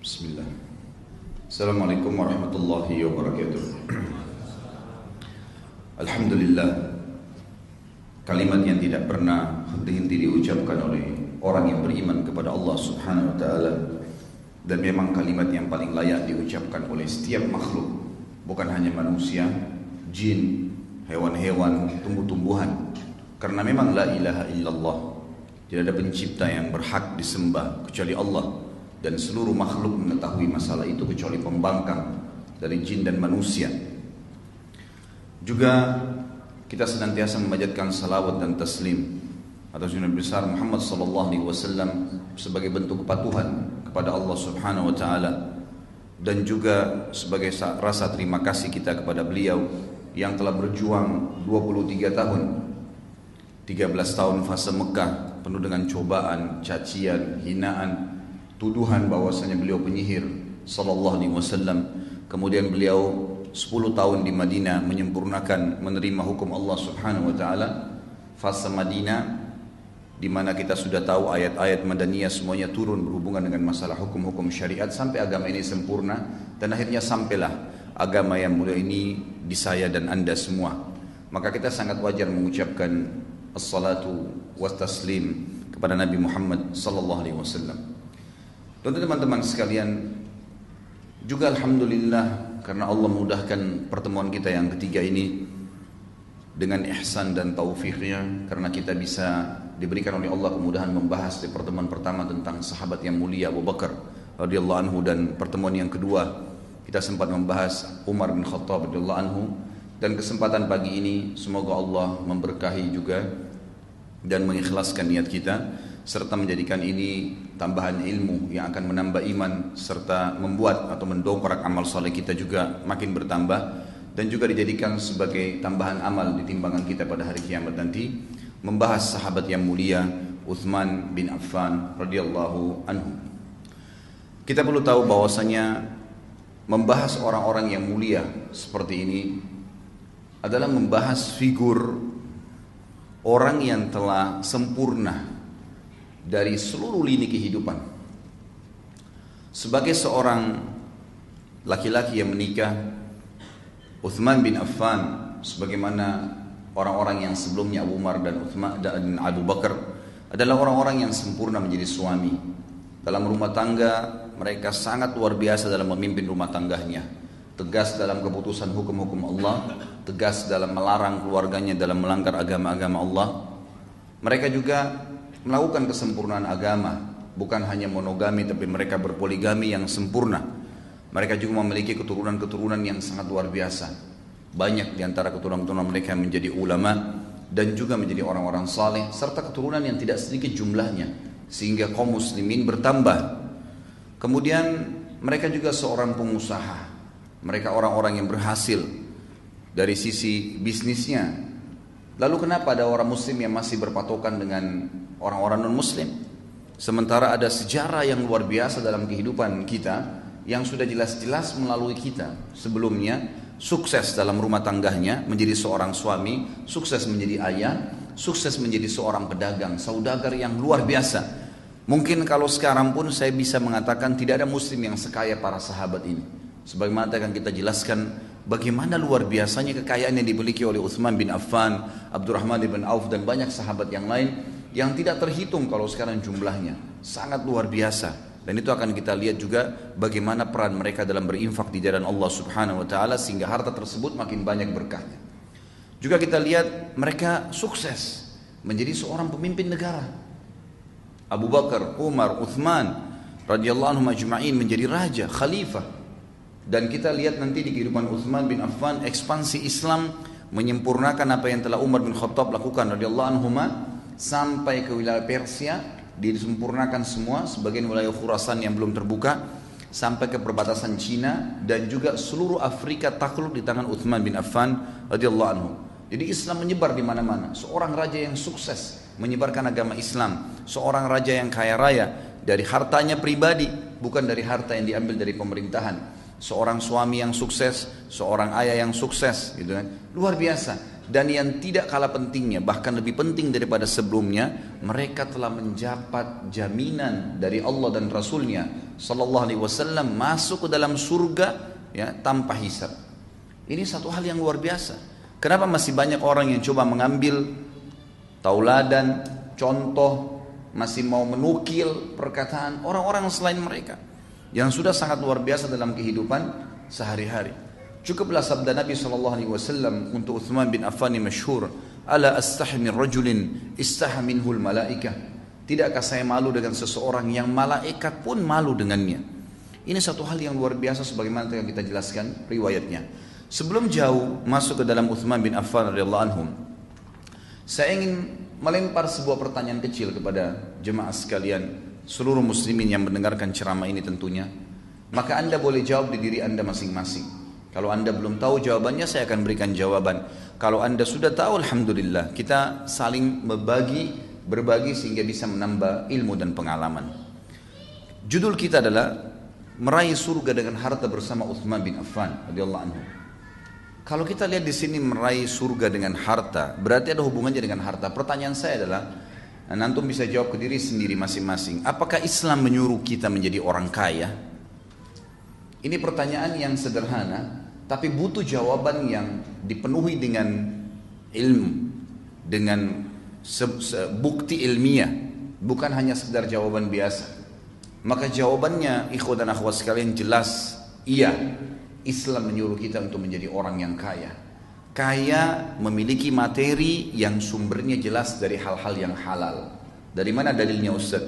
Bismillah. Assalamualaikum warahmatullahi wabarakatuh. Alhamdulillah kalimat yang tidak pernah henti-henti diucapkan oleh orang yang beriman kepada Allah Subhanahu wa taala dan memang kalimat yang paling layak diucapkan oleh setiap makhluk bukan hanya manusia, jin, hewan-hewan, tumbuh-tumbuhan karena memang la ilaha illallah tidak ada pencipta yang berhak disembah kecuali Allah dan seluruh makhluk mengetahui masalah itu kecuali pembangkang dari jin dan manusia. Juga kita senantiasa memanjatkan salawat dan taslim atas Nabi besar Muhammad sallallahu alaihi wasallam sebagai bentuk kepatuhan kepada Allah Subhanahu wa taala dan juga sebagai rasa terima kasih kita kepada beliau yang telah berjuang 23 tahun 13 tahun fase Mekah penuh dengan cobaan, cacian, hinaan, tuduhan bahwasanya beliau penyihir sallallahu alaihi wasallam. Kemudian beliau 10 tahun di Madinah menyempurnakan menerima hukum Allah Subhanahu wa taala. Fase Madinah di mana kita sudah tahu ayat-ayat madaniyah semuanya turun berhubungan dengan masalah hukum-hukum syariat. Sampai agama ini sempurna dan akhirnya sampailah agama yang mulia ini di saya dan anda semua. Maka kita sangat wajar mengucapkan assalatu was taslim kepada Nabi Muhammad sallallahu alaihi wasallam Tentu teman-teman sekalian juga Alhamdulillah karena Allah mudahkan pertemuan kita yang ketiga ini dengan ihsan dan taufiknya karena kita bisa diberikan oleh Allah kemudahan membahas di pertemuan pertama tentang sahabat yang mulia Abu Bakar radhiyallahu anhu dan pertemuan yang kedua kita sempat membahas Umar bin Khattab radhiyallahu anhu. Dan kesempatan pagi ini semoga Allah memberkahi juga dan mengikhlaskan niat kita serta menjadikan ini tambahan ilmu yang akan menambah iman serta membuat atau mendongkrak amal soleh kita juga makin bertambah dan juga dijadikan sebagai tambahan amal di timbangan kita pada hari kiamat nanti membahas sahabat yang mulia Uthman bin Affan radhiyallahu anhu. Kita perlu tahu bahwasanya membahas orang-orang yang mulia seperti ini adalah membahas figur orang yang telah sempurna dari seluruh lini kehidupan. Sebagai seorang laki-laki yang menikah, Uthman bin Affan sebagaimana orang-orang yang sebelumnya Abu Umar dan Uthman dan Abu Bakar adalah orang-orang yang sempurna menjadi suami. Dalam rumah tangga mereka sangat luar biasa dalam memimpin rumah tangganya. Tegas dalam keputusan hukum-hukum Allah, tegas dalam melarang keluarganya dalam melanggar agama-agama Allah. Mereka juga melakukan kesempurnaan agama bukan hanya monogami tapi mereka berpoligami yang sempurna. Mereka juga memiliki keturunan-keturunan yang sangat luar biasa. Banyak di antara keturunan-keturunan mereka yang menjadi ulama dan juga menjadi orang-orang saleh serta keturunan yang tidak sedikit jumlahnya sehingga kaum muslimin bertambah. Kemudian mereka juga seorang pengusaha. Mereka orang-orang yang berhasil. Dari sisi bisnisnya lalu kenapa ada orang muslim yang masih berpatokan dengan orang-orang non-muslim. Sementara ada sejarah yang luar biasa dalam kehidupan kita yang sudah jelas-jelas melalui kita. Sebelumnya sukses dalam rumah tangganya menjadi seorang suami, sukses menjadi ayah, sukses menjadi seorang pedagang, saudagar yang luar biasa. Mungkin kalau sekarang pun saya bisa mengatakan tidak ada muslim yang sekaya para sahabat ini. Sebagaimana akan kita jelaskan bagaimana luar biasanya kekayaan yang dimiliki oleh Uthman bin Affan, Abdurrahman bin Auf dan banyak sahabat yang lain yang tidak terhitung kalau sekarang jumlahnya sangat luar biasa dan itu akan kita lihat juga bagaimana peran mereka dalam berinfak di jalan Allah Subhanahu wa taala sehingga harta tersebut makin banyak berkahnya. Juga kita lihat mereka sukses menjadi seorang pemimpin negara. Abu Bakar, Umar, Uthman radhiyallahu anhum ajma'in menjadi raja, khalifah. Dan kita lihat nanti di kehidupan Uthman bin Affan ekspansi Islam menyempurnakan apa yang telah Umar bin Khattab lakukan radhiyallahu anhuma sampai ke wilayah Persia disempurnakan semua sebagian wilayah Khurasan yang belum terbuka sampai ke perbatasan Cina dan juga seluruh Afrika takluk di tangan Uthman bin Affan radhiyallahu anhu. Jadi Islam menyebar di mana-mana. Seorang raja yang sukses menyebarkan agama Islam, seorang raja yang kaya raya dari hartanya pribadi, bukan dari harta yang diambil dari pemerintahan. Seorang suami yang sukses, seorang ayah yang sukses, gitu kan. Luar biasa. Dan yang tidak kalah pentingnya bahkan lebih penting daripada sebelumnya mereka telah menjapat jaminan dari Allah dan Rasulnya. Sallallahu Alaihi Wasallam masuk ke dalam surga ya tanpa hisab. Ini satu hal yang luar biasa. Kenapa masih banyak orang yang coba mengambil tauladan contoh masih mau menukil perkataan orang-orang selain mereka yang sudah sangat luar biasa dalam kehidupan sehari-hari Cukuplah sabda Nabi sallallahu alaihi wasallam untuk Uthman bin Affan yang masyhur, "Ala astahi min rajulin istaha minhul malaikah." Tidakkah saya malu dengan seseorang yang malaikat pun malu dengannya? Ini satu hal yang luar biasa sebagaimana yang kita jelaskan riwayatnya. Sebelum jauh masuk ke dalam Uthman bin Affan radhiyallahu anhum, saya ingin melempar sebuah pertanyaan kecil kepada jemaah sekalian, seluruh muslimin yang mendengarkan ceramah ini tentunya. Maka Anda boleh jawab di diri Anda masing-masing. Kalau anda belum tahu jawabannya saya akan berikan jawaban. Kalau anda sudah tahu Alhamdulillah kita saling berbagi, berbagi sehingga bisa menambah ilmu dan pengalaman. Judul kita adalah meraih surga dengan harta bersama Uthman bin Affan radhiyallahu anhu. Kalau kita lihat di sini meraih surga dengan harta, berarti ada hubungannya dengan harta. Pertanyaan saya adalah, nanti bisa jawab ke diri sendiri masing-masing. Apakah Islam menyuruh kita menjadi orang kaya? Ini pertanyaan yang sederhana, tapi butuh jawaban yang dipenuhi dengan ilmu, dengan bukti ilmiah, bukan hanya sekedar jawaban biasa. Maka jawabannya ikhwan dan akhwat sekalian jelas, iya. Islam menyuruh kita untuk menjadi orang yang kaya. Kaya memiliki materi yang sumbernya jelas dari hal-hal yang halal. Dari mana dalilnya Ustaz?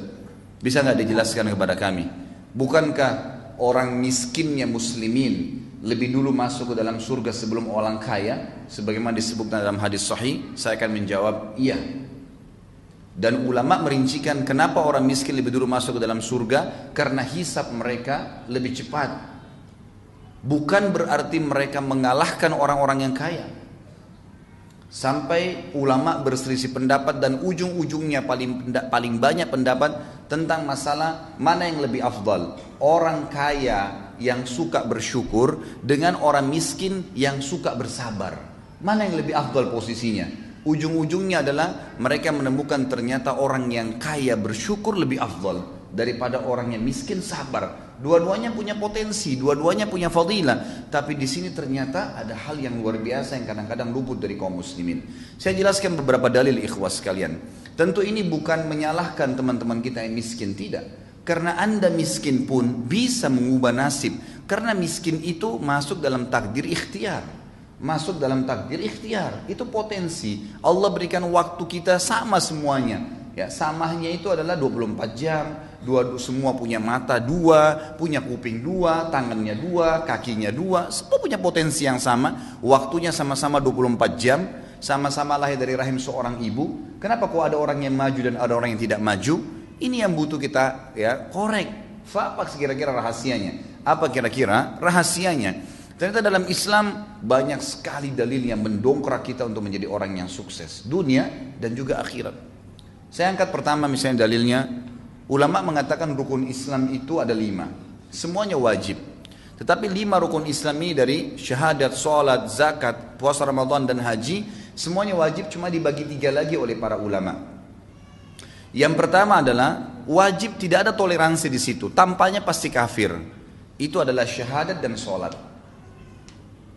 Bisa nggak dijelaskan kepada kami? Bukankah orang miskinnya muslimin lebih dulu masuk ke dalam surga sebelum orang kaya sebagaimana disebutkan dalam hadis sahih saya akan menjawab iya dan ulama merincikan kenapa orang miskin lebih dulu masuk ke dalam surga karena hisap mereka lebih cepat bukan berarti mereka mengalahkan orang-orang yang kaya sampai ulama berselisih pendapat dan ujung-ujungnya paling paling banyak pendapat tentang masalah mana yang lebih afdal orang kaya yang suka bersyukur dengan orang miskin yang suka bersabar. Mana yang lebih afdal posisinya? Ujung-ujungnya adalah mereka menemukan ternyata orang yang kaya bersyukur lebih afdal daripada orang yang miskin sabar. Dua-duanya punya potensi, dua-duanya punya fadilah. Tapi di sini ternyata ada hal yang luar biasa yang kadang-kadang luput dari kaum muslimin. Saya jelaskan beberapa dalil ikhwas sekalian. Tentu ini bukan menyalahkan teman-teman kita yang miskin, tidak. Karena anda miskin pun bisa mengubah nasib. Karena miskin itu masuk dalam takdir ikhtiar. Masuk dalam takdir ikhtiar. Itu potensi. Allah berikan waktu kita sama semuanya. Ya, samahnya itu adalah 24 jam. Dua, semua punya mata dua, punya kuping dua, tangannya dua, kakinya dua. Semua punya potensi yang sama. Waktunya sama-sama 24 jam. Sama-sama lahir dari rahim seorang ibu. Kenapa kok ada orang yang maju dan ada orang yang tidak maju? Ini yang butuh kita ya korek. Apa kira-kira rahasianya? Apa kira-kira rahasianya? Ternyata dalam Islam banyak sekali dalil yang mendongkrak kita untuk menjadi orang yang sukses dunia dan juga akhirat. Saya angkat pertama misalnya dalilnya ulama mengatakan rukun Islam itu ada lima, semuanya wajib. Tetapi lima rukun Islam ini dari syahadat, sholat, zakat, puasa Ramadan dan haji semuanya wajib cuma dibagi tiga lagi oleh para ulama. Yang pertama adalah wajib tidak ada toleransi di situ. Tampaknya pasti kafir. Itu adalah syahadat dan sholat.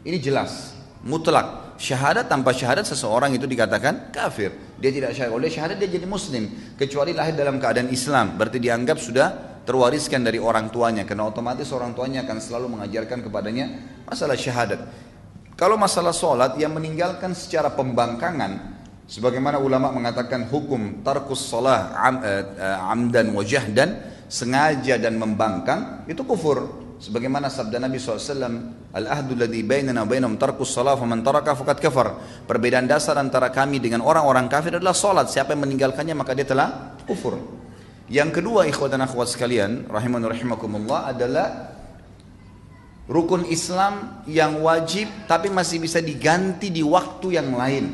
Ini jelas, mutlak. Syahadat tanpa syahadat seseorang itu dikatakan kafir. Dia tidak syahadat. Oleh syahadat dia jadi muslim. Kecuali lahir dalam keadaan Islam. Berarti dianggap sudah terwariskan dari orang tuanya. Karena otomatis orang tuanya akan selalu mengajarkan kepadanya masalah syahadat. Kalau masalah sholat yang meninggalkan secara pembangkangan Sebagaimana ulama mengatakan hukum tarkus salah am, uh, amdan wajah dan sengaja dan membangkang itu kufur. Sebagaimana sabda Nabi SAW, Al-ahdu ladhi bainana bainam tarkus salah faman taraka fakat kafar. Perbedaan dasar antara kami dengan orang-orang kafir adalah salat. Siapa yang meninggalkannya maka dia telah kufur. Yang kedua ikhwat dan akhwat sekalian, rahiman rahimakumullah adalah rukun Islam yang wajib tapi masih bisa diganti di waktu yang lain.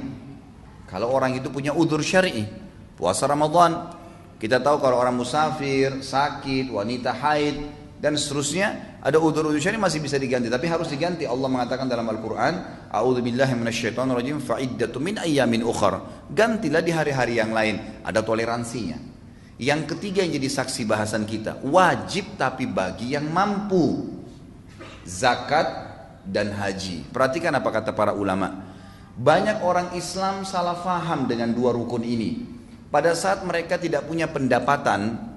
Kalau orang itu punya udur syar'i, puasa Ramadan, kita tahu kalau orang musafir, sakit, wanita haid dan seterusnya, Ada udur-udur syari masih bisa diganti, tapi harus diganti. Allah mengatakan dalam Al-Quran, A'udzubillahi minasyaitonirrajim fa'iddatu min ayyamin ukhar. Gantilah di hari-hari yang lain. Ada toleransinya. Yang ketiga yang jadi saksi bahasan kita, wajib tapi bagi yang mampu. Zakat dan haji. Perhatikan apa kata para ulama. Banyak orang Islam salah faham dengan dua rukun ini. Pada saat mereka tidak punya pendapatan,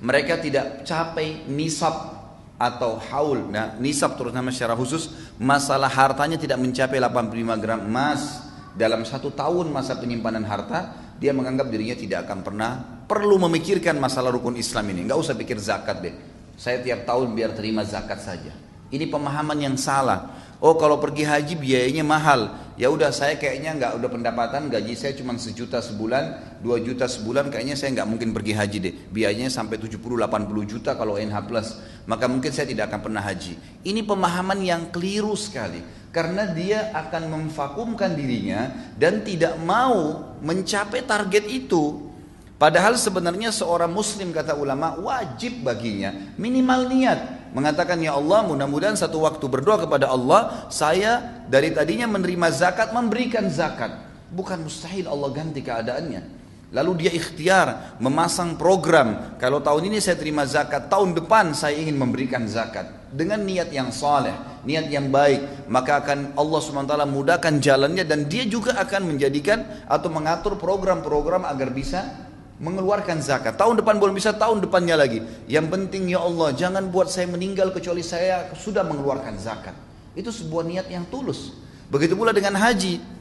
mereka tidak capai nisab atau haul. Nah, nisab terutama secara khusus masalah hartanya tidak mencapai 85 gram emas dalam satu tahun masa penyimpanan harta, dia menganggap dirinya tidak akan pernah perlu memikirkan masalah rukun Islam ini. Enggak usah pikir zakat deh. Saya tiap tahun biar terima zakat saja. Ini pemahaman yang salah. Oh kalau pergi haji biayanya mahal. Ya udah saya kayaknya nggak udah pendapatan gaji saya cuma sejuta sebulan, dua juta sebulan kayaknya saya nggak mungkin pergi haji deh. Biayanya sampai 70 80 juta kalau NH plus. Maka mungkin saya tidak akan pernah haji. Ini pemahaman yang keliru sekali. Karena dia akan memvakumkan dirinya dan tidak mau mencapai target itu. Padahal sebenarnya seorang muslim kata ulama wajib baginya minimal niat mengatakan ya Allah mudah-mudahan satu waktu berdoa kepada Allah saya dari tadinya menerima zakat memberikan zakat. Bukan mustahil Allah ganti keadaannya. Lalu dia ikhtiar memasang program. Kalau tahun ini saya terima zakat tahun depan saya ingin memberikan zakat. Dengan niat yang saleh niat yang baik maka akan Allah swt mudahkan jalannya dan dia juga akan menjadikan atau mengatur program-program agar bisa mengeluarkan zakat. Tahun depan belum bisa, tahun depannya lagi. Yang penting ya Allah, jangan buat saya meninggal kecuali saya sudah mengeluarkan zakat. Itu sebuah niat yang tulus. Begitu pula dengan haji.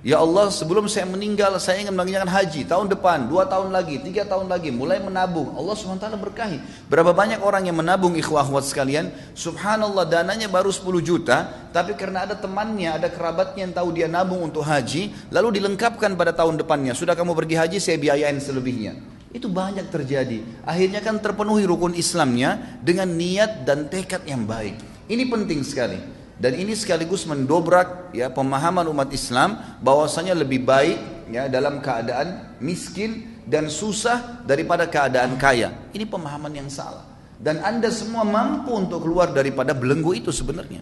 Ya Allah sebelum saya meninggal saya ingin mengerjakan haji tahun depan, dua tahun lagi, tiga tahun lagi, mulai menabung. Allah SWT berkahi. Berapa banyak orang yang menabung ikhwah ikhwat sekalian, subhanallah dananya baru 10 juta, tapi karena ada temannya, ada kerabatnya yang tahu dia nabung untuk haji, lalu dilengkapkan pada tahun depannya. Sudah kamu pergi haji, saya biayain selebihnya. Itu banyak terjadi. Akhirnya kan terpenuhi rukun Islamnya dengan niat dan tekad yang baik. Ini penting sekali. Dan ini sekaligus mendobrak ya pemahaman umat Islam bahwasanya lebih baik ya dalam keadaan miskin dan susah daripada keadaan kaya. Ini pemahaman yang salah. Dan Anda semua mampu untuk keluar daripada belenggu itu sebenarnya.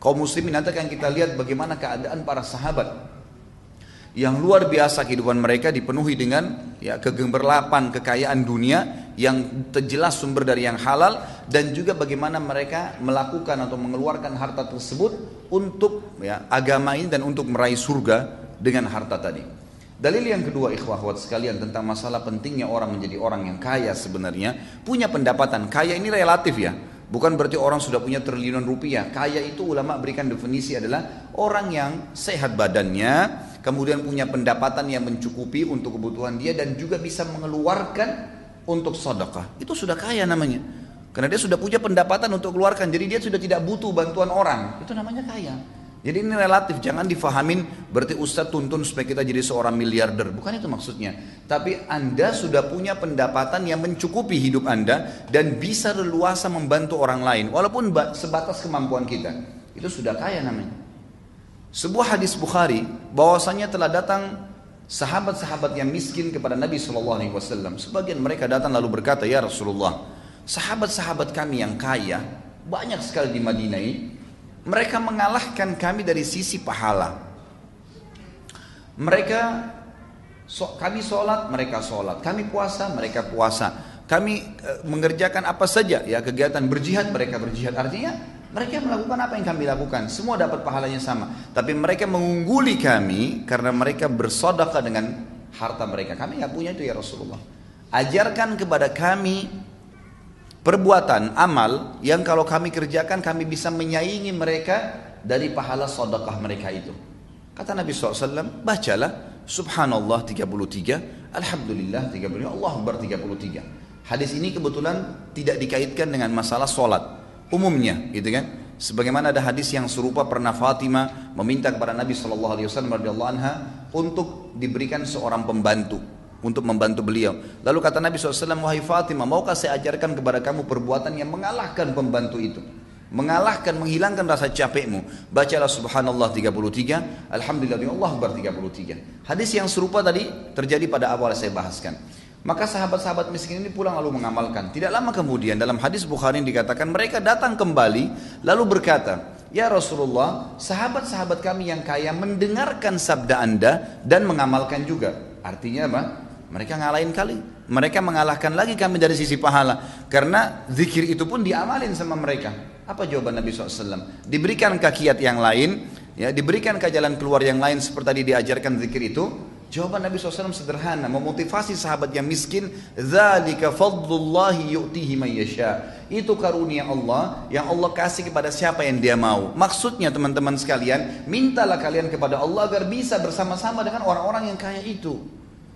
Kaum muslimin nanti akan kita lihat bagaimana keadaan para sahabat yang luar biasa kehidupan mereka dipenuhi dengan ya kegemerlapan kekayaan dunia yang terjelas sumber dari yang halal dan juga bagaimana mereka melakukan atau mengeluarkan harta tersebut untuk ya agama ini dan untuk meraih surga dengan harta tadi. Dalil yang kedua ikhwah ikhwat sekalian tentang masalah pentingnya orang menjadi orang yang kaya sebenarnya punya pendapatan kaya ini relatif ya Bukan berarti orang sudah punya triliunan rupiah. Kaya itu ulama berikan definisi adalah orang yang sehat badannya, kemudian punya pendapatan yang mencukupi untuk kebutuhan dia dan juga bisa mengeluarkan untuk sedekah. Itu sudah kaya namanya. Karena dia sudah punya pendapatan untuk keluarkan, jadi dia sudah tidak butuh bantuan orang. Itu namanya kaya. Jadi ini relatif, jangan difahamin berarti Ustadz tuntun supaya kita jadi seorang miliarder. Bukan itu maksudnya. Tapi Anda sudah punya pendapatan yang mencukupi hidup Anda dan bisa leluasa membantu orang lain. Walaupun sebatas kemampuan kita. Itu sudah kaya namanya. Sebuah hadis Bukhari bahwasanya telah datang sahabat-sahabat yang miskin kepada Nabi Shallallahu Alaihi Wasallam. Sebagian mereka datang lalu berkata, ya Rasulullah, sahabat-sahabat kami yang kaya banyak sekali di Madinah ini. Mereka mengalahkan kami dari sisi pahala. Mereka so, kami sholat, mereka sholat. Kami puasa, mereka puasa. Kami e, mengerjakan apa saja ya kegiatan berjihad, mereka berjihad. Artinya mereka melakukan apa yang kami lakukan, semua dapat pahalanya sama. Tapi mereka mengungguli kami karena mereka bersodakah dengan harta mereka. Kami nggak punya itu ya Rasulullah. Ajarkan kepada kami perbuatan amal yang kalau kami kerjakan kami bisa menyaingi mereka dari pahala sodakah mereka itu. Kata Nabi SAW, bacalah Subhanallah 33, Alhamdulillah 33, Allah Akbar 33. Hadis ini kebetulan tidak dikaitkan dengan masalah solat umumnya gitu kan sebagaimana ada hadis yang serupa pernah Fatimah meminta kepada Nabi Shallallahu Alaihi Wasallam anha untuk diberikan seorang pembantu untuk membantu beliau. Lalu kata Nabi SAW, wahai Fatimah, maukah saya ajarkan kepada kamu perbuatan yang mengalahkan pembantu itu? Mengalahkan, menghilangkan rasa capekmu. Bacalah subhanallah 33, alhamdulillah Allah Akbar 33. Hadis yang serupa tadi terjadi pada awal saya bahaskan. Maka sahabat-sahabat miskin ini pulang lalu mengamalkan. Tidak lama kemudian dalam hadis Bukhari dikatakan mereka datang kembali lalu berkata, Ya Rasulullah, sahabat-sahabat kami yang kaya mendengarkan sabda anda dan mengamalkan juga. Artinya apa? Mereka ngalahin kali. Mereka mengalahkan lagi kami dari sisi pahala. Karena zikir itu pun diamalin sama mereka. Apa jawaban Nabi SAW? Diberikan kakiat yang lain, ya diberikan ke jalan keluar yang lain seperti tadi diajarkan zikir itu, Jawaban Nabi SAW sederhana, memotivasi sahabat yang miskin, "Dzalika fadlullahi yu'tihi man yasha." Itu karunia Allah yang Allah kasih kepada siapa yang Dia mau. Maksudnya teman-teman sekalian, mintalah kalian kepada Allah agar bisa bersama-sama dengan orang-orang yang kaya itu.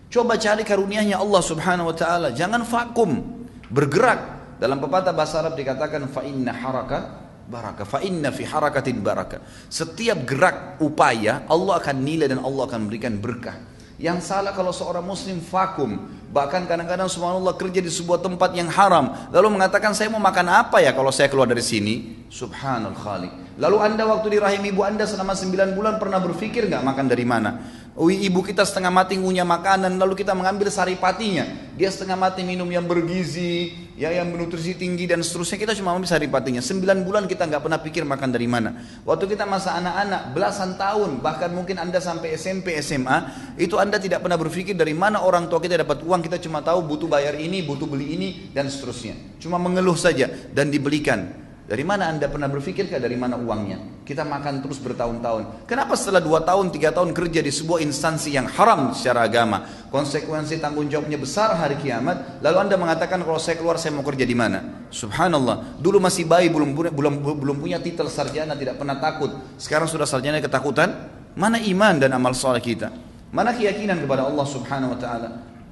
Coba cari karunianya Allah Subhanahu wa taala, jangan vakum, bergerak. Dalam pepatah bahasa Arab dikatakan fa inna haraka baraka fa inna fi harakatin baraka. Setiap gerak upaya Allah akan nilai dan Allah akan memberikan berkah. Yang salah kalau seorang muslim vakum, bahkan kadang-kadang subhanallah kerja di sebuah tempat yang haram, lalu mengatakan saya mau makan apa ya kalau saya keluar dari sini? Subhanal khaliq. Lalu anda waktu di rahim ibu anda selama 9 bulan pernah berpikir nggak makan dari mana? Ibu kita setengah mati ngunyah makanan lalu kita mengambil saripatinya. Dia setengah mati minum yang bergizi ya yang bernutrisi tinggi dan seterusnya. Kita cuma ambil saripatinya. Sembilan bulan kita nggak pernah pikir makan dari mana. Waktu kita masa anak-anak belasan tahun bahkan mungkin anda sampai SMP SMA itu anda tidak pernah berpikir dari mana orang tua kita dapat uang. Kita cuma tahu butuh bayar ini butuh beli ini dan seterusnya. Cuma mengeluh saja dan dibelikan dari mana anda pernah berpikir dari mana uangnya? Kita makan terus bertahun-tahun. Kenapa setelah dua tahun, tiga tahun kerja di sebuah instansi yang haram secara agama, konsekuensi tanggung jawabnya besar hari kiamat, lalu anda mengatakan kalau saya keluar saya mau kerja di mana? Subhanallah. Dulu masih bayi belum belum belum punya titel sarjana, tidak pernah takut. Sekarang sudah sarjana ketakutan. Mana iman dan amal soleh kita? Mana keyakinan kepada Allah Subhanahu Wa Taala?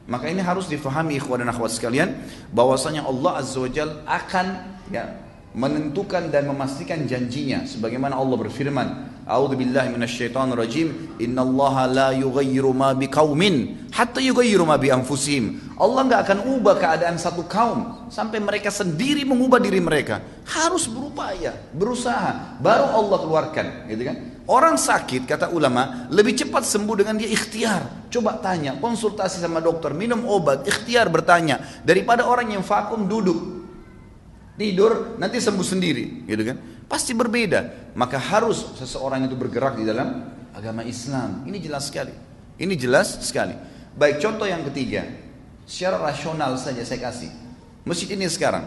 Maka ini harus difahami ikhwan dan akhwat sekalian bahwasanya Allah Azza wa Jal akan ya menentukan dan memastikan janjinya sebagaimana Allah berfirman A'udzu billahi minasyaitonir rajim innallaha la yughayyiru ma biqaumin hatta yughayyiru ma bi anfusihim Allah enggak akan ubah keadaan satu kaum sampai mereka sendiri mengubah diri mereka. Harus berupaya berusaha. Baru Allah keluarkan gitu kan? Orang sakit kata ulama lebih cepat sembuh dengan dia ikhtiar. Coba tanya, konsultasi sama dokter, minum obat, ikhtiar bertanya. Daripada orang yang vakum duduk tidur nanti sembuh sendiri gitu kan? Pasti berbeda. Maka harus seseorang itu bergerak di dalam agama Islam. Ini jelas sekali. Ini jelas sekali. Baik contoh yang ketiga. Secara rasional saja saya kasih. Masjid ini sekarang.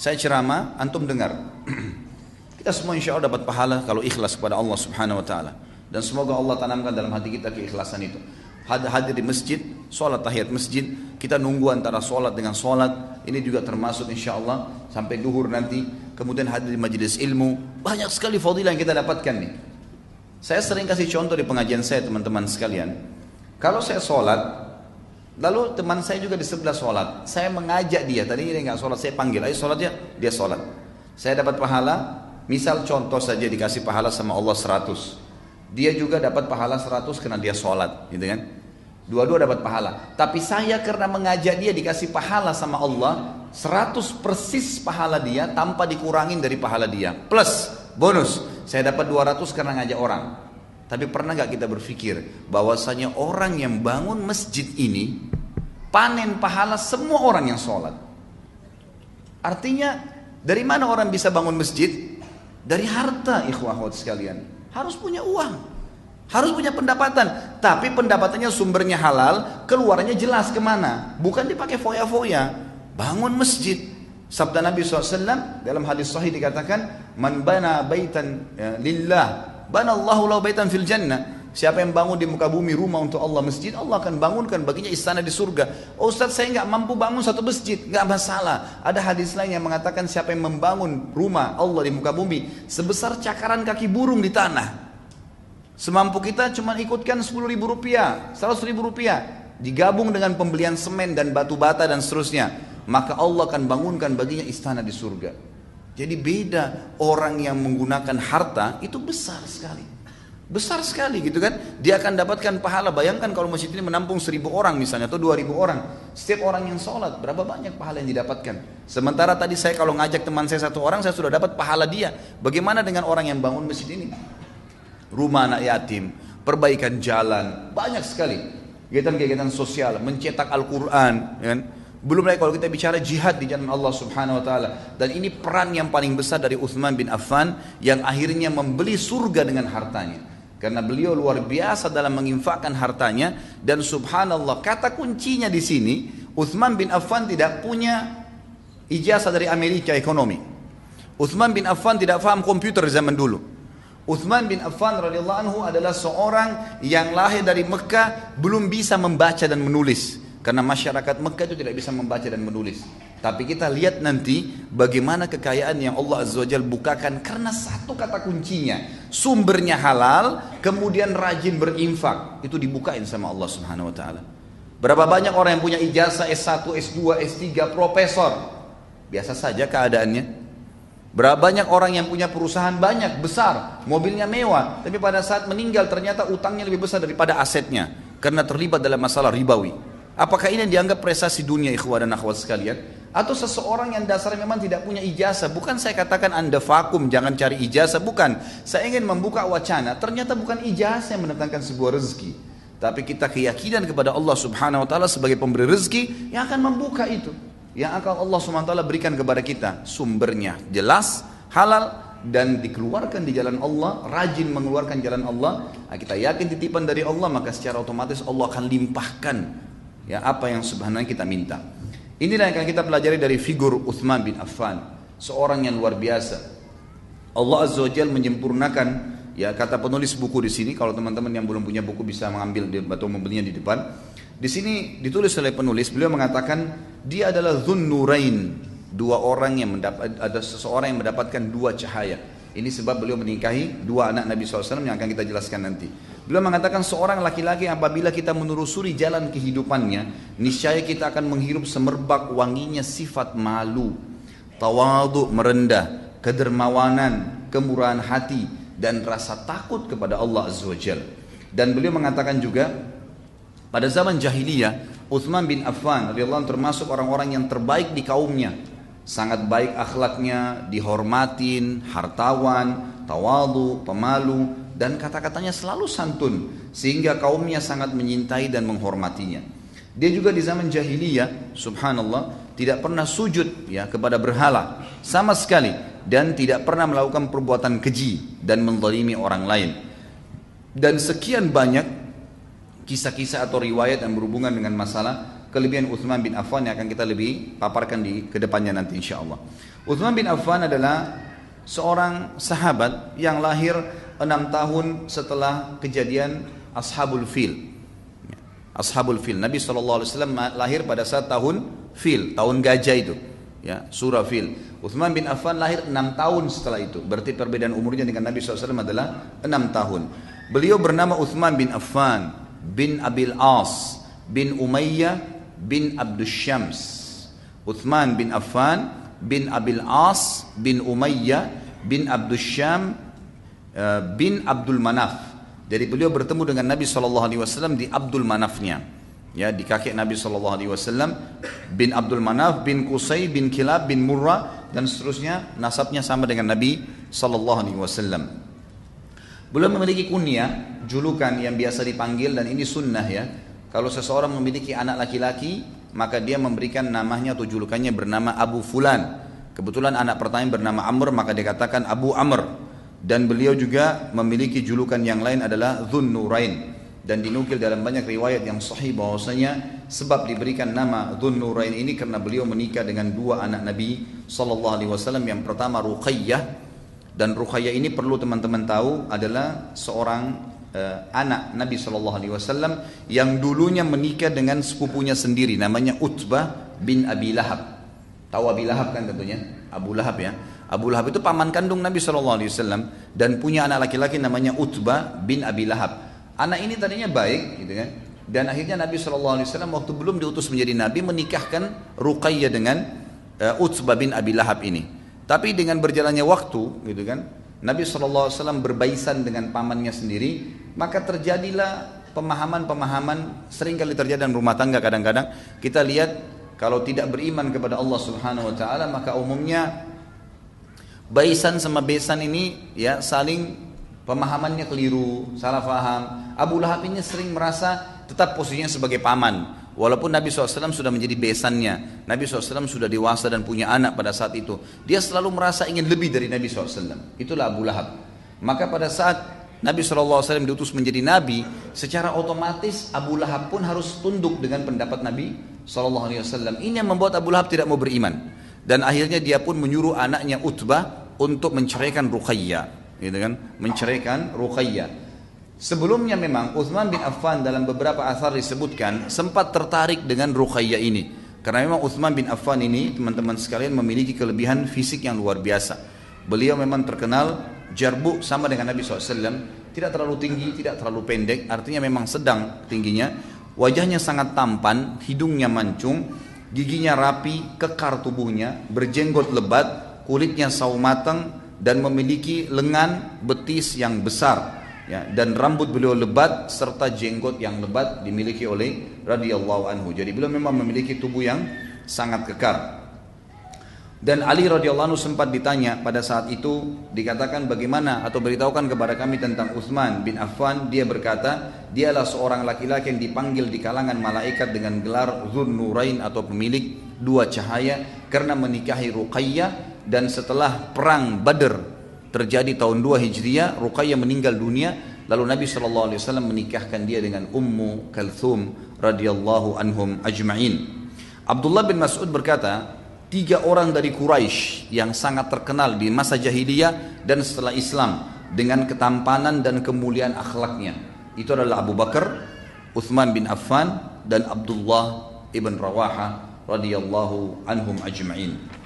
Saya ceramah antum dengar. Kita semua insya Allah dapat pahala kalau ikhlas kepada Allah subhanahu wa ta'ala. Dan semoga Allah tanamkan dalam hati kita keikhlasan itu hadir di masjid, sholat tahiyat masjid, kita nunggu antara sholat dengan sholat, ini juga termasuk insya Allah sampai duhur nanti, kemudian hadir di majelis ilmu, banyak sekali fadilah yang kita dapatkan nih. Saya sering kasih contoh di pengajian saya teman-teman sekalian, kalau saya sholat, lalu teman saya juga di sebelah sholat, saya mengajak dia, tadi dia nggak sholat, saya panggil, ayo sholat ya, dia sholat. Saya dapat pahala, misal contoh saja dikasih pahala sama Allah 100, dia juga dapat pahala 100 karena dia sholat, gitu kan? Dua-dua dapat pahala. Tapi saya karena mengajak dia dikasih pahala sama Allah, 100 persis pahala dia tanpa dikurangin dari pahala dia. Plus bonus, saya dapat 200 karena ngajak orang. Tapi pernah nggak kita berpikir bahwasanya orang yang bangun masjid ini panen pahala semua orang yang sholat. Artinya dari mana orang bisa bangun masjid? Dari harta ikhwah sekalian. Harus punya uang. Harus punya pendapatan, tapi pendapatannya sumbernya halal, keluarnya jelas ke mana. Bukan dipakai foya-foya. Bangun masjid. Sabda Nabi SAW dalam hadis sahih dikatakan, Man bana baitan ya, lillah, bana Allahu lahu baitan fil jannah. Siapa yang bangun di muka bumi rumah untuk Allah masjid, Allah akan bangunkan baginya istana di surga. Oh Ustaz saya nggak mampu bangun satu masjid, nggak masalah. Ada hadis lain yang mengatakan siapa yang membangun rumah Allah di muka bumi sebesar cakaran kaki burung di tanah. Semampu kita cuma ikutkan 10 ribu rupiah, 100 ribu rupiah. Digabung dengan pembelian semen dan batu bata dan seterusnya. Maka Allah akan bangunkan baginya istana di surga. Jadi beda orang yang menggunakan harta itu besar sekali. Besar sekali gitu kan. Dia akan dapatkan pahala. Bayangkan kalau masjid ini menampung seribu orang misalnya atau dua ribu orang. Setiap orang yang sholat berapa banyak pahala yang didapatkan. Sementara tadi saya kalau ngajak teman saya satu orang saya sudah dapat pahala dia. Bagaimana dengan orang yang bangun masjid ini? Rumah anak yatim, perbaikan jalan, banyak sekali. kegiatan-kegiatan sosial, mencetak Al-Quran, kan? Belum lagi kalau kita bicara jihad di jalan Allah Subhanahu wa taala. Dan ini peran yang paling besar dari Uthman bin Affan yang akhirnya membeli surga dengan hartanya. Karena beliau luar biasa dalam menginfakkan hartanya dan subhanallah kata kuncinya di sini Uthman bin Affan tidak punya ijazah dari Amerika ekonomi. Uthman bin Affan tidak paham komputer zaman dulu. Uthman bin Affan radhiyallahu anhu adalah seorang yang lahir dari Mekah belum bisa membaca dan menulis. Karena masyarakat Mekah itu tidak bisa membaca dan menulis. Tapi kita lihat nanti bagaimana kekayaan yang Allah Azza wa Jal bukakan karena satu kata kuncinya. Sumbernya halal, kemudian rajin berinfak. Itu dibukain sama Allah Subhanahu wa taala. Berapa banyak orang yang punya ijazah S1, S2, S3, profesor. Biasa saja keadaannya. Berapa banyak orang yang punya perusahaan banyak, besar, mobilnya mewah, tapi pada saat meninggal ternyata utangnya lebih besar daripada asetnya karena terlibat dalam masalah ribawi. Apakah ini dianggap prestasi dunia ikhwah dan akhwat sekalian? Atau seseorang yang dasarnya memang tidak punya ijazah. Bukan saya katakan anda vakum, jangan cari ijazah. Bukan. Saya ingin membuka wacana. Ternyata bukan ijazah yang mendatangkan sebuah rezeki. Tapi kita keyakinan kepada Allah subhanahu wa ta'ala sebagai pemberi rezeki yang akan membuka itu. Yang akan Allah ta'ala berikan kepada kita. Sumbernya jelas, halal, dan dikeluarkan di jalan Allah, rajin mengeluarkan jalan Allah, nah, kita yakin titipan dari Allah, maka secara otomatis Allah akan limpahkan ya apa yang sebenarnya kita minta. Inilah yang akan kita pelajari dari figur Uthman bin Affan, seorang yang luar biasa. Allah Azza wa Jalla menyempurnakan ya kata penulis buku di sini kalau teman-teman yang belum punya buku bisa mengambil atau membelinya di depan. Di sini ditulis oleh penulis beliau mengatakan dia adalah Dzun Nurain, dua orang yang mendapat ada seseorang yang mendapatkan dua cahaya. Ini sebab beliau menikahi dua anak Nabi SAW yang akan kita jelaskan nanti. Beliau mengatakan seorang laki-laki apabila kita menelusuri jalan kehidupannya, niscaya kita akan menghirup semerbak wanginya sifat malu, tawadu merendah, kedermawanan, kemurahan hati, dan rasa takut kepada Allah Azza wa Jal. Dan beliau mengatakan juga, pada zaman jahiliyah, Uthman bin Affan radhiyallahu termasuk orang-orang yang terbaik di kaumnya sangat baik akhlaknya, dihormatin, hartawan, tawadu, pemalu, dan kata-katanya selalu santun, sehingga kaumnya sangat menyintai dan menghormatinya. Dia juga di zaman jahiliyah, subhanallah, tidak pernah sujud ya kepada berhala sama sekali dan tidak pernah melakukan perbuatan keji dan menzalimi orang lain. Dan sekian banyak kisah-kisah atau riwayat yang berhubungan dengan masalah kelebihan Uthman bin Affan yang akan kita lebih paparkan di ke depannya nanti insya Allah. Uthman bin Affan adalah seorang sahabat yang lahir enam tahun setelah kejadian Ashabul Fil. Ashabul Fil. Nabi SAW lahir pada saat tahun Fil, tahun gajah itu. Ya, surah Fil. Uthman bin Affan lahir enam tahun setelah itu. Berarti perbedaan umurnya dengan Nabi SAW adalah enam tahun. Beliau bernama Uthman bin Affan bin Abil As bin Umayyah bin Abdus Syams Uthman bin Affan bin Abil As bin Umayyah bin Abdus Syam eh, bin Abdul Manaf jadi beliau bertemu dengan Nabi SAW di Abdul Manafnya ya di kakek Nabi SAW bin Abdul Manaf bin Qusay bin Kilab bin Murrah dan seterusnya nasabnya sama dengan Nabi SAW Beliau memiliki kunyah, julukan yang biasa dipanggil dan ini sunnah ya. Kalau seseorang memiliki anak laki-laki, maka dia memberikan namanya atau julukannya bernama Abu Fulan. Kebetulan anak pertama bernama Amr, maka dia katakan Abu Amr. Dan beliau juga memiliki julukan yang lain adalah Dhun Nurain. Dan dinukil dalam banyak riwayat yang sahih bahwasanya sebab diberikan nama Dhun Nurain ini karena beliau menikah dengan dua anak Nabi Sallallahu Alaihi Wasallam. Yang pertama Ruqayyah dan Ruqayyah ini perlu teman-teman tahu adalah seorang uh, anak Nabi Shallallahu Alaihi Wasallam yang dulunya menikah dengan sepupunya sendiri namanya Utbah bin Abi Lahab. Tahu Abi Lahab kan tentunya Abu Lahab ya. Abu Lahab itu paman kandung Nabi Shallallahu Alaihi Wasallam dan punya anak laki-laki namanya Utbah bin Abi Lahab. Anak ini tadinya baik gitu kan. Dan akhirnya Nabi Shallallahu Alaihi Wasallam waktu belum diutus menjadi Nabi menikahkan Ruqayyah dengan uh, Utbah bin Abi Lahab ini. Tapi dengan berjalannya waktu gitu kan, Nabi SAW berbaisan dengan pamannya sendiri, maka terjadilah pemahaman-pemahaman sering kali terjadi dalam rumah tangga kadang-kadang kita lihat kalau tidak beriman kepada Allah Subhanahu wa taala maka umumnya baisan sama besan ini ya saling pemahamannya keliru, salah faham. Abu Lahab ini sering merasa tetap posisinya sebagai paman. Walaupun Nabi SAW sudah menjadi besannya, Nabi SAW sudah dewasa dan punya anak pada saat itu. Dia selalu merasa ingin lebih dari Nabi SAW. Itulah Abu Lahab. Maka pada saat Nabi SAW diutus menjadi Nabi, secara otomatis Abu Lahab pun harus tunduk dengan pendapat Nabi SAW. Ini yang membuat Abu Lahab tidak mau beriman. Dan akhirnya dia pun menyuruh anaknya Utbah untuk menceraikan Ruqayyah. Gitu kan? Menceraikan Ruqayyah. Sebelumnya memang Uthman bin Affan dalam beberapa asar disebutkan sempat tertarik dengan Ruqayyah ini. Karena memang Uthman bin Affan ini teman-teman sekalian memiliki kelebihan fisik yang luar biasa. Beliau memang terkenal jarbu sama dengan Nabi SAW. Tidak terlalu tinggi, tidak terlalu pendek. Artinya memang sedang tingginya. Wajahnya sangat tampan, hidungnya mancung, giginya rapi, kekar tubuhnya, berjenggot lebat, kulitnya sawo matang, dan memiliki lengan betis yang besar ya dan rambut beliau lebat serta jenggot yang lebat dimiliki oleh radhiyallahu anhu. Jadi beliau memang memiliki tubuh yang sangat kekar. Dan Ali radhiyallahu anhu sempat ditanya pada saat itu dikatakan bagaimana atau beritahukan kepada kami tentang Uthman bin Affan dia berkata dialah seorang laki-laki yang dipanggil di kalangan malaikat dengan gelar Zun Nurain atau pemilik dua cahaya karena menikahi Ruqayyah dan setelah perang Badr terjadi tahun 2 Hijriah, Ruqayyah meninggal dunia, lalu Nabi SAW menikahkan dia dengan Ummu Kalthum radhiyallahu anhum ajma'in. Abdullah bin Mas'ud berkata, tiga orang dari Quraisy yang sangat terkenal di masa jahiliyah dan setelah Islam dengan ketampanan dan kemuliaan akhlaknya. Itu adalah Abu Bakar, Uthman bin Affan dan Abdullah ibn Rawaha radhiyallahu anhum ajma'in.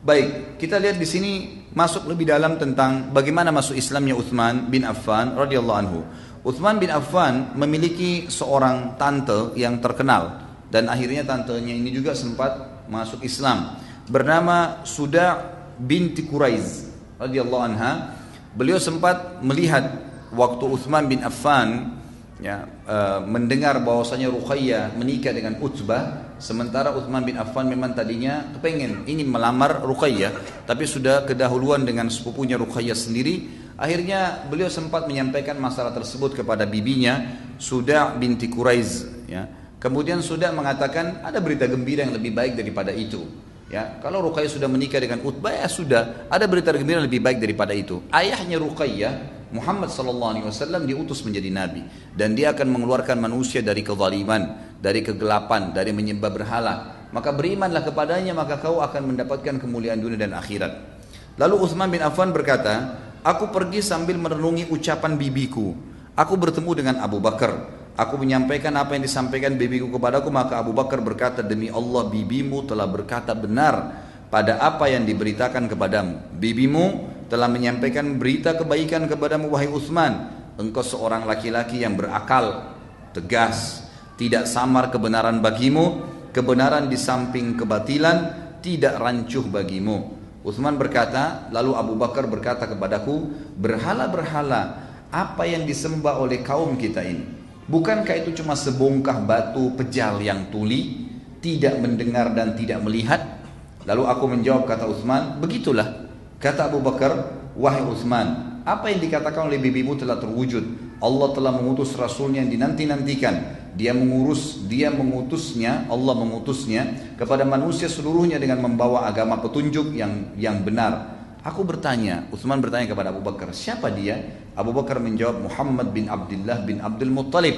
Baik, kita lihat di sini masuk lebih dalam tentang bagaimana masuk Islamnya Uthman bin Affan radhiyallahu anhu. Uthman bin Affan memiliki seorang tante yang terkenal dan akhirnya tantenya ini juga sempat masuk Islam bernama Suda binti Quraiz radhiyallahu anha. Beliau sempat melihat waktu Uthman bin Affan ya, uh, mendengar bahwasanya Ruqayyah menikah dengan Utbah sementara Uthman bin Affan memang tadinya kepengen ini melamar Ruqayyah tapi sudah kedahuluan dengan sepupunya Ruqayyah sendiri. Akhirnya beliau sempat menyampaikan masalah tersebut kepada bibinya Suda binti Quraiz ya. Kemudian Suda mengatakan ada berita gembira yang lebih baik daripada itu. Ya kalau Ruqayyah sudah menikah dengan Utbah ya sudah ada berita gembira yang lebih baik daripada itu. Ayahnya Ruqayyah Muhammad sallallahu alaihi wasallam diutus menjadi nabi dan dia akan mengeluarkan manusia dari kezaliman, dari kegelapan, dari menyembah berhala. Maka berimanlah kepadanya maka kau akan mendapatkan kemuliaan dunia dan akhirat. Lalu Utsman bin Affan berkata, "Aku pergi sambil merenungi ucapan bibiku. Aku bertemu dengan Abu Bakar. Aku menyampaikan apa yang disampaikan bibiku kepadaku, maka Abu Bakar berkata, "Demi Allah, bibimu telah berkata benar pada apa yang diberitakan kepadamu. Bibimu telah menyampaikan berita kebaikan kepadamu wahai Utsman. Engkau seorang laki-laki yang berakal tegas tidak samar kebenaran bagimu kebenaran di samping kebatilan tidak rancuh bagimu. Utsman berkata lalu Abu Bakar berkata kepadaku berhala-berhala apa yang disembah oleh kaum kita ini? Bukankah itu cuma sebongkah batu pejal yang tuli tidak mendengar dan tidak melihat? Lalu aku menjawab kata Utsman begitulah Kata Abu Bakar, wahai Uthman, apa yang dikatakan oleh bibimu telah terwujud. Allah telah mengutus Rasulnya yang dinanti-nantikan. Dia mengurus, dia mengutusnya, Allah mengutusnya kepada manusia seluruhnya dengan membawa agama petunjuk yang yang benar. Aku bertanya, Uthman bertanya kepada Abu Bakar, siapa dia? Abu Bakar menjawab, Muhammad bin Abdullah bin Abdul Muttalib.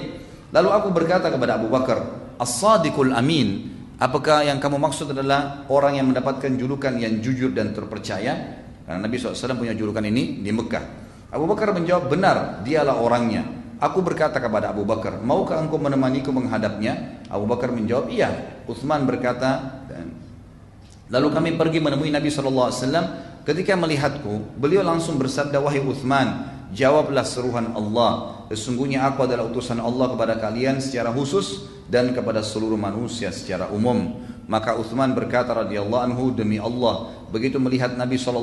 Lalu aku berkata kepada Abu Bakar, As-Sadiqul Amin, apakah yang kamu maksud adalah orang yang mendapatkan julukan yang jujur dan terpercaya? Karena Nabi SAW punya julukan ini di Mekah. Abu Bakar menjawab, benar, dialah orangnya. Aku berkata kepada Abu Bakar, maukah engkau menemaniku menghadapnya? Abu Bakar menjawab, iya. Uthman berkata, dan lalu kami pergi menemui Nabi SAW. Ketika melihatku, beliau langsung bersabda, wahai Uthman, jawablah seruhan Allah. Sesungguhnya aku adalah utusan Allah kepada kalian secara khusus dan kepada seluruh manusia secara umum. Maka Uthman berkata radhiyallahu anhu demi Allah begitu melihat Nabi saw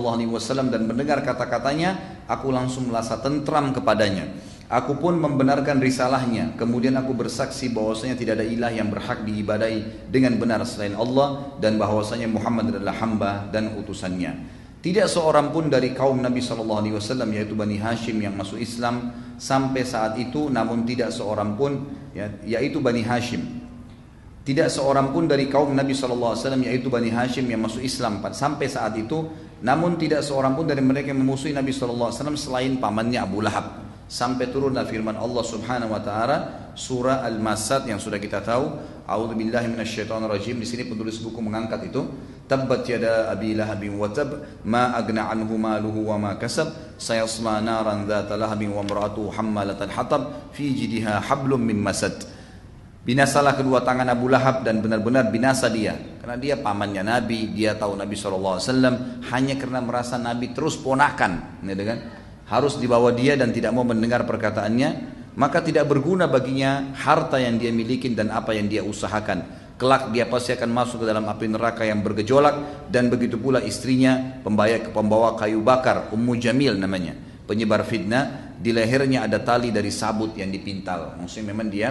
dan mendengar kata-katanya aku langsung merasa tentram kepadanya. Aku pun membenarkan risalahnya. Kemudian aku bersaksi bahwasanya tidak ada ilah yang berhak diibadai dengan benar selain Allah dan bahwasanya Muhammad adalah hamba dan utusannya. Tidak seorang pun dari kaum Nabi Shallallahu Alaihi Wasallam yaitu Bani Hashim yang masuk Islam sampai saat itu, namun tidak seorang pun ya, yaitu Bani Hashim. Tidak seorang pun dari kaum Nabi Wasallam yaitu Bani Hashim yang masuk Islam sampai saat itu, namun tidak seorang pun dari mereka yang memusuhi Nabi Wasallam selain pamannya Abu Lahab. Sampai turunlah firman Allah Subhanahu wa taala surah Al-Masad yang sudah kita tahu. A'udzubillahi minasyaitonirrajim. Di sini penulis buku mengangkat itu. Tabbat yada abi lahabin wa tab ma agna anhu maluhu wa ma kasab. Sayasla naran dzata lahabin wa imra'atuhu hammalatal hatab. Fi jidha hablum min masad Binasalah kedua tangan Abu Lahab dan benar-benar binasa dia. Karena dia pamannya Nabi, dia tahu Nabi SAW hanya karena merasa Nabi terus ponakan. Gitu kan? harus dibawa dia dan tidak mau mendengar perkataannya, maka tidak berguna baginya harta yang dia miliki dan apa yang dia usahakan. Kelak dia pasti akan masuk ke dalam api neraka yang bergejolak dan begitu pula istrinya pembawa, pembawa kayu bakar Ummu Jamil namanya penyebar fitnah di lehernya ada tali dari sabut yang dipintal maksudnya memang dia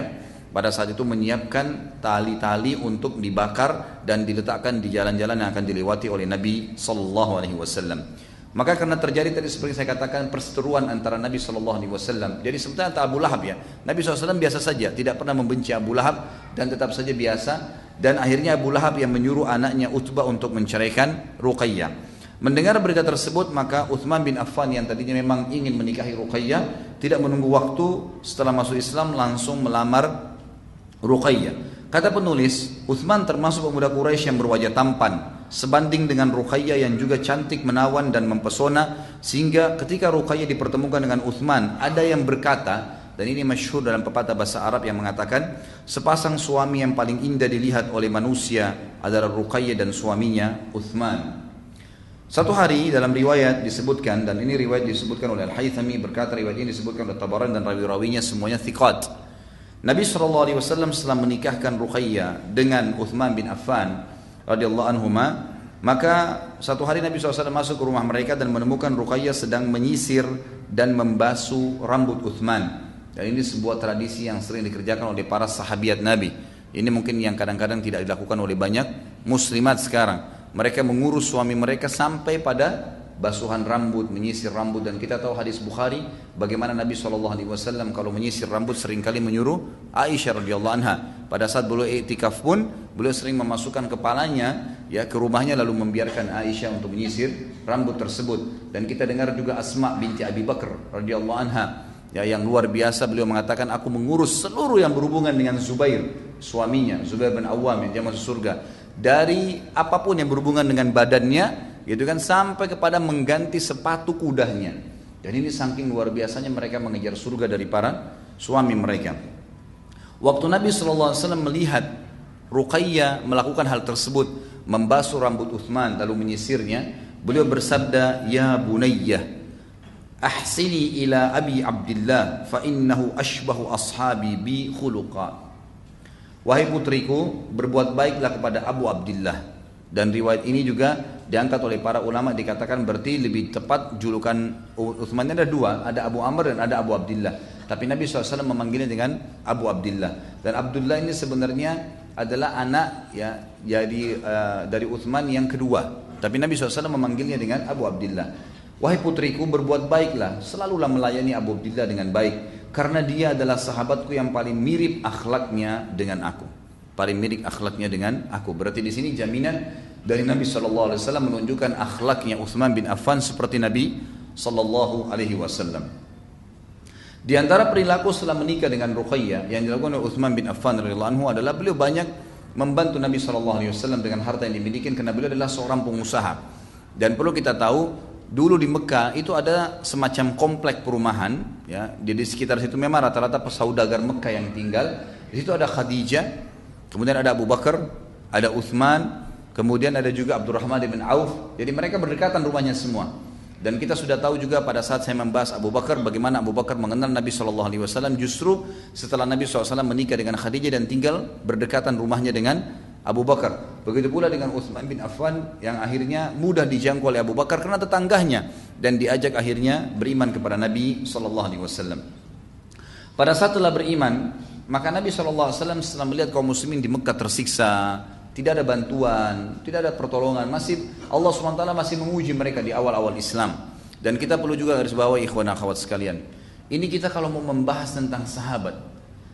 pada saat itu menyiapkan tali-tali untuk dibakar dan diletakkan di jalan-jalan yang akan dilewati oleh Nabi Sallallahu Alaihi Wasallam. Maka karena terjadi tadi seperti saya katakan perseteruan antara Nabi Shallallahu Alaihi Wasallam. Jadi sebetulnya antara Abu Lahab ya. Nabi SAW biasa saja, tidak pernah membenci Abu Lahab dan tetap saja biasa. Dan akhirnya Abu Lahab yang menyuruh anaknya Utbah untuk menceraikan Ruqayyah. Mendengar berita tersebut maka Uthman bin Affan yang tadinya memang ingin menikahi Ruqayyah tidak menunggu waktu setelah masuk Islam langsung melamar Ruqayyah. Kata penulis, Uthman termasuk pemuda Quraisy yang berwajah tampan, sebanding dengan Ruqayyah yang juga cantik, menawan dan mempesona, sehingga ketika Ruqayyah dipertemukan dengan Uthman, ada yang berkata, dan ini masyhur dalam pepatah bahasa Arab yang mengatakan, sepasang suami yang paling indah dilihat oleh manusia adalah Ruqayyah dan suaminya Uthman. Satu hari dalam riwayat disebutkan dan ini riwayat disebutkan oleh Al-Haythami berkata riwayat ini disebutkan oleh Tabaran dan rawi-rawinya semuanya thiqat. Nabi SAW setelah menikahkan Ruqayyah dengan Uthman bin Affan radhiyallahu anhu maka satu hari Nabi SAW masuk ke rumah mereka dan menemukan Ruqayyah sedang menyisir dan membasuh rambut Uthman. Dan ini sebuah tradisi yang sering dikerjakan oleh para sahabiat Nabi. Ini mungkin yang kadang-kadang tidak dilakukan oleh banyak muslimat sekarang. Mereka mengurus suami mereka sampai pada basuhan rambut, menyisir rambut. Dan kita tahu hadis Bukhari bagaimana Nabi Wasallam kalau menyisir rambut sering kali menyuruh Aisyah radhiyallahu anha. Pada saat beliau iktikaf pun beliau sering memasukkan kepalanya ya ke rumahnya lalu membiarkan Aisyah untuk menyisir rambut tersebut. Dan kita dengar juga Asma binti Abi Bakar radhiyallahu anha ya yang luar biasa. Beliau mengatakan aku mengurus seluruh yang berhubungan dengan Zubair suaminya Zubair bin Awam yang masuk surga. Dari apa pun yang berhubungan dengan badannya gitu kan sampai kepada mengganti sepatu kudanya. Dan ini saking luar biasanya mereka mengejar surga dari para suami mereka. Waktu Nabi SAW melihat Ruqayyah melakukan hal tersebut membasuh rambut Uthman lalu menyisirnya beliau bersabda ya bunayyah ahsini ila abi abdillah fa innahu ashbahu ashabi bi khuluqa. Wahai putriku berbuat baiklah kepada Abu Abdullah dan riwayat ini juga diangkat oleh para ulama dikatakan berarti lebih tepat julukan Uthman ada dua, ada Abu Amr dan ada Abu Abdullah. Tapi Nabi SAW memanggilnya dengan Abu Abdullah. Dan Abdullah ini sebenarnya adalah anak ya jadi uh, dari Uthman yang kedua. Tapi Nabi SAW memanggilnya dengan Abu Abdullah. Wahai putriku berbuat baiklah, selalulah melayani Abu Abdullah dengan baik. Karena dia adalah sahabatku yang paling mirip akhlaknya dengan aku. Paling mirip akhlaknya dengan aku. Berarti di sini jaminan dari Nabi Shallallahu Alaihi Wasallam menunjukkan akhlaknya Uthman bin Affan seperti Nabi Shallallahu Alaihi Wasallam. Di antara perilaku setelah menikah dengan Ruqayyah yang dilakukan oleh Uthman bin Affan radhiyallahu anhu adalah beliau banyak membantu Nabi Shallallahu Alaihi Wasallam dengan harta yang dimiliki karena beliau adalah seorang pengusaha. Dan perlu kita tahu dulu di Mekah itu ada semacam komplek perumahan ya di sekitar situ memang rata-rata pesaudagar Mekah yang tinggal di situ ada Khadijah kemudian ada Abu Bakar ada Uthman Kemudian ada juga Abdurrahman bin Auf. Jadi mereka berdekatan rumahnya semua. Dan kita sudah tahu juga pada saat saya membahas Abu Bakar bagaimana Abu Bakar mengenal Nabi Shallallahu Alaihi Wasallam justru setelah Nabi SAW menikah dengan Khadijah dan tinggal berdekatan rumahnya dengan Abu Bakar. Begitu pula dengan Utsman bin Affan yang akhirnya mudah dijangkau oleh Abu Bakar karena tetangganya dan diajak akhirnya beriman kepada Nabi Shallallahu Alaihi Wasallam. Pada saat telah beriman, maka Nabi SAW setelah melihat kaum muslimin di Mekah tersiksa, tidak ada bantuan, tidak ada pertolongan. Masih Allah SWT masih menguji mereka di awal-awal Islam. Dan kita perlu juga garis bawah ikhwan akhwat sekalian. Ini kita kalau mau membahas tentang sahabat,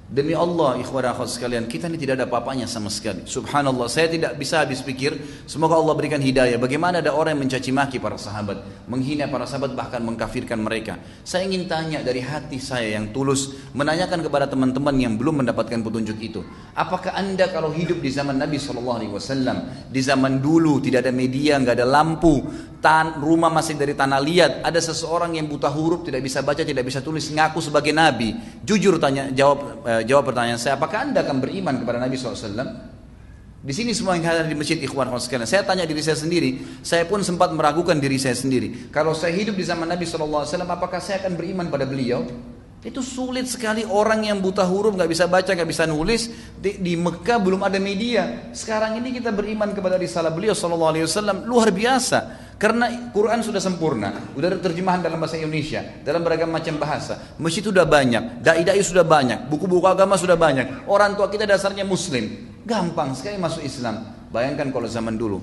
Demi Allah ikhwan akhwat sekalian, kita ini tidak ada apa-apanya sama sekali. Subhanallah, saya tidak bisa habis pikir, semoga Allah berikan hidayah. Bagaimana ada orang yang mencaci maki para sahabat, menghina para sahabat bahkan mengkafirkan mereka. Saya ingin tanya dari hati saya yang tulus, menanyakan kepada teman-teman yang belum mendapatkan petunjuk itu. Apakah Anda kalau hidup di zaman Nabi SAW, di zaman dulu tidak ada media, nggak ada lampu, tan rumah masih dari tanah liat, ada seseorang yang buta huruf, tidak bisa baca, tidak bisa tulis, ngaku sebagai nabi. Jujur tanya jawab eh, jawab pertanyaan saya, apakah Anda akan beriman kepada Nabi SAW? Di sini semua yang hadir di masjid ikhwan sekalian. Saya tanya diri saya sendiri, saya pun sempat meragukan diri saya sendiri. Kalau saya hidup di zaman Nabi SAW, apakah saya akan beriman pada beliau? Itu sulit sekali orang yang buta huruf, nggak bisa baca, nggak bisa nulis. Di, di Mekah belum ada media. Sekarang ini kita beriman kepada risalah beliau Sallallahu Alaihi Wasallam luar biasa. Karena Quran sudah sempurna, sudah ada terjemahan dalam bahasa Indonesia, dalam beragam macam bahasa. Masjid sudah banyak, dai-dai sudah banyak, buku-buku agama sudah banyak. Orang tua kita dasarnya muslim. Gampang sekali masuk Islam. Bayangkan kalau zaman dulu.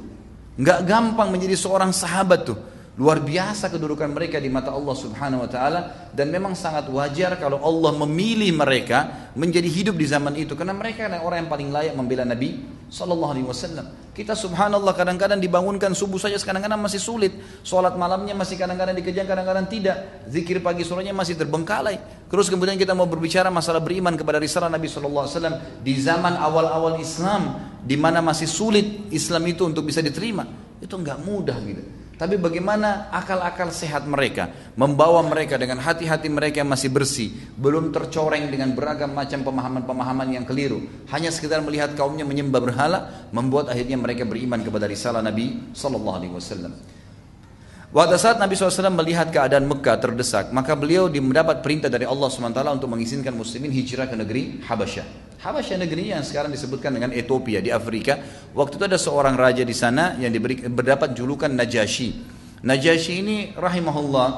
Nggak gampang menjadi seorang sahabat tuh. Luar biasa kedudukan mereka di mata Allah Subhanahu wa taala dan memang sangat wajar kalau Allah memilih mereka menjadi hidup di zaman itu karena mereka adalah orang yang paling layak membela Nabi sallallahu alaihi wasallam. Kita subhanallah kadang-kadang dibangunkan subuh saja kadang-kadang masih sulit. Salat malamnya masih kadang-kadang dikejar, kadang-kadang tidak. Zikir pagi sorenya masih terbengkalai. Terus kemudian kita mau berbicara masalah beriman kepada risalah Nabi sallallahu alaihi wasallam di zaman awal-awal Islam di mana masih sulit Islam itu untuk bisa diterima. Itu enggak mudah gitu. Tapi bagaimana akal-akal sehat mereka membawa mereka dengan hati-hati mereka yang masih bersih, belum tercoreng dengan beragam macam pemahaman-pemahaman yang keliru. Hanya sekedar melihat kaumnya menyembah berhala, membuat akhirnya mereka beriman kepada risalah Nabi Sallallahu. Pada saat Nabi SAW melihat keadaan Mekah terdesak, maka beliau mendapat perintah dari Allah SWT untuk mengizinkan muslimin hijrah ke negeri Habasyah. Habasyah negeri yang sekarang disebutkan dengan Ethiopia di Afrika. Waktu itu ada seorang raja di sana yang diberi, berdapat julukan Najasyi. Najasyi ini rahimahullah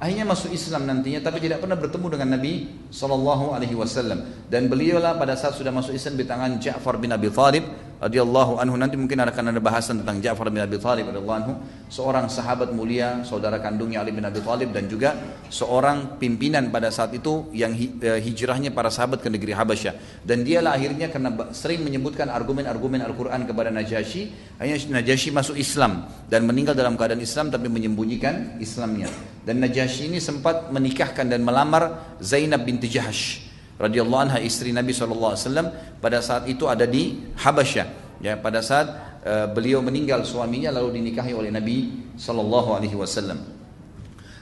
akhirnya masuk Islam nantinya tapi tidak pernah bertemu dengan Nabi Sallallahu Alaihi Wasallam dan beliaulah pada saat sudah masuk Islam di tangan Ja'far bin Abi Thalib radhiyallahu anhu. Nanti mungkin akan ada bahasan tentang Ja'far bin Abi Thalib radhiyallahu anhu. Seorang sahabat mulia saudara kandungnya Ali bin Abi Thalib dan juga seorang pimpinan pada saat itu yang eh, hijrahnya para sahabat ke negeri Habasyah. Dan dialah akhirnya karena sering menyebutkan argumen-argumen Al-Qur'an kepada Najasyi hanya Najasyi masuk Islam dan meninggal dalam keadaan Islam tapi menyembunyikan Islamnya. Dan Najasyi ini sempat menikahkan dan melamar Zainab binti Jahash radhiyallahu anha istri Nabi SAW pada saat itu ada di Habasyah. Ya pada saat uh, beliau meninggal suaminya lalu dinikahi oleh Nabi sallallahu alaihi wasallam.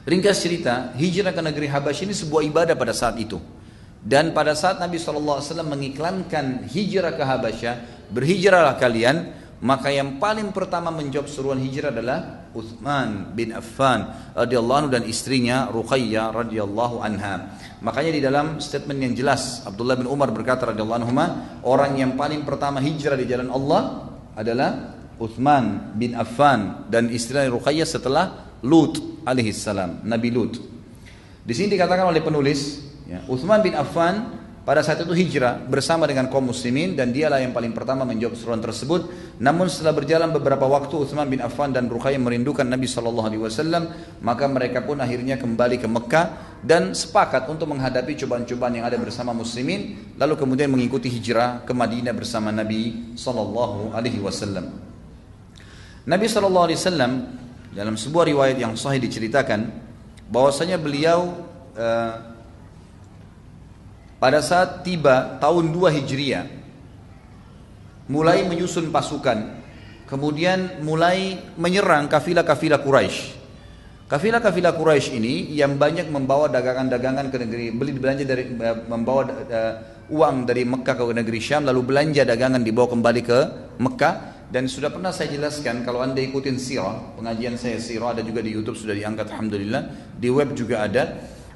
Ringkas cerita hijrah ke negeri Habasyah ini sebuah ibadah pada saat itu. Dan pada saat Nabi SAW mengiklankan hijrah ke Habasyah berhijrahlah kalian maka yang paling pertama menjawab seruan hijrah adalah Uthman bin Affan radhiyallahu dan istrinya Ruqayyah radhiyallahu anha. Makanya di dalam statement yang jelas Abdullah bin Umar berkata radhiyallahu anhu orang yang paling pertama hijrah di jalan Allah adalah Uthman bin Affan dan istrinya Ruqayyah setelah Lut alaihi salam, Nabi Lut. Di sini dikatakan oleh penulis, ya, Uthman bin Affan pada saat itu hijrah bersama dengan kaum muslimin dan dialah yang paling pertama menjawab seruan tersebut. Namun setelah berjalan beberapa waktu Utsman bin Affan dan Ruqayyah merindukan Nabi Shallallahu alaihi wasallam, maka mereka pun akhirnya kembali ke Mekah dan sepakat untuk menghadapi cobaan-cobaan yang ada bersama muslimin lalu kemudian mengikuti hijrah ke Madinah bersama Nabi Shallallahu alaihi wasallam. Nabi Shallallahu alaihi wasallam dalam sebuah riwayat yang sahih diceritakan bahwasanya beliau uh, pada saat tiba tahun 2 Hijriah mulai menyusun pasukan kemudian mulai menyerang kafilah-kafilah Quraisy. Kafilah-kafilah Quraisy ini yang banyak membawa dagangan-dagangan ke negeri, beli belanja dari eh, membawa uh, uang dari Mekah ke negeri Syam lalu belanja dagangan dibawa kembali ke Mekah dan sudah pernah saya jelaskan kalau anda ikutin sirah pengajian saya sirah ada juga di YouTube sudah diangkat alhamdulillah di web juga ada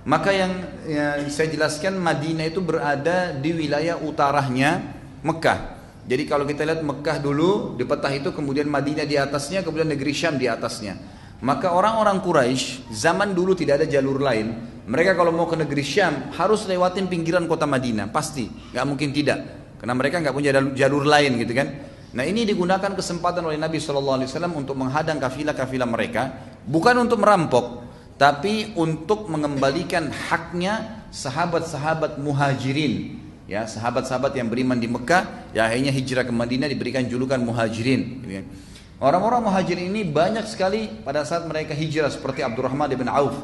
maka yang, yang saya jelaskan Madinah itu berada di wilayah utaranya Mekah. Jadi kalau kita lihat Mekah dulu di peta itu kemudian Madinah di atasnya kemudian negeri Syam di atasnya. Maka orang-orang Quraisy zaman dulu tidak ada jalur lain. Mereka kalau mau ke negeri Syam harus lewatin pinggiran kota Madinah pasti, nggak mungkin tidak. Karena mereka nggak punya jalur lain gitu kan. Nah ini digunakan kesempatan oleh Nabi Shallallahu Alaihi Wasallam untuk menghadang kafilah-kafilah mereka, bukan untuk merampok, tapi untuk mengembalikan haknya sahabat-sahabat muhajirin, ya sahabat-sahabat yang beriman di Mekah, yang akhirnya hijrah ke Madinah diberikan julukan muhajirin. Gitu kan. Orang-orang muhajirin ini banyak sekali pada saat mereka hijrah seperti Abdurrahman bin Auf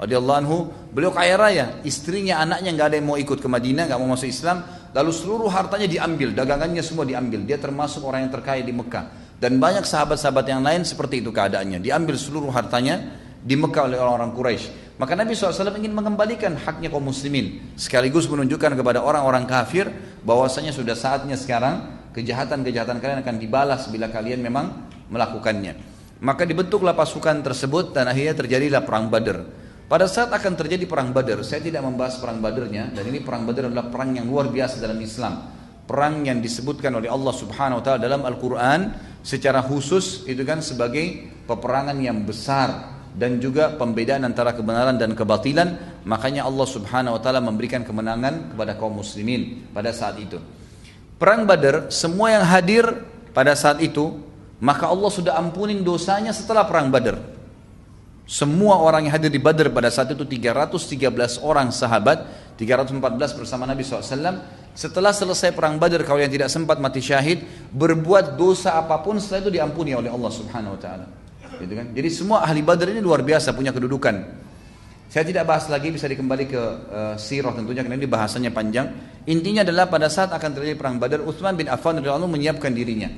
anhu, beliau kaya raya, istrinya, anaknya nggak ada yang mau ikut ke Madinah, nggak mau masuk Islam, lalu seluruh hartanya diambil, dagangannya semua diambil. Dia termasuk orang yang terkaya di Mekah. Dan banyak sahabat-sahabat yang lain seperti itu keadaannya, diambil seluruh hartanya di Mekah oleh orang-orang Quraisy. Maka Nabi SAW ingin mengembalikan haknya kaum muslimin sekaligus menunjukkan kepada orang-orang kafir bahwasanya sudah saatnya sekarang kejahatan-kejahatan kalian akan dibalas bila kalian memang melakukannya. Maka dibentuklah pasukan tersebut dan akhirnya terjadilah perang Badar. Pada saat akan terjadi perang Badar, saya tidak membahas perang Badarnya dan ini perang Badar adalah perang yang luar biasa dalam Islam. Perang yang disebutkan oleh Allah Subhanahu wa taala dalam Al-Qur'an secara khusus itu kan sebagai peperangan yang besar dan juga pembedaan antara kebenaran dan kebatilan, makanya Allah Subhanahu wa taala memberikan kemenangan kepada kaum muslimin pada saat itu. Perang Badar, semua yang hadir pada saat itu, maka Allah sudah ampunin dosanya setelah perang Badar. Semua orang yang hadir di Badr pada saat itu 313 orang sahabat, 314 bersama Nabi SAW. Setelah selesai perang Badr, kalau yang tidak sempat mati syahid, berbuat dosa apa pun setelah itu diampuni oleh Allah Subhanahu Wa Taala. Gitu kan? Jadi semua ahli Badr ini luar biasa punya kedudukan. Saya tidak bahas lagi bisa dikembali ke uh, sirah tentunya karena ini bahasanya panjang. Intinya adalah pada saat akan terjadi perang Badar, Utsman bin Affan radhiyallahu menyiapkan dirinya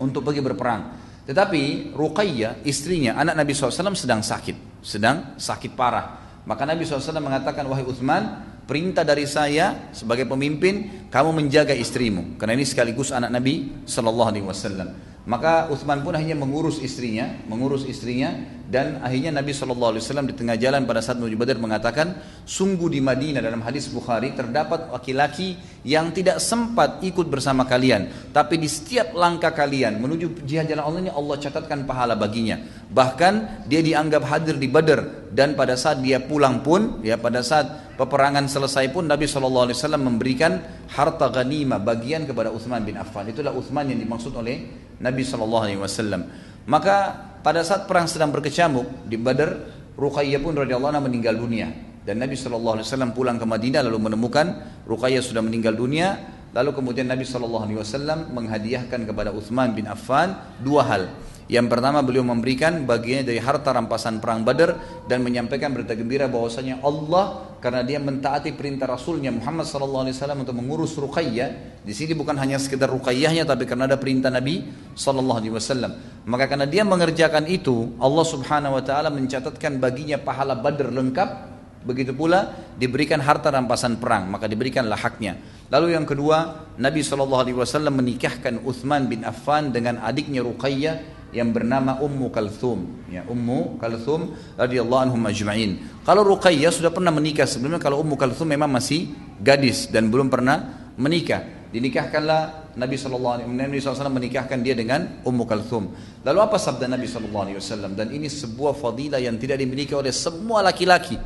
untuk pergi berperang. Tetapi Ruqayyah istrinya anak Nabi SAW sedang sakit, sedang sakit parah. Maka Nabi SAW mengatakan wahai Uthman perintah dari saya sebagai pemimpin kamu menjaga istrimu karena ini sekaligus anak Nabi Wasallam. Maka Uthman pun akhirnya mengurus istrinya, mengurus istrinya dan akhirnya Nabi Shallallahu Alaihi Wasallam di tengah jalan pada saat menuju Badar mengatakan, sungguh di Madinah dalam hadis Bukhari terdapat laki-laki yang tidak sempat ikut bersama kalian, tapi di setiap langkah kalian menuju jihad jalan Allah ini Allah catatkan pahala baginya. Bahkan dia dianggap hadir di Badar dan pada saat dia pulang pun, ya pada saat peperangan selesai pun Nabi Shallallahu Alaihi Wasallam memberikan harta ghanimah bagian kepada Uthman bin Affan. Itulah Uthman yang dimaksud oleh Nabi Shallallahu Alaihi Wasallam. Maka pada saat perang sedang berkecamuk di Badar, Ruqayyah pun radhiyallahu anha meninggal dunia. Dan Nabi Shallallahu Alaihi Wasallam pulang ke Madinah lalu menemukan Ruqayyah sudah meninggal dunia. Lalu kemudian Nabi Shallallahu Alaihi Wasallam menghadiahkan kepada Uthman bin Affan dua hal. Yang pertama beliau memberikan bagiannya dari harta rampasan perang Badar dan menyampaikan berita gembira bahwasanya Allah karena dia mentaati perintah Rasulnya Muhammad SAW untuk mengurus Ruqayyah. Di sini bukan hanya sekedar Ruqayyahnya tapi karena ada perintah Nabi SAW. Maka karena dia mengerjakan itu, Allah Subhanahu Wa Taala mencatatkan baginya pahala Badar lengkap. Begitu pula diberikan harta rampasan perang, maka diberikanlah haknya. Lalu yang kedua, Nabi SAW menikahkan Uthman bin Affan dengan adiknya Ruqayyah yang bernama Ummu Kalthum. Ya Ummu Kalthum radhiyallahu anhum ajma'in. Kalau Ruqayyah sudah pernah menikah sebelumnya kalau Ummu Kalthum memang masih gadis dan belum pernah menikah. Dinikahkanlah Nabi SAW Nabi SAW menikahkan dia dengan Ummu Kalthum. Lalu apa sabda Nabi SAW dan ini sebuah fadilah yang tidak dimiliki oleh semua laki-laki.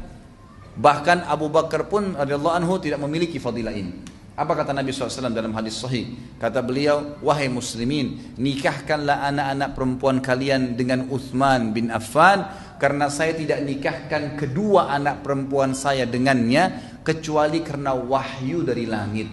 Bahkan Abu Bakar pun radhiyallahu anhu tidak memiliki fadilah ini apa kata Nabi SAW dalam hadis sahih? Kata beliau, wahai muslimin, nikahkanlah anak-anak perempuan kalian dengan Uthman bin Affan, karena saya tidak nikahkan kedua anak perempuan saya dengannya, kecuali karena wahyu dari langit.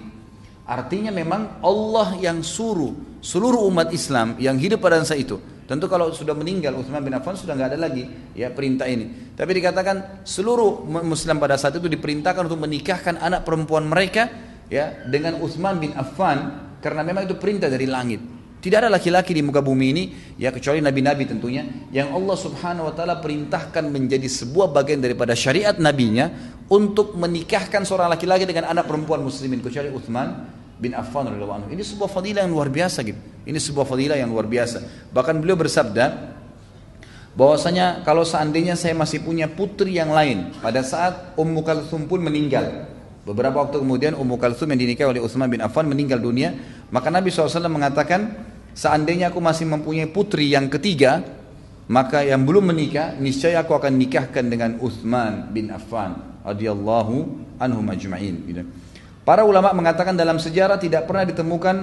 Artinya memang Allah yang suruh seluruh umat Islam yang hidup pada masa itu. Tentu kalau sudah meninggal Uthman bin Affan sudah nggak ada lagi ya perintah ini. Tapi dikatakan seluruh Muslim pada saat itu diperintahkan untuk menikahkan anak perempuan mereka ya dengan Utsman bin Affan karena memang itu perintah dari langit. Tidak ada laki-laki di muka bumi ini ya kecuali nabi-nabi tentunya yang Allah Subhanahu wa taala perintahkan menjadi sebuah bagian daripada syariat nabinya untuk menikahkan seorang laki-laki dengan anak perempuan muslimin kecuali Utsman bin Affan radhiyallahu anhu. Ini sebuah fadilah yang luar biasa gitu. Ini sebuah fadilah yang luar biasa. Bahkan beliau bersabda bahwasanya kalau seandainya saya masih punya putri yang lain pada saat Ummu Kalsum pun meninggal Beberapa waktu kemudian Ummu Kalsum yang dinikahi oleh Utsman bin Affan meninggal dunia. Maka Nabi SAW mengatakan, seandainya aku masih mempunyai putri yang ketiga, maka yang belum menikah, niscaya aku akan nikahkan dengan Utsman bin Affan radhiyallahu anhu majma'in. Gitu. Para ulama mengatakan dalam sejarah tidak pernah ditemukan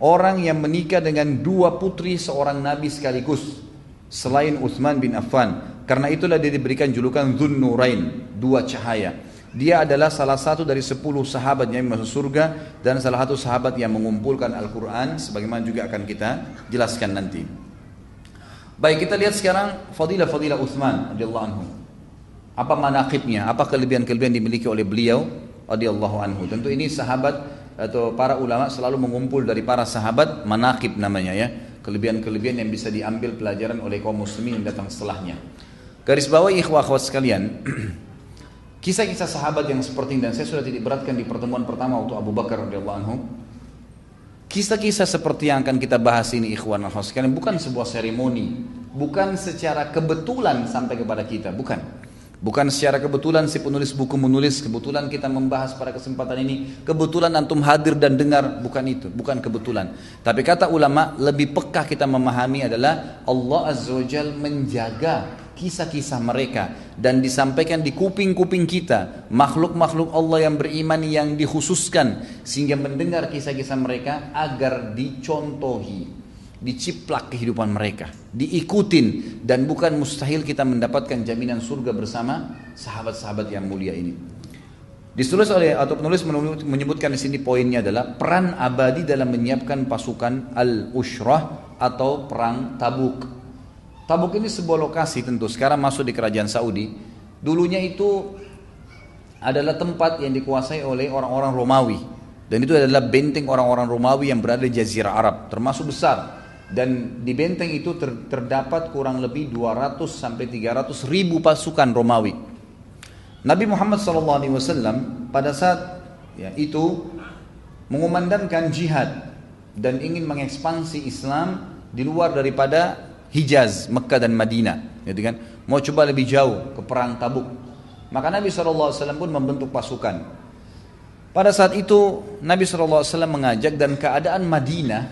orang yang menikah dengan dua putri seorang nabi sekaligus selain Uthman bin Affan. Karena itulah dia diberikan julukan Dhun Nurain, dua cahaya. Dia adalah salah satu dari sepuluh sahabat yang masuk surga dan salah satu sahabat yang mengumpulkan Al-Quran sebagaimana juga akan kita jelaskan nanti. Baik kita lihat sekarang fadilah-fadilah Uthman radhiyallahu anhu. Apa manakibnya, apa kelebihan-kelebihan dimiliki oleh beliau radhiyallahu anhu. Tentu ini sahabat atau para ulama selalu mengumpul dari para sahabat manakib namanya ya. Kelebihan-kelebihan yang bisa diambil pelajaran oleh kaum muslimin yang datang setelahnya. Garis bawahi ikhwah akhwat sekalian, Kisah-kisah sahabat yang seperti ini dan saya sudah tidak beratkan di pertemuan pertama waktu Abu Bakar radhiyallahu anhu. Kisah-kisah seperti yang akan kita bahas ini ikhwan sekalian bukan sebuah seremoni, bukan secara kebetulan sampai kepada kita, bukan. Bukan secara kebetulan si penulis buku menulis, kebetulan kita membahas pada kesempatan ini, kebetulan antum hadir dan dengar, bukan itu, bukan kebetulan. Tapi kata ulama, lebih peka kita memahami adalah Allah Azza wa Jal menjaga kisah-kisah mereka dan disampaikan di kuping-kuping kita makhluk-makhluk Allah yang beriman yang dikhususkan sehingga mendengar kisah-kisah mereka agar dicontohi diciplak kehidupan mereka diikutin dan bukan mustahil kita mendapatkan jaminan surga bersama sahabat-sahabat yang mulia ini. Ditulis oleh atau penulis menyebutkan di sini poinnya adalah peran abadi dalam menyiapkan pasukan al-ushrah atau perang tabuk Tabuk ini sebuah lokasi tentu sekarang masuk di kerajaan Saudi. Dulunya itu adalah tempat yang dikuasai oleh orang-orang Romawi dan itu adalah benteng orang-orang Romawi yang berada di Jazirah Arab termasuk besar dan di benteng itu ter, terdapat kurang lebih 200 sampai 300 ribu pasukan Romawi. Nabi Muhammad SAW pada saat ya, itu mengumandangkan jihad dan ingin mengekspansi Islam di luar daripada Hijaz, Mekah dan Madinah, gitu kan? Mau coba lebih jauh ke perang Tabuk. Maka Nabi SAW pun membentuk pasukan. Pada saat itu Nabi SAW mengajak dan keadaan Madinah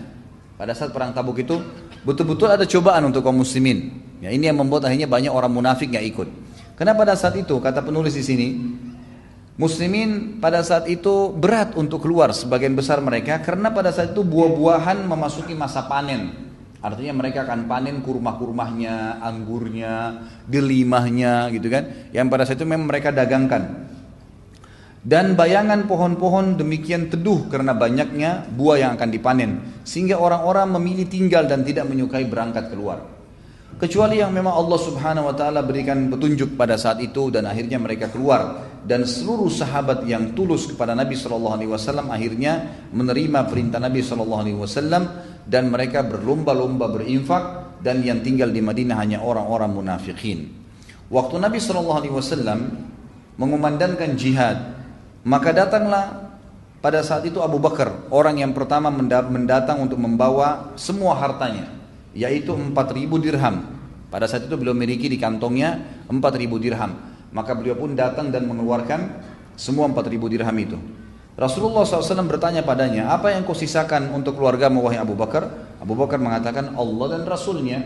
pada saat perang Tabuk itu betul-betul ada cobaan untuk kaum muslimin. Ya, ini yang membuat akhirnya banyak orang munafik yang ikut. Karena pada saat itu kata penulis di sini, Muslimin pada saat itu berat untuk keluar sebagian besar mereka karena pada saat itu buah-buahan memasuki masa panen. Artinya mereka akan panen kurma-kurmahnya, anggurnya, delimahnya gitu kan. Yang pada saat itu memang mereka dagangkan. Dan bayangan pohon-pohon demikian teduh karena banyaknya buah yang akan dipanen. Sehingga orang-orang memilih tinggal dan tidak menyukai berangkat keluar. Kecuali yang memang Allah subhanahu wa ta'ala berikan petunjuk pada saat itu dan akhirnya mereka keluar. Dan seluruh sahabat yang tulus kepada Nabi SAW akhirnya menerima perintah Nabi SAW dan mereka berlomba-lomba berinfak dan yang tinggal di Madinah hanya orang-orang munafikin. Waktu Nabi Shallallahu Alaihi Wasallam mengumandangkan jihad, maka datanglah pada saat itu Abu Bakar orang yang pertama mendatang untuk membawa semua hartanya, yaitu 4000 dirham. Pada saat itu beliau memiliki di kantongnya 4000 dirham. Maka beliau pun datang dan mengeluarkan semua 4000 dirham itu. Rasulullah SAW bertanya padanya, apa yang kau sisakan untuk keluarga wahai Abu Bakar? Abu Bakar mengatakan Allah dan Rasulnya.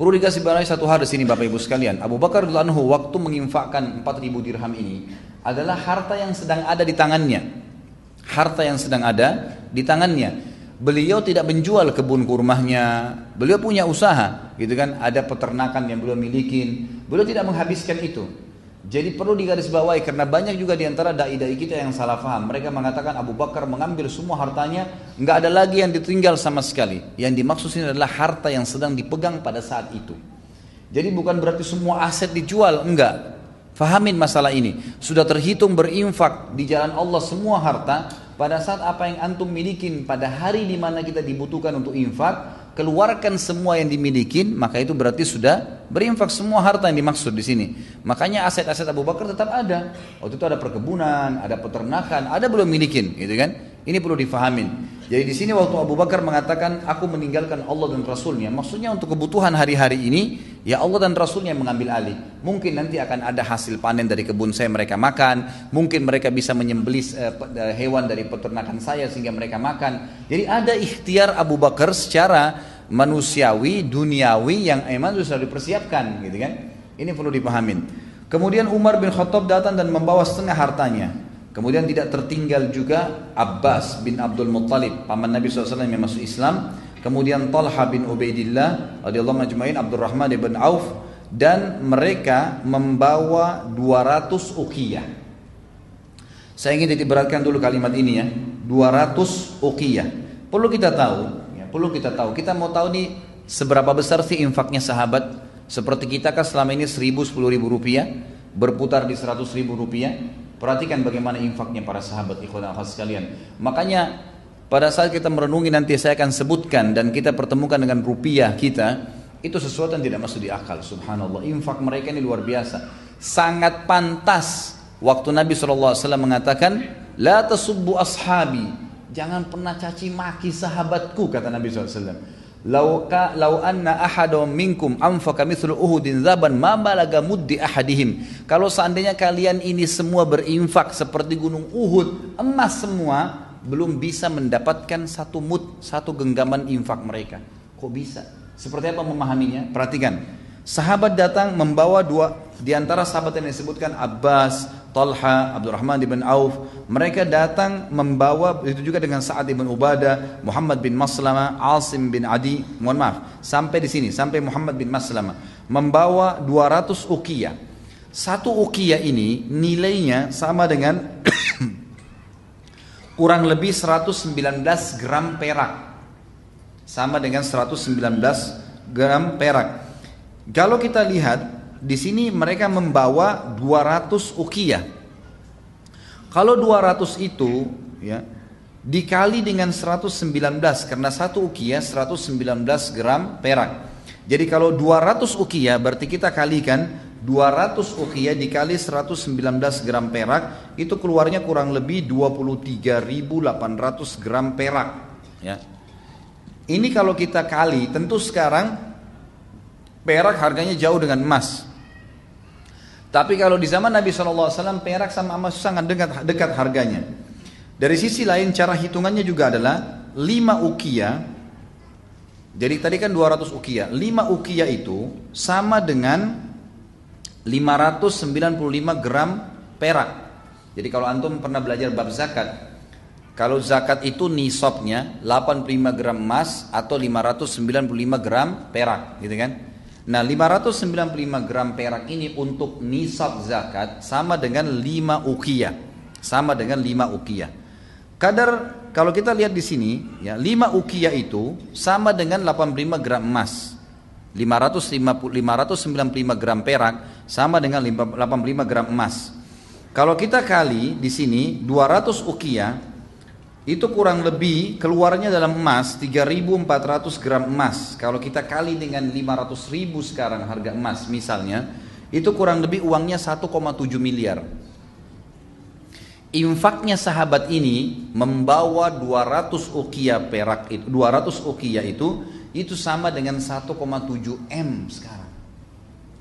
Perlu dikasih barang satu hal di sini Bapak Ibu sekalian. Abu Bakar anhu waktu menginfakkan 4000 dirham ini adalah harta yang sedang ada di tangannya. Harta yang sedang ada di tangannya. Beliau tidak menjual kebun kurmahnya, beliau punya usaha, gitu kan? Ada peternakan yang beliau miliki, beliau tidak menghabiskan itu. Jadi perlu digarisbawahi karena banyak juga di antara dai-dai kita yang salah faham. Mereka mengatakan Abu Bakar mengambil semua hartanya, nggak ada lagi yang ditinggal sama sekali. Yang dimaksud ini adalah harta yang sedang dipegang pada saat itu. Jadi bukan berarti semua aset dijual, enggak. Fahamin masalah ini. Sudah terhitung berinfak di jalan Allah semua harta pada saat apa yang antum milikin pada hari di mana kita dibutuhkan untuk infak, keluarkan semua yang dimiliki, maka itu berarti sudah berinfak semua harta yang dimaksud di sini. Makanya aset-aset Abu Bakar tetap ada. Waktu itu ada perkebunan, ada peternakan, ada belum milikin, gitu kan? Ini perlu difahamin. Jadi di sini waktu Abu Bakar mengatakan aku meninggalkan Allah dan Rasulnya, maksudnya untuk kebutuhan hari-hari ini ya Allah dan Rasulnya yang mengambil alih. Mungkin nanti akan ada hasil panen dari kebun saya mereka makan, mungkin mereka bisa menyembelih uh, hewan dari peternakan saya sehingga mereka makan. Jadi ada ikhtiar Abu Bakar secara manusiawi, duniawi yang emang sudah dipersiapkan, gitu kan? Ini perlu dipahamin. Kemudian Umar bin Khattab datang dan membawa setengah hartanya. Kemudian tidak tertinggal juga Abbas bin Abdul Muttalib, paman Nabi SAW yang masuk Islam. Kemudian Talha bin Ubaidillah radhiyallahu majma'in Abdurrahman bin Auf dan mereka membawa 200 uqiyah. Saya ingin diberatkan dulu kalimat ini ya, 200 uqiyah. Perlu kita tahu, ya, perlu kita tahu. Kita mau tahu nih seberapa besar sih infaknya sahabat? Seperti kita kan selama ini 1000 10 ribu rupiah berputar di 100 ribu rupiah Perhatikan bagaimana infaknya para sahabat ikhwan akhwat sekalian. Makanya pada saat kita merenungi nanti saya akan sebutkan dan kita pertemukan dengan rupiah kita itu sesuatu yang tidak masuk di akal. Subhanallah. Infak mereka ini luar biasa. Sangat pantas. Waktu Nabi SAW mengatakan la tasubbu ashabi. Jangan pernah caci maki sahabatku kata Nabi SAW Lau ka lau anna ahadum minkum anfaqa mithlu Uhudin zaban ma balaga muddi ahadihim. Kalau seandainya kalian ini semua berinfak seperti gunung Uhud, emas semua, belum bisa mendapatkan satu mud, satu genggaman infak mereka. Kok bisa? Seperti apa memahaminya? Perhatikan. Sahabat datang membawa dua di antara sahabat yang disebutkan Abbas, Talha, Abdurrahman bin Auf, mereka datang membawa itu juga dengan Sa'ad bin Ubadah, Muhammad bin Maslama, Asim bin Adi, mohon maaf, sampai di sini, sampai Muhammad bin Maslama, membawa 200 ukiyah. Satu ukiyah ini nilainya sama dengan kurang lebih 119 gram perak. Sama dengan 119 gram perak. Kalau kita lihat di sini mereka membawa 200 ukiyah. Kalau 200 itu ya dikali dengan 119 karena satu ukiyah 119 gram perak. Jadi kalau 200 ukiyah berarti kita kalikan 200 ukiyah dikali 119 gram perak itu keluarnya kurang lebih 23.800 gram perak ya. Ini kalau kita kali tentu sekarang perak harganya jauh dengan emas. Tapi kalau di zaman Nabi SAW perak sama emas sangat dekat, dekat harganya. Dari sisi lain cara hitungannya juga adalah 5 ukia. Jadi tadi kan 200 ukia. 5 ukia itu sama dengan 595 gram perak. Jadi kalau antum pernah belajar bab zakat, kalau zakat itu nisabnya 85 gram emas atau 595 gram perak, gitu kan? Nah 595 gram perak ini untuk nisab zakat sama dengan 5 ukiyah. Sama dengan 5 ukiyah. Kadar kalau kita lihat di sini ya 5 ukiyah itu sama dengan 85 gram emas. 550, 595 gram perak sama dengan 85 gram emas. Kalau kita kali di sini 200 ukiyah itu kurang lebih keluarnya dalam emas 3.400 gram emas. Kalau kita kali dengan 500 ribu sekarang harga emas misalnya itu kurang lebih uangnya 1,7 miliar. Infaknya sahabat ini membawa 200 ukia perak itu 200 ukia itu itu sama dengan 1,7 M sekarang.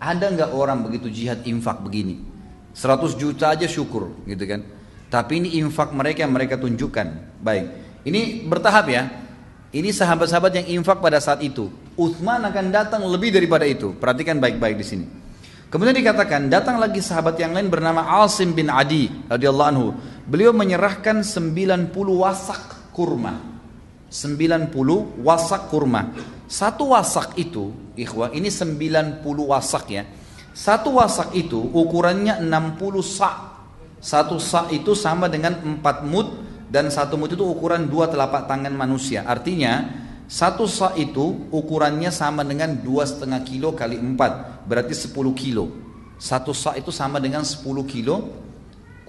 Ada nggak orang begitu jihad infak begini? 100 juta aja syukur gitu kan tapi ini infak mereka yang mereka tunjukkan. Baik. Ini bertahap ya. Ini sahabat-sahabat yang infak pada saat itu. Uthman akan datang lebih daripada itu. Perhatikan baik-baik di sini. Kemudian dikatakan datang lagi sahabat yang lain bernama Asim bin Adi radhiyallahu anhu. Beliau menyerahkan 90 wasak kurma. 90 wasak kurma. Satu wasak itu, ikhwah, ini 90 wasak ya. Satu wasak itu ukurannya 60 sak satu sa itu sama dengan empat mud dan satu mud itu ukuran dua telapak tangan manusia. Artinya satu sa itu ukurannya sama dengan dua setengah kilo kali empat berarti sepuluh kilo. Satu sa itu sama dengan sepuluh kilo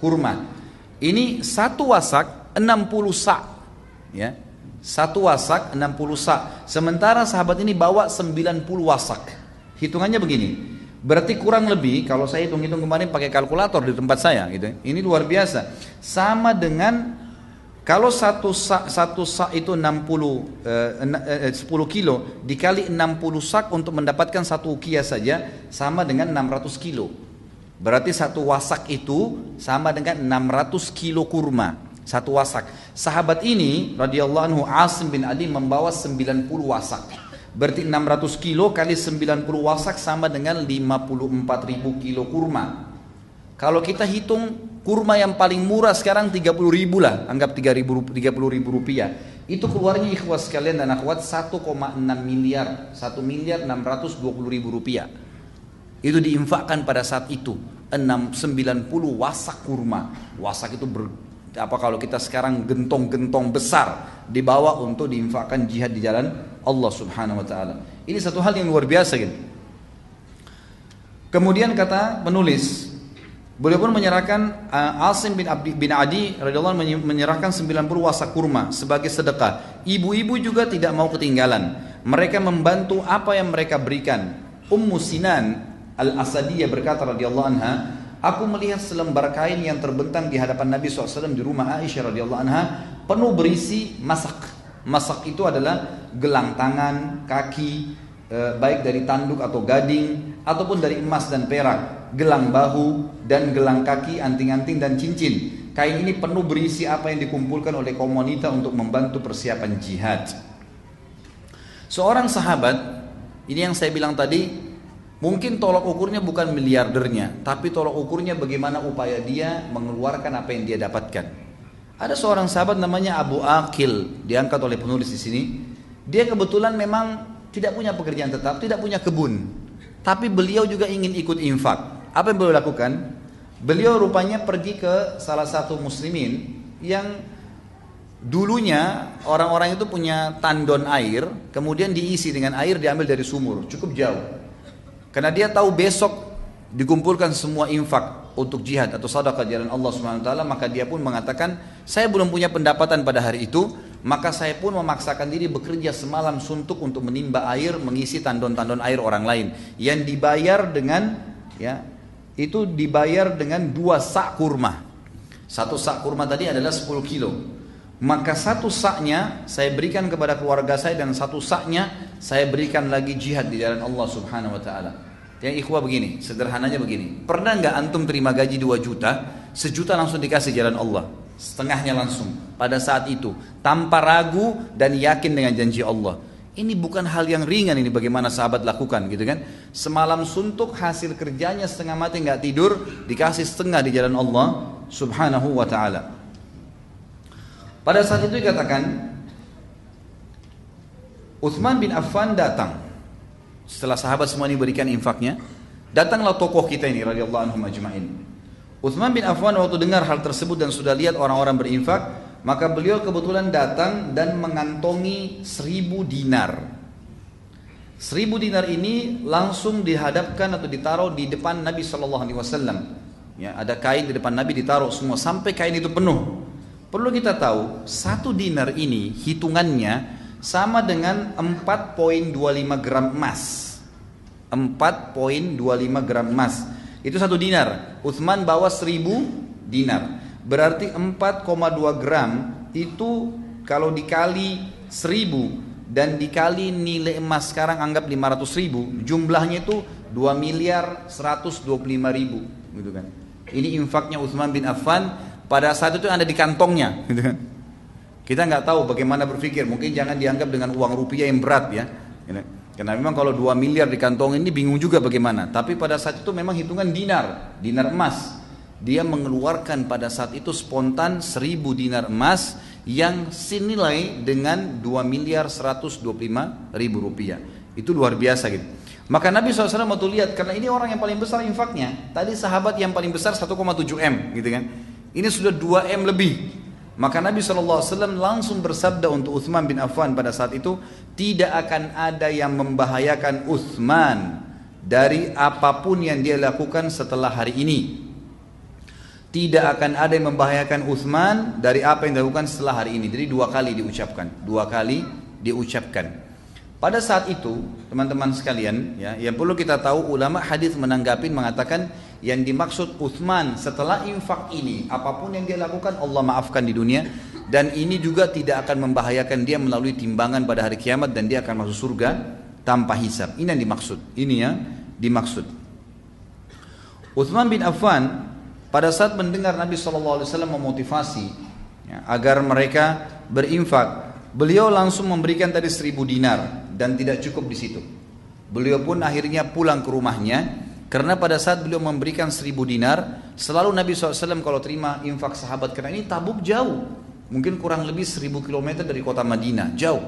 kurma. Ini satu wasak enam puluh sa, ya. Satu wasak enam puluh sa. Sementara sahabat ini bawa sembilan puluh wasak. Hitungannya begini, Berarti kurang lebih kalau saya hitung-hitung kemarin pakai kalkulator di tempat saya gitu. Ini luar biasa. Sama dengan kalau satu sak, satu sak itu 60 eh, eh, 10 kilo dikali 60 sak untuk mendapatkan satu ukiah saja sama dengan 600 kilo. Berarti satu wasak itu sama dengan 600 kilo kurma. Satu wasak. Sahabat ini radhiyallahu anhu Asim bin Adi membawa 90 wasak. Berarti 600 kilo kali 90 wasak sama dengan 54 ribu kilo kurma. Kalau kita hitung Kurma yang paling murah sekarang 30 ribu lah, anggap 3 ribu, 30 ribu rupiah. Itu keluarnya ikhwas sekalian dan akhwat 1,6 miliar, 1 miliar 620 ribu rupiah. Itu diinfakkan pada saat itu. 690 wasak kurma. Wasak itu ber, apa kalau kita sekarang gentong-gentong besar dibawa untuk diinfakkan jihad di jalan Allah Subhanahu wa taala. Ini satu hal yang luar biasa gitu. Kemudian kata penulis, beliau pun menyerahkan uh, Asim bin Abdi, bin Adi radhiyallahu menyerahkan 90 wasak kurma sebagai sedekah. Ibu-ibu juga tidak mau ketinggalan. Mereka membantu apa yang mereka berikan. Ummu Sinan Al-Asadiyah berkata radhiyallahu anha, aku melihat selembar kain yang terbentang di hadapan Nabi SAW di rumah Aisyah radhiyallahu anha penuh berisi masak. Masak itu adalah gelang tangan, kaki, e, baik dari tanduk atau gading ataupun dari emas dan perak, gelang bahu dan gelang kaki, anting-anting dan cincin. Kain ini penuh berisi apa yang dikumpulkan oleh kaum wanita untuk membantu persiapan jihad. Seorang sahabat, ini yang saya bilang tadi, Mungkin tolok ukurnya bukan miliardernya, tapi tolok ukurnya bagaimana upaya dia mengeluarkan apa yang dia dapatkan. Ada seorang sahabat namanya Abu Akil, diangkat oleh penulis di sini. Dia kebetulan memang tidak punya pekerjaan tetap, tidak punya kebun. Tapi beliau juga ingin ikut infak. Apa yang beliau lakukan? Beliau rupanya pergi ke salah satu muslimin yang dulunya orang-orang itu punya tandon air, kemudian diisi dengan air diambil dari sumur, cukup jauh. Karena dia tahu besok dikumpulkan semua infak untuk jihad atau sadaqah jalan Allah Subhanahu wa maka dia pun mengatakan, "Saya belum punya pendapatan pada hari itu, maka saya pun memaksakan diri bekerja semalam suntuk untuk menimba air, mengisi tandon-tandon air orang lain yang dibayar dengan ya, itu dibayar dengan dua sak kurma. Satu sak kurma tadi adalah 10 kilo. Maka satu saknya saya berikan kepada keluarga saya dan satu saknya saya berikan lagi jihad di jalan Allah Subhanahu wa taala. Yang ikhwah begini, sederhananya begini. Pernah nggak antum terima gaji 2 juta, sejuta langsung dikasih jalan Allah, setengahnya langsung pada saat itu, tanpa ragu dan yakin dengan janji Allah. Ini bukan hal yang ringan ini bagaimana sahabat lakukan gitu kan. Semalam suntuk hasil kerjanya setengah mati nggak tidur dikasih setengah di jalan Allah subhanahu wa ta'ala. Pada saat itu dikatakan Uthman bin Affan datang setelah sahabat semua ini berikan infaknya, datanglah tokoh kita ini radhiyallahu anhum ajma'in. Utsman bin Affan waktu dengar hal tersebut dan sudah lihat orang-orang berinfak, maka beliau kebetulan datang dan mengantongi seribu dinar. Seribu dinar ini langsung dihadapkan atau ditaruh di depan Nabi Wasallam. Ya, ada kain di depan Nabi ditaruh semua sampai kain itu penuh. Perlu kita tahu satu dinar ini hitungannya sama dengan 4.25 gram emas. 4.25 gram emas. Itu satu dinar. Utsman bawa 1000 dinar. Berarti 4,2 gram itu kalau dikali 1000 dan dikali nilai emas sekarang anggap 500 ribu jumlahnya itu 2 miliar 125 ribu gitu kan ini infaknya Utsman bin Affan pada saat itu ada di kantongnya gitu kan kita nggak tahu bagaimana berpikir, mungkin jangan dianggap dengan uang rupiah yang berat ya. Karena memang kalau 2 miliar di kantong ini bingung juga bagaimana. Tapi pada saat itu memang hitungan dinar, dinar emas. Dia mengeluarkan pada saat itu spontan 1000 dinar emas yang senilai dengan 2 miliar 125 ribu rupiah. Itu luar biasa gitu. Maka Nabi SAW waktu lihat, karena ini orang yang paling besar infaknya. Tadi sahabat yang paling besar 1,7 M gitu kan. Ini sudah 2 M lebih. Maka Nabi SAW langsung bersabda untuk Uthman bin Affan pada saat itu, tidak akan ada yang membahayakan Uthman dari apa pun yang dia lakukan setelah hari ini. Tidak akan ada yang membahayakan Uthman dari apa yang dilakukan setelah hari ini. Jadi dua kali diucapkan, dua kali diucapkan. Pada saat itu, teman-teman sekalian, ya, yang perlu kita tahu ulama hadis menanggapi mengatakan yang dimaksud Uthman setelah infak ini, apa pun yang dia lakukan Allah maafkan di dunia dan ini juga tidak akan membahayakan dia melalui timbangan pada hari kiamat dan dia akan masuk surga tanpa hisab. Ini yang dimaksud. Ini yang dimaksud. Uthman bin Affan pada saat mendengar Nabi SAW memotivasi ya, agar mereka berinfak, beliau langsung memberikan tadi seribu dinar dan tidak cukup di situ. Beliau pun akhirnya pulang ke rumahnya Karena pada saat beliau memberikan seribu dinar, selalu Nabi SAW kalau terima infak sahabat karena ini tabuk jauh. Mungkin kurang lebih seribu kilometer dari kota Madinah, jauh.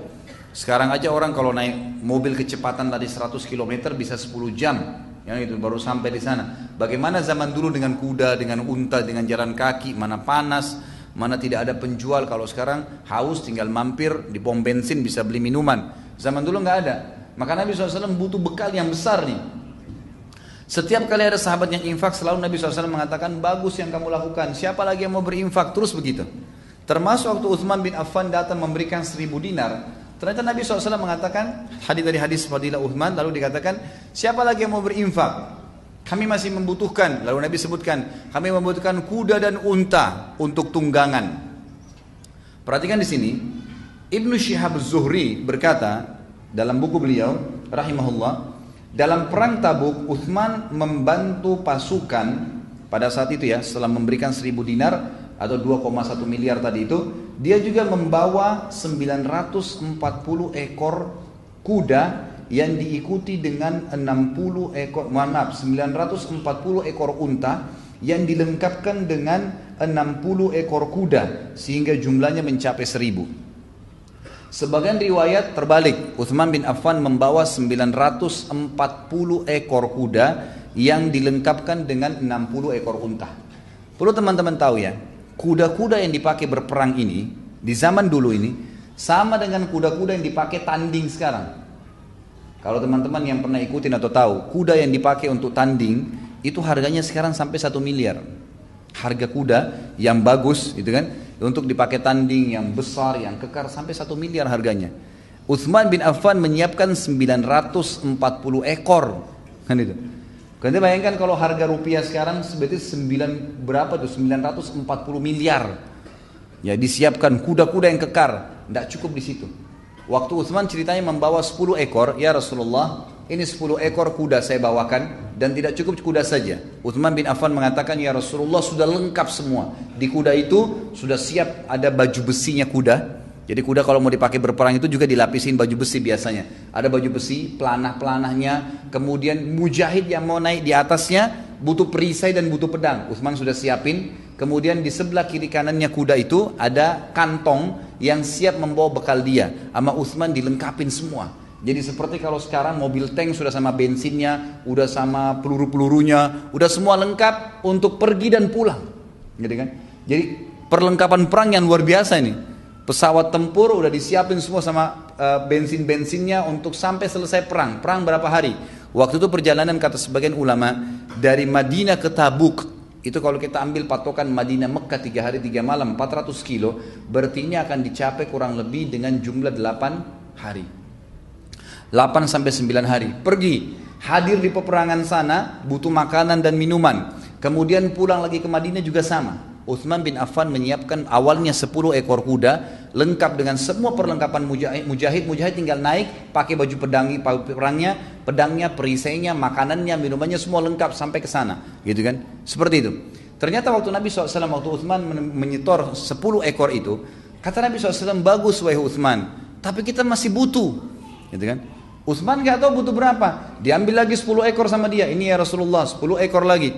Sekarang aja orang kalau naik mobil kecepatan tadi 100 km bisa 10 jam. Yang itu baru sampai di sana. Bagaimana zaman dulu dengan kuda, dengan unta, dengan jalan kaki, mana panas, mana tidak ada penjual. Kalau sekarang haus tinggal mampir di pom bensin bisa beli minuman. Zaman dulu nggak ada. Maka Nabi SAW butuh bekal yang besar nih. Setiap kali ada sahabat yang infak selalu Nabi SAW mengatakan bagus yang kamu lakukan. Siapa lagi yang mau berinfak terus begitu. Termasuk waktu Uthman bin Affan datang memberikan seribu dinar. Ternyata Nabi SAW mengatakan hadis dari hadis Fadilah Uthman lalu dikatakan siapa lagi yang mau berinfak? Kami masih membutuhkan. Lalu Nabi sebutkan kami membutuhkan kuda dan unta untuk tunggangan. Perhatikan di sini Ibnu Syihab Zuhri berkata dalam buku beliau rahimahullah dalam perang Tabuk, Uthman membantu pasukan pada saat itu ya, setelah memberikan 1000 dinar atau 2,1 miliar tadi itu, dia juga membawa 940 ekor kuda yang diikuti dengan 60 ekor, maaf, 940 ekor unta yang dilengkapkan dengan 60 ekor kuda sehingga jumlahnya mencapai 1000. Sebagian riwayat terbalik, Uthman bin Affan membawa 940 ekor kuda yang dilengkapkan dengan 60 ekor unta. Perlu teman-teman tahu ya, kuda-kuda yang dipakai berperang ini di zaman dulu ini sama dengan kuda-kuda yang dipakai tanding sekarang. Kalau teman-teman yang pernah ikutin atau tahu, kuda yang dipakai untuk tanding itu harganya sekarang sampai satu miliar. Harga kuda yang bagus, itu kan? Untuk dipakai tanding yang besar, yang kekar sampai satu miliar harganya. Uthman bin Affan menyiapkan 940 ekor. Kan itu. Kalian bayangkan kalau harga rupiah sekarang seperti 9 berapa tuh 940 miliar. Ya disiapkan kuda-kuda yang kekar, tidak cukup di situ. Waktu Uthman ceritanya membawa 10 ekor, ya Rasulullah, ini 10 ekor kuda saya bawakan dan tidak cukup kuda saja. Uthman bin Affan mengatakan ya Rasulullah sudah lengkap semua. Di kuda itu sudah siap ada baju besinya kuda. Jadi kuda kalau mau dipakai berperang itu juga dilapisin baju besi biasanya. Ada baju besi, pelanah-pelanahnya, kemudian mujahid yang mau naik di atasnya butuh perisai dan butuh pedang. Uthman sudah siapin. Kemudian di sebelah kiri kanannya kuda itu ada kantong yang siap membawa bekal dia. Sama Uthman dilengkapin semua. Jadi seperti kalau sekarang mobil tank sudah sama bensinnya, udah sama peluru-pelurunya, udah semua lengkap untuk pergi dan pulang. Gitu kan? Jadi perlengkapan perang yang luar biasa ini. Pesawat tempur udah disiapin semua sama uh, bensin-bensinnya untuk sampai selesai perang. Perang berapa hari? Waktu itu perjalanan kata sebagian ulama dari Madinah ke Tabuk itu kalau kita ambil patokan Madinah Mekah tiga hari tiga malam 400 kilo berarti ini akan dicapai kurang lebih dengan jumlah 8 hari 8 sampai 9 hari. Pergi, hadir di peperangan sana, butuh makanan dan minuman. Kemudian pulang lagi ke Madinah juga sama. Uthman bin Affan menyiapkan awalnya 10 ekor kuda lengkap dengan semua perlengkapan mujahid. Mujahid, mujahid tinggal naik, pakai baju pedang perangnya, pedangnya, perisainya, makanannya, minumannya semua lengkap sampai ke sana, gitu kan? Seperti itu. Ternyata waktu Nabi SAW waktu Uthman menyetor 10 ekor itu, kata Nabi SAW bagus wahai Uthman, tapi kita masih butuh, gitu kan? Utsman nggak tahu butuh berapa. Diambil lagi 10 ekor sama dia. Ini ya Rasulullah, 10 ekor lagi.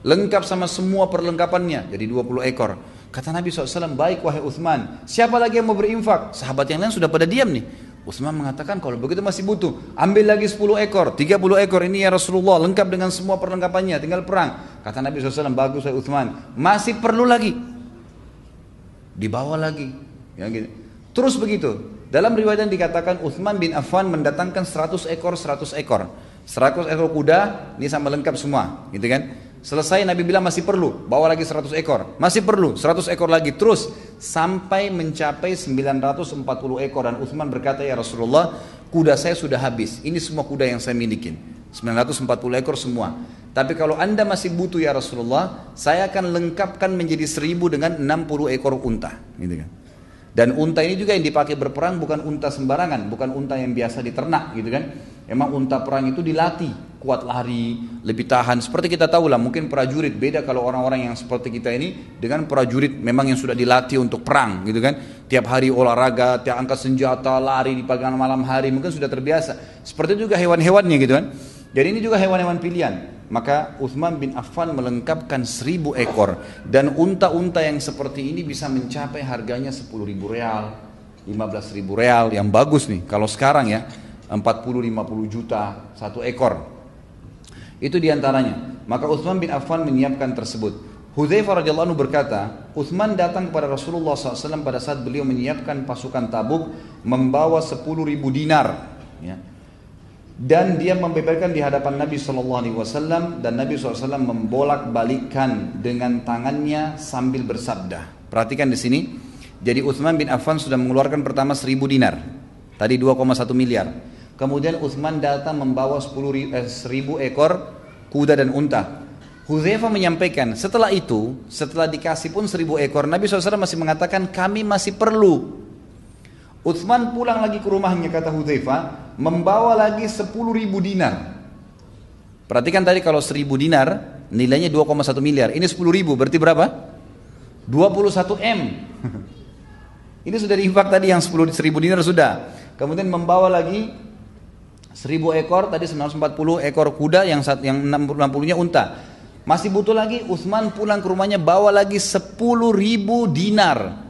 Lengkap sama semua perlengkapannya. Jadi 20 ekor. Kata Nabi SAW, baik wahai Utsman. Siapa lagi yang mau berinfak? Sahabat yang lain sudah pada diam nih. Utsman mengatakan kalau begitu masih butuh. Ambil lagi 10 ekor, 30 ekor ini ya Rasulullah. Lengkap dengan semua perlengkapannya, tinggal perang. Kata Nabi SAW, bagus wahai Utsman. Masih perlu lagi. Dibawa lagi. Ya, gitu. Terus begitu. Dalam riwayat yang dikatakan Uthman bin Affan mendatangkan 100 ekor 100 ekor. 100 ekor kuda ini sama lengkap semua, gitu kan? Selesai Nabi bilang masih perlu, bawa lagi 100 ekor. Masih perlu, 100 ekor lagi terus sampai mencapai 940 ekor dan Uthman berkata ya Rasulullah, kuda saya sudah habis. Ini semua kuda yang saya milikin. 940 ekor semua. Tapi kalau anda masih butuh ya Rasulullah, saya akan lengkapkan menjadi 1000 dengan 60 ekor unta. Gitu kan? Dan unta ini juga yang dipakai berperang bukan unta sembarangan, bukan unta yang biasa diternak gitu kan. Emang unta perang itu dilatih, kuat lari, lebih tahan. Seperti kita tahu lah, mungkin prajurit beda kalau orang-orang yang seperti kita ini dengan prajurit memang yang sudah dilatih untuk perang gitu kan. Tiap hari olahraga, tiap angkat senjata, lari di pagi malam hari, mungkin sudah terbiasa. Seperti juga hewan-hewannya gitu kan. Jadi ini juga hewan-hewan pilihan. Maka Uthman bin Affan melengkapkan seribu ekor. Dan unta-unta yang seperti ini bisa mencapai harganya 10 ribu real 15 ribu real yang bagus nih. Kalau sekarang ya 40-50 juta satu ekor. Itu di antaranya. Maka Uthman bin Affan menyiapkan tersebut. Hudzaifah radhiyallahu anhu berkata Uthman datang kepada Rasulullah SAW pada saat beliau menyiapkan pasukan tabuk membawa 10 ribu dinar. Ya dan dia membeberkan di hadapan Nabi Shallallahu Alaihi Wasallam dan Nabi SAW membolak balikkan dengan tangannya sambil bersabda. Perhatikan di sini. Jadi Uthman bin Affan sudah mengeluarkan pertama 1000 dinar. Tadi 2,1 miliar. Kemudian Uthman datang membawa 10 eh, 1000 ekor kuda dan unta. Huzaifa menyampaikan setelah itu, setelah dikasih pun 1000 ekor, Nabi SAW masih mengatakan kami masih perlu Utsman pulang lagi ke rumahnya kata Hudzaifah membawa lagi 10 ribu dinar. Perhatikan tadi kalau 1000 dinar nilainya 2,1 miliar. Ini 10 ribu berarti berapa? 21 M. Ini sudah diinfak tadi yang 10 ribu dinar sudah. Kemudian membawa lagi 1000 ekor tadi 940 ekor kuda yang yang 60-nya unta. Masih butuh lagi Utsman pulang ke rumahnya bawa lagi 10 ribu dinar.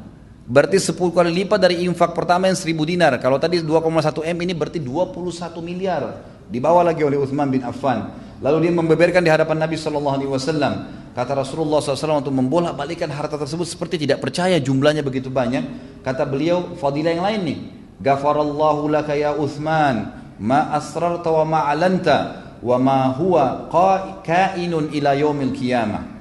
Berarti 10 kali lipat dari infak pertama yang 1000 dinar. Kalau tadi 2,1 M ini berarti 21 miliar. Dibawa lagi oleh Uthman bin Affan. Lalu dia membeberkan di hadapan Nabi Shallallahu Alaihi Wasallam. Kata Rasulullah SAW untuk membolak balikan harta tersebut seperti tidak percaya jumlahnya begitu banyak. Kata beliau fadilah yang lain nih. Gafarallahu laka ya Uthman. Ma asrarta wa ma alanta. Wa ma huwa kainun ila yaumil qiyamah.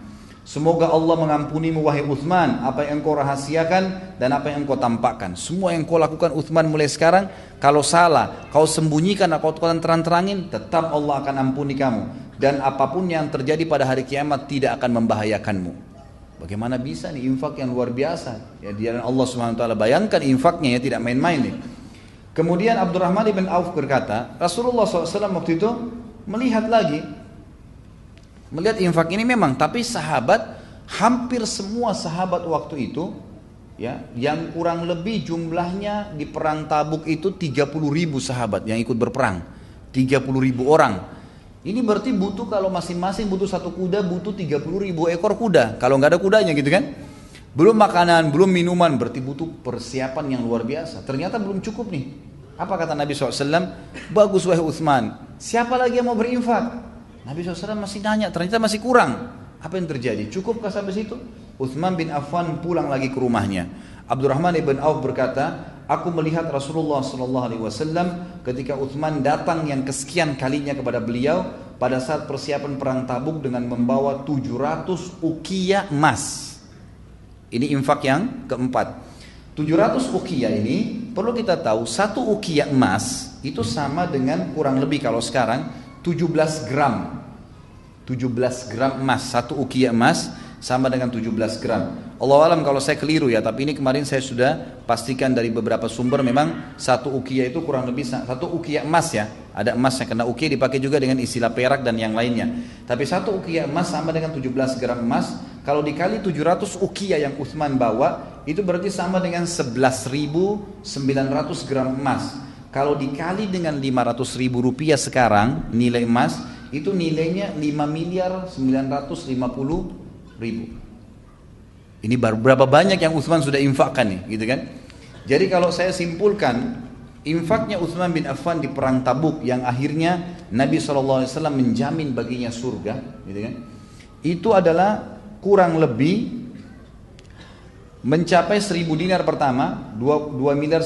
Semoga Allah mengampunimu wahai Uthman apa yang engkau rahasiakan dan apa yang engkau tampakkan. Semua yang kau lakukan Uthman mulai sekarang kalau salah, kau sembunyikan atau kau terang-terangin, tetap Allah akan ampuni kamu dan apa pun yang terjadi pada hari kiamat tidak akan membahayakanmu. Bagaimana bisa nih infak yang luar biasa? Ya di Allah Subhanahu wa taala bayangkan infaknya ya tidak main-main nih. Kemudian Abdurrahman bin Auf berkata, Rasulullah SAW waktu itu melihat lagi Melihat infak ini memang, tapi sahabat hampir semua sahabat waktu itu ya yang kurang lebih jumlahnya di perang Tabuk itu 30 ribu sahabat yang ikut berperang. 30 ribu orang. Ini berarti butuh kalau masing-masing butuh satu kuda butuh 30 ribu ekor kuda. Kalau nggak ada kudanya gitu kan? Belum makanan belum minuman berarti butuh persiapan yang luar biasa. Ternyata belum cukup nih. Apa kata Nabi SAW bagus wahai Utsman siapa lagi yang mau berinfak Nabi SAW masih nanya, ternyata masih kurang. Apa yang terjadi? Cukupkah sampai situ? Uthman bin Affan pulang lagi ke rumahnya. Abdurrahman ibn Auf berkata, aku melihat Rasulullah SAW ketika Uthman datang yang kesekian kalinya kepada beliau pada saat persiapan perang Tabuk dengan membawa 700 ukiah emas. Ini infak yang keempat. 700 ukiah ini perlu kita tahu satu ukiah emas itu sama dengan kurang lebih kalau sekarang 17 gram 17 gram emas, satu ukiah emas sama dengan 17 gram. Allah alam kalau saya keliru ya, tapi ini kemarin saya sudah pastikan dari beberapa sumber memang satu ukiah itu kurang lebih satu ukiah emas ya. Ada emas yang kena ukiah dipakai juga dengan istilah perak dan yang lainnya. Tapi satu ukiah emas sama dengan 17 gram emas. Kalau dikali 700 ukiah yang Utsman bawa, itu berarti sama dengan 11.900 gram emas. Kalau dikali dengan 500 ribu rupiah sekarang nilai emas itu nilainya 5 miliar 950 ribu. Ini berapa banyak yang Utsman sudah infakkan nih, gitu kan? Jadi kalau saya simpulkan, infaknya Utsman bin Affan di perang Tabuk yang akhirnya Nabi SAW menjamin baginya surga, gitu kan? Itu adalah kurang lebih mencapai 1000 dinar pertama, 2, 2 miliar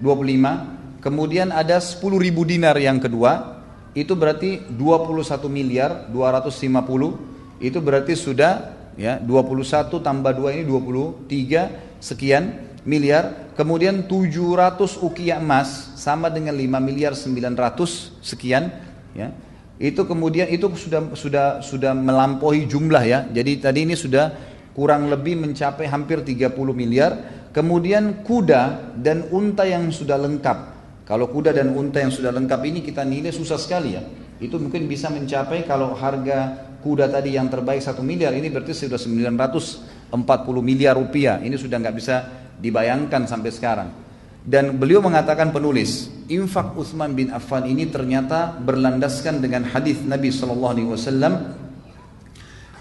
125, kemudian ada 10 ribu dinar yang kedua, itu berarti 21 miliar 250 itu berarti sudah ya 21 tambah 2 ini 23 sekian miliar. Kemudian 700 ukiah emas sama dengan 5 miliar 900 sekian ya. Itu kemudian itu sudah sudah sudah melampaui jumlah ya. Jadi tadi ini sudah kurang lebih mencapai hampir 30 miliar kemudian kuda dan unta yang sudah lengkap kalau kuda dan unta yang sudah lengkap ini kita nilai susah sekali ya. Itu mungkin bisa mencapai kalau harga kuda tadi yang terbaik satu miliar ini berarti sudah 940 miliar rupiah. Ini sudah nggak bisa dibayangkan sampai sekarang. Dan beliau mengatakan penulis, infak Utsman bin Affan ini ternyata berlandaskan dengan hadis Nabi Shallallahu Alaihi Wasallam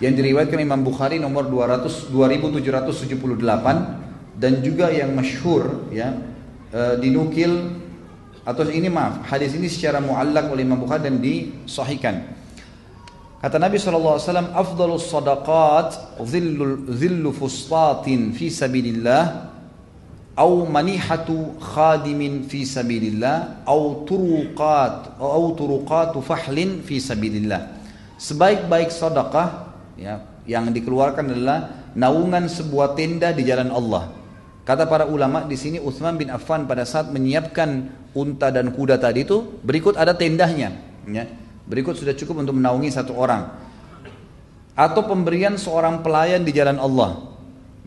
yang diriwayatkan Imam Bukhari nomor 200 2778 dan juga yang masyhur ya e, dinukil atau ini maaf hadis ini secara muallak oleh Imam Bukhari dan disahihkan kata Nabi SAW afdalus sadaqat zillu, zillu fustatin fi sabilillah au manihatu khadimin fi sabilillah au turuqat au turuqatu fahlin fi sabilillah sebaik-baik sedekah ya yang dikeluarkan adalah naungan sebuah tenda di jalan Allah. Kata para ulama di sini Utsman bin Affan pada saat menyiapkan unta dan kuda tadi itu berikut ada tendahnya, ya. Berikut sudah cukup untuk menaungi satu orang. Atau pemberian seorang pelayan di jalan Allah.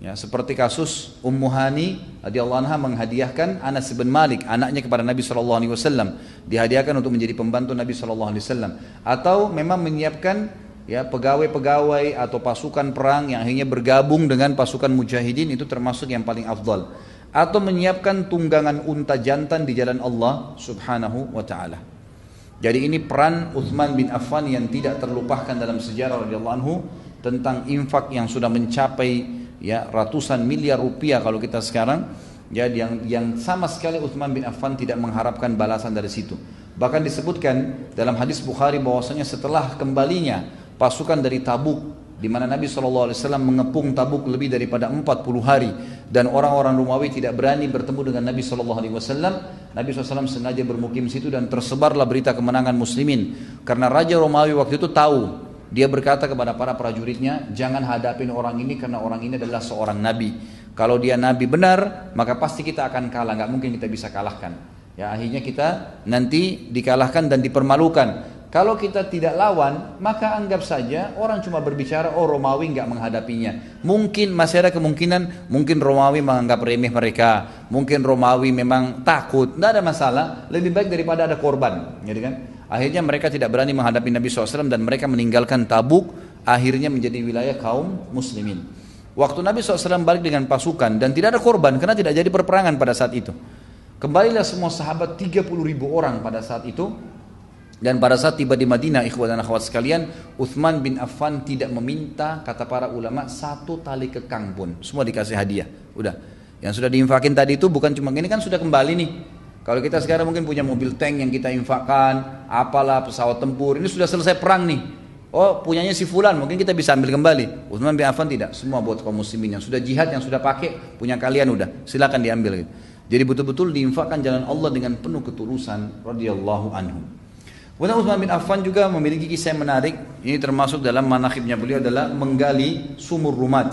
Ya, seperti kasus Ummu Hani radhiyallahu anha menghadiahkan Anas bin Malik anaknya kepada Nabi sallallahu alaihi wasallam dihadiahkan untuk menjadi pembantu Nabi sallallahu alaihi wasallam atau memang menyiapkan ya pegawai-pegawai atau pasukan perang yang akhirnya bergabung dengan pasukan mujahidin itu termasuk yang paling afdal atau menyiapkan tunggangan unta jantan di jalan Allah Subhanahu wa taala. Jadi ini peran Uthman bin Affan yang tidak terlupakan dalam sejarah radhiyallahu anhu tentang infak yang sudah mencapai ya ratusan miliar rupiah kalau kita sekarang ya yang yang sama sekali Uthman bin Affan tidak mengharapkan balasan dari situ. Bahkan disebutkan dalam hadis Bukhari bahwasanya setelah kembalinya pasukan dari Tabuk di mana Nabi SAW mengepung Tabuk lebih daripada 40 hari. Dan orang-orang Romawi tidak berani bertemu dengan Nabi SAW Nabi SAW sengaja bermukim situ dan tersebarlah berita kemenangan muslimin. Karena Raja Romawi waktu itu tahu dia berkata kepada para prajuritnya jangan hadapin orang ini karena orang ini adalah seorang Nabi. Kalau dia Nabi benar maka pasti kita akan kalah. Nggak mungkin kita bisa kalahkan. Ya akhirnya kita nanti dikalahkan dan dipermalukan kalau kita tidak lawan, maka anggap saja orang cuma berbicara, oh Romawi nggak menghadapinya. Mungkin masih ada kemungkinan, mungkin Romawi menganggap remeh mereka, mungkin Romawi memang takut, tidak ada masalah. Lebih baik daripada ada korban, jadi gitu kan? Akhirnya mereka tidak berani menghadapi Nabi SAW dan mereka meninggalkan Tabuk, akhirnya menjadi wilayah kaum muslimin. Waktu Nabi SAW balik dengan pasukan dan tidak ada korban karena tidak jadi perperangan pada saat itu. Kembalilah semua sahabat 30 ribu orang pada saat itu dan pada saat tiba di Madinah, ikhwan dan akhwat sekalian, Uthman bin Affan tidak meminta, kata para ulama, satu tali kekang pun. Semua dikasih hadiah. Udah. Yang sudah diinfakin tadi itu bukan cuma ini kan sudah kembali nih. Kalau kita sekarang mungkin punya mobil tank yang kita infakkan, apalah pesawat tempur, ini sudah selesai perang nih. Oh punyanya si fulan, mungkin kita bisa ambil kembali. Uthman bin Affan tidak, semua buat kaum muslimin yang sudah jihad, yang sudah pakai, punya kalian udah, silakan diambil. Jadi betul-betul diinfakkan jalan Allah dengan penuh ketulusan radhiyallahu anhu. Kemudian Utsman bin Affan juga memiliki kisah yang menarik. Ini termasuk dalam manakibnya beliau adalah menggali sumur rumat.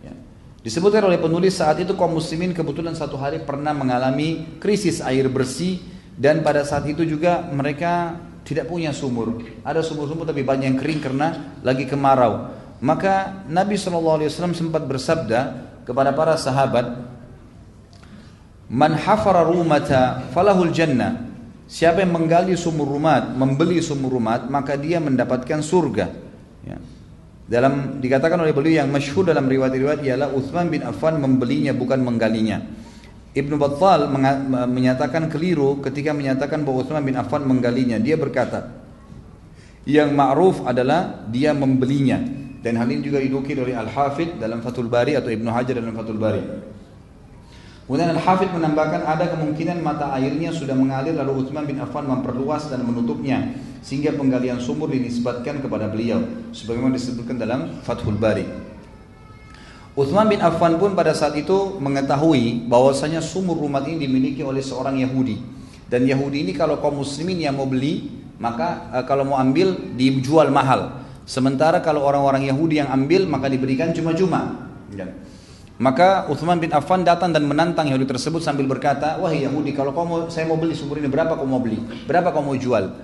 Ya. Disebutkan oleh penulis saat itu kaum muslimin kebetulan satu hari pernah mengalami krisis air bersih dan pada saat itu juga mereka tidak punya sumur. Ada sumur-sumur tapi banyak yang kering karena lagi kemarau. Maka Nabi SAW sempat bersabda kepada para sahabat, Man hafara rumata falahul jannah Siapa yang menggali sumur rumat, membeli sumur rumat, maka dia mendapatkan surga. Ya. Dalam dikatakan oleh beliau yang masyhur dalam riwayat-riwayat ialah Uthman bin Affan membelinya bukan menggalinya. Ibnu Battal menyatakan keliru ketika menyatakan bahwa Uthman bin Affan menggalinya. Dia berkata, yang ma'ruf adalah dia membelinya. Dan hal ini juga didukir oleh Al-Hafidh dalam Fathul Bari atau Ibnu Hajar dalam Fathul Bari. Kemudian Al-Hafidh menambahkan ada kemungkinan mata airnya sudah mengalir lalu Utsman bin Affan memperluas dan menutupnya sehingga penggalian sumur dinisbatkan kepada beliau sebagaimana disebutkan dalam Fathul Bari. Utsman bin Affan pun pada saat itu mengetahui bahwasanya sumur rumah ini dimiliki oleh seorang Yahudi dan Yahudi ini kalau kaum muslimin yang mau beli maka e, kalau mau ambil dijual mahal. Sementara kalau orang-orang Yahudi yang ambil maka diberikan cuma-cuma. Ya. Maka Uthman bin Affan datang dan menantang Yahudi tersebut sambil berkata, wahai Yahudi, kalau kau mau, saya mau beli sumur ini, berapa kau mau beli? Berapa kau mau jual?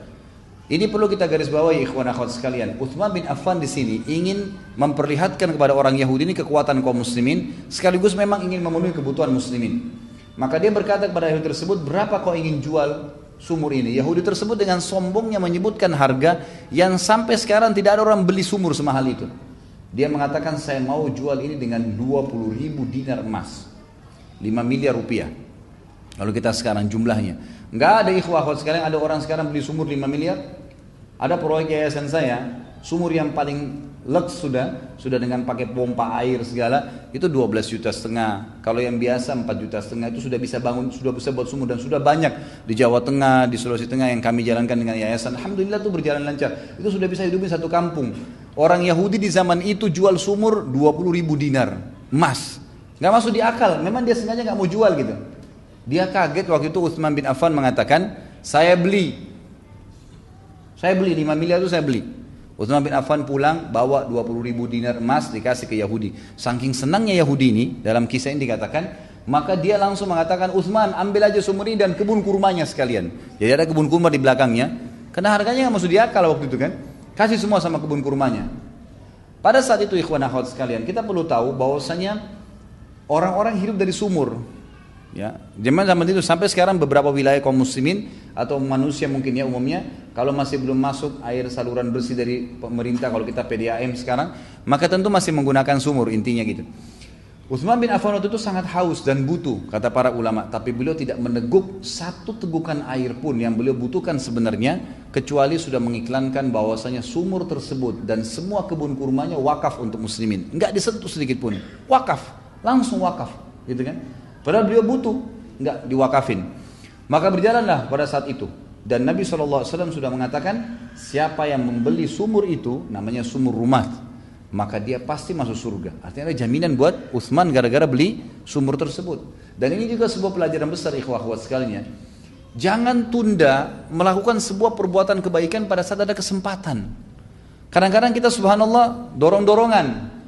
Ini perlu kita garis bawahi ikhwan akhwat sekalian. Uthman bin Affan di sini ingin memperlihatkan kepada orang Yahudi ini kekuatan kaum muslimin, sekaligus memang ingin memenuhi kebutuhan muslimin. Maka dia berkata kepada Yahudi tersebut, berapa kau ingin jual sumur ini? Yahudi tersebut dengan sombongnya menyebutkan harga yang sampai sekarang tidak ada orang beli sumur semahal itu. Dia mengatakan saya mau jual ini dengan 20 ribu dinar emas. 5 miliar rupiah. Kalau kita sekarang jumlahnya. Nggak ada ikhwah sekarang ada orang sekarang beli sumur 5 miliar. Ada proyek yayasan saya, sumur yang paling lux sudah, sudah dengan pakai pompa air segala, itu 12 juta setengah. Kalau yang biasa 4 juta setengah itu sudah bisa bangun, sudah bisa buat sumur dan sudah banyak di Jawa Tengah, di Sulawesi Tengah yang kami jalankan dengan yayasan. Alhamdulillah itu berjalan lancar. Itu sudah bisa hidupin satu kampung. Orang Yahudi di zaman itu jual sumur 20 ribu dinar, emas. Nggak masuk di akal, memang dia sengaja nggak mau jual gitu. Dia kaget waktu itu Utsman bin Affan mengatakan, saya beli. Saya beli 5 miliar itu saya beli. Utsman bin Affan pulang bawa 20 ribu dinar emas dikasih ke Yahudi. Saking senangnya Yahudi ini dalam kisah ini dikatakan maka dia langsung mengatakan Utsman ambil aja sumur ini dan kebun kurmanya sekalian. Jadi ada kebun kurma di belakangnya. Karena harganya nggak masuk di akal waktu itu kan. Kasih semua sama kebun kurmanya. Pada saat itu ikhwan akhwat sekalian kita perlu tahu bahwasanya orang-orang hidup dari sumur. Ya, zaman zaman itu sampai sekarang beberapa wilayah kaum muslimin atau manusia mungkin ya umumnya kalau masih belum masuk air saluran bersih dari pemerintah kalau kita PDAM sekarang maka tentu masih menggunakan sumur intinya gitu. Utsman bin Affan waktu itu sangat haus dan butuh kata para ulama. Tapi beliau tidak meneguk satu tegukan air pun yang beliau butuhkan sebenarnya kecuali sudah mengiklankan bahwasanya sumur tersebut dan semua kebun kurmanya wakaf untuk muslimin. Nggak disentuh sedikit pun. Wakaf. Langsung wakaf. Gitu kan? Padahal beliau butuh, nggak diwakafin. Maka berjalanlah pada saat itu. Dan Nabi SAW sudah mengatakan, siapa yang membeli sumur itu, namanya sumur rumah, maka dia pasti masuk surga. Artinya ada jaminan buat Utsman gara-gara beli sumur tersebut. Dan ini juga sebuah pelajaran besar ikhwah ikhwah sekalian. Jangan tunda melakukan sebuah perbuatan kebaikan pada saat ada kesempatan. Kadang-kadang kita subhanallah dorong-dorongan.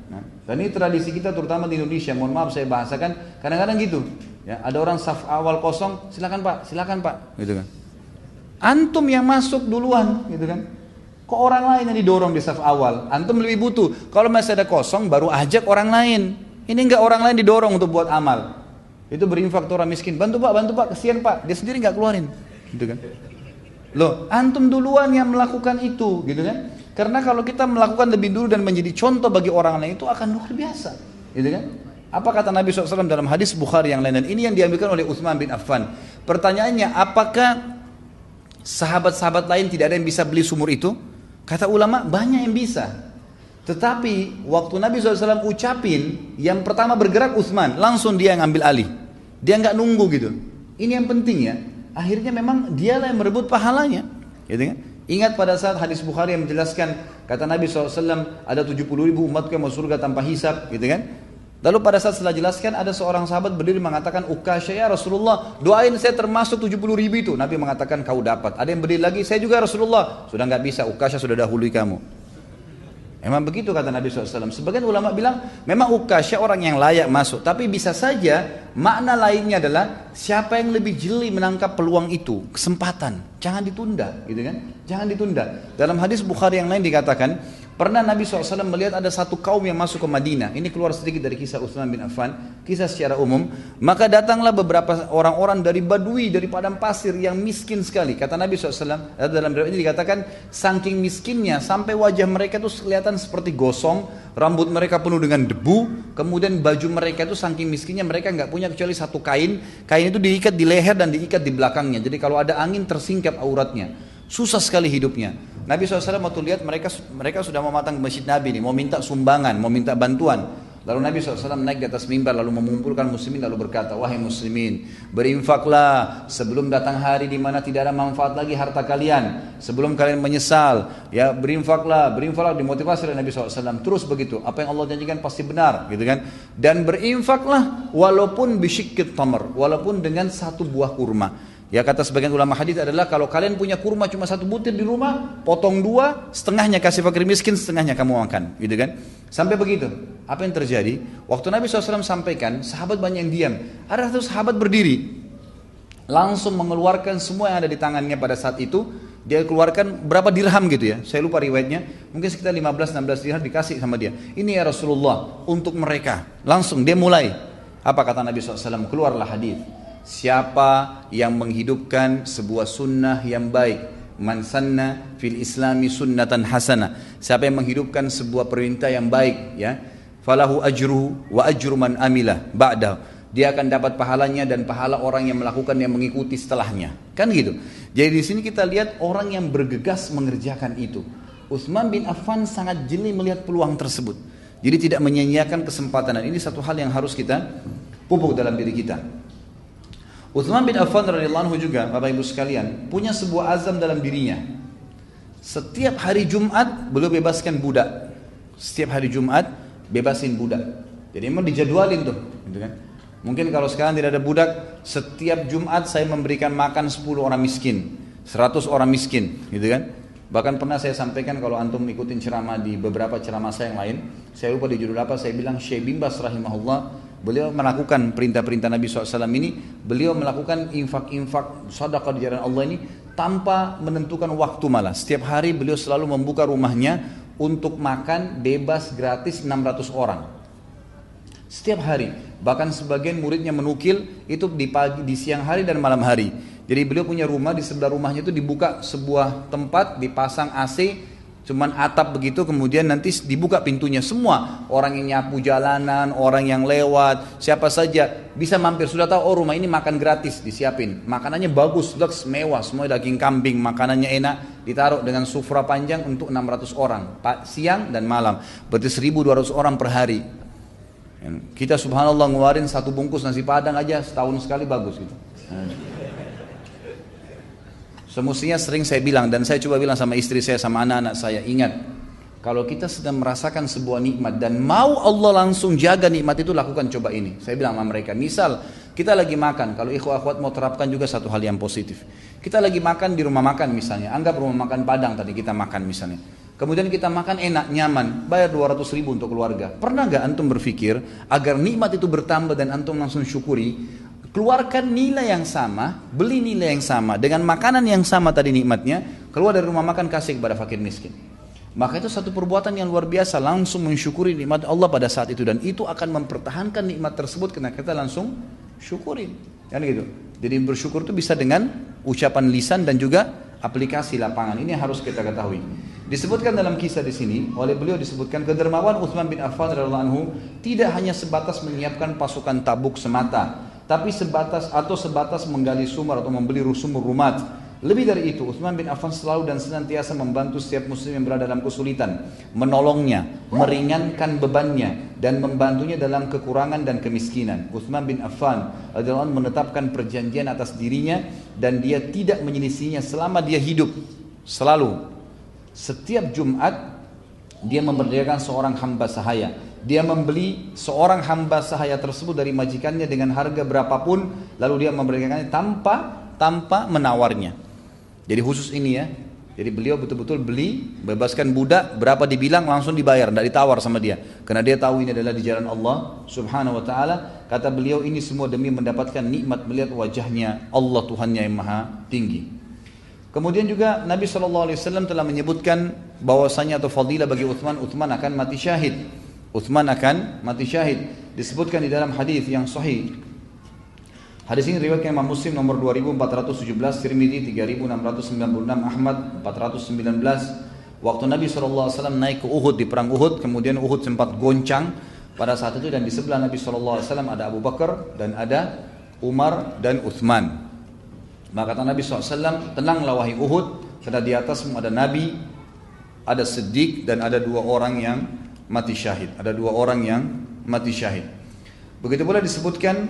Dan ini tradisi kita terutama di Indonesia, mohon maaf saya bahasakan, kadang-kadang gitu. Ya, ada orang saf awal kosong, silakan Pak, silakan Pak, gitu kan. Antum yang masuk duluan, gitu kan. Kok orang lain yang didorong di saf awal? Antum lebih butuh. Kalau masih ada kosong, baru ajak orang lain. Ini enggak orang lain didorong untuk buat amal. Itu berinfak orang miskin. Bantu Pak, bantu Pak, kesian Pak. Dia sendiri nggak keluarin, gitu kan. Loh, antum duluan yang melakukan itu, gitu kan? Karena kalau kita melakukan lebih dulu dan menjadi contoh bagi orang lain itu akan luar biasa. Gitu kan? Apa kata Nabi SAW dalam hadis Bukhari yang lain dan ini yang diambilkan oleh Utsman bin Affan. Pertanyaannya, apakah sahabat-sahabat lain tidak ada yang bisa beli sumur itu? Kata ulama, banyak yang bisa. Tetapi waktu Nabi SAW ucapin, yang pertama bergerak Utsman, langsung dia yang ambil alih. Dia nggak nunggu gitu. Ini yang penting ya. Akhirnya memang dialah yang merebut pahalanya. Gitu kan? Ingat pada saat hadis Bukhari yang menjelaskan kata Nabi SAW ada 70 ribu umatku yang masuk surga tanpa hisap gitu kan. Lalu pada saat setelah jelaskan ada seorang sahabat berdiri mengatakan Ukasya ya Rasulullah doain saya termasuk 70 ribu itu. Nabi mengatakan kau dapat. Ada yang berdiri lagi saya juga Rasulullah. Sudah nggak bisa Ukasya sudah dahului kamu. Memang begitu kata Nabi SAW. Sebagian ulama bilang memang Ukasya orang yang layak masuk. Tapi bisa saja makna lainnya adalah siapa yang lebih jeli menangkap peluang itu. Kesempatan. Jangan ditunda gitu kan. Jangan ditunda. Dalam hadis Bukhari yang lain dikatakan Pernah Nabi SAW melihat ada satu kaum yang masuk ke Madinah. Ini keluar sedikit dari kisah Utsman bin Affan, kisah secara umum. Maka datanglah beberapa orang-orang dari Badui, dari padang pasir yang miskin sekali. Kata Nabi SAW, dalam ini dikatakan, saking miskinnya sampai wajah mereka itu kelihatan seperti gosong, rambut mereka penuh dengan debu, kemudian baju mereka itu saking miskinnya mereka nggak punya kecuali satu kain. Kain itu diikat di leher dan diikat di belakangnya. Jadi kalau ada angin tersingkap auratnya. Susah sekali hidupnya. Nabi SAW waktu lihat mereka mereka sudah mau matang masjid Nabi nih, mau minta sumbangan, mau minta bantuan. Lalu Nabi SAW naik di atas mimbar lalu mengumpulkan muslimin lalu berkata, wahai muslimin, berinfaklah sebelum datang hari di mana tidak ada manfaat lagi harta kalian. Sebelum kalian menyesal, ya berinfaklah, berinfaklah dimotivasi oleh Nabi SAW. Terus begitu, apa yang Allah janjikan pasti benar, gitu kan? Dan berinfaklah walaupun bisyikit tamar, walaupun dengan satu buah kurma. Ya kata sebagian ulama hadis adalah kalau kalian punya kurma cuma satu butir di rumah, potong dua, setengahnya kasih fakir miskin, setengahnya kamu makan, gitu kan? Sampai begitu. Apa yang terjadi? Waktu Nabi SAW sampaikan, sahabat banyak yang diam. Ada satu sahabat berdiri, langsung mengeluarkan semua yang ada di tangannya pada saat itu. Dia keluarkan berapa dirham gitu ya, saya lupa riwayatnya. Mungkin sekitar 15-16 dirham dikasih sama dia. Ini ya Rasulullah untuk mereka. Langsung dia mulai. Apa kata Nabi SAW? Keluarlah hadis Siapa yang menghidupkan sebuah sunnah yang baik Man sanna fil islami sunnatan hasana Siapa yang menghidupkan sebuah perintah yang baik ya Falahu ajruhu wa ajru man amilah ba'dah dia akan dapat pahalanya dan pahala orang yang melakukan yang mengikuti setelahnya. Kan gitu. Jadi di sini kita lihat orang yang bergegas mengerjakan itu. Utsman bin Affan sangat jeli melihat peluang tersebut. Jadi tidak menyia-nyiakan kesempatan dan ini satu hal yang harus kita pupuk dalam diri kita. Utsman bin Affan radhiyallahu anhu juga Bapak Ibu sekalian punya sebuah azam dalam dirinya. Setiap hari Jumat beliau bebaskan budak. Setiap hari Jumat bebasin budak. Jadi memang dijadwalin tuh, gitu kan. Mungkin kalau sekarang tidak ada budak, setiap Jumat saya memberikan makan 10 orang miskin, 100 orang miskin, gitu kan. Bahkan pernah saya sampaikan kalau antum ikutin ceramah di beberapa ceramah saya yang lain, saya lupa di judul apa, saya bilang Syekh Bimbas rahimahullah, beliau melakukan perintah-perintah Nabi SAW ini, beliau melakukan infak-infak sadaqah di jalan Allah ini tanpa menentukan waktu malah. Setiap hari beliau selalu membuka rumahnya untuk makan bebas gratis 600 orang. Setiap hari. Bahkan sebagian muridnya menukil itu di pagi, di siang hari dan malam hari. Jadi beliau punya rumah di sebelah rumahnya itu dibuka sebuah tempat dipasang AC cuman atap begitu kemudian nanti dibuka pintunya. Semua orang yang nyapu jalanan orang yang lewat siapa saja. Bisa mampir. Sudah tahu oh rumah ini makan gratis disiapin. Makanannya bagus lux mewah. Semua daging kambing makanannya enak. Ditaruh dengan sufra panjang untuk 600 orang siang dan malam. Berarti 1200 orang per hari. Kita subhanallah ngeluarin satu bungkus nasi padang aja setahun sekali bagus gitu. Semestinya sering saya bilang dan saya coba bilang sama istri saya sama anak-anak saya ingat kalau kita sedang merasakan sebuah nikmat dan mau Allah langsung jaga nikmat itu lakukan coba ini. Saya bilang sama mereka, misal kita lagi makan, kalau ikhwah akhwat mau terapkan juga satu hal yang positif. Kita lagi makan di rumah makan misalnya, anggap rumah makan Padang tadi kita makan misalnya. Kemudian kita makan enak, nyaman, bayar 200 ribu untuk keluarga. Pernah gak antum berpikir agar nikmat itu bertambah dan antum langsung syukuri? Keluarkan nilai yang sama, beli nilai yang sama, dengan makanan yang sama tadi nikmatnya, keluar dari rumah makan kasih kepada fakir miskin. Maka itu satu perbuatan yang luar biasa, langsung mensyukuri nikmat Allah pada saat itu. Dan itu akan mempertahankan nikmat tersebut karena kita langsung syukurin. Kan gitu. Jadi bersyukur itu bisa dengan ucapan lisan dan juga aplikasi lapangan ini harus kita ketahui. Disebutkan dalam kisah di sini oleh beliau disebutkan kedermawan Utsman bin Affan radhiyallahu anhu tidak hanya sebatas menyiapkan pasukan tabuk semata, tapi sebatas atau sebatas menggali sumur atau membeli sumur rumat lebih dari itu, Utsman bin Affan selalu dan senantiasa membantu setiap muslim yang berada dalam kesulitan, menolongnya, meringankan bebannya, dan membantunya dalam kekurangan dan kemiskinan. Utsman bin Affan adalah menetapkan perjanjian atas dirinya dan dia tidak menyelisihinya selama dia hidup. Selalu. Setiap Jumat dia memberdayakan seorang hamba sahaya. Dia membeli seorang hamba sahaya tersebut dari majikannya dengan harga berapapun, lalu dia memberdayakannya tanpa tanpa menawarnya. Jadi khusus ini ya. Jadi beliau betul-betul beli, bebaskan budak, berapa dibilang langsung dibayar, tidak ditawar sama dia. Karena dia tahu ini adalah di jalan Allah subhanahu wa ta'ala. Kata beliau ini semua demi mendapatkan nikmat melihat wajahnya Allah Tuhannya yang maha tinggi. Kemudian juga Nabi SAW telah menyebutkan bahwasanya atau fadilah bagi Uthman, Uthman akan mati syahid. Uthman akan mati syahid. Disebutkan di dalam hadis yang sahih Hadis ini riwayat Imam Muslim nomor 2417, Tirmidzi 3696, Ahmad 419. Waktu Nabi SAW naik ke Uhud di perang Uhud, kemudian Uhud sempat goncang pada saat itu dan di sebelah Nabi SAW ada Abu Bakar dan ada Umar dan Uthman. Maka kata Nabi SAW, tenanglah wahai Uhud, karena di atasmu ada Nabi, ada Siddiq dan ada dua orang yang mati syahid. Ada dua orang yang mati syahid. Begitu pula disebutkan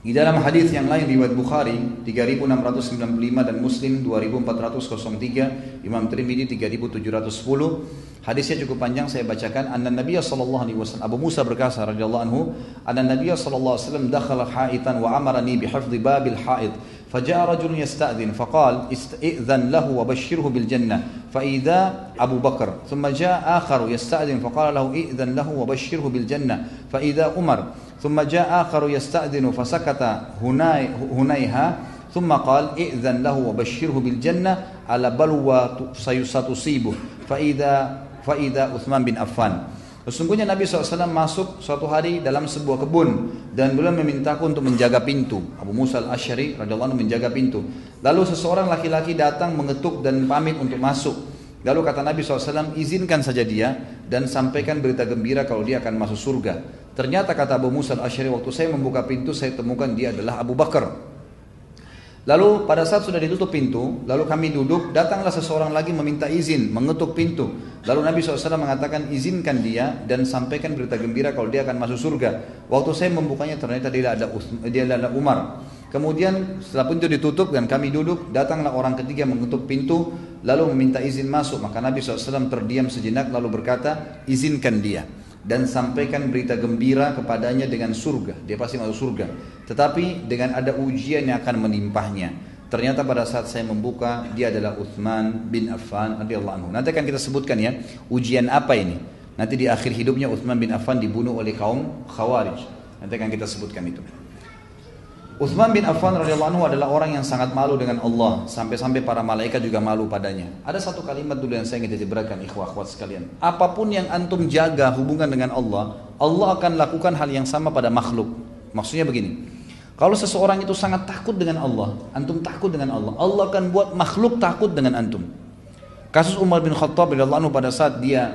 di dalam hadis yang lain riwayat Bukhari 3695 dan Muslim 2403, Imam Tirmidzi 3710. Hadisnya cukup panjang saya bacakan. Anna Nabi sallallahu alaihi wasallam Abu Musa berkata radhiyallahu anhu, anna Nabi sallallahu alaihi wasallam dakhala haitan wa amarani bi hifdhi babil haid. فجاء رجل يستأذن فقال استئذن له وبشره بالجنة. فإذا أبو بكر ثم جاء آخر يستأذن فقال له إئذن له وبشره بالجنة. فإذا عمر ثم جاء آخر يستأذن فسكت هناي هنيها ثم قال ائذن له وبشره بالجنة. على بلوى ستصيبه. فإذا فإذا عثمان بن عفان. Sesungguhnya Nabi SAW masuk suatu hari dalam sebuah kebun dan beliau memintaku untuk menjaga pintu. Abu Musa al-Ashari radhiyallahu menjaga pintu. Lalu seseorang laki-laki datang mengetuk dan pamit untuk masuk. Lalu kata Nabi SAW, izinkan saja dia dan sampaikan berita gembira kalau dia akan masuk surga. Ternyata kata Abu Musa al-Ashari waktu saya membuka pintu saya temukan dia adalah Abu Bakar. Lalu pada saat sudah ditutup pintu, lalu kami duduk, datanglah seseorang lagi meminta izin, mengetuk pintu. Lalu Nabi SAW mengatakan izinkan dia dan sampaikan berita gembira kalau dia akan masuk surga. Waktu saya membukanya ternyata dia ada dia adalah Umar. Kemudian setelah pintu ditutup dan kami duduk, datanglah orang ketiga mengetuk pintu, lalu meminta izin masuk. Maka Nabi SAW terdiam sejenak lalu berkata, izinkan dia dan sampaikan berita gembira kepadanya dengan surga. Dia pasti masuk surga. Tetapi dengan ada ujian yang akan menimpahnya. Ternyata pada saat saya membuka dia adalah Uthman bin Affan radhiyallahu anhu. Nanti akan kita sebutkan ya ujian apa ini. Nanti di akhir hidupnya Uthman bin Affan dibunuh oleh kaum Khawarij. Nanti akan kita sebutkan itu. Uthman bin Affan radhiyallahu anhu adalah orang yang sangat malu dengan Allah sampai-sampai para malaikat juga malu padanya. Ada satu kalimat dulu yang saya ingin jelaskan ikhwah akhwat sekalian. Apa pun yang antum jaga hubungan dengan Allah, Allah akan lakukan hal yang sama pada makhluk. Maksudnya begini. Kalau seseorang itu sangat takut dengan Allah, antum takut dengan Allah, Allah akan buat makhluk takut dengan antum. Kasus Umar bin Khattab radhiyallahu anhu pada saat dia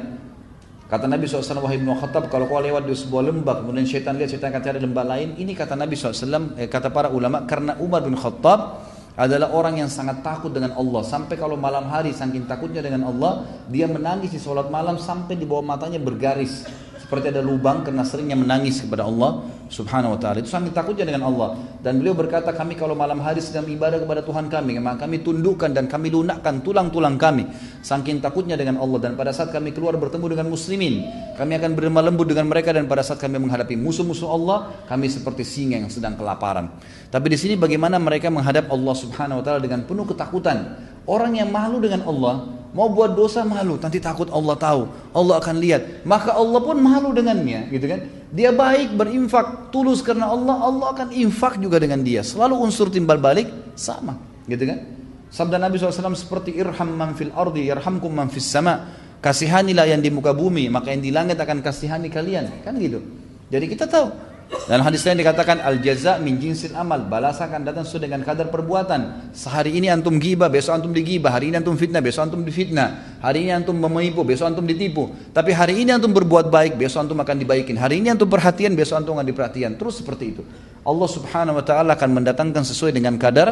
Kata Nabi SAW, wahai Ibnu Khattab, kalau kau lewat di sebuah lembah, kemudian syaitan lihat, syaitan akan cari lembah lain. Ini kata Nabi SAW, eh, kata para ulama, karena Umar bin Khattab adalah orang yang sangat takut dengan Allah. Sampai kalau malam hari, saking takutnya dengan Allah, dia menangis di sholat malam sampai di bawah matanya bergaris seperti ada lubang karena seringnya menangis kepada Allah Subhanahu wa taala. Itu sangat takutnya dengan Allah. Dan beliau berkata, kami kalau malam hari sedang ibadah kepada Tuhan kami, maka kami tundukkan dan kami lunakkan tulang-tulang kami. Saking takutnya dengan Allah dan pada saat kami keluar bertemu dengan muslimin, kami akan berlemah lembut dengan mereka dan pada saat kami menghadapi musuh-musuh Allah, kami seperti singa yang sedang kelaparan. Tapi di sini bagaimana mereka menghadap Allah Subhanahu wa taala dengan penuh ketakutan. Orang yang malu dengan Allah, Mau buat dosa malu, nanti takut Allah tahu. Allah akan lihat. Maka Allah pun malu dengannya, gitu kan? Dia baik berinfak tulus karena Allah, Allah akan infak juga dengan dia. Selalu unsur timbal balik sama, gitu kan? Sabda Nabi SAW seperti irham man fil ardi yarhamkum man fis sama. Kasihanilah yang di muka bumi, maka yang di langit akan kasihani kalian. Kan gitu. Jadi kita tahu dan hadis lain dikatakan al jaza min jinsil amal, balasan akan datang sesuai dengan kadar perbuatan. Sehari ini antum gibah, besok antum digibah, hari ini antum fitnah, besok antum difitnah. Hari ini antum menipu, besok antum ditipu. Tapi hari ini antum berbuat baik, besok antum akan dibaikin. Hari ini antum perhatian, besok antum akan diperhatian. Terus seperti itu. Allah Subhanahu wa taala akan mendatangkan sesuai dengan kadar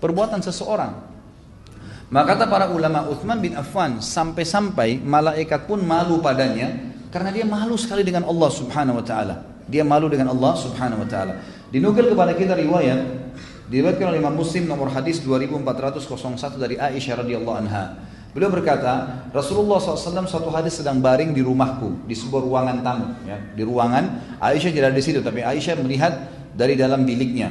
perbuatan seseorang. Maka kata para ulama Uthman bin Affan sampai-sampai malaikat pun malu padanya karena dia malu sekali dengan Allah Subhanahu wa taala. Dia malu dengan Allah Subhanahu wa taala. Dinukil kepada kita riwayat diriwayatkan oleh Imam Muslim nomor hadis 2401 dari Aisyah radhiyallahu anha. Beliau berkata, Rasulullah SAW suatu hari sedang baring di rumahku di sebuah ruangan tamu, ya, di ruangan Aisyah tidak di situ, tapi Aisyah melihat dari dalam biliknya.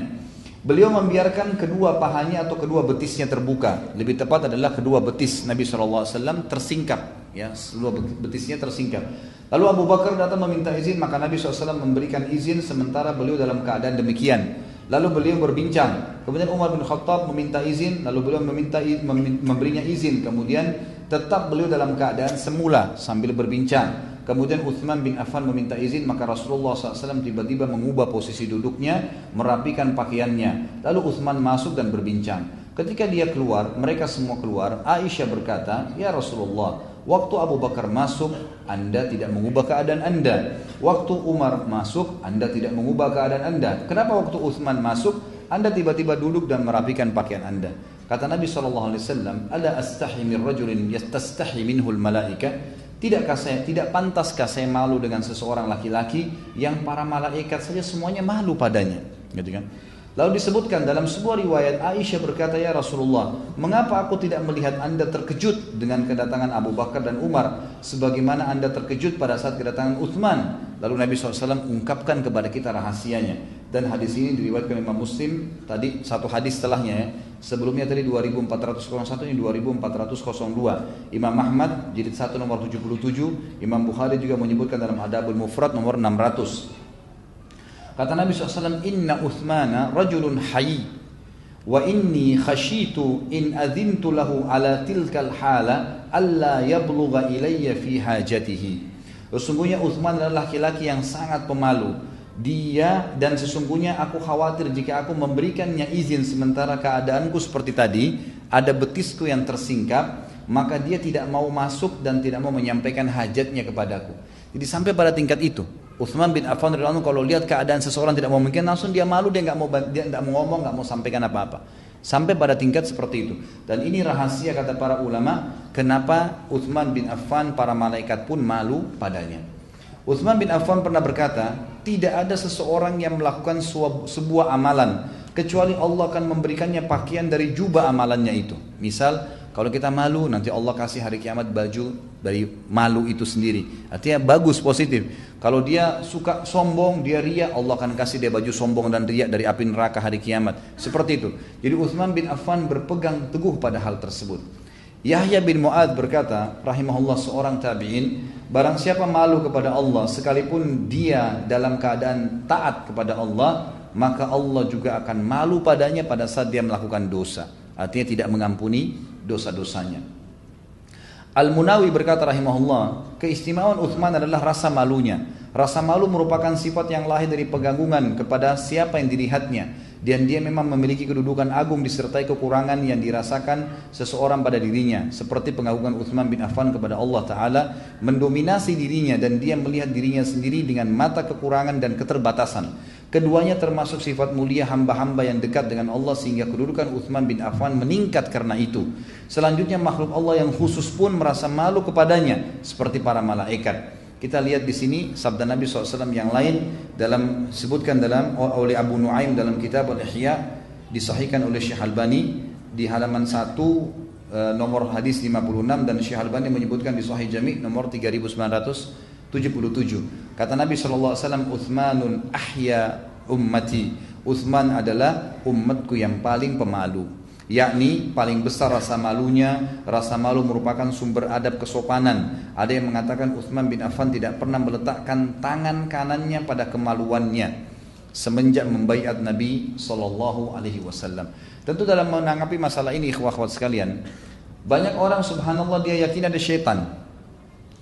Beliau membiarkan kedua pahanya atau kedua betisnya terbuka. Lebih tepat adalah kedua betis Nabi SAW tersingkap, ya, kedua betisnya tersingkap. Lalu Abu Bakar datang meminta izin, maka Nabi SAW memberikan izin sementara beliau dalam keadaan demikian. Lalu beliau berbincang. Kemudian Umar bin Khattab meminta izin, lalu beliau meminta memberinya izin. Kemudian tetap beliau dalam keadaan semula sambil berbincang. Kemudian Uthman bin Affan meminta izin, maka Rasulullah SAW tiba-tiba mengubah posisi duduknya, merapikan pakaiannya. Lalu Uthman masuk dan berbincang. Ketika dia keluar, mereka semua keluar. Aisyah berkata, Ya Rasulullah, Waktu Abu Bakar masuk, Anda tidak mengubah keadaan Anda. Waktu Umar masuk, Anda tidak mengubah keadaan Anda. Kenapa waktu Uthman masuk, Anda tiba-tiba duduk dan merapikan pakaian Anda? Kata Nabi SAW, Ala astahi min rajulin yastastahi minhul malaika. Tidakkah saya, tidak pantaskah saya malu dengan seseorang laki-laki yang para malaikat saja semuanya malu padanya? Gitu kan? Lalu disebutkan dalam sebuah riwayat Aisyah berkata, Ya Rasulullah, mengapa aku tidak melihat anda terkejut dengan kedatangan Abu Bakar dan Umar sebagaimana anda terkejut pada saat kedatangan Uthman? Lalu Nabi SAW ungkapkan kepada kita rahasianya. Dan hadis ini diriwayatkan Imam Muslim tadi satu hadis setelahnya ya. Sebelumnya tadi 2401 ini 2402. Imam Ahmad jilid 1 nomor 77, Imam Bukhari juga menyebutkan dalam Adabul Mufrad nomor 600. Kata Nabi SAW, Inna Uthmana rajulun hayy wa inni khashitu in adhintu lahu ala tilkal hala alla yablugha ilayya fi hajatihi. Sesungguhnya Uthman adalah laki-laki yang sangat pemalu. Dia dan sesungguhnya aku khawatir jika aku memberikannya izin sementara keadaanku seperti tadi, ada betisku yang tersingkap, maka dia tidak mau masuk dan tidak mau menyampaikan hajatnya kepadaku. Jadi sampai pada tingkat itu. Uthman bin Affan radhiyallahu kalau lihat keadaan seseorang tidak mau mungkin langsung dia malu dia nggak mau dia nggak mau ngomong nggak mau sampaikan apa-apa. Sampai pada tingkat seperti itu. Dan ini rahasia kata para ulama kenapa Uthman bin Affan para malaikat pun malu padanya. Uthman bin Affan pernah berkata tidak ada seseorang yang melakukan sebuah amalan kecuali Allah akan memberikannya pakaian dari jubah amalannya itu. Misal kalau kita malu, nanti Allah kasih hari kiamat baju dari malu itu sendiri. Artinya bagus, positif. Kalau dia suka sombong, dia ria, Allah akan kasih dia baju sombong dan ria dari api neraka hari kiamat. Seperti itu. Jadi Uthman bin Affan berpegang teguh pada hal tersebut. Yahya bin Mu'ad berkata, rahimahullah seorang tabi'in, barang siapa malu kepada Allah, sekalipun dia dalam keadaan taat kepada Allah, maka Allah juga akan malu padanya pada saat dia melakukan dosa. Artinya tidak mengampuni dosa-dosanya. Al-Munawi berkata rahimahullah, keistimewaan Uthman adalah rasa malunya. Rasa malu merupakan sifat yang lahir dari pegangungan kepada siapa yang dilihatnya. Dan dia memang memiliki kedudukan agung disertai kekurangan yang dirasakan seseorang pada dirinya. Seperti pengagungan Uthman bin Affan kepada Allah Ta'ala mendominasi dirinya dan dia melihat dirinya sendiri dengan mata kekurangan dan keterbatasan. Keduanya termasuk sifat mulia hamba-hamba yang dekat dengan Allah sehingga kedudukan Uthman bin Affan meningkat karena itu. Selanjutnya makhluk Allah yang khusus pun merasa malu kepadanya seperti para malaikat. Kita lihat di sini sabda Nabi SAW yang lain dalam sebutkan dalam oleh Abu Nuaim dalam kitab Al-Ihya disahihkan oleh Syekh Albani di halaman 1 eh, nomor hadis 56 dan Syekh Albani menyebutkan di Sahih Jami nomor 3900 77. Kata Nabi SAW, Uthmanun ahya ummati. Uthman adalah umatku yang paling pemalu. Yakni paling besar rasa malunya, rasa malu merupakan sumber adab kesopanan. Ada yang mengatakan Uthman bin Affan tidak pernah meletakkan tangan kanannya pada kemaluannya semenjak membaiat Nabi Sallallahu Alaihi Wasallam. Tentu dalam menanggapi masalah ini, ikhwah sekalian, banyak orang subhanallah dia yakin ada syaitan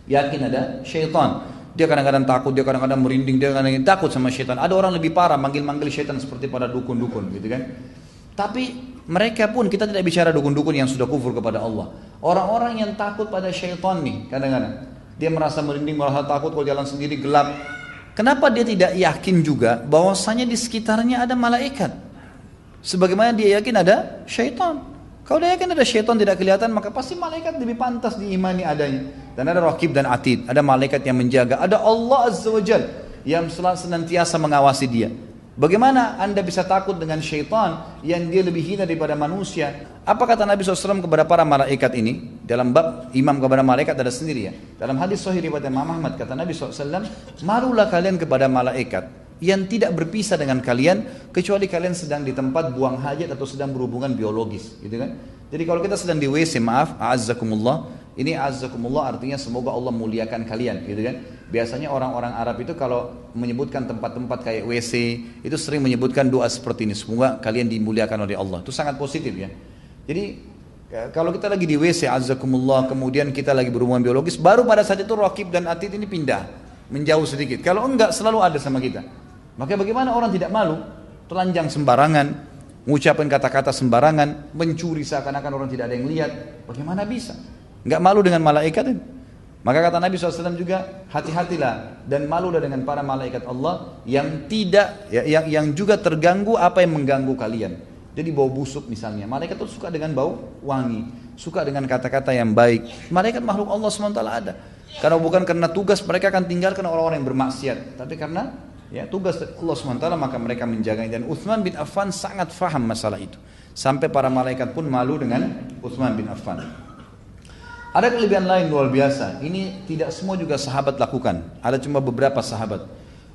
yakin ada syaitan. Dia kadang-kadang takut, dia kadang-kadang merinding, dia kadang-kadang takut sama syaitan. Ada orang lebih parah manggil-manggil syaitan seperti pada dukun-dukun gitu kan. Tapi mereka pun kita tidak bicara dukun-dukun yang sudah kufur kepada Allah. Orang-orang yang takut pada syaitan nih kadang-kadang. Dia merasa merinding, merasa takut kalau jalan sendiri gelap. Kenapa dia tidak yakin juga bahwasanya di sekitarnya ada malaikat? Sebagaimana dia yakin ada syaitan. Kalau dia yakin ada syaitan tidak kelihatan, maka pasti malaikat lebih pantas diimani adanya. Dan ada rakib dan atid, ada malaikat yang menjaga, ada Allah Azza wa Jal yang senantiasa mengawasi dia. Bagaimana anda bisa takut dengan syaitan yang dia lebih hina daripada manusia? Apa kata Nabi SAW kepada para malaikat ini? Dalam bab imam kepada malaikat ada sendiri ya. Dalam hadis sahih riwayat Imam Ahmad kata Nabi SAW, marulah kalian kepada malaikat yang tidak berpisah dengan kalian kecuali kalian sedang di tempat buang hajat atau sedang berhubungan biologis gitu kan jadi kalau kita sedang di WC maaf a'azzakumullah ini a'azzakumullah artinya semoga Allah muliakan kalian gitu kan biasanya orang-orang Arab itu kalau menyebutkan tempat-tempat kayak WC itu sering menyebutkan doa seperti ini semoga kalian dimuliakan oleh Allah itu sangat positif ya jadi kalau kita lagi di WC azzakumullah kemudian kita lagi berhubungan biologis baru pada saat itu Rakib dan Atid ini pindah menjauh sedikit kalau enggak selalu ada sama kita maka bagaimana orang tidak malu? Telanjang sembarangan, mengucapkan kata-kata sembarangan, mencuri seakan-akan orang tidak ada yang lihat. Bagaimana bisa? Enggak malu dengan malaikat itu? Maka kata Nabi SAW juga hati-hatilah dan malulah dengan para malaikat Allah yang tidak ya, yang, yang juga terganggu apa yang mengganggu kalian. Jadi bau busuk misalnya, malaikat itu suka dengan bau wangi, suka dengan kata-kata yang baik. Malaikat makhluk Allah SWT ada. Karena bukan karena tugas mereka akan tinggalkan orang-orang yang bermaksiat, tapi karena Ya, tugas Allah SWT maka mereka menjaganya dan Uthman bin Affan sangat faham masalah itu. Sampai para malaikat pun malu dengan Uthman bin Affan. Ada kelebihan lain luar biasa. Ini tidak semua juga sahabat lakukan. Ada cuma beberapa sahabat.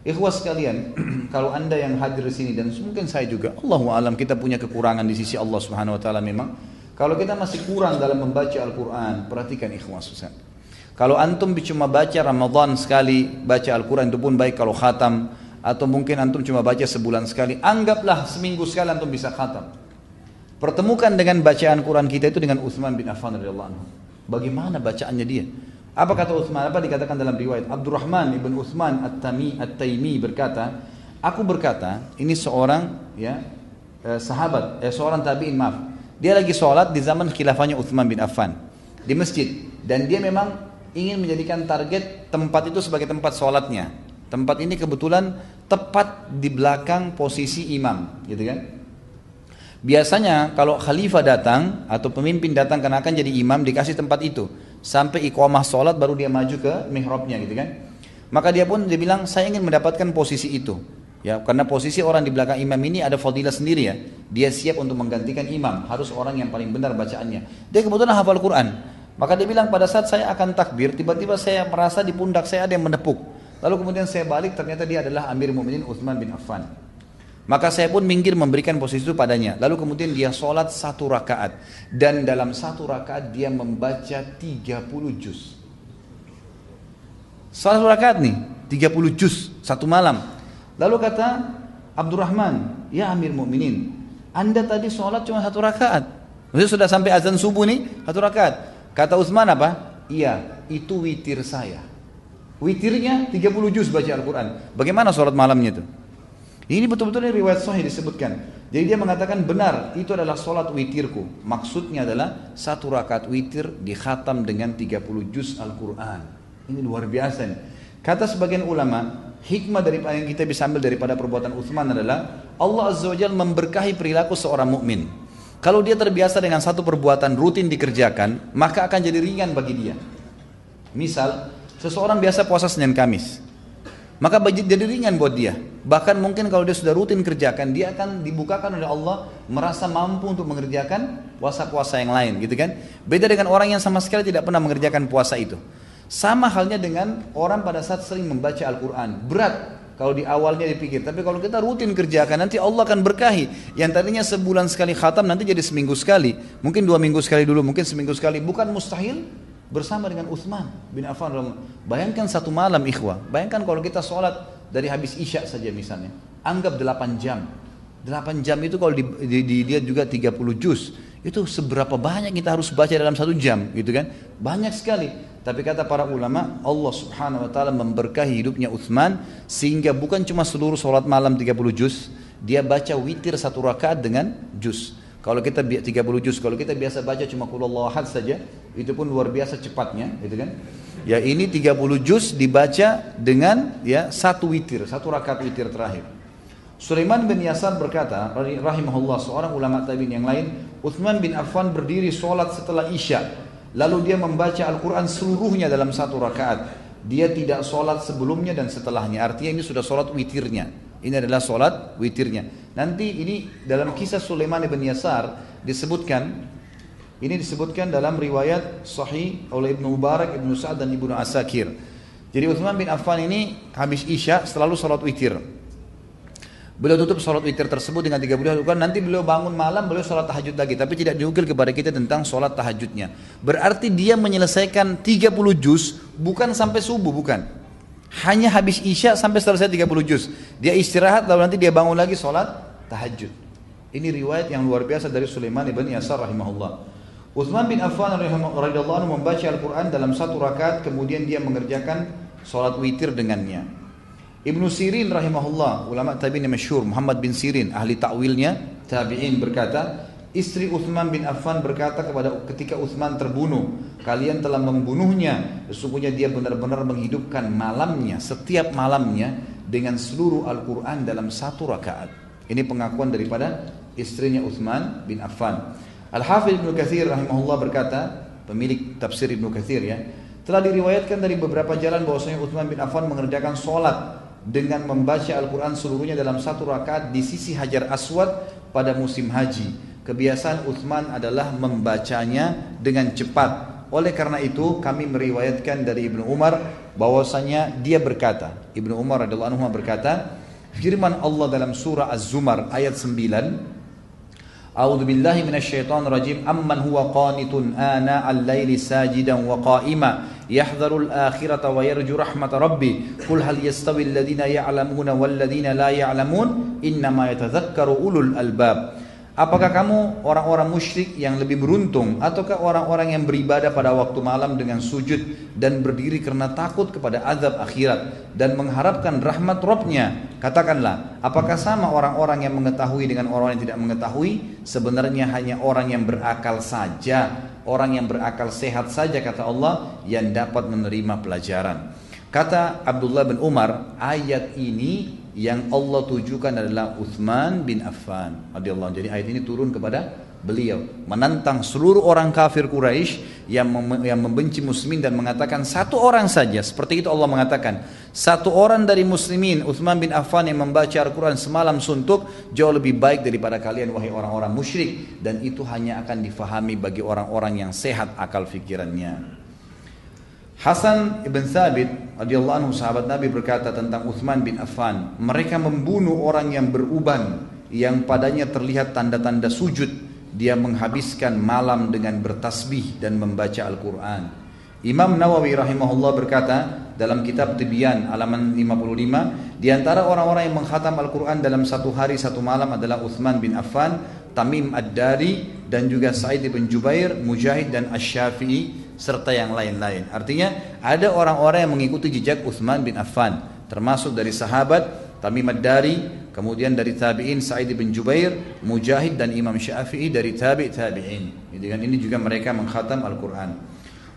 Ikhwas sekalian, kalau anda yang hadir di sini dan mungkin saya juga, Allahu alam kita punya kekurangan di sisi Allah Subhanahu Wa Taala memang. Kalau kita masih kurang dalam membaca Al-Quran, perhatikan ikhwas Kalau antum cuma baca Ramadan sekali, baca Al-Quran itu pun baik kalau khatam, atau mungkin antum cuma baca sebulan sekali, anggaplah seminggu sekali antum bisa khatam. Pertemukan dengan bacaan Quran kita itu dengan Utsman bin Affan radhiyallahu anhu. Bagaimana bacaannya dia? Apa kata Utsman? Apa dikatakan dalam riwayat? Abdurrahman ibn Utsman At-Tami At-Taimi berkata, aku berkata, ini seorang ya eh, sahabat, eh, seorang tabi'in maaf. Dia lagi sholat di zaman khilafahnya Uthman bin Affan di masjid dan dia memang ingin menjadikan target tempat itu sebagai tempat sholatnya. Tempat ini kebetulan tepat di belakang posisi imam, gitu kan? Biasanya kalau khalifah datang atau pemimpin datang karena akan jadi imam dikasih tempat itu sampai iqamah sholat baru dia maju ke mihrabnya gitu kan. Maka dia pun dia bilang saya ingin mendapatkan posisi itu. Ya, karena posisi orang di belakang imam ini ada fadilah sendiri ya. Dia siap untuk menggantikan imam, harus orang yang paling benar bacaannya. Dia kebetulan hafal Quran. Maka dia bilang pada saat saya akan takbir, tiba-tiba saya merasa di pundak saya ada yang menepuk. Lalu kemudian saya balik, ternyata dia adalah Amir Mu'minin Uthman bin Affan. Maka saya pun minggir memberikan posisi itu padanya. Lalu kemudian dia sholat satu rakaat. Dan dalam satu rakaat dia membaca 30 juz. Satu rakaat nih, 30 juz, satu malam. Lalu kata Abdurrahman, ya Amir Mukminin, Anda tadi sholat cuma satu rakaat. Maksudnya sudah sampai azan subuh nih, satu rakaat. Kata Utsman apa? Iya, itu witir saya. Witirnya 30 juz baca Al-Quran. Bagaimana sholat malamnya itu? Ini betul-betul riwayat sahih disebutkan. Jadi dia mengatakan benar, itu adalah sholat witirku. Maksudnya adalah satu rakaat witir dikhatam dengan 30 juz Al-Quran. Ini luar biasa nih. Kata sebagian ulama, hikmah dari yang kita bisa ambil daripada perbuatan Uthman adalah Allah Azza wa Jalla memberkahi perilaku seorang mukmin. Kalau dia terbiasa dengan satu perbuatan rutin dikerjakan, maka akan jadi ringan bagi dia. Misal, seseorang biasa puasa Senin Kamis, maka jadi ringan buat dia. Bahkan mungkin kalau dia sudah rutin kerjakan, dia akan dibukakan oleh Allah merasa mampu untuk mengerjakan puasa-puasa yang lain, gitu kan? Beda dengan orang yang sama sekali tidak pernah mengerjakan puasa itu. Sama halnya dengan orang pada saat sering membaca Al-Quran. Berat kalau di awalnya dipikir. Tapi kalau kita rutin kerjakan nanti Allah akan berkahi. Yang tadinya sebulan sekali khatam nanti jadi seminggu sekali. Mungkin dua minggu sekali dulu, mungkin seminggu sekali. Bukan mustahil bersama dengan Uthman bin Affan. Bayangkan satu malam ikhwah. Bayangkan kalau kita sholat dari habis isya saja misalnya. Anggap 8 jam. 8 jam itu kalau dilihat juga 30 juz. Itu seberapa banyak kita harus baca dalam satu jam gitu kan. Banyak sekali. Tapi kata para ulama, Allah subhanahu wa ta'ala memberkahi hidupnya Uthman sehingga bukan cuma seluruh sholat malam 30 juz, dia baca witir satu rakaat dengan juz. Kalau kita 30 juz, kalau kita biasa baca cuma kulullah ahad saja, itu pun luar biasa cepatnya, gitu kan? Ya ini 30 juz dibaca dengan ya satu witir, satu rakaat witir terakhir. Sulaiman bin Yasar berkata, rahimahullah seorang ulama tabi'in yang lain, Uthman bin Affan berdiri sholat setelah Isya Lalu dia membaca Al-Quran seluruhnya dalam satu rakaat. Dia tidak sholat sebelumnya dan setelahnya. Artinya ini sudah sholat witirnya. Ini adalah sholat witirnya. Nanti ini dalam kisah Sulaiman ibn Yasar disebutkan. Ini disebutkan dalam riwayat sahih oleh Ibnu Mubarak, Ibnu Sa'ad dan Ibnu Asakir. Jadi Uthman bin Affan ini habis Isya selalu sholat witir. Beliau tutup sholat witir tersebut dengan tiga beliau lakukan. Nanti beliau bangun malam, beliau sholat tahajud lagi. Tapi tidak diukil kepada kita tentang sholat tahajudnya. Berarti dia menyelesaikan 30 juz bukan sampai subuh, bukan. Hanya habis isya sampai selesai 30 juz. Dia istirahat lalu nanti dia bangun lagi sholat tahajud. Ini riwayat yang luar biasa dari Sulaiman ibn Yasar rahimahullah. Uthman bin Affan radhiyallahu anhu membaca Al-Quran dalam satu rakaat kemudian dia mengerjakan sholat witir dengannya. Ibnu Sirin rahimahullah, ulama tabi'in yang masyhur, Muhammad bin Sirin, ahli takwilnya, tabi'in berkata, istri Uthman bin Affan berkata kepada ketika Uthman terbunuh, kalian telah membunuhnya, sesungguhnya dia benar-benar menghidupkan malamnya, setiap malamnya dengan seluruh Al-Quran dalam satu rakaat. Ini pengakuan daripada istrinya Uthman bin Affan. Al-Hafidh Ibnu Kathir rahimahullah berkata, pemilik tafsir Ibnu Kathir ya, telah diriwayatkan dari beberapa jalan bahwasanya Uthman bin Affan mengerjakan sholat dengan membaca Al-Quran seluruhnya dalam satu rakaat di sisi Hajar Aswad pada musim haji. Kebiasaan Uthman adalah membacanya dengan cepat. Oleh karena itu kami meriwayatkan dari Ibnu Umar bahwasanya dia berkata, Ibnu Umar radhiyallahu anhu berkata, firman Allah dalam surah Az-Zumar ayat 9 A'udzu billahi minasyaitonir rajim. Amman huwa qanitun ana al-laili sajidan wa qa'ima yahdharu al-akhirata wa yarju rahmat rabbi. Qul hal yastawi alladhina ya'lamuna wal ladhina la ya'lamun? Innama yatadhakkaru ulul albab Apakah kamu orang-orang musyrik yang lebih beruntung ataukah orang-orang yang beribadah pada waktu malam dengan sujud dan berdiri karena takut kepada azab akhirat dan mengharapkan rahmat Robnya? Katakanlah, apakah sama orang-orang yang mengetahui dengan orang yang tidak mengetahui? Sebenarnya hanya orang yang berakal saja, orang yang berakal sehat saja kata Allah yang dapat menerima pelajaran. Kata Abdullah bin Umar, ayat ini yang Allah tujukan adalah Uthman bin Affan radhiyallahu Jadi ayat ini turun kepada beliau. Menantang seluruh orang kafir Quraisy yang mem yang membenci muslimin dan mengatakan satu orang saja. Seperti itu Allah mengatakan. Satu orang dari muslimin Uthman bin Affan yang membaca Al-Qur'an semalam suntuk jauh lebih baik daripada kalian wahai orang-orang musyrik. Dan itu hanya akan difahami bagi orang-orang yang sehat akal fikirannya. Hasan ibn Thabit radhiyallahu anhu sahabat Nabi berkata tentang Uthman bin Affan, mereka membunuh orang yang beruban yang padanya terlihat tanda-tanda sujud. Dia menghabiskan malam dengan bertasbih dan membaca Al-Quran. Imam Nawawi rahimahullah berkata dalam kitab Tibyan halaman 55, di antara orang-orang yang menghatam Al-Quran dalam satu hari satu malam adalah Uthman bin Affan, Tamim Ad-Dari dan juga Sa'id bin Jubair, Mujahid dan Asy-Syafi'i serta yang lain-lain. Artinya ada orang-orang yang mengikuti jejak Uthman bin Affan, termasuk dari sahabat Tamim Ad-Dari, kemudian dari tabi'in Sa'id bin Jubair, Mujahid dan Imam Syafi'i dari tabi' tabi'in. Dengan ini juga mereka mengkhatam Al-Quran.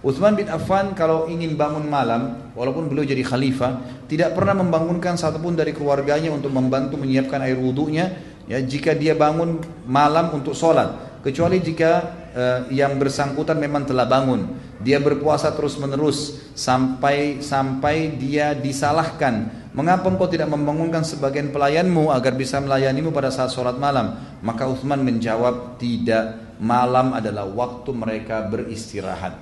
Uthman bin Affan kalau ingin bangun malam, walaupun beliau jadi khalifah, tidak pernah membangunkan satupun dari keluarganya untuk membantu menyiapkan air wudhunya. Ya, jika dia bangun malam untuk sholat, kecuali jika uh, yang bersangkutan memang telah bangun. Dia berpuasa terus menerus sampai sampai dia disalahkan. Mengapa engkau tidak membangunkan sebagian pelayanmu agar bisa melayanimu pada saat sholat malam? Maka Uthman menjawab tidak. Malam adalah waktu mereka beristirahat.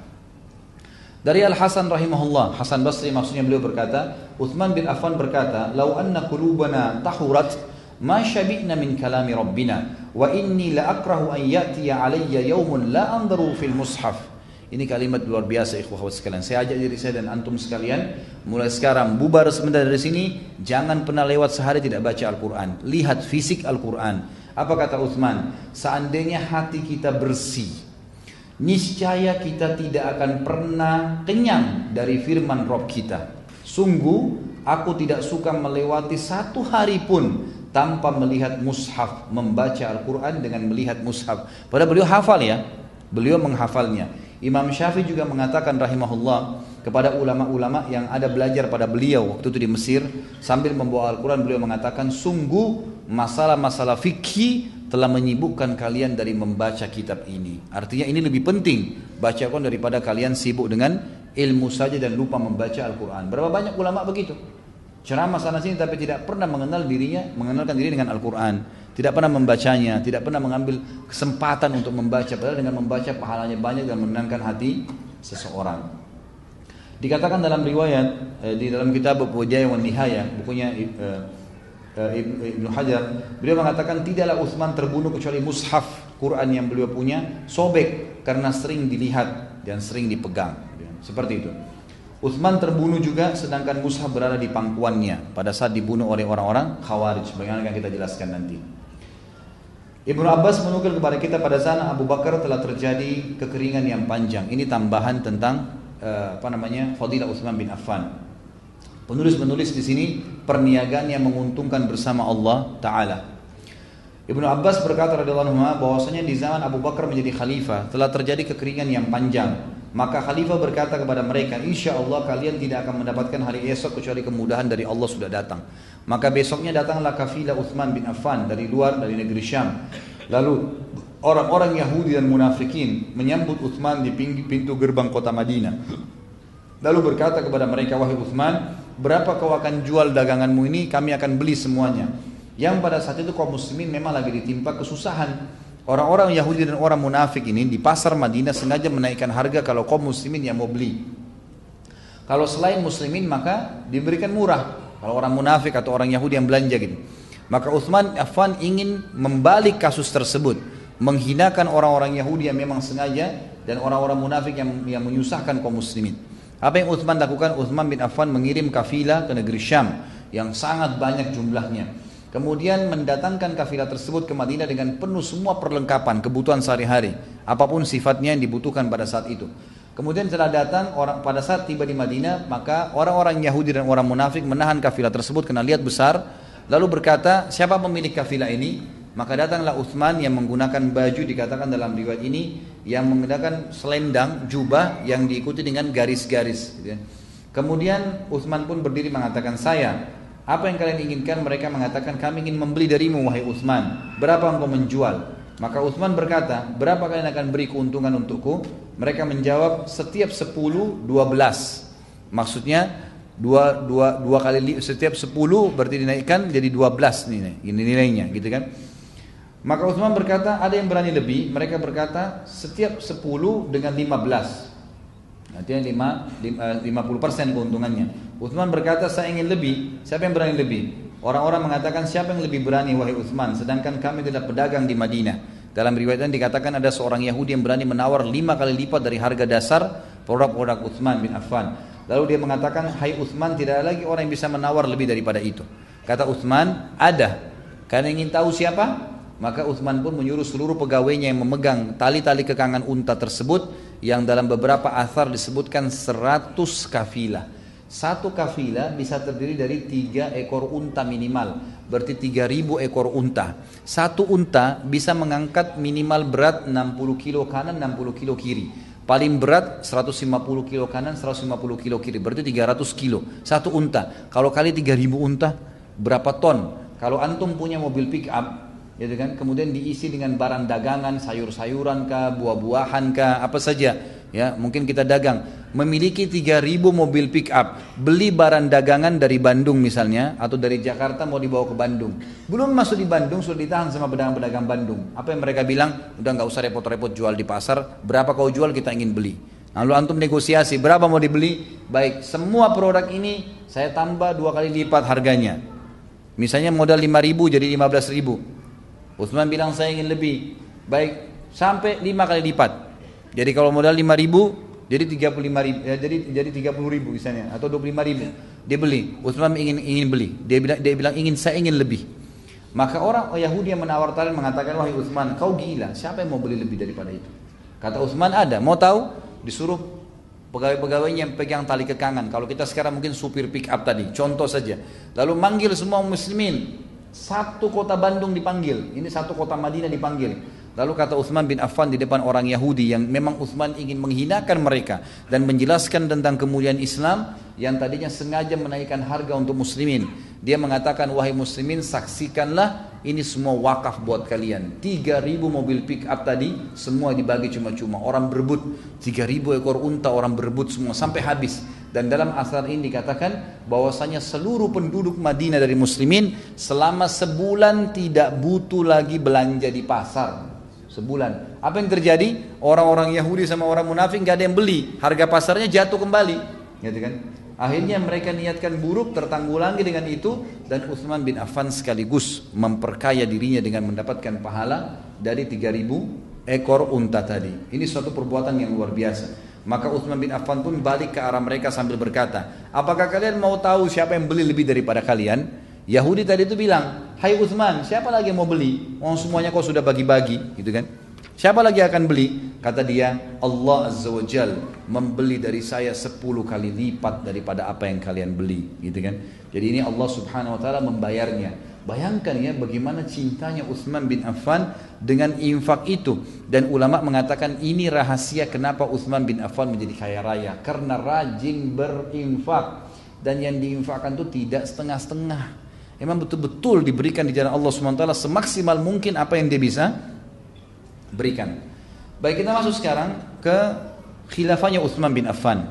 Dari Al Hasan rahimahullah, Hasan Basri maksudnya beliau berkata, Uthman bin Affan berkata, "Lau anna qulubana tahurat ma syabi'na min kalami rabbina wa inni la akrahu an ya'tiya alayya yawmun la anzaru fil mushaf ini kalimat luar biasa ikhwah sekalian. Saya ajak diri saya dan antum sekalian mulai sekarang bubar sebentar dari sini jangan pernah lewat sehari tidak baca Al-Qur'an. Lihat fisik Al-Qur'an. Apa kata Uthman? Seandainya hati kita bersih, niscaya kita tidak akan pernah kenyang dari firman Rob kita. Sungguh aku tidak suka melewati satu hari pun tanpa melihat mushaf, membaca Al-Quran dengan melihat mushaf. Padahal beliau hafal ya, beliau menghafalnya. Imam Syafi'i juga mengatakan rahimahullah kepada ulama-ulama yang ada belajar pada beliau waktu itu di Mesir sambil membawa Al-Quran beliau mengatakan sungguh masalah-masalah fikih telah menyibukkan kalian dari membaca kitab ini. Artinya ini lebih penting baca Al-Quran daripada kalian sibuk dengan ilmu saja dan lupa membaca Al-Quran. Berapa banyak ulama begitu? Ceramah sana sini tapi tidak pernah mengenal dirinya, mengenalkan diri dengan Al-Quran. Tidak pernah membacanya, tidak pernah mengambil kesempatan untuk membaca. Padahal dengan membaca pahalanya banyak dan menenangkan hati seseorang. Dikatakan dalam riwayat eh, di dalam kitab Bujaya wa Nihaya, bukunya eh, eh, Ibnu Hajar, beliau mengatakan tidaklah Utsman terbunuh kecuali mushaf Quran yang beliau punya sobek karena sering dilihat dan sering dipegang. Seperti itu. Uthman terbunuh juga sedangkan Mushaf berada di pangkuannya pada saat dibunuh oleh orang-orang Khawarij. Bagaimana akan kita jelaskan nanti. Ibnu Abbas menukil kepada kita pada sana Abu Bakar telah terjadi kekeringan yang panjang. Ini tambahan tentang uh, apa namanya Fadilah Uthman bin Affan. Penulis-penulis di sini perniagaan yang menguntungkan bersama Allah Taala. Ibnu Abbas berkata radhiyallahu anhu bahwasanya di zaman Abu Bakar menjadi khalifah telah terjadi kekeringan yang panjang maka khalifah berkata kepada mereka, insya Allah kalian tidak akan mendapatkan hari esok kecuali kemudahan dari Allah sudah datang. Maka besoknya datanglah kafilah Uthman bin Affan dari luar dari negeri Syam. Lalu orang-orang Yahudi dan munafikin menyambut Uthman di pintu gerbang kota Madinah. Lalu berkata kepada mereka, wahai Uthman, berapa kau akan jual daganganmu ini? Kami akan beli semuanya. Yang pada saat itu kaum muslimin memang lagi ditimpa kesusahan. Orang-orang Yahudi dan orang munafik ini di pasar Madinah sengaja menaikkan harga kalau kaum muslimin yang mau beli. Kalau selain muslimin maka diberikan murah. Kalau orang munafik atau orang Yahudi yang belanja gitu. Maka Uthman Affan ingin membalik kasus tersebut. Menghinakan orang-orang Yahudi yang memang sengaja dan orang-orang munafik yang, yang menyusahkan kaum muslimin. Apa yang Uthman lakukan? Uthman bin Affan mengirim kafilah ke negeri Syam yang sangat banyak jumlahnya. Kemudian mendatangkan kafilah tersebut ke Madinah dengan penuh semua perlengkapan kebutuhan sehari-hari, apa pun sifatnya yang dibutuhkan pada saat itu. Kemudian setelah datang orang pada saat tiba di Madinah, maka orang-orang Yahudi dan orang munafik menahan kafilah tersebut karena lihat besar, lalu berkata, "Siapa pemilik kafilah ini?" Maka datanglah Uthman yang menggunakan baju dikatakan dalam riwayat ini yang menggunakan selendang jubah yang diikuti dengan garis-garis. Gitu ya. Kemudian Uthman pun berdiri mengatakan saya apa yang kalian inginkan? Mereka mengatakan kami ingin membeli darimu wahai Utsman. Berapa engkau menjual? Maka Utsman berkata, berapa kalian akan beri keuntungan untukku? Mereka menjawab setiap 10, 12. Maksudnya dua, dua, dua kali setiap 10 berarti dinaikkan jadi 12 nih, ini nilainya gitu kan. Maka Utsman berkata, ada yang berani lebih. Mereka berkata, setiap 10 dengan 15. Artinya 5, 50% eh, keuntungannya. Uthman berkata saya ingin lebih. Siapa yang berani lebih? Orang-orang mengatakan siapa yang lebih berani wahai Uthman. Sedangkan kami tidak pedagang di Madinah. Dalam riwayat dikatakan ada seorang Yahudi yang berani menawar lima kali lipat dari harga dasar produk-produk Uthman bin Affan. Lalu dia mengatakan, Hai Uthman tidak ada lagi orang yang bisa menawar lebih daripada itu. Kata Uthman, ada. Kalian ingin tahu siapa? Maka Uthman pun menyuruh seluruh pegawainya yang memegang tali-tali kekangan unta tersebut yang dalam beberapa asar disebutkan 100 kafilah. Satu kafilah bisa terdiri dari tiga ekor unta minimal, berarti 3000 ekor unta. Satu unta bisa mengangkat minimal berat 60 kilo kanan, 60 kilo kiri. Paling berat 150 kilo kanan, 150 kilo kiri, berarti 300 kilo. Satu unta. Kalau kali 3000 unta, berapa ton? Kalau antum punya mobil pick up, gitu kan? Kemudian diisi dengan barang dagangan sayur-sayuran kah buah-buahan kah apa saja. Ya mungkin kita dagang. Memiliki 3000 mobil pick up beli barang dagangan dari Bandung misalnya atau dari Jakarta mau dibawa ke Bandung. Belum masuk di Bandung sudah ditahan sama pedagang-pedagang Bandung. Apa yang mereka bilang? Udah nggak usah repot-repot jual di pasar. Berapa kau jual kita ingin beli. Lalu antum negosiasi berapa mau dibeli? Baik semua produk ini saya tambah dua kali lipat harganya. Misalnya modal 5000 jadi 15000 Utsman bilang saya ingin lebih. Baik, sampai lima kali lipat. Jadi kalau modal lima ribu, jadi tiga puluh lima ribu, ya, jadi jadi tiga puluh ribu misalnya atau dua puluh lima ribu. Dia beli. Utsman ingin ingin beli. Dia bilang dia bilang ingin saya ingin lebih. Maka orang Yahudi yang menawar tarik mengatakan wahai Utsman, kau gila. Siapa yang mau beli lebih daripada itu? Kata Utsman ada. Mau tahu? Disuruh pegawai-pegawainya yang pegang tali kekangan. Kalau kita sekarang mungkin supir pick up tadi, contoh saja. Lalu manggil semua muslimin, satu kota Bandung dipanggil, ini satu kota Madinah dipanggil. Lalu kata Uthman bin Affan di depan orang Yahudi yang memang Uthman ingin menghinakan mereka dan menjelaskan tentang kemuliaan Islam yang tadinya sengaja menaikkan harga untuk muslimin. Dia mengatakan wahai muslimin saksikanlah ini semua wakaf buat kalian. 3000 mobil pick up tadi semua dibagi cuma-cuma. Orang berebut 3000 ekor unta orang berebut semua sampai habis. Dan dalam asar ini dikatakan bahwasanya seluruh penduduk Madinah dari muslimin selama sebulan tidak butuh lagi belanja di pasar. Sebulan. Apa yang terjadi? Orang-orang Yahudi sama orang munafik nggak ada yang beli. Harga pasarnya jatuh kembali. Gitu kan? Akhirnya mereka niatkan buruk tertanggulangi dengan itu dan Utsman bin Affan sekaligus memperkaya dirinya dengan mendapatkan pahala dari 3000 ekor unta tadi. Ini suatu perbuatan yang luar biasa. Maka Utsman bin Affan pun balik ke arah mereka sambil berkata, apakah kalian mau tahu siapa yang beli lebih daripada kalian? Yahudi tadi itu bilang, Hai Utsman, siapa lagi yang mau beli? Oh semuanya kau sudah bagi-bagi, gitu kan? Siapa lagi akan beli? Kata dia, Allah Azza wa Jal membeli dari saya 10 kali lipat daripada apa yang kalian beli, gitu kan? Jadi ini Allah Subhanahu wa taala membayarnya. Bayangkan ya bagaimana cintanya Utsman bin Affan dengan infak itu dan ulama mengatakan ini rahasia kenapa Utsman bin Affan menjadi kaya raya karena rajin berinfak dan yang diinfakkan itu tidak setengah-setengah. Memang betul-betul diberikan di jalan Allah SWT semaksimal mungkin apa yang dia bisa berikan. Baik kita masuk sekarang ke khilafahnya Utsman bin Affan.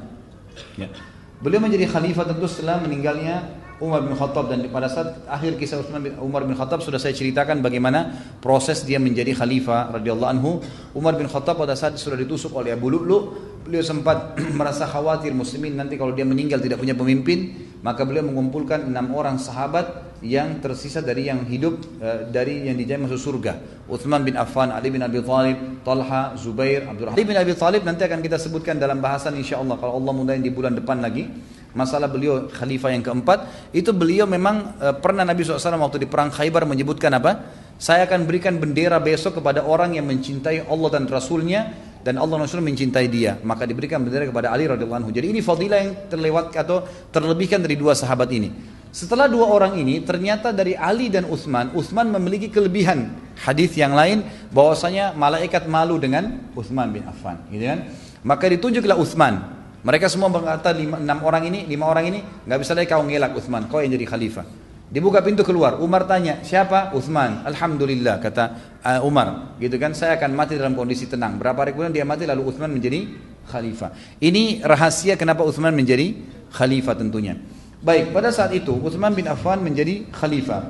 Ya. Beliau menjadi khalifah tentu setelah meninggalnya Umar bin Khattab dan pada saat akhir kisah Utsman bin Umar bin Khattab sudah saya ceritakan bagaimana proses dia menjadi khalifah radhiyallahu anhu. Umar bin Khattab pada saat sudah ditusuk oleh Abu Lu'lu, beliau sempat merasa khawatir muslimin nanti kalau dia meninggal tidak punya pemimpin, maka beliau mengumpulkan enam orang sahabat yang tersisa dari yang hidup uh, dari yang dijamin masuk surga. Utsman bin Affan, Ali bin Abi Thalib, Talha, Zubair, Abdurrahman. Ali bin Abi Thalib nanti akan kita sebutkan dalam bahasan insyaallah kalau Allah mudahin di bulan depan lagi. Masalah beliau khalifah yang keempat, itu beliau memang e, pernah Nabi SAW waktu di perang Khaybar menyebutkan apa? Saya akan berikan bendera besok kepada orang yang mencintai Allah dan Rasulnya dan Allah Rasul mencintai dia. Maka diberikan bendera kepada Ali radhiyallahu anhu. Jadi ini fadilah yang terlewat atau terlebihkan dari dua sahabat ini. Setelah dua orang ini ternyata dari Ali dan Utsman Utsman memiliki kelebihan. Hadis yang lain bahwasanya malaikat malu dengan Utsman bin Affan gitu kan? Maka ditunjuklah Utsman mereka semua berkata lima, enam orang ini lima orang ini nggak bisa lagi kau ngelak Utsman kau yang jadi khalifah Dibuka pintu keluar, Umar tanya, siapa? Uthman. Alhamdulillah, kata uh, Umar. Gitu kan, saya akan mati dalam kondisi tenang. Berapa hari kemudian dia mati, lalu Uthman menjadi khalifah. Ini rahasia kenapa Uthman menjadi khalifah tentunya. Baik, pada saat itu Uthman bin Affan menjadi khalifah.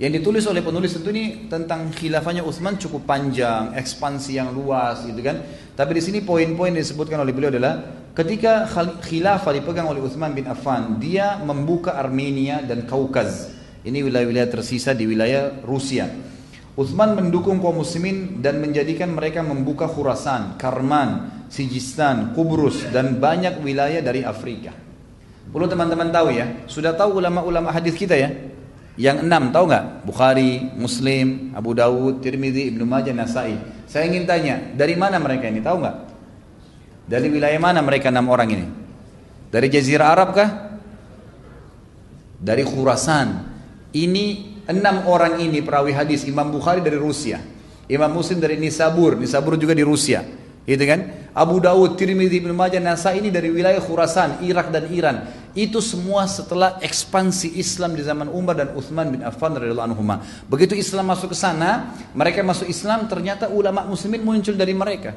Yang ditulis oleh penulis tentu ini tentang khilafahnya Utsman cukup panjang, ekspansi yang luas gitu kan. Tapi di sini poin-poin yang disebutkan oleh beliau adalah ketika khilafah dipegang oleh Utsman bin Affan, dia membuka Armenia dan Kaukaz. Ini wilayah-wilayah tersisa di wilayah Rusia. Utsman mendukung kaum muslimin dan menjadikan mereka membuka Khurasan, Karman, Sijistan, Kubrus dan banyak wilayah dari Afrika. Perlu teman-teman tahu ya, sudah tahu ulama-ulama hadis kita ya, yang enam tahu nggak? Bukhari, Muslim, Abu Dawud, Tirmidzi, Ibnu Majah, Nasai. Saya ingin tanya, dari mana mereka ini? Tahu nggak? Dari wilayah mana mereka enam orang ini? Dari Jazirah Arab kah? Dari Khurasan. Ini enam orang ini perawi hadis. Imam Bukhari dari Rusia. Imam Muslim dari Nisabur. Nisabur juga di Rusia. Gitu kan? Abu Dawud, Tirmidzi, Ibnu Majah, Nasai ini dari wilayah Khurasan, Irak dan Iran. Itu semua setelah ekspansi Islam di zaman Umar dan Uthman bin Affan radhiyallahu anhu. Begitu Islam masuk ke sana, mereka masuk Islam ternyata ulama muslimin muncul dari mereka.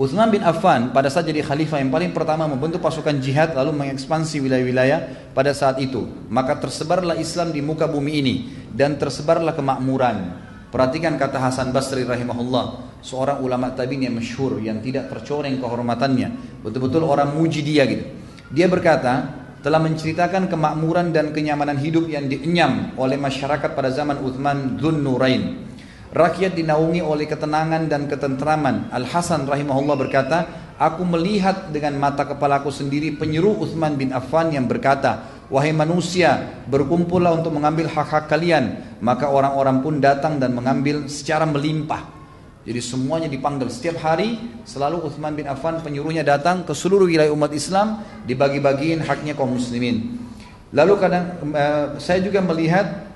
Uthman bin Affan pada saat jadi khalifah yang paling pertama membentuk pasukan jihad lalu mengekspansi wilayah-wilayah pada saat itu. Maka tersebarlah Islam di muka bumi ini dan tersebarlah kemakmuran. Perhatikan kata Hasan Basri rahimahullah, seorang ulama tabi'in yang masyhur yang tidak tercoreng kehormatannya. Betul-betul orang muji dia gitu. Dia berkata, telah menceritakan kemakmuran dan kenyamanan hidup yang dienyam oleh masyarakat pada zaman Uthman Dhun Nurain. Rakyat dinaungi oleh ketenangan dan ketentraman. Al-Hasan rahimahullah berkata, Aku melihat dengan mata kepalaku sendiri penyeru Uthman bin Affan yang berkata, Wahai manusia, berkumpullah untuk mengambil hak-hak kalian. Maka orang-orang pun datang dan mengambil secara melimpah. Jadi semuanya dipanggil setiap hari selalu Uthman bin Affan penyuruhnya datang ke seluruh wilayah umat Islam dibagi-bagiin haknya kaum muslimin. Lalu kadang uh, saya juga melihat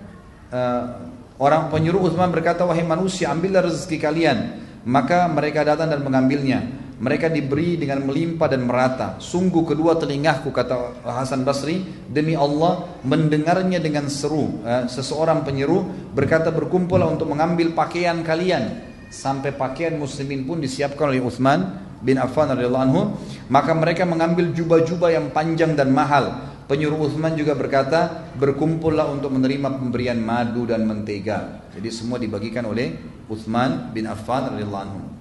uh, orang penyuruh Uthman berkata wahai manusia ambillah rezeki kalian maka mereka datang dan mengambilnya mereka diberi dengan melimpah dan merata. Sungguh kedua telingaku kata Hasan Basri demi Allah mendengarnya dengan seru. Eh, seseorang penyeru berkata berkumpullah untuk mengambil pakaian kalian sampai pakaian muslimin pun disiapkan oleh Uthman bin Affan radhiyallahu anhu. Maka mereka mengambil jubah-jubah yang panjang dan mahal. Penyuruh Uthman juga berkata, berkumpullah untuk menerima pemberian madu dan mentega. Jadi semua dibagikan oleh Uthman bin Affan radhiyallahu anhu.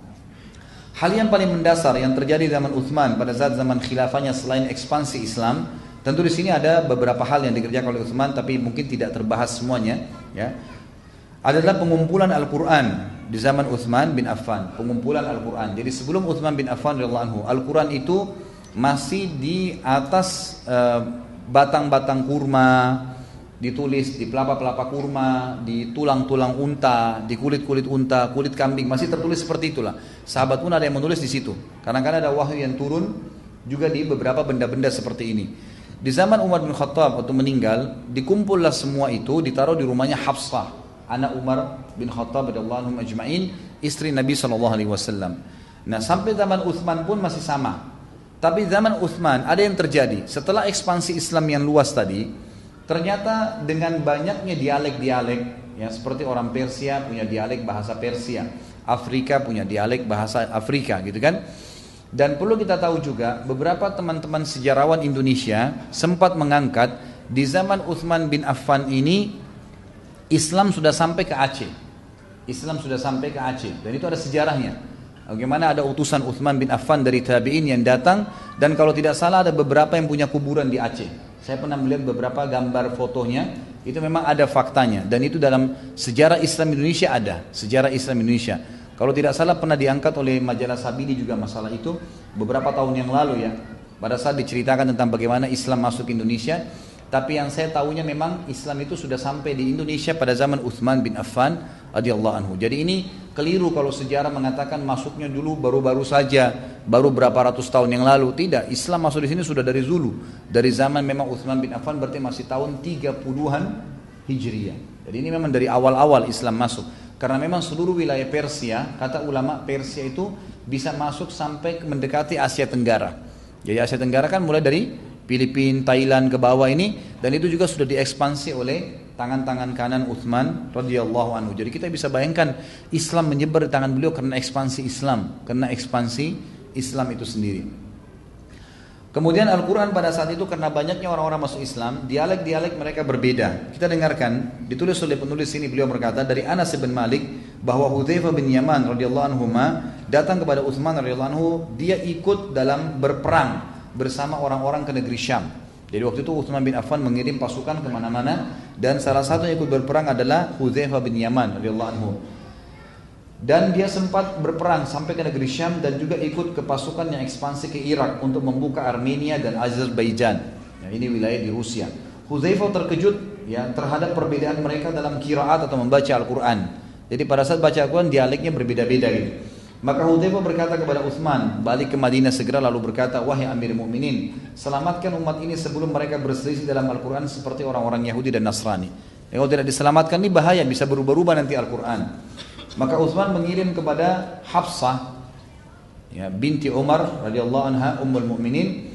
Hal yang paling mendasar yang terjadi zaman Uthman pada saat zaman khilafahnya selain ekspansi Islam, tentu di sini ada beberapa hal yang dikerjakan oleh Uthman tapi mungkin tidak terbahas semuanya, ya. Adalah pengumpulan Al-Qur'an di zaman Uthman bin Affan, pengumpulan Al-Qur'an. Jadi sebelum Uthman bin Affan radhiyallahu anhu, Al-Qur'an itu masih di atas eh, batang-batang uh, kurma, ditulis di pelapa-pelapa kurma, di tulang-tulang unta, di kulit-kulit unta, kulit kambing, masih tertulis seperti itulah. Sahabat pun ada yang menulis di situ. Kadang-kadang ada wahyu yang turun juga di beberapa benda-benda seperti ini. Di zaman Umar bin Khattab waktu meninggal, dikumpullah semua itu ditaruh di rumahnya Hafsah, anak Umar bin Khattab radhiyallahu ajma'in, istri Nabi sallallahu alaihi wasallam. Nah, sampai zaman Uthman pun masih sama. Tapi zaman Uthman ada yang terjadi. Setelah ekspansi Islam yang luas tadi, Ternyata dengan banyaknya dialek-dialek, ya seperti orang Persia punya dialek bahasa Persia, Afrika punya dialek bahasa Afrika, gitu kan? Dan perlu kita tahu juga beberapa teman-teman sejarawan Indonesia sempat mengangkat di zaman Uthman bin Affan ini Islam sudah sampai ke Aceh. Islam sudah sampai ke Aceh dan itu ada sejarahnya. Bagaimana ada utusan Uthman bin Affan dari tabi'in yang datang dan kalau tidak salah ada beberapa yang punya kuburan di Aceh. Saya pernah melihat beberapa gambar fotonya, itu memang ada faktanya dan itu dalam sejarah Islam Indonesia ada, sejarah Islam Indonesia. Kalau tidak salah pernah diangkat oleh majalah Sabini juga masalah itu beberapa tahun yang lalu ya. pada saat diceritakan tentang bagaimana Islam masuk Indonesia. Tapi yang saya tahunya memang Islam itu sudah sampai di Indonesia pada zaman Uthman bin Affan radhiyallahu anhu. Jadi ini keliru kalau sejarah mengatakan masuknya dulu baru-baru saja, baru berapa ratus tahun yang lalu. Tidak, Islam masuk di sini sudah dari Zulu. Dari zaman memang Uthman bin Affan berarti masih tahun 30-an Hijriah. Jadi ini memang dari awal-awal Islam masuk. Karena memang seluruh wilayah Persia, kata ulama Persia itu bisa masuk sampai mendekati Asia Tenggara. Jadi Asia Tenggara kan mulai dari Filipina, Thailand ke bawah ini dan itu juga sudah diekspansi oleh tangan-tangan kanan Uthman radhiyallahu anhu. Jadi kita bisa bayangkan Islam menyebar di tangan beliau karena ekspansi Islam, karena ekspansi Islam itu sendiri. Kemudian Al-Quran pada saat itu karena banyaknya orang-orang masuk Islam, dialek-dialek mereka berbeda. Kita dengarkan, ditulis oleh penulis ini beliau berkata dari Anas bin Malik bahwa Hudzaifah bin Yaman radhiyallahu anhu datang kepada Uthman radhiyallahu anhu, dia ikut dalam berperang bersama orang-orang ke negeri Syam. Jadi waktu itu Uthman bin Affan mengirim pasukan ke mana-mana dan salah satu yang ikut berperang adalah Hudzaifah bin Yaman radhiyallahu anhu. Dan dia sempat berperang sampai ke negeri Syam dan juga ikut ke pasukan yang ekspansi ke Irak untuk membuka Armenia dan Azerbaijan. Ya, ini wilayah di Rusia. Hudzaifah terkejut ya terhadap perbedaan mereka dalam kiraat atau membaca Al-Quran. Jadi pada saat baca Al-Quran dialeknya berbeda-beda gitu. Maka Hudzaifah berkata kepada Utsman, balik ke Madinah segera lalu berkata, "Wahai Amir Mukminin, selamatkan umat ini sebelum mereka berselisih dalam Al-Qur'an seperti orang-orang Yahudi dan Nasrani." Ya, kalau tidak diselamatkan ini bahaya, bisa berubah-ubah nanti Al-Qur'an. Maka Utsman mengirim kepada Hafsah ya, binti Umar radhiyallahu anha ummul mukminin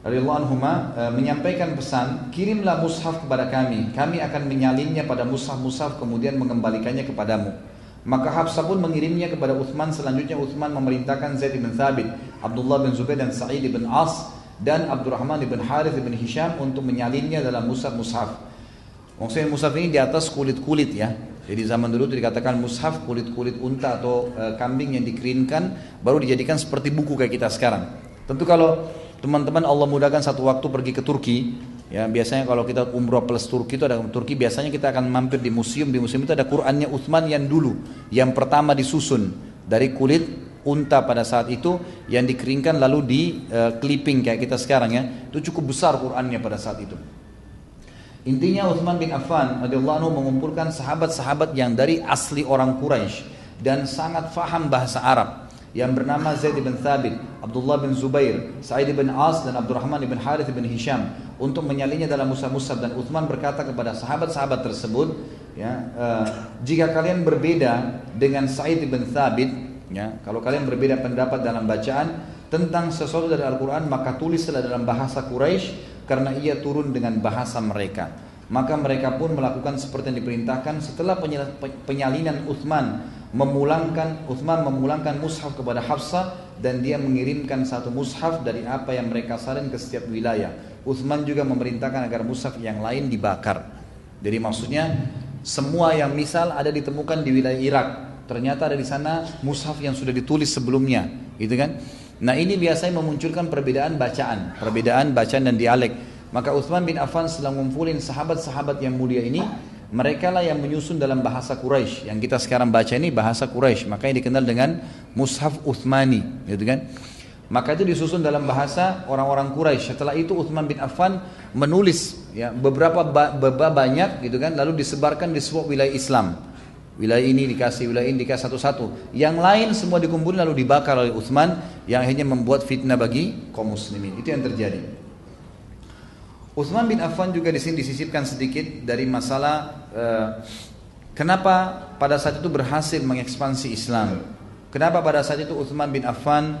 radhiyallahu anhuma e, menyampaikan pesan, "Kirimlah mushaf kepada kami. Kami akan menyalinnya pada mushaf-mushaf kemudian mengembalikannya kepadamu." Maka Hafsah pun mengirimnya kepada Uthman. Selanjutnya Uthman memerintahkan Zaid bin Thabit, Abdullah bin Zubair dan Sa'id bin As dan Abdurrahman bin Harith bin Hisham untuk menyalinnya dalam mushaf mushaf. Maksudnya mushaf ini di atas kulit-kulit ya. Jadi zaman dulu itu dikatakan mushaf kulit-kulit unta atau e, kambing yang dikeringkan baru dijadikan seperti buku kayak kita sekarang. Tentu kalau teman-teman Allah mudahkan satu waktu pergi ke Turki, Ya, biasanya kalau kita umroh plus Turki itu ada Turki biasanya kita akan mampir di museum. Di museum itu ada Qurannya Utsman yang dulu, yang pertama disusun dari kulit unta pada saat itu yang dikeringkan lalu di uh, clipping kayak kita sekarang ya. Itu cukup besar Qurannya pada saat itu. Intinya Utsman bin Affan radhiyallahu anhu mengumpulkan sahabat-sahabat yang dari asli orang Quraisy dan sangat faham bahasa Arab yang bernama Zaid bin Thabit, Abdullah bin Zubair, Sa'id bin As dan Abdurrahman bin Harith bin Hisham untuk menyalinya dalam musab-musab dan Uthman berkata kepada sahabat-sahabat tersebut, ya, uh, jika kalian berbeda dengan Sa'id bin Thabit, ya, kalau kalian berbeda pendapat dalam bacaan tentang sesuatu dari Al-Quran maka tulislah dalam bahasa Quraisy karena ia turun dengan bahasa mereka. Maka mereka pun melakukan seperti yang diperintahkan setelah penyalinan Uthman memulangkan Uthman memulangkan mushaf kepada Hafsah dan dia mengirimkan satu mushaf dari apa yang mereka salin ke setiap wilayah. Uthman juga memerintahkan agar mushaf yang lain dibakar. Jadi maksudnya semua yang misal ada ditemukan di wilayah Irak, ternyata ada di sana mushaf yang sudah ditulis sebelumnya, gitu kan? Nah ini biasanya memunculkan perbedaan bacaan, perbedaan bacaan dan dialek. Maka Uthman bin Affan setelah ngumpulin sahabat-sahabat yang mulia ini, mereka lah yang menyusun dalam bahasa Quraisy. Yang kita sekarang baca ini bahasa Quraisy, makanya dikenal dengan Mushaf Uthmani, gitu kan? Maka itu disusun dalam bahasa orang-orang Quraisy. Setelah itu Uthman bin Affan menulis ya beberapa bab banyak gitu kan, lalu disebarkan di sebuah wilayah Islam. Wilayah ini dikasih, wilayah ini dikasih satu-satu. Yang lain semua dikumpulkan lalu dibakar oleh Uthman yang akhirnya membuat fitnah bagi kaum muslimin. Itu yang terjadi. Utsman bin Affan juga di sini disisipkan sedikit dari masalah uh, kenapa pada saat itu berhasil mengekspansi Islam. Kenapa pada saat itu Utsman bin Affan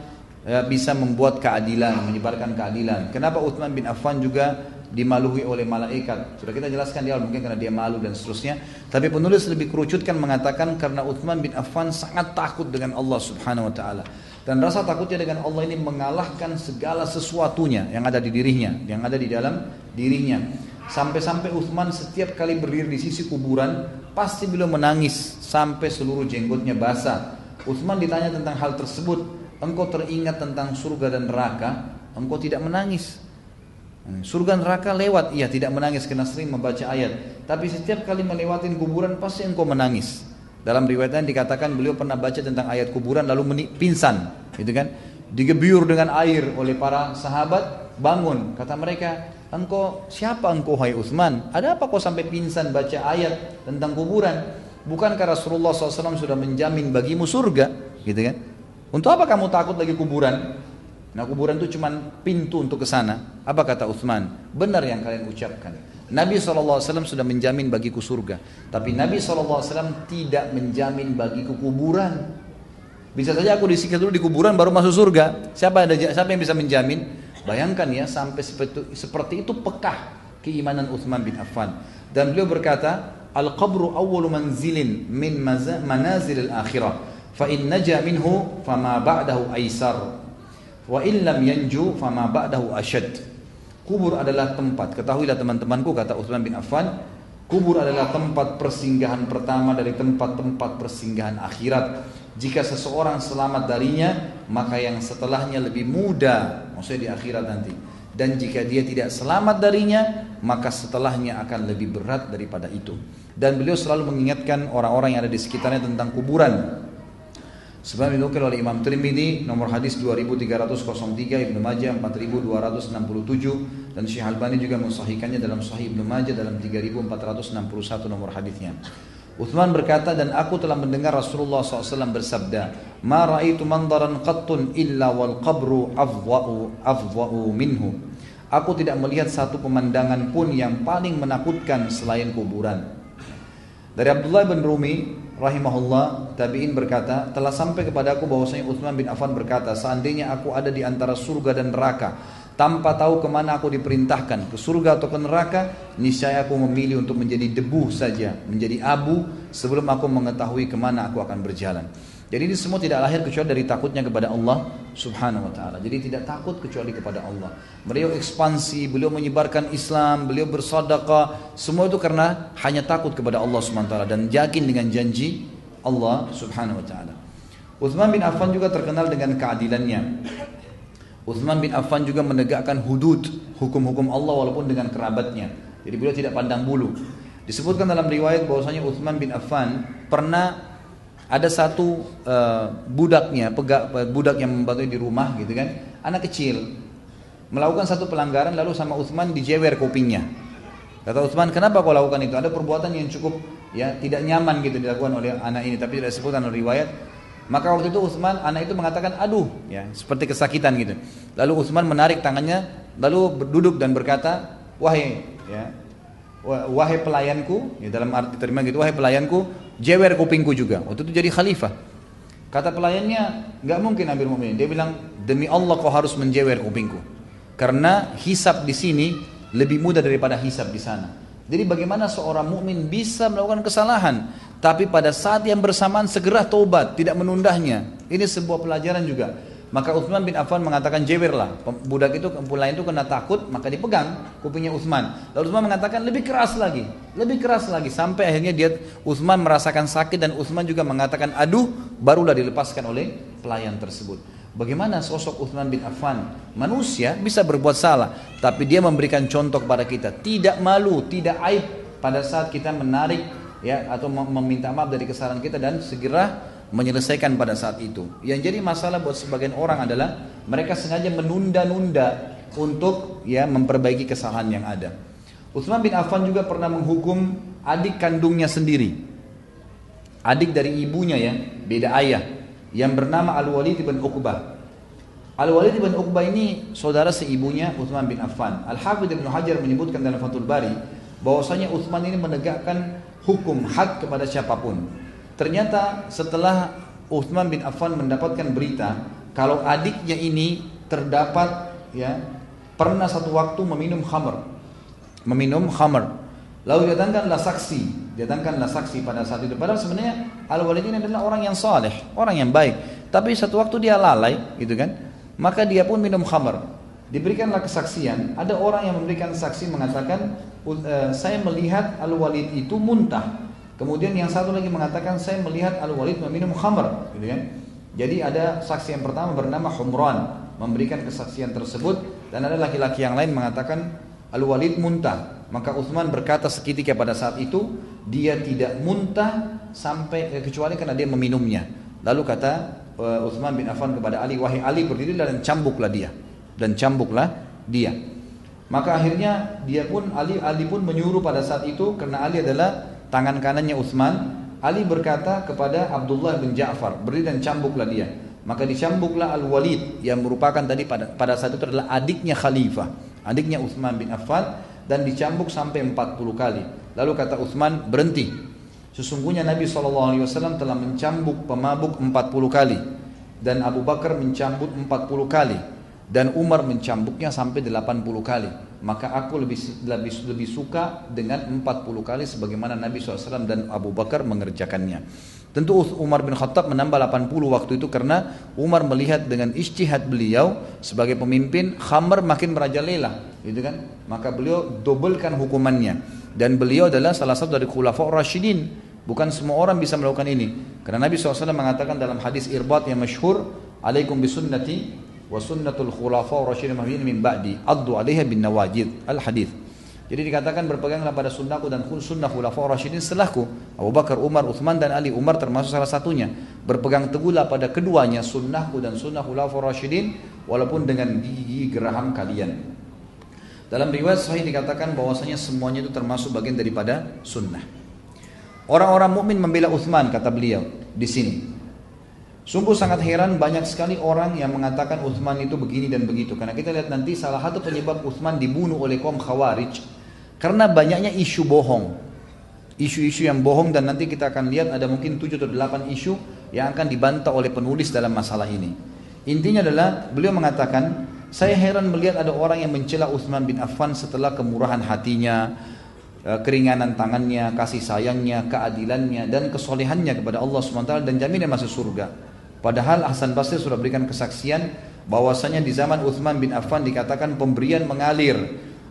uh, bisa membuat keadilan, menyebarkan keadilan. Kenapa Utsman bin Affan juga dimaluhi oleh malaikat. Sudah kita jelaskan di awal mungkin karena dia malu dan seterusnya. Tapi penulis lebih kerucutkan mengatakan karena Utsman bin Affan sangat takut dengan Allah Subhanahu wa taala. Dan rasa takutnya dengan Allah ini mengalahkan segala sesuatunya yang ada di dirinya, yang ada di dalam dirinya. Sampai-sampai Uthman setiap kali berdiri di sisi kuburan, pasti beliau menangis sampai seluruh jenggotnya basah. Uthman ditanya tentang hal tersebut, engkau teringat tentang surga dan neraka, engkau tidak menangis. Surga neraka lewat, iya tidak menangis karena sering membaca ayat. Tapi setiap kali melewati kuburan pasti engkau menangis. Dalam riwayatnya dikatakan beliau pernah baca tentang ayat kuburan lalu pingsan, gitu kan? digebyur dengan air oleh para sahabat, bangun. Kata mereka, engkau siapa engkau hai Utsman? Ada apa kau sampai pingsan baca ayat tentang kuburan? Bukankah Rasulullah SAW sudah menjamin bagimu surga? Gitu kan? Untuk apa kamu takut lagi kuburan? Nah kuburan itu cuma pintu untuk ke sana. Apa kata Utsman? Benar yang kalian ucapkan. Nabi SAW sudah menjamin bagiku surga. Tapi Nabi SAW tidak menjamin bagiku kuburan. Bisa saja aku disiksa dulu di kuburan baru masuk surga. Siapa ada siapa yang bisa menjamin? Bayangkan ya sampai seperti, seperti itu pekah keimanan Utsman bin Affan. Dan beliau berkata, "Al-qabru awwalu manzilin min manazil al-akhirah. Fa in naja minhu fama ba'dahu aisar. Wa in lam yanju fama ba'dahu ashad." Kubur adalah tempat. Ketahuilah teman-temanku kata Utsman bin Affan, kubur adalah tempat persinggahan pertama dari tempat-tempat persinggahan akhirat jika seseorang selamat darinya, maka yang setelahnya lebih mudah, maksudnya di akhirat nanti. Dan jika dia tidak selamat darinya, maka setelahnya akan lebih berat daripada itu. Dan beliau selalu mengingatkan orang-orang yang ada di sekitarnya tentang kuburan. Sebab dinukil oleh Imam Tirmidzi nomor hadis 2303 Ibnu Majah 4267 dan Syekh Albani juga mensahihkannya dalam Sahih Ibnu Majah dalam 3461 nomor hadisnya. Uthman berkata dan aku telah mendengar Rasulullah SAW bersabda, "Ma ra'aitu mandaran qattun illa wal qabru afwa'u afwa'u minhu." Aku tidak melihat satu pemandangan pun yang paling menakutkan selain kuburan. Dari Abdullah bin Rumi rahimahullah tabi'in berkata, telah sampai kepada aku bahwasanya Uthman bin Affan berkata, seandainya aku ada di antara surga dan neraka, tanpa tahu ke mana aku diperintahkan ke surga atau ke neraka niscaya aku memilih untuk menjadi debu saja menjadi abu sebelum aku mengetahui ke mana aku akan berjalan. Jadi ini semua tidak lahir kecuali dari takutnya kepada Allah subhanahu wa ta'ala. Jadi tidak takut kecuali kepada Allah. Beliau ekspansi beliau menyebarkan Islam beliau bersadaqah semua itu karena hanya takut kepada Allah subhanahu wa ta'ala dan yakin dengan janji Allah subhanahu wa ta'ala Uthman bin Affan juga terkenal dengan keadilannya Uthman bin Affan juga menegakkan hudud hukum-hukum Allah walaupun dengan kerabatnya. Jadi beliau tidak pandang bulu. Disebutkan dalam riwayat bahwasanya Uthman bin Affan pernah ada satu uh, budaknya, pegak, budak yang membantu di rumah gitu kan, anak kecil melakukan satu pelanggaran lalu sama Uthman dijewer kupingnya. Kata Uthman, kenapa kau lakukan itu? Ada perbuatan yang cukup ya tidak nyaman gitu dilakukan oleh anak ini, tapi tidak disebutkan riwayat. Maka waktu itu Utsman anak itu mengatakan aduh ya seperti kesakitan gitu. Lalu Utsman menarik tangannya lalu duduk dan berkata wahai ya wahai pelayanku ya dalam arti terima gitu wahai pelayanku jewer kupingku juga. Waktu itu jadi khalifah. Kata pelayannya nggak mungkin Amir Mu'minin. Dia bilang demi Allah kau harus menjewer kupingku. Karena hisap di sini lebih mudah daripada hisap di sana. Jadi bagaimana seorang mukmin bisa melakukan kesalahan tapi pada saat yang bersamaan segera taubat, tidak menundahnya. Ini sebuah pelajaran juga. Maka Uthman bin Affan mengatakan jewerlah. Budak itu lain itu kena takut, maka dipegang kupingnya Uthman. Lalu Uthman mengatakan lebih keras lagi, lebih keras lagi sampai akhirnya dia Uthman merasakan sakit dan Uthman juga mengatakan aduh, barulah dilepaskan oleh pelayan tersebut. Bagaimana sosok Uthman bin Affan? Manusia bisa berbuat salah, tapi dia memberikan contoh kepada kita. Tidak malu, tidak aib pada saat kita menarik ya atau meminta maaf dari kesalahan kita dan segera menyelesaikan pada saat itu. Yang jadi masalah buat sebagian orang adalah mereka sengaja menunda-nunda untuk ya memperbaiki kesalahan yang ada. Utsman bin Affan juga pernah menghukum adik kandungnya sendiri. Adik dari ibunya ya, beda ayah yang bernama Al-Walid bin Uqbah. Al-Walid bin Uqbah ini saudara seibunya Utsman bin Affan. Al-Hafidz Ibnu Hajar menyebutkan dalam Fathul Bari bahwasanya Utsman ini menegakkan hukum had kepada siapa pun. Ternyata setelah Uthman bin Affan mendapatkan berita kalau adiknya ini terdapat ya pernah satu waktu meminum khamr, meminum khamr. Lalu datangkanlah saksi, datangkanlah saksi pada saat itu. Padahal sebenarnya Al-Walid ini adalah orang yang saleh, orang yang baik. Tapi satu waktu dia lalai, gitu kan? Maka dia pun minum khamr. Diberikanlah kesaksian. Ada orang yang memberikan saksi mengatakan Eh, saya melihat Al-Walid itu muntah. Kemudian yang satu lagi mengatakan saya melihat Al-Walid meminum khamr, gitu kan? Jadi ada saksi yang pertama bernama Humran memberikan kesaksian tersebut dan ada laki-laki yang lain mengatakan Al-Walid muntah. Maka Uthman berkata seketika pada saat itu dia tidak muntah sampai eh, kecuali karena dia meminumnya. Lalu kata uh, Uthman bin Affan kepada Ali, wahai Ali berdirilah dan cambuklah dia. Dan cambuklah dia. Maka akhirnya dia pun Ali Ali pun menyuruh pada saat itu karena Ali adalah tangan kanannya Uthman. Ali berkata kepada Abdullah bin Ja'far, berdiri dan cambuklah dia. Maka dicambuklah Al-Walid yang merupakan tadi pada, pada saat itu adalah adiknya khalifah, adiknya Uthman bin Affan dan dicambuk sampai 40 kali. Lalu kata Uthman berhenti. Sesungguhnya Nabi SAW telah mencambuk pemabuk 40 kali dan Abu Bakar mencambuk 40 kali dan Umar mencambuknya sampai 80 kali maka aku lebih lebih lebih suka dengan 40 kali sebagaimana Nabi SAW dan Abu Bakar mengerjakannya. Tentu Umar bin Khattab menambah 80 waktu itu karena Umar melihat dengan istihad beliau sebagai pemimpin khamar makin merajalela gitu kan? Maka beliau dobelkan hukumannya. Dan beliau adalah salah satu dari khulafa Rashidin Bukan semua orang bisa melakukan ini. Karena Nabi SAW mengatakan dalam hadis irbat yang masyhur, "Alaikum bisunnati wa sunnatul khulafa rasyidin min ba'di addu 'alaiha bin nawajid al hadis jadi dikatakan berpeganglah pada sunnahku dan sunnah khulafa rasyidin setelahku. Abu Bakar, Umar, Uthman dan Ali Umar termasuk salah satunya. Berpegang teguhlah pada keduanya sunnahku dan sunnah khulafa rasyidin walaupun dengan gigi geraham kalian. Dalam riwayat sahih dikatakan bahwasanya semuanya itu termasuk bagian daripada sunnah. Orang-orang mukmin membela Uthman kata beliau di sini Sungguh sangat heran banyak sekali orang yang mengatakan Uthman itu begini dan begitu. Karena kita lihat nanti salah satu penyebab Uthman dibunuh oleh kaum Khawarij karena banyaknya isu bohong. Isu-isu yang bohong dan nanti kita akan lihat ada mungkin 7 atau 8 isu yang akan dibantah oleh penulis dalam masalah ini. Intinya adalah beliau mengatakan, saya heran melihat ada orang yang mencela Uthman bin Affan setelah kemurahan hatinya, eh, keringanan tangannya, kasih sayangnya, keadilannya, dan kesolehannya kepada Allah SWT dan jaminan masuk surga. Padahal Hasan Basri sudah berikan kesaksian bahwasanya di zaman Uthman bin Affan dikatakan pemberian mengalir,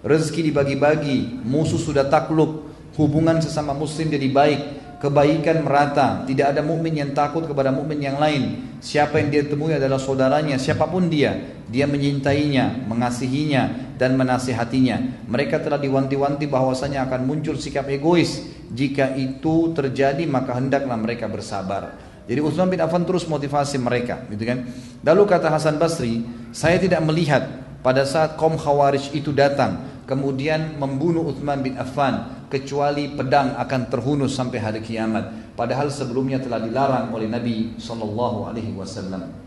rezeki dibagi-bagi, musuh sudah takluk, hubungan sesama muslim jadi baik, kebaikan merata, tidak ada mukmin yang takut kepada mukmin yang lain. Siapa yang dia temui adalah saudaranya, siapa pun dia, dia menyintainya, mengasihinya dan menasihatinya. Mereka telah diwanti-wanti bahwasanya akan muncul sikap egois. Jika itu terjadi maka hendaklah mereka bersabar. Jadi Utsman bin Affan terus motivasi mereka, gitu kan. Lalu kata Hasan Basri, saya tidak melihat pada saat kaum Khawarij itu datang kemudian membunuh Utsman bin Affan kecuali pedang akan terhunus sampai hari kiamat. Padahal sebelumnya telah dilarang oleh Nabi sallallahu alaihi wasallam.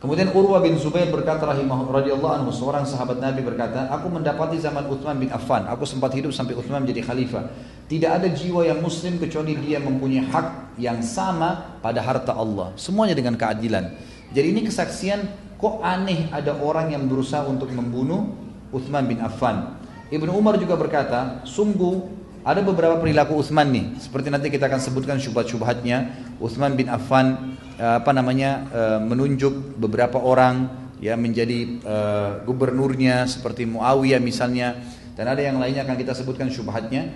Kemudian Urwa bin Zubair berkata rahimah radhiyallahu anhu seorang sahabat Nabi berkata, aku mendapati zaman Uthman bin Affan, aku sempat hidup sampai Uthman menjadi khalifah. Tidak ada jiwa yang muslim kecuali dia mempunyai hak yang sama pada harta Allah. Semuanya dengan keadilan. Jadi ini kesaksian kok aneh ada orang yang berusaha untuk membunuh Uthman bin Affan. Ibnu Umar juga berkata, sungguh ada beberapa perilaku Uthman nih, seperti nanti kita akan sebutkan syubhat-syubhatnya. Uthman bin Affan Eh, apa namanya eh, menunjuk beberapa orang ya menjadi uh, gubernurnya seperti Muawiyah misalnya dan ada yang lainnya akan kita sebutkan syubhatnya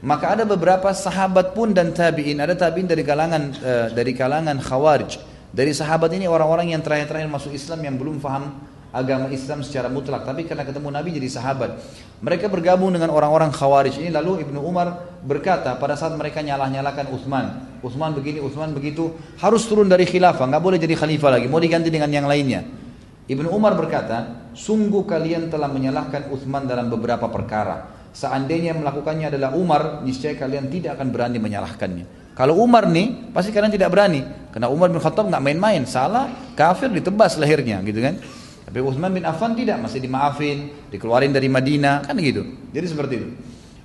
maka ada beberapa sahabat pun dan tabiin. Ada tabiin dari kalangan uh, dari kalangan khawarij. Dari sahabat ini orang-orang yang terakhir-terakhir masuk Islam yang belum paham agama Islam secara mutlak. Tapi karena ketemu Nabi jadi sahabat. Mereka bergabung dengan orang-orang khawarij ini. Lalu Ibnu Umar berkata pada saat mereka nyalah-nyalakan Uthman. Uthman begini Uthman begitu. Harus turun dari khilafah. Nggak boleh jadi khalifah lagi. Mau diganti dengan yang lainnya. Ibnu Umar berkata sungguh kalian telah menyalahkan Uthman dalam beberapa perkara seandainya melakukannya adalah Umar niscaya kalian tidak akan berani menyalahkannya kalau Umar nih pasti kalian tidak berani karena Umar bin Khattab nggak main-main salah kafir ditebas lahirnya gitu kan tapi Uthman bin Affan tidak, masih dimaafin, dikeluarin dari Madinah, kan gitu. Jadi seperti itu.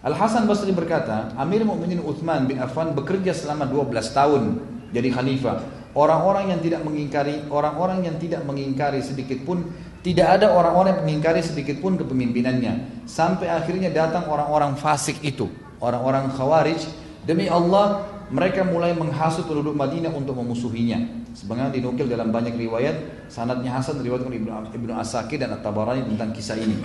Al Hasan Basri berkata, Amir Mukminin Uthman bin Affan bekerja selama 12 tahun jadi khalifah. Orang-orang yang tidak mengingkari, orang-orang yang tidak mengingkari sedikit pun tidak ada orang-orang yang mengingkari sedikit pun kepemimpinannya. Sampai akhirnya datang orang-orang fasik itu, orang-orang khawarij. Demi Allah, mereka mulai menghasut penduduk Madinah untuk memusuhinya. Sebagaimana dinukil dalam banyak riwayat, sanadnya Hasan diriwayatkan Ibnu Ibnu Asakir dan At-Tabarani tentang kisah ini.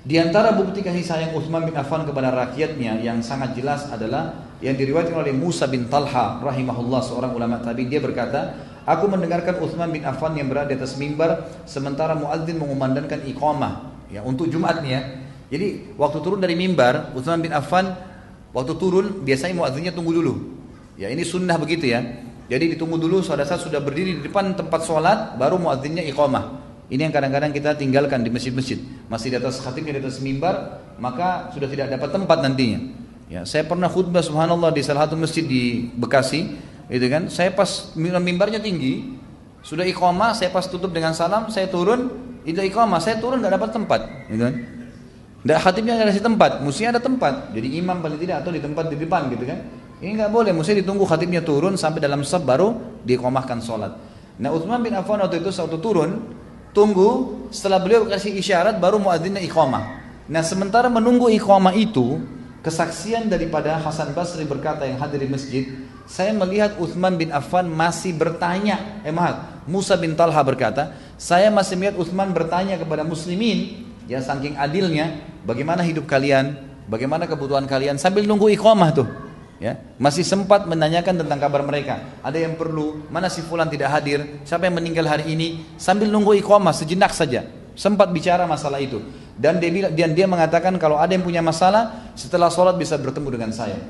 Di antara bukti kasih sayang Utsman bin Affan kepada rakyatnya yang sangat jelas adalah yang diriwayatkan oleh Musa bin Talha rahimahullah seorang ulama tabi dia berkata, aku mendengarkan Utsman bin Affan yang berada di atas mimbar sementara muadzin mengumandangkan iqamah ya untuk Jumat nih ya. Jadi waktu turun dari mimbar Utsman bin Affan waktu turun biasanya muadzinnya tunggu dulu. Ya ini sunnah begitu ya. Jadi ditunggu dulu pada saat sudah berdiri di depan tempat sholat, baru muadzinnya iqamah. Ini yang kadang-kadang kita tinggalkan di masjid-masjid. Masih di atas khatibnya di atas mimbar, maka sudah tidak dapat tempat nantinya. Ya, saya pernah khutbah subhanallah di salah satu masjid di Bekasi, itu kan. Saya pas mimbarnya tinggi, sudah iqamah, saya pas tutup dengan salam, saya turun, itu iqamah, saya turun tidak dapat tempat, gitu kan. Tidak khatibnya ada di tempat, mestinya ada tempat. Jadi imam paling tidak atau di tempat di depan gitu kan. Ini nggak boleh, mesti ditunggu khatibnya turun sampai dalam sab baru dikomahkan sholat. Nah Utsman bin Affan waktu itu waktu turun, tunggu setelah beliau kasih isyarat baru muadzinnya iqamah. Nah sementara menunggu iqamah itu, kesaksian daripada Hasan Basri berkata yang hadir di masjid, saya melihat Utsman bin Affan masih bertanya, eh maaf, Musa bin Talha berkata, saya masih melihat Utsman bertanya kepada muslimin, ya saking adilnya, bagaimana hidup kalian, bagaimana kebutuhan kalian? Sambil nunggu iqamah tuh ya. Masih sempat menanyakan tentang kabar mereka. Ada yang perlu? Mana si fulan tidak hadir? Siapa yang meninggal hari ini? Sambil nunggu iqamah sejenak saja. Sempat bicara masalah itu dan dia bilang dan dia mengatakan kalau ada yang punya masalah setelah sholat bisa bertemu dengan saya.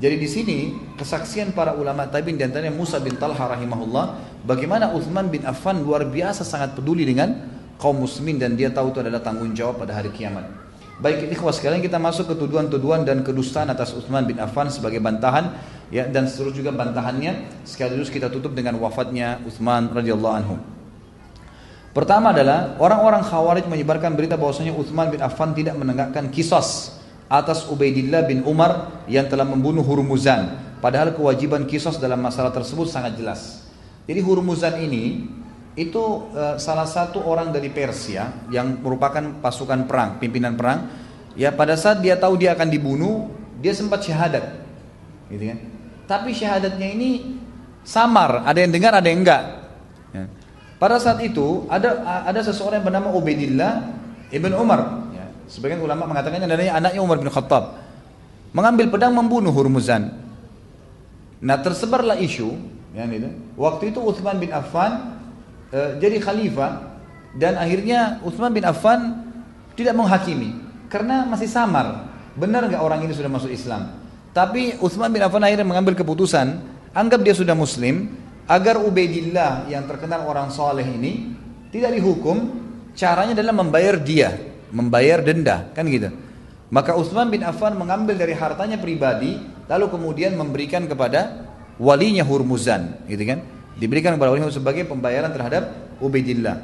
Jadi di sini kesaksian para ulama tabi'in dan antaranya Musa bin Talha rahimahullah bagaimana Uthman bin Affan luar biasa sangat peduli dengan kaum muslimin dan dia tahu itu adalah tanggung jawab pada hari kiamat. Baik ikhwas sekalian kita masuk ke tuduhan-tuduhan dan kedustaan atas Utsman bin Affan sebagai bantahan ya dan seterusnya juga bantahannya. Sekaligus kita tutup dengan wafatnya Utsman radhiyallahu anhu. Pertama adalah orang-orang Khawarij menyebarkan berita bahwasanya Utsman bin Affan tidak menegakkan kisos atas Ubaidillah bin Umar yang telah membunuh Hurmuzan. Padahal kewajiban kisos dalam masalah tersebut sangat jelas. Jadi Hurmuzan ini itu uh, salah satu orang dari Persia yang merupakan pasukan perang, pimpinan perang. Ya pada saat dia tahu dia akan dibunuh, dia sempat syahadat, gitu kan? Tapi syahadatnya ini samar, ada yang dengar, ada yang enggak. Ya. Pada saat itu ada ada seseorang yang bernama Ubaidillah ibn Umar. Ya. Sebagian ulama mengatakannya adanya anaknya Umar bin Khattab mengambil pedang membunuh Hurmuzan. Nah tersebarlah isu, ya, gitu. waktu itu Uthman bin Affan Eh, jadi khalifah dan akhirnya Utsman bin Affan tidak menghakimi karena masih samar. Benar nggak orang ini sudah masuk Islam? Tapi Utsman bin Affan akhirnya mengambil keputusan, anggap dia sudah muslim, agar Ubaidillah yang terkenal orang soleh ini tidak dihukum, caranya adalah membayar dia, membayar denda, kan gitu. Maka Utsman bin Affan mengambil dari hartanya pribadi, lalu kemudian memberikan kepada walinya Hurmuzan, gitu kan? Diberikan kepada wali sebagai pembayaran terhadap Ubaidillah.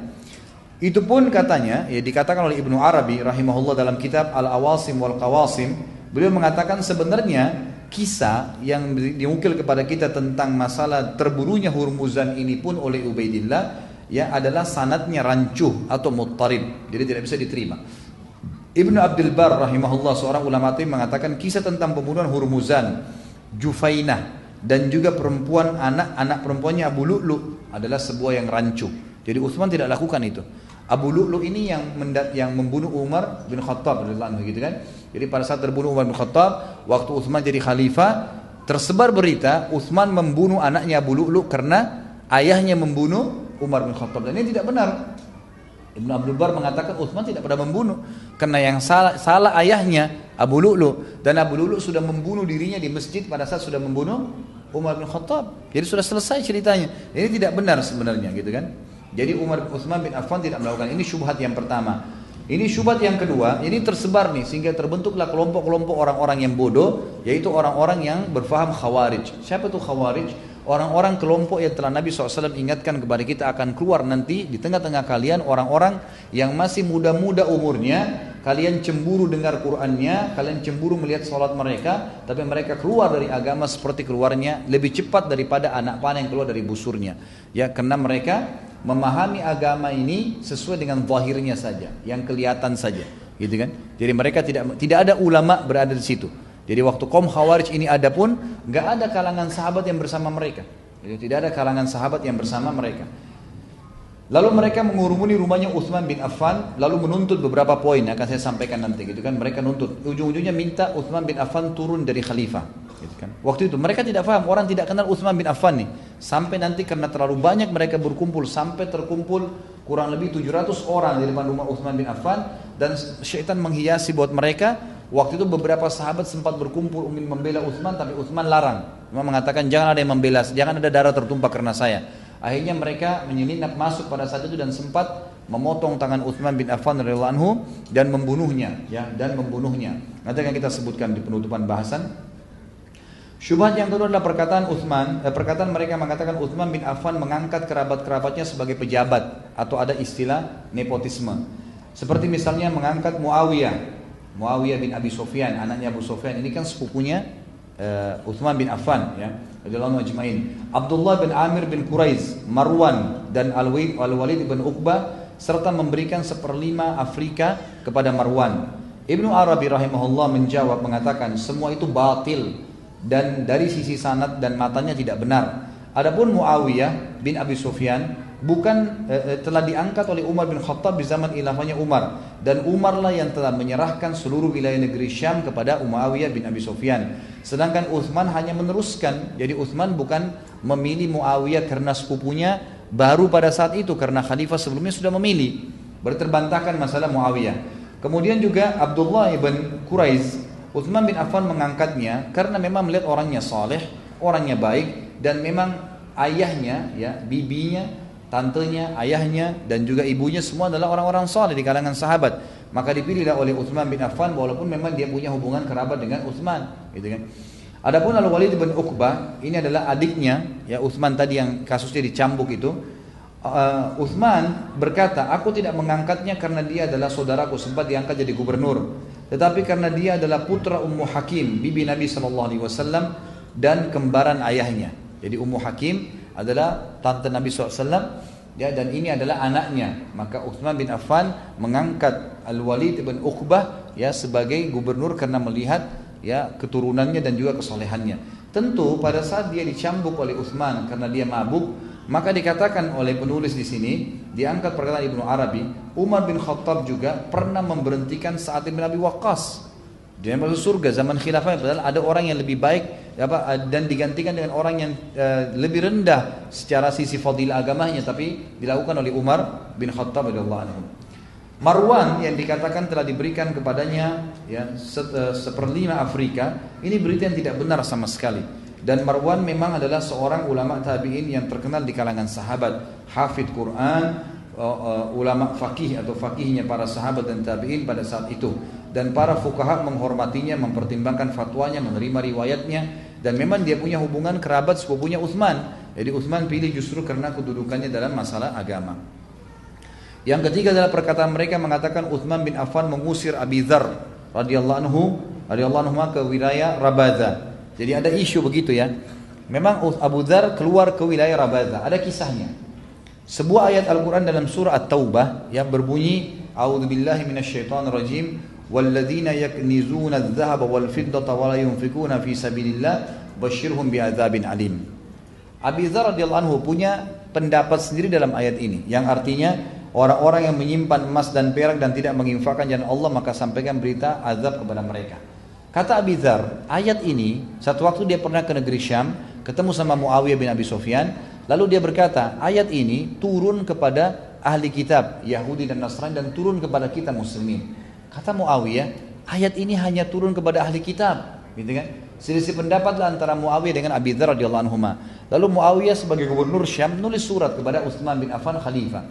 Itu pun katanya, ya dikatakan oleh Ibnu Arabi rahimahullah dalam kitab Al-Awasim wal Qawasim, beliau mengatakan sebenarnya kisah yang diukil kepada kita tentang masalah terbunuhnya Hurmuzan ini pun oleh Ubaidillah ya adalah sanatnya rancuh atau muttarib. Jadi tidak bisa diterima. Ibnu Abdul Bar rahimahullah seorang ulama itu mengatakan kisah tentang pembunuhan Hurmuzan, Jufainah dan juga perempuan anak anak perempuannya Abu Lu'lu adalah sebuah yang rancu. Jadi Utsman tidak lakukan itu. Abu Lu'lu ini yang yang membunuh Umar bin Khattab radhiyallahu gitu kan. Jadi pada saat terbunuh Umar bin Khattab, waktu Utsman jadi khalifah, tersebar berita Utsman membunuh anaknya Abu Lu'lu karena ayahnya membunuh Umar bin Khattab dan ini tidak benar. Ibnu Abdul Bar mengatakan Utsman tidak pernah membunuh karena yang salah, salah ayahnya Abu Lu'lu dan Abu Lu'lu sudah membunuh dirinya di masjid pada saat sudah membunuh Umar bin Khattab. Jadi sudah selesai ceritanya. Ini tidak benar sebenarnya gitu kan. Jadi Umar Utsman bin Affan tidak melakukan ini syubhat yang pertama. Ini syubhat yang kedua, ini tersebar nih sehingga terbentuklah kelompok-kelompok orang-orang yang bodoh, yaitu orang-orang yang berfaham khawarij. Siapa tuh khawarij? orang-orang kelompok yang telah Nabi SAW ingatkan kepada kita akan keluar nanti di tengah-tengah kalian orang-orang yang masih muda-muda umurnya kalian cemburu dengar Qur'annya kalian cemburu melihat sholat mereka tapi mereka keluar dari agama seperti keluarnya lebih cepat daripada anak panah yang keluar dari busurnya ya karena mereka memahami agama ini sesuai dengan zahirnya saja yang kelihatan saja gitu kan jadi mereka tidak tidak ada ulama berada di situ jadi waktu kaum Khawarij ini ada pun nggak ada kalangan sahabat yang bersama mereka. Jadi tidak ada kalangan sahabat yang bersama mereka. Lalu mereka mengurumuni rumahnya Utsman bin Affan lalu menuntut beberapa poin akan saya sampaikan nanti gitu kan mereka nuntut ujung-ujungnya minta Utsman bin Affan turun dari khalifah gitu kan. Waktu itu mereka tidak paham orang tidak kenal Utsman bin Affan nih sampai nanti karena terlalu banyak mereka berkumpul sampai terkumpul kurang lebih 700 orang di depan rumah Utsman bin Affan dan syaitan menghiasi buat mereka Waktu itu beberapa sahabat sempat berkumpul ingin membela Utsman tapi Utsman larang. Utsman mengatakan jangan ada yang membela, jangan ada darah tertumpah karena saya. Akhirnya mereka menyelinap masuk pada saat itu dan sempat memotong tangan Utsman bin Affan radhiyallahu anhu dan membunuhnya ya dan membunuhnya. Nanti akan kita sebutkan di penutupan bahasan. Syubhat yang kedua adalah perkataan Utsman, eh, perkataan mereka mengatakan Utsman bin Affan mengangkat kerabat-kerabatnya sebagai pejabat atau ada istilah nepotisme. Seperti misalnya mengangkat Muawiyah Muawiyah bin Abi Sufyan, anaknya Abu Sufyan ini kan sepupunya uh, Uthman bin Affan ya. Radhiyallahu ajma'in. Abdullah bin Amir bin Quraiz, Marwan dan Al-Walid bin Uqbah serta memberikan seperlima Afrika kepada Marwan. Ibnu Arabi rahimahullah menjawab mengatakan semua itu batil dan dari sisi sanad dan matanya tidak benar. Adapun Muawiyah bin Abi Sufyan bukan eh, eh, telah diangkat oleh Umar bin Khattab di zaman ilahnya Umar. Dan Umar lah yang telah menyerahkan seluruh wilayah negeri Syam kepada Muawiyah bin Abi Sufyan. Sedangkan Uthman hanya meneruskan. Jadi Uthman bukan memilih Muawiyah karena sepupunya baru pada saat itu karena khalifah sebelumnya sudah memilih. Berterbantahkan masalah Muawiyah. Kemudian juga Abdullah ibn Quraiz Uthman bin Affan mengangkatnya karena memang melihat orangnya saleh orangnya baik dan memang ayahnya ya bibinya tantenya, ayahnya dan juga ibunya semua adalah orang-orang saleh di kalangan sahabat. Maka dipilihlah oleh Utsman bin Affan walaupun memang dia punya hubungan kerabat dengan Utsman, gitu kan. Adapun Al Walid bin Uqbah ini adalah adiknya ya Utsman tadi yang kasusnya dicambuk itu. Uh, Utsman berkata, aku tidak mengangkatnya karena dia adalah saudaraku sempat diangkat jadi gubernur, tetapi karena dia adalah putra Ummu Hakim, bibi Nabi Wasallam dan kembaran ayahnya. Jadi Ummu Hakim adalah tante Nabi SAW ya dan ini adalah anaknya. Maka Uthman bin Affan mengangkat Al Walid bin Uqbah ya sebagai gubernur karena melihat ya keturunannya dan juga kesolehannya. Tentu pada saat dia dicambuk oleh Uthman karena dia mabuk maka dikatakan oleh penulis di sini diangkat perkataan Ibnu Arabi Umar bin Khattab juga pernah memberhentikan saat bin Abi Waqqas dia masuk surga zaman khilafah padahal ada orang yang lebih baik apa dan digantikan dengan orang yang uh, lebih rendah secara sisi fadilah agamanya tapi dilakukan oleh Umar bin Khattab. Marwan yang dikatakan telah diberikan kepadanya ya eh, seperlima Afrika ini berita yang tidak benar sama sekali. Dan Marwan memang adalah seorang ulama tabi'in yang terkenal di kalangan sahabat. Hafid Quran uh, ulama fakih atau fakihnya para sahabat dan tabi'in pada saat itu dan para fukaha menghormatinya mempertimbangkan fatwanya menerima riwayatnya dan memang dia punya hubungan kerabat sepupunya Uthman. Jadi Uthman pilih justru karena kedudukannya dalam masalah agama. Yang ketiga adalah perkataan mereka mengatakan Uthman bin Affan mengusir Abi Dzar radhiyallahu anhu radhiyallahu anhu ke wilayah Rabadha. Jadi ada isu begitu ya. Memang Abu Dzar keluar ke wilayah Rabadha. Ada kisahnya. Sebuah ayat Al-Quran dalam surah At-Taubah yang berbunyi A'udzubillahi minasyaitonirrajim والذين يكنزون الذهب والفضة ولا ينفقون في سبيل الله بشرهم بعذاب عليم Abi Dzar radhiyallahu anhu punya pendapat sendiri dalam ayat ini yang artinya orang-orang yang menyimpan emas dan perak dan tidak menginfakkan jalan Allah maka sampaikan berita azab kepada mereka. Kata Abi Dzar, ayat ini satu waktu dia pernah ke negeri Syam, ketemu sama Muawiyah bin Abi Sufyan, lalu dia berkata, ayat ini turun kepada ahli kitab Yahudi dan Nasrani dan turun kepada kita muslimin. Kata Muawiyah, ayat ini hanya turun kepada ahli kitab, gitu kan? Selisih pendapatlah antara Muawiyah dengan Abi Dzar radhiyallahu anhu. Lalu Muawiyah sebagai gubernur Syam nulis surat kepada Utsman bin Affan khalifah.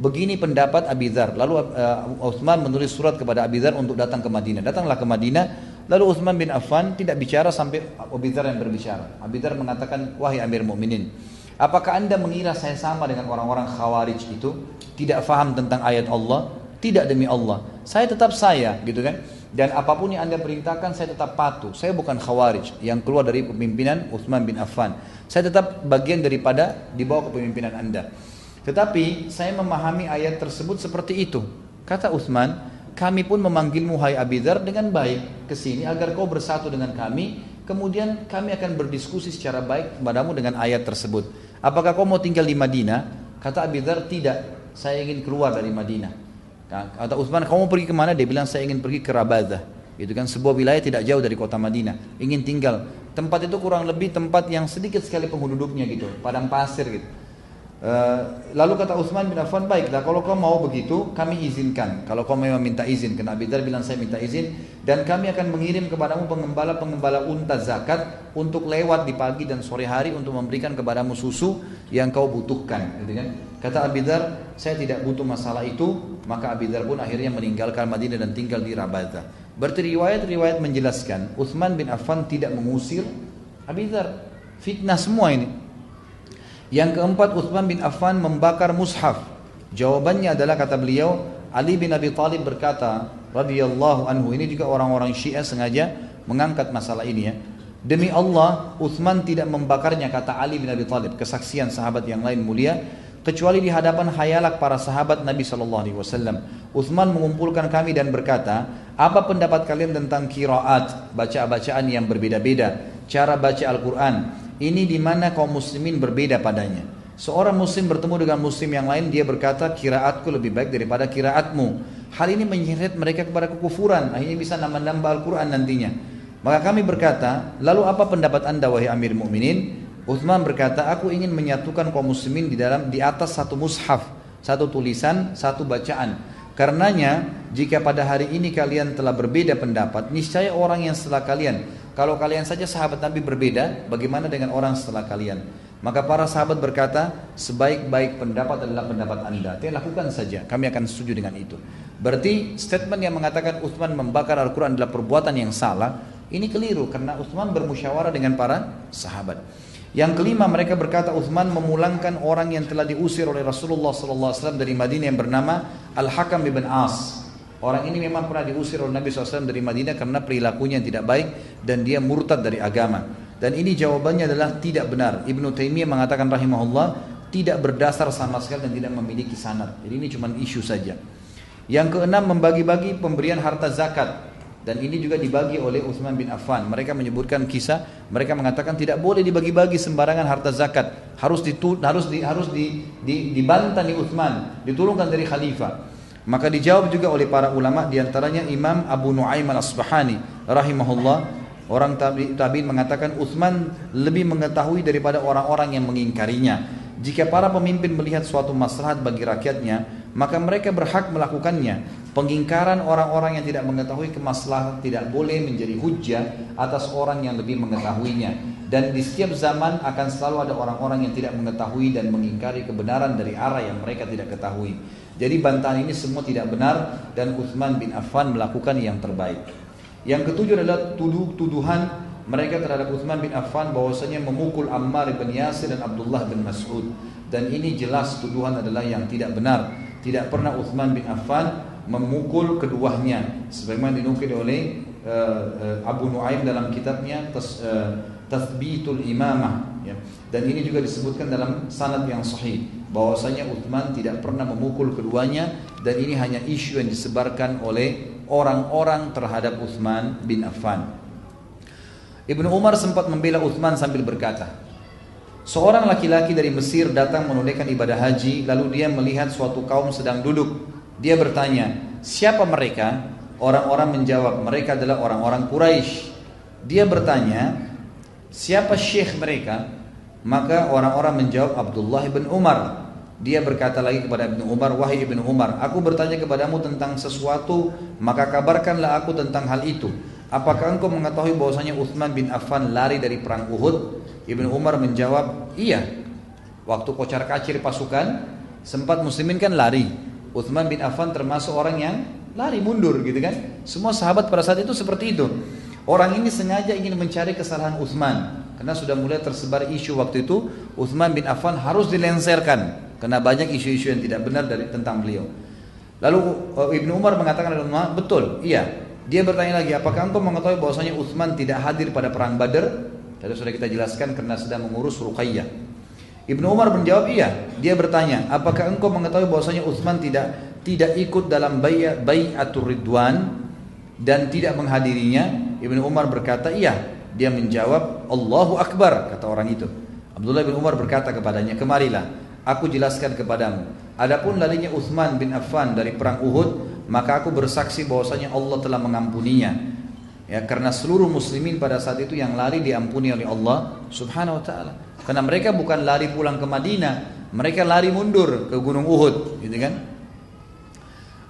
Begini pendapat Abi Dzar. Lalu uh, Utsman menulis surat kepada Abi Dzar untuk datang ke Madinah. Datanglah ke Madinah. Lalu Utsman bin Affan tidak bicara sampai Abi Dzar yang berbicara. Abi Dzar mengatakan, "Wahai Amir Mukminin, apakah Anda mengira saya sama dengan orang-orang Khawarij itu? Tidak faham tentang ayat Allah?" Tidak demi Allah. Saya tetap saya, gitu kan. Dan apa pun yang anda perintahkan, saya tetap patuh. Saya bukan khawarij yang keluar dari pemimpinan Uthman bin Affan. Saya tetap bagian daripada di bawah kepemimpinan anda. Tetapi saya memahami ayat tersebut seperti itu. Kata Uthman, kami pun memanggilmu hai Abidar dengan baik ke sini agar kau bersatu dengan kami. Kemudian kami akan berdiskusi secara baik kepadamu dengan ayat tersebut. Apakah kau mau tinggal di Madinah? Kata Abidar, tidak. Saya ingin keluar dari Madinah. Kata Utsman, kamu pergi ke mana? Dia bilang, saya ingin pergi ke Rabadah. Itu kan sebuah wilayah tidak jauh dari kota Madinah. Ingin tinggal. Tempat itu kurang lebih tempat yang sedikit sekali penduduknya gitu. Padang pasir gitu. Eh, lalu kata Utsman bin Affan, baiklah kalau kau mau begitu, kami izinkan. Kalau kau memang minta izin, karena Abi bilang saya minta izin, dan kami akan mengirim kepadamu pengembala-pengembala unta zakat untuk lewat di pagi dan sore hari untuk memberikan kepadamu susu yang kau butuhkan. Gitu kan? Kata Abi Dar, saya tidak butuh masalah itu, maka Abi Dar pun akhirnya meninggalkan Madinah dan tinggal di Rabata. Berarti riwayat-riwayat menjelaskan Utsman bin Affan tidak mengusir Abi Dar. Fitnah semua ini. Yang keempat Uthman bin Affan membakar mushaf. Jawabannya adalah kata beliau Ali bin Abi Thalib berkata radhiyallahu anhu ini juga orang-orang Syiah sengaja mengangkat masalah ini ya. Demi Allah, Uthman tidak membakarnya kata Ali bin Abi Thalib, kesaksian sahabat yang lain mulia, kecuali di hadapan hayalak para sahabat Nabi Shallallahu Alaihi Wasallam. Uthman mengumpulkan kami dan berkata, apa pendapat kalian tentang kiraat, baca-bacaan yang berbeda-beda, cara baca Al-Quran, ini di mana kaum muslimin berbeda padanya. Seorang muslim bertemu dengan muslim yang lain, dia berkata, kiraatku lebih baik daripada kiraatmu. Hal ini menyeret mereka kepada kekufuran, akhirnya bisa nambah-nambah Al-Quran nantinya. Maka kami berkata, lalu apa pendapat anda wahai Amir Mukminin? Uthman berkata, aku ingin menyatukan kaum muslimin di dalam di atas satu mushaf, satu tulisan, satu bacaan. Karenanya, jika pada hari ini kalian telah berbeda pendapat, niscaya orang yang setelah kalian kalau kalian saja sahabat Nabi berbeda, bagaimana dengan orang setelah kalian? Maka para sahabat berkata, sebaik-baik pendapat adalah pendapat anda. Tapi lakukan saja, kami akan setuju dengan itu. Berarti statement yang mengatakan Uthman membakar Al-Quran adalah perbuatan yang salah, ini keliru karena Uthman bermusyawarah dengan para sahabat. Yang kelima mereka berkata Uthman memulangkan orang yang telah diusir oleh Rasulullah SAW dari Madinah yang bernama Al-Hakam bin As. Orang ini memang pernah diusir oleh Nabi SAW dari Madinah karena perilakunya yang tidak baik dan dia murtad dari agama. Dan ini jawabannya adalah tidak benar. Ibnu Taimiyah mengatakan rahimahullah tidak berdasar sama sekali dan tidak memiliki sanad. Jadi ini cuma isu saja. Yang keenam membagi-bagi pemberian harta zakat dan ini juga dibagi oleh Utsman bin Affan. Mereka menyebutkan kisah, mereka mengatakan tidak boleh dibagi-bagi sembarangan harta zakat. Harus ditu, harus di, harus di, di, dibantah nih Utsman, diturunkan dari khalifah. Maka dijawab juga oleh para ulama di antaranya Imam Abu Nuaim al-Asbahani rahimahullah Orang tabi'in tabi mengatakan Uthman lebih mengetahui daripada orang-orang yang mengingkarinya. Jika para pemimpin melihat suatu maslahat bagi rakyatnya, maka mereka berhak melakukannya. Pengingkaran orang-orang yang tidak mengetahui kemaslahatan tidak boleh menjadi hujah atas orang yang lebih mengetahuinya. Dan di setiap zaman akan selalu ada orang-orang yang tidak mengetahui dan mengingkari kebenaran dari arah yang mereka tidak ketahui. Jadi bantahan ini semua tidak benar dan Uthman bin Affan melakukan yang terbaik. Yang ketujuh adalah tuduh-tuduhan mereka terhadap Uthman bin Affan bahwasanya memukul Ammar bin Yasir dan Abdullah bin Mas'ud. Dan ini jelas tuduhan adalah yang tidak benar. Tidak pernah Uthman bin Affan memukul keduanya. Sebagaimana dinukil oleh uh, uh, Abu Nuaim dalam kitabnya tas, Tathbitul Imamah. Ya. Dan ini juga disebutkan dalam sanad yang sahih bahwasanya Uthman tidak pernah memukul keduanya dan ini hanya isu yang disebarkan oleh orang-orang terhadap Uthman bin Affan. Ibnu Umar sempat membela Uthman sambil berkata, Seorang laki-laki dari Mesir datang menunaikan ibadah haji, lalu dia melihat suatu kaum sedang duduk. Dia bertanya, siapa mereka? Orang-orang menjawab, mereka adalah orang-orang Quraisy. Dia bertanya, siapa syekh mereka? Maka orang-orang menjawab Abdullah bin Umar. Dia berkata lagi kepada Ibnu Umar, "Wahai Ibnu Umar, aku bertanya kepadamu tentang sesuatu, maka kabarkanlah aku tentang hal itu. Apakah engkau mengetahui bahwasanya Uthman bin Affan lari dari perang Uhud?" Ibnu Umar menjawab, "Iya." Waktu kocar-kacir pasukan, sempat muslimin kan lari. Uthman bin Affan termasuk orang yang lari mundur gitu kan. Semua sahabat pada saat itu seperti itu. Orang ini sengaja ingin mencari kesalahan Uthman. Karena sudah mulai tersebar isu waktu itu Uthman bin Affan harus dilenserkan karena banyak isu-isu yang tidak benar dari tentang beliau. Lalu eh, Ibnu Umar mengatakan betul, iya. Dia bertanya lagi, apakah engkau mengetahui bahwasanya Uthman tidak hadir pada perang Badar? Tadi sudah kita jelaskan karena sedang mengurus Ruqayyah. Ibnu Umar menjawab iya. Dia bertanya, apakah engkau mengetahui bahwasanya Uthman tidak tidak ikut dalam bayatul ridwan dan tidak menghadirinya? Ibnu Umar berkata, iya. Dia menjawab, Allahu Akbar, kata orang itu. Abdullah bin Umar berkata kepadanya, kemarilah, aku jelaskan kepadamu. Adapun larinya Uthman bin Affan dari perang Uhud, maka aku bersaksi bahwasanya Allah telah mengampuninya. Ya, karena seluruh muslimin pada saat itu yang lari diampuni oleh Allah Subhanahu wa taala. Karena mereka bukan lari pulang ke Madinah, mereka lari mundur ke Gunung Uhud, gitu kan?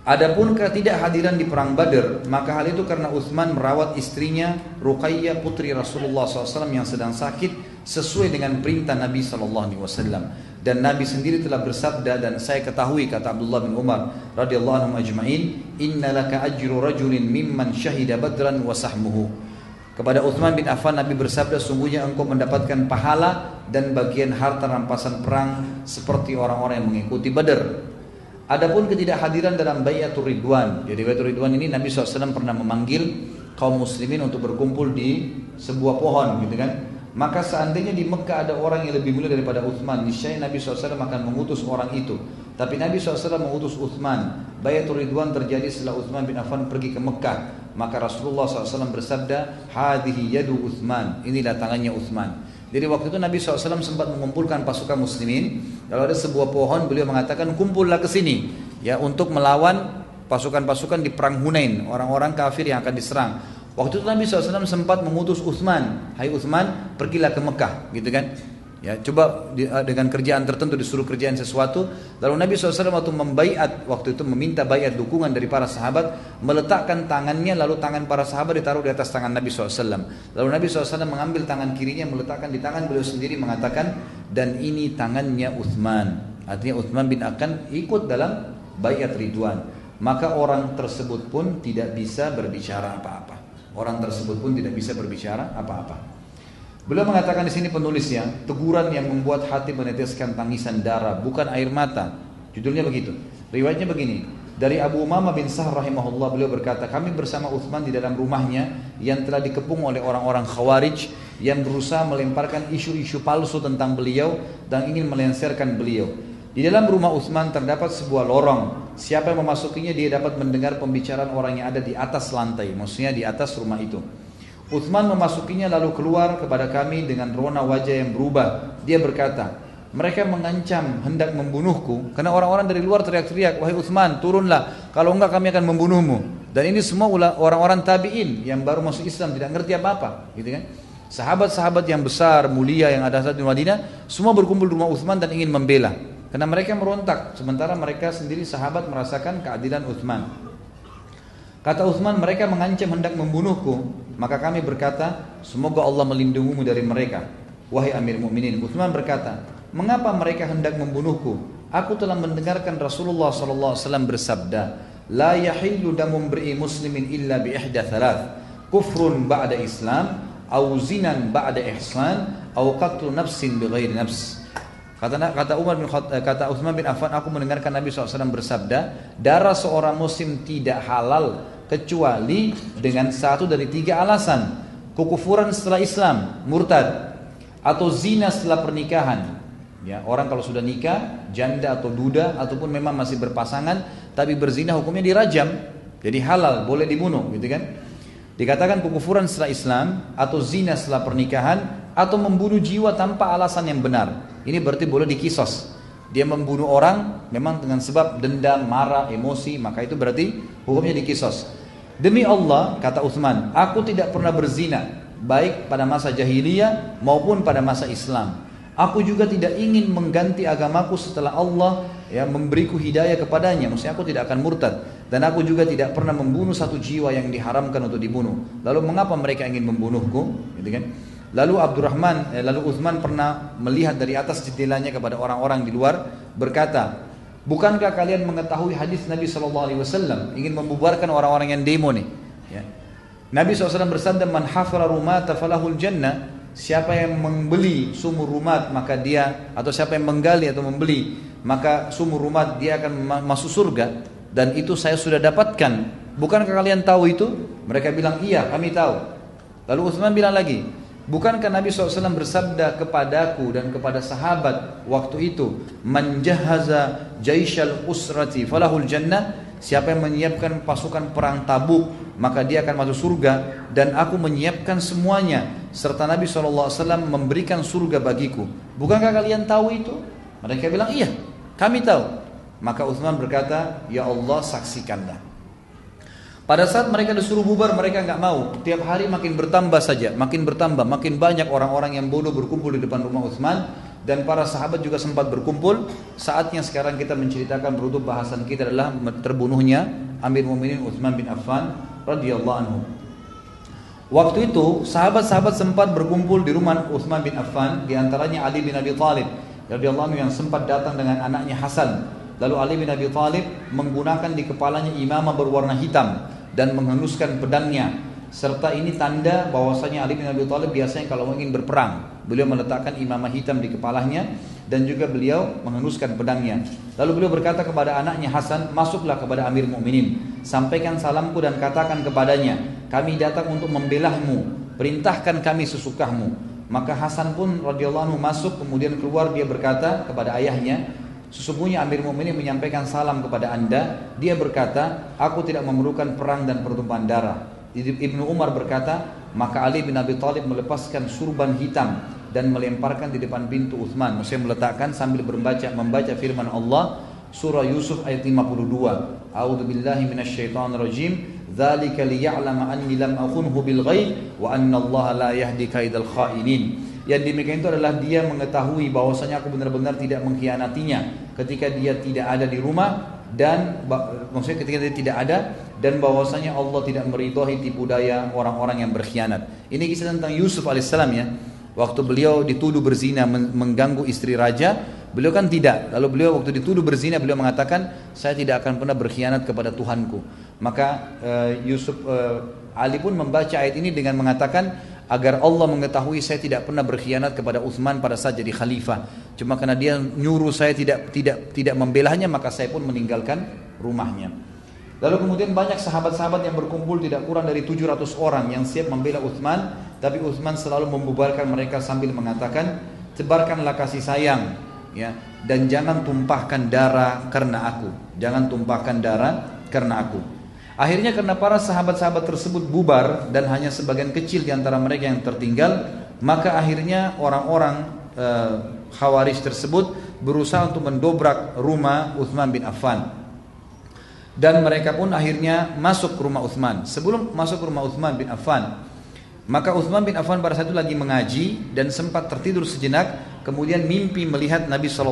Adapun ketidakhadiran di perang Badar, maka hal itu karena Utsman merawat istrinya Ruqayyah putri Rasulullah SAW yang sedang sakit sesuai dengan perintah Nabi SAW. Dan Nabi sendiri telah bersabda dan saya ketahui kata Abdullah bin Umar radhiyallahu anhu ajma'in, "Inna laka ajru rajulin mimman syahida badran wa sahmuhu." Kepada Utsman bin Affan Nabi bersabda sungguhnya engkau mendapatkan pahala dan bagian harta rampasan perang seperti orang-orang yang mengikuti Badar. Adapun ketidakhadiran dalam bayatul ridwan. Jadi bayatul ridwan ini Nabi SAW pernah memanggil kaum muslimin untuk berkumpul di sebuah pohon gitu kan. Maka seandainya di Mekah ada orang yang lebih mulia daripada Uthman, niscaya Nabi SAW akan mengutus orang itu. Tapi Nabi SAW mengutus Uthman. Bayatul Ridwan terjadi setelah Uthman bin Affan pergi ke Mekah. Maka Rasulullah SAW bersabda, Hadihi yadu Uthman. Inilah tangannya Uthman. Jadi waktu itu Nabi SAW sempat mengumpulkan pasukan muslimin. Kalau ada sebuah pohon, beliau mengatakan kumpullah ke sini ya untuk melawan pasukan-pasukan di perang Hunain, orang-orang kafir yang akan diserang. Waktu itu Nabi SAW sempat mengutus Uthman, Hai Uthman, pergilah ke Mekah, gitu kan? Ya, coba di, eh, dengan kerjaan tertentu disuruh kerjaan sesuatu. Lalu Nabi SAW waktu membaiat, waktu itu meminta bayat dukungan dari para sahabat, meletakkan tangannya, lalu tangan para sahabat ditaruh di atas tangan Nabi SAW. Lalu Nabi SAW mengambil tangan kirinya, meletakkan di tangan beliau sendiri, mengatakan, dan ini tangannya Uthman. Artinya Uthman bin akan ikut dalam bayat Ridwan. Maka orang tersebut pun tidak bisa berbicara apa-apa. Orang tersebut pun tidak bisa berbicara apa-apa. Beliau mengatakan di sini penulisnya, teguran yang membuat hati meneteskan tangisan darah, bukan air mata. Judulnya begitu. Riwayatnya begini, dari Abu Umamah bin Sah rahimahullah beliau berkata, kami bersama Uthman di dalam rumahnya yang telah dikepung oleh orang-orang Khawarij yang berusaha melemparkan isu-isu palsu tentang beliau dan ingin melengsarkan beliau. Di dalam rumah Uthman terdapat sebuah lorong. Siapa yang memasukinya dia dapat mendengar pembicaraan orang yang ada di atas lantai, maksudnya di atas rumah itu. Uthman memasukinya lalu keluar kepada kami dengan rona wajah yang berubah. Dia berkata, mereka mengancam hendak membunuhku karena orang-orang dari luar teriak-teriak, "Wahai Uthman, turunlah, kalau enggak kami akan membunuhmu." Dan ini semua orang-orang tabi'in yang baru masuk Islam tidak ngerti apa-apa, gitu kan? Sahabat-sahabat yang besar, mulia yang ada saat di Madinah, semua berkumpul di rumah Uthman dan ingin membela. Karena mereka merontak, sementara mereka sendiri sahabat merasakan keadilan Uthman. Kata Uthman, mereka mengancam hendak membunuhku. Maka kami berkata, semoga Allah melindungimu dari mereka. Wahai Amir Mu'minin. Uthman berkata, mengapa mereka hendak membunuhku? Aku telah mendengarkan Rasulullah SAW bersabda, La yahillu damun beri muslimin illa bi ihda thalath. Kufrun ba'da Islam, au zinan ba'da ihsan, au qatlu nafsin bi ghairi nafs. Kata kata Umar bin Khat, kata Uthman bin Affan, aku mendengarkan Nabi SAW bersabda, darah seorang muslim tidak halal kecuali dengan satu dari tiga alasan. Kekufuran setelah Islam murtad atau zina setelah pernikahan. Ya orang kalau sudah nikah janda atau duda ataupun memang masih berpasangan tapi berzina hukumnya dirajam jadi halal boleh dibunuh gitu kan? Dikatakan kekufuran setelah Islam atau zina setelah pernikahan atau membunuh jiwa tanpa alasan yang benar ini berarti boleh dikisos dia membunuh orang memang dengan sebab dendam, marah, emosi, maka itu berarti hukumnya dikisos. Demi Allah, kata Uthman, aku tidak pernah berzina, baik pada masa jahiliyah maupun pada masa Islam. Aku juga tidak ingin mengganti agamaku setelah Allah ya memberiku hidayah kepadanya. Maksudnya aku tidak akan murtad dan aku juga tidak pernah membunuh satu jiwa yang diharamkan untuk dibunuh. Lalu mengapa mereka ingin membunuhku? Gitu kan? Lalu Abdurrahman, eh, lalu Uthman pernah melihat dari atas jendelanya kepada orang-orang di luar berkata, Bukankah kalian mengetahui hadis Nabi SAW ingin membubarkan orang-orang yang demo nih? Ya. Nabi SAW bersabda, "Man hafara falahul jannah." Siapa yang membeli sumur rumah maka dia atau siapa yang menggali atau membeli maka sumur rumah dia akan masuk surga dan itu saya sudah dapatkan. Bukankah kalian tahu itu? Mereka bilang, "Iya, kami tahu." Lalu Utsman bilang lagi, Bukankah Nabi SAW bersabda kepadaku dan kepada sahabat waktu itu, "Manjahaza jaishal usrati falahul jannah." Siapa yang menyiapkan pasukan perang Tabuk, maka dia akan masuk surga dan aku menyiapkan semuanya serta Nabi SAW memberikan surga bagiku. Bukankah kalian tahu itu? Mereka bilang, "Iya, kami tahu." Maka Uthman berkata, "Ya Allah, saksikanlah." Pada saat mereka disuruh bubar, mereka nggak mau. Tiap hari makin bertambah saja, makin bertambah, makin banyak orang-orang yang bodoh berkumpul di depan rumah Utsman dan para sahabat juga sempat berkumpul. Saatnya sekarang kita menceritakan beruntung bahasan kita adalah terbunuhnya Amir Mu'minin Utsman bin Affan radhiyallahu anhu. Waktu itu sahabat-sahabat sempat berkumpul di rumah Utsman bin Affan, di antaranya Ali bin Abi Thalib radhiyallahu anhu yang sempat datang dengan anaknya Hasan. Lalu Ali bin Abi Thalib menggunakan di kepalanya imamah berwarna hitam dan menghunuskan pedangnya. Serta ini tanda bahwasanya Ali bin Abi Thalib biasanya kalau ingin berperang beliau meletakkan imamah hitam di kepalanya dan juga beliau menghunuskan pedangnya. Lalu beliau berkata kepada anaknya Hasan masuklah kepada Amir Mukminin. Sampaikan salamku dan katakan kepadanya kami datang untuk membelahmu, perintahkan kami sesukahmu. Maka Hasan pun radhiyallahu masuk kemudian keluar dia berkata kepada ayahnya, sesungguhnya Amir Mu'minin menyampaikan salam kepada Anda. Dia berkata, aku tidak memerlukan perang dan pertumpahan darah. Ibnu Umar berkata, maka Ali bin Abi Thalib melepaskan surban hitam dan melemparkan di depan pintu Uthman. Maksudnya meletakkan sambil membaca membaca firman Allah surah Yusuf ayat 52. A'udzu billahi minasyaitonir rajim. Dzalika liya'lama anni lam akhunhu bil ghaib wa anna Allah la yahdi kaidal khainin. Yang demikian itu adalah dia mengetahui bahwasanya aku benar-benar tidak mengkhianatinya ketika dia tidak ada di rumah dan maksudnya ketika dia tidak ada dan bahwasanya Allah tidak meridhoi tipu daya orang-orang yang berkhianat. Ini kisah tentang Yusuf alaihissalam ya. Waktu beliau dituduh berzina mengganggu istri raja, beliau kan tidak. Lalu beliau waktu dituduh berzina beliau mengatakan, saya tidak akan pernah berkhianat kepada Tuhanku. Maka uh, Yusuf uh, Ali pun membaca ayat ini dengan mengatakan agar Allah mengetahui saya tidak pernah berkhianat kepada Uthman pada saat jadi khalifah. Cuma karena dia nyuruh saya tidak tidak tidak membelahnya maka saya pun meninggalkan rumahnya. Lalu kemudian banyak sahabat-sahabat yang berkumpul tidak kurang dari 700 orang yang siap membela Uthman, tapi Uthman selalu membubarkan mereka sambil mengatakan, "Tebarkanlah kasih sayang, ya, dan jangan tumpahkan darah karena aku. Jangan tumpahkan darah karena aku." Akhirnya karena para sahabat-sahabat tersebut bubar dan hanya sebagian kecil di antara mereka yang tertinggal, maka akhirnya orang-orang e, Khawarij tersebut berusaha untuk mendobrak rumah Uthman bin Affan. Dan mereka pun akhirnya masuk ke rumah Uthman. Sebelum masuk ke rumah Uthman bin Affan, maka Uthman bin Affan pada saat itu lagi mengaji dan sempat tertidur sejenak, kemudian mimpi melihat Nabi saw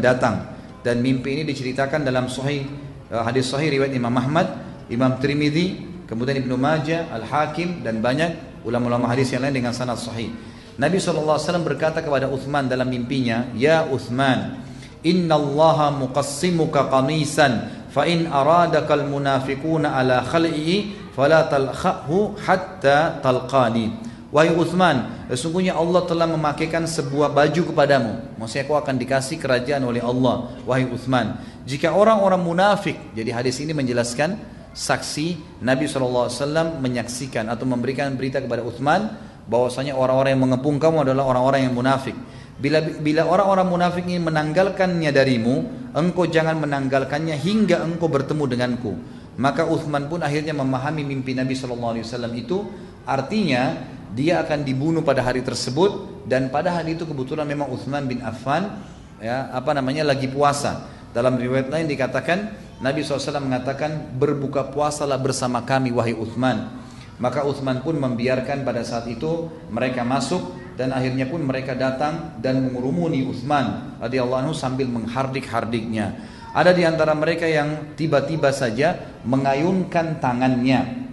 datang. Dan mimpi ini diceritakan dalam sahih eh, hadis sahih riwayat Imam Ahmad Imam Trimidi, kemudian Ibnu Majah, Al-Hakim dan banyak ulama-ulama hadis yang lain dengan sanad sahih. Nabi SAW berkata kepada Uthman dalam mimpinya, Ya Uthman, Inna allaha muqassimuka qamisan, fa in aradaka al-munafiquna ala khal'i, fala talkhahu hatta talqani. Wahai Uthman, sesungguhnya Allah telah memakaikan sebuah baju kepadamu. Maksudnya kau akan dikasih kerajaan oleh Allah. Wahai Uthman, jika orang-orang munafik, jadi hadis ini menjelaskan saksi Nabi SAW menyaksikan atau memberikan berita kepada Uthman bahwasanya orang-orang yang mengepung kamu adalah orang-orang yang munafik. Bila bila orang-orang munafik ini menanggalkannya darimu, engkau jangan menanggalkannya hingga engkau bertemu denganku. Maka Uthman pun akhirnya memahami mimpi Nabi SAW itu artinya dia akan dibunuh pada hari tersebut dan pada hari itu kebetulan memang Uthman bin Affan ya apa namanya lagi puasa. Dalam riwayat lain dikatakan Nabi SAW mengatakan berbuka puasalah bersama kami wahai Uthman. Maka Uthman pun membiarkan pada saat itu mereka masuk dan akhirnya pun mereka datang dan mengurumuni Uthman radhiyallahu sambil menghardik-hardiknya. Ada di antara mereka yang tiba-tiba saja mengayunkan tangannya,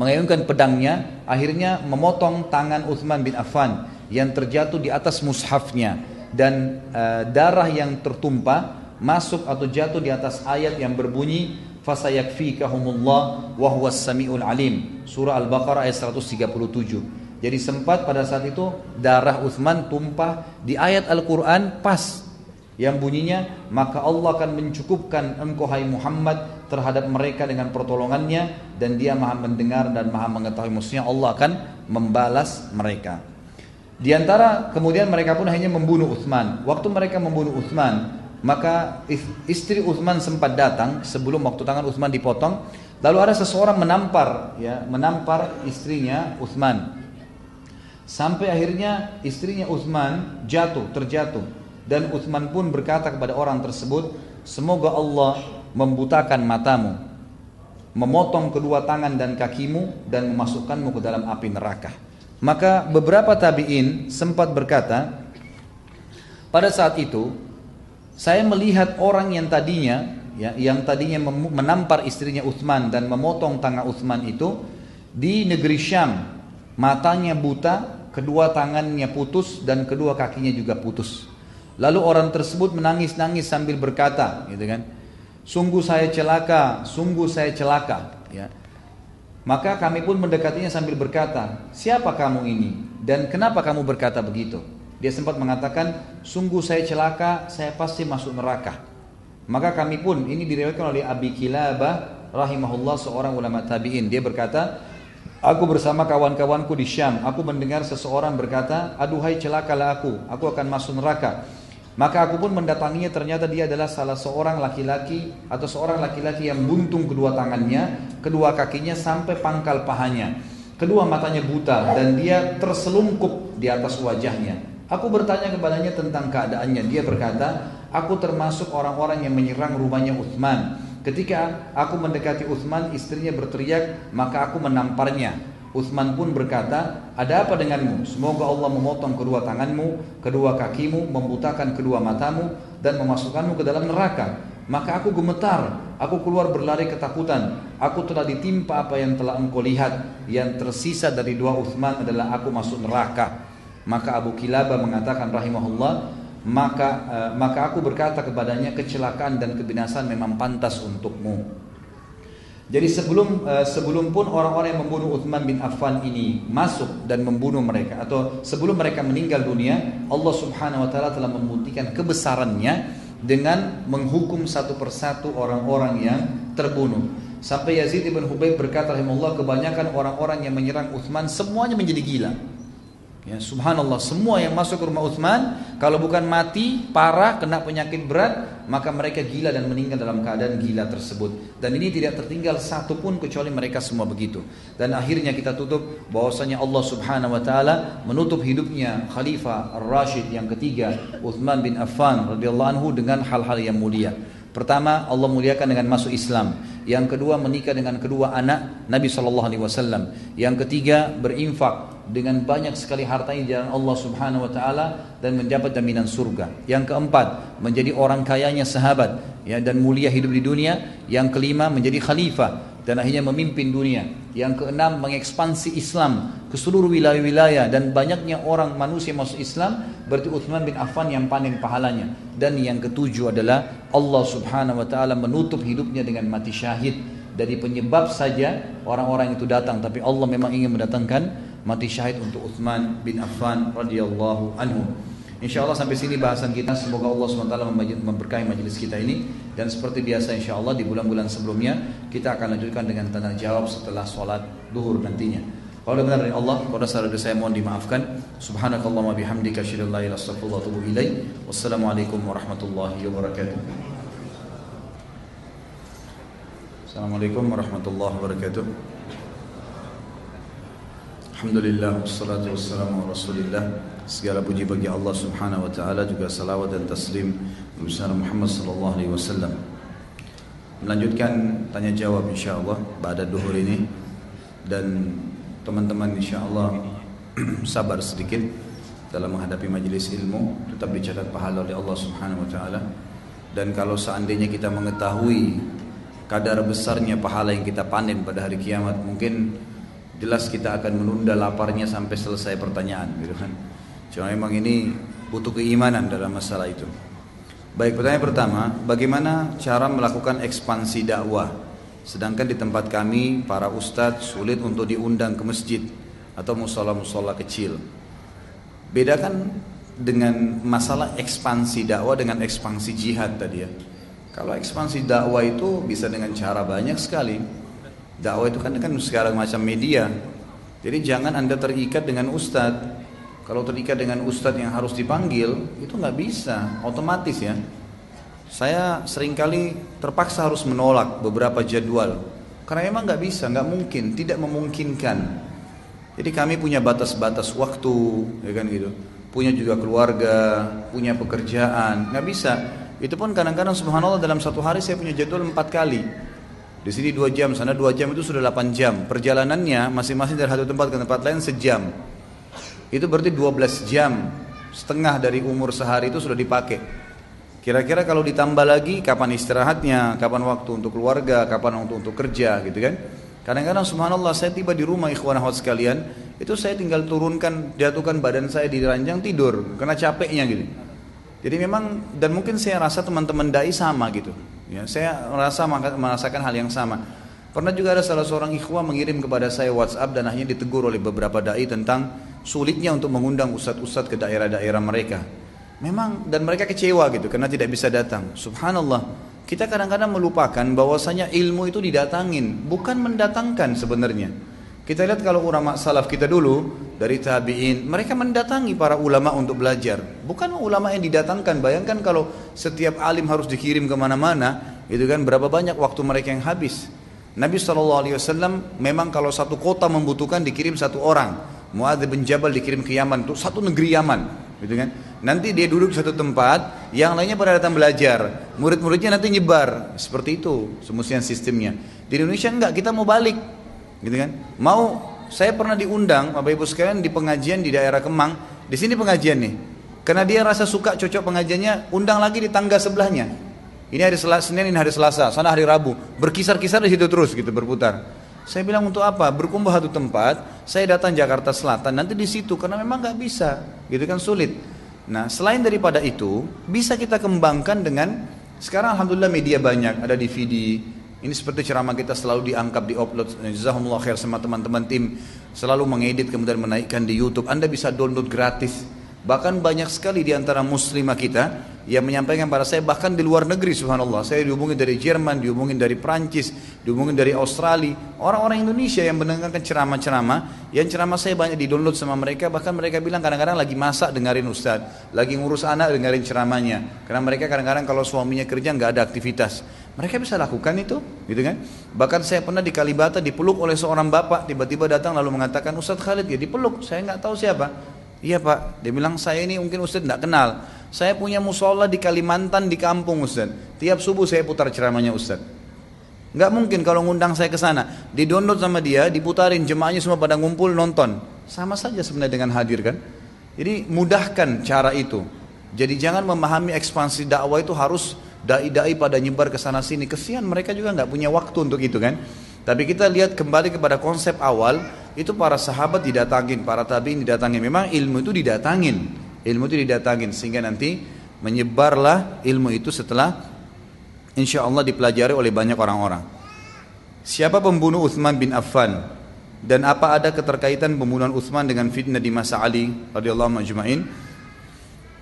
mengayunkan pedangnya, akhirnya memotong tangan Uthman bin Affan yang terjatuh di atas mushafnya dan uh, darah yang tertumpah masuk atau jatuh di atas ayat yang berbunyi fasayakfikahumullah wa huwas samiul alim. Surah al-baqarah ayat 137 jadi sempat pada saat itu darah Uthman tumpah di ayat Al-Quran pas yang bunyinya maka Allah akan mencukupkan engkau hai Muhammad terhadap mereka dengan pertolongannya dan dia maha mendengar dan maha mengetahui. Maksudnya Allah akan membalas mereka. Di antara kemudian mereka pun hanya membunuh Uthman waktu mereka membunuh Uthman maka istri Uthman sempat datang sebelum waktu tangan Uthman dipotong. Lalu ada seseorang menampar, ya, menampar istrinya Uthman. Sampai akhirnya istrinya Uthman jatuh, terjatuh. Dan Uthman pun berkata kepada orang tersebut, semoga Allah membutakan matamu, memotong kedua tangan dan kakimu dan memasukkanmu ke dalam api neraka. Maka beberapa tabiin sempat berkata, Pada saat itu saya melihat orang yang tadinya ya, yang tadinya menampar istrinya Uthman dan memotong tangan Uthman itu di negeri Syam matanya buta, kedua tangannya putus dan kedua kakinya juga putus. Lalu orang tersebut menangis-nangis sambil berkata, gitu kan? Sungguh saya celaka, sungguh saya celaka, ya. Maka kami pun mendekatinya sambil berkata, siapa kamu ini? Dan kenapa kamu berkata begitu? Dia sempat mengatakan, sungguh saya celaka, saya pasti masuk neraka. Maka kami pun, ini diriwayatkan oleh Abi Kilabah rahimahullah seorang ulama tabi'in. Dia berkata, Aku bersama kawan-kawanku di Syam, aku mendengar seseorang berkata, aduhai celakalah aku, aku akan masuk neraka. Maka aku pun mendatanginya ternyata dia adalah salah seorang laki-laki atau seorang laki-laki yang buntung kedua tangannya, kedua kakinya sampai pangkal pahanya. Kedua matanya buta dan dia terselungkup di atas wajahnya. Aku bertanya kepadanya tentang keadaannya. Dia berkata, aku termasuk orang-orang yang menyerang rumahnya Uthman. Ketika aku mendekati Uthman, istrinya berteriak, maka aku menamparnya. Uthman pun berkata, ada apa denganmu? Semoga Allah memotong kedua tanganmu, kedua kakimu, membutakan kedua matamu, dan memasukkanmu ke dalam neraka. Maka aku gemetar, aku keluar berlari ketakutan. Aku telah ditimpa apa yang telah engkau lihat. Yang tersisa dari dua Uthman adalah aku masuk neraka. Maka Abu Kilaba mengatakan rahimahullah, maka uh, maka aku berkata kepadanya kecelakaan dan kebinasan memang pantas untukmu. Jadi sebelum uh, sebelum pun orang-orang yang membunuh Uthman bin Affan ini masuk dan membunuh mereka atau sebelum mereka meninggal dunia, Allah Subhanahu wa taala telah membuktikan kebesarannya dengan menghukum satu persatu orang-orang yang terbunuh. Sampai Yazid ibn Hubayb berkata rahimahullah kebanyakan orang-orang yang menyerang Uthman semuanya menjadi gila. Ya, subhanallah, semua yang masuk ke rumah Uthman kalau bukan mati, parah, kena penyakit berat, maka mereka gila dan meninggal dalam keadaan gila tersebut. Dan ini tidak tertinggal satu pun kecuali mereka semua begitu. Dan akhirnya kita tutup bahwasanya Allah Subhanahu wa taala menutup hidupnya Khalifah Ar-Rashid yang ketiga, Uthman bin Affan radhiyallahu anhu dengan hal-hal yang mulia. Pertama, Allah muliakan dengan masuk Islam. Yang kedua, menikah dengan kedua anak Nabi Shallallahu Alaihi Wasallam. Yang ketiga, berinfak dengan banyak sekali hartanya di jalan Allah Subhanahu wa taala dan mendapat jaminan surga. Yang keempat, menjadi orang kayanya sahabat ya dan mulia hidup di dunia. Yang kelima, menjadi khalifah dan akhirnya memimpin dunia. Yang keenam, mengekspansi Islam ke seluruh wilayah-wilayah dan banyaknya orang manusia masuk Islam berarti Uthman bin Affan yang panen pahalanya. Dan yang ketujuh adalah Allah Subhanahu wa taala menutup hidupnya dengan mati syahid dari penyebab saja orang-orang itu datang tapi Allah memang ingin mendatangkan mati syahid untuk Uthman bin Affan radhiyallahu anhu. Insya Allah sampai sini bahasan kita. Semoga Allah SWT memberkahi majelis kita ini. Dan seperti biasa insya Allah di bulan-bulan sebelumnya kita akan lanjutkan dengan tanda jawab setelah sholat duhur nantinya. Kalau benar dari Allah, pada saat saya mohon dimaafkan. Subhanakallah wa bihamdika asyhadu an la Wassalamualaikum warahmatullahi wabarakatuh. Assalamualaikum warahmatullahi wabarakatuh. Alhamdulillah wassalatu wassalamu rasulillah. Segala puji bagi Allah subhanahu wa ta'ala Juga salawat dan taslim Nabi Muhammad sallallahu alaihi wasallam. Melanjutkan tanya jawab insyaAllah Pada duhur ini. Dan teman-teman insyaAllah Sabar sedikit Dalam menghadapi majlis ilmu Tetap dicatat pahala oleh Allah subhanahu wa ta'ala. Dan kalau seandainya kita mengetahui Kadar besarnya pahala yang kita panen pada hari kiamat Mungkin jelas kita akan menunda laparnya sampai selesai pertanyaan gitu kan. Cuma memang ini butuh keimanan dalam masalah itu. Baik, pertanyaan pertama, bagaimana cara melakukan ekspansi dakwah? Sedangkan di tempat kami para ustadz sulit untuk diundang ke masjid atau musola-musola kecil. Bedakan dengan masalah ekspansi dakwah dengan ekspansi jihad tadi ya. Kalau ekspansi dakwah itu bisa dengan cara banyak sekali. Dakwah itu kan kan sekarang macam media. Jadi jangan anda terikat dengan ustadz. Kalau terikat dengan ustadz yang harus dipanggil itu nggak bisa, otomatis ya. Saya sering kali terpaksa harus menolak beberapa jadwal karena emang nggak bisa, nggak mungkin, tidak memungkinkan. Jadi kami punya batas-batas waktu, ya kan gitu. Punya juga keluarga, punya pekerjaan, nggak bisa. Itu pun kadang-kadang subhanallah dalam satu hari saya punya jadwal empat kali. Di sini dua jam, sana dua jam itu sudah 8 jam. Perjalanannya masing-masing dari satu tempat ke tempat lain sejam. Itu berarti 12 jam. setengah dari umur sehari itu sudah dipakai. Kira-kira kalau ditambah lagi kapan istirahatnya, kapan waktu untuk keluarga, kapan untuk untuk kerja gitu kan. Kadang-kadang subhanallah saya tiba di rumah ikhwan akhwat sekalian, itu saya tinggal turunkan, jatuhkan badan saya di ranjang tidur karena capeknya gitu. Jadi memang dan mungkin saya rasa teman-teman dai sama gitu. Ya, saya merasa merasakan hal yang sama. Pernah juga ada salah seorang ikhwah mengirim kepada saya WhatsApp dan akhirnya ditegur oleh beberapa dai tentang sulitnya untuk mengundang ustadz-ustadz ke daerah-daerah mereka. Memang dan mereka kecewa gitu karena tidak bisa datang. Subhanallah. Kita kadang-kadang melupakan bahwasanya ilmu itu didatangin, bukan mendatangkan sebenarnya. Kita lihat kalau ulama salaf kita dulu dari tabi'in, mereka mendatangi para ulama untuk belajar. Bukan ulama yang didatangkan. Bayangkan kalau setiap alim harus dikirim ke mana-mana, itu kan berapa banyak waktu mereka yang habis. Nabi SAW memang kalau satu kota membutuhkan dikirim satu orang. Muadz bin Jabal dikirim ke Yaman, untuk satu negeri Yaman, gitu kan? Nanti dia duduk di satu tempat, yang lainnya pada datang belajar. Murid-muridnya nanti nyebar. Seperti itu semestinya sistemnya. Di Indonesia enggak, kita mau balik. Gitu kan? Mau saya pernah diundang Bapak Ibu sekalian di pengajian di daerah Kemang. Di sini pengajian nih. Karena dia rasa suka cocok pengajiannya, undang lagi di tangga sebelahnya. Ini hari Selasa, Senin, ini hari Selasa, sana hari Rabu. Berkisar-kisar di situ terus gitu berputar. Saya bilang untuk apa? Berkumpul satu tempat, saya datang Jakarta Selatan, nanti di situ karena memang nggak bisa, gitu kan sulit. Nah, selain daripada itu, bisa kita kembangkan dengan sekarang alhamdulillah media banyak, ada DVD. Ini seperti ceramah kita selalu diangkat, diupload. Jazakumullah khair sama teman-teman tim selalu mengedit kemudian menaikkan di YouTube. Anda bisa download gratis. Bahkan banyak sekali di antara muslimah kita yang menyampaikan pada saya bahkan di luar negeri subhanallah. Saya dihubungi dari Jerman, dihubungi dari Prancis, dihubungi dari Australia. Orang-orang Indonesia yang mendengarkan ceramah-ceramah, yang ceramah saya banyak di-download sama mereka, bahkan mereka bilang kadang-kadang lagi masak dengerin Ustaz, lagi ngurus anak dengerin ceramahnya. Karena mereka kadang-kadang kalau suaminya kerja nggak ada aktivitas. Mereka bisa lakukan itu, gitu kan? Bahkan saya pernah di Kalibata dipeluk oleh seorang bapak, tiba-tiba datang lalu mengatakan Ustaz Khalid ya dipeluk, saya nggak tahu siapa. Iya pak, dia bilang saya ini mungkin Ustaz tidak kenal. Saya punya musola di Kalimantan di kampung Ustaz. Tiap subuh saya putar ceramahnya Ustaz. Nggak mungkin kalau ngundang saya ke sana, di download sama dia, diputarin jemaahnya semua pada ngumpul nonton. Sama saja sebenarnya dengan hadir kan. Jadi mudahkan cara itu. Jadi jangan memahami ekspansi dakwah itu harus dai-dai pada nyebar ke sana sini. Kesian mereka juga nggak punya waktu untuk itu kan. Tapi kita lihat kembali kepada konsep awal, itu para sahabat didatangin, para tabiin didatangin. Memang ilmu itu didatangin, ilmu itu didatangin sehingga nanti menyebarlah ilmu itu setelah insya Allah dipelajari oleh banyak orang-orang. Siapa pembunuh Uthman bin Affan dan apa ada keterkaitan pembunuhan Uthman dengan fitnah di masa Ali radhiyallahu majma'in?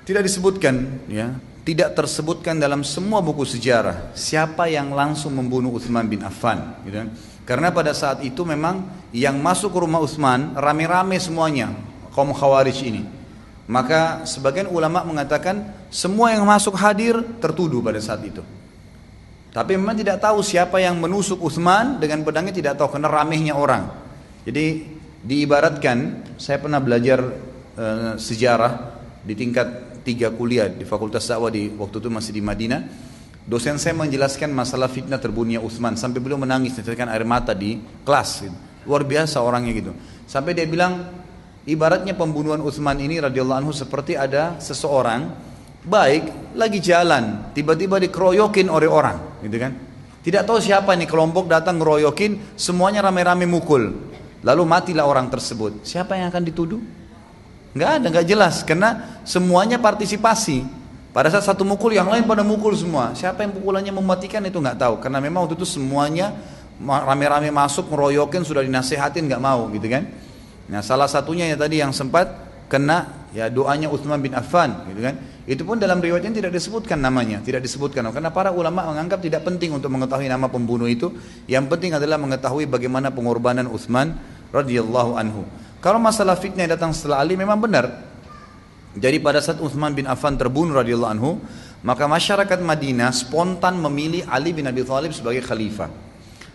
Tidak disebutkan, ya, tidak tersebutkan dalam semua buku sejarah siapa yang langsung membunuh Uthman bin Affan, gitu kan? Karena pada saat itu memang yang masuk ke rumah Utsman rame-rame semuanya kaum Khawarij ini. Maka sebagian ulama mengatakan semua yang masuk hadir tertuduh pada saat itu. Tapi memang tidak tahu siapa yang menusuk Utsman dengan pedangnya tidak tahu karena ramehnya orang. Jadi diibaratkan saya pernah belajar e, sejarah di tingkat tiga kuliah di Fakultas Dakwah di waktu itu masih di Madinah Dosen saya menjelaskan masalah fitnah terbunuhnya Utsman sampai beliau menangis meneteskan air mata di kelas. Gitu. Luar biasa orangnya gitu. Sampai dia bilang ibaratnya pembunuhan Utsman ini radhiyallahu anhu seperti ada seseorang baik lagi jalan tiba-tiba dikeroyokin oleh orang gitu kan. Tidak tahu siapa ini kelompok datang ngeroyokin semuanya rame-rame mukul. Lalu matilah orang tersebut. Siapa yang akan dituduh? Enggak ada, enggak jelas karena semuanya partisipasi. Pada saat satu mukul yang lain pada mukul semua. Siapa yang pukulannya mematikan itu nggak tahu. Karena memang waktu itu semuanya rame-rame masuk meroyokin sudah dinasehatin nggak mau gitu kan. Nah salah satunya ya tadi yang sempat kena ya doanya Utsman bin Affan gitu kan. Itu pun dalam riwayatnya tidak disebutkan namanya, tidak disebutkan karena para ulama menganggap tidak penting untuk mengetahui nama pembunuh itu. Yang penting adalah mengetahui bagaimana pengorbanan Utsman radhiyallahu anhu. Kalau masalah fitnah yang datang setelah Ali memang benar jadi pada saat Uthman bin Affan terbunuh radhiyallahu anhu, maka masyarakat Madinah spontan memilih Ali bin Abi Thalib sebagai khalifah.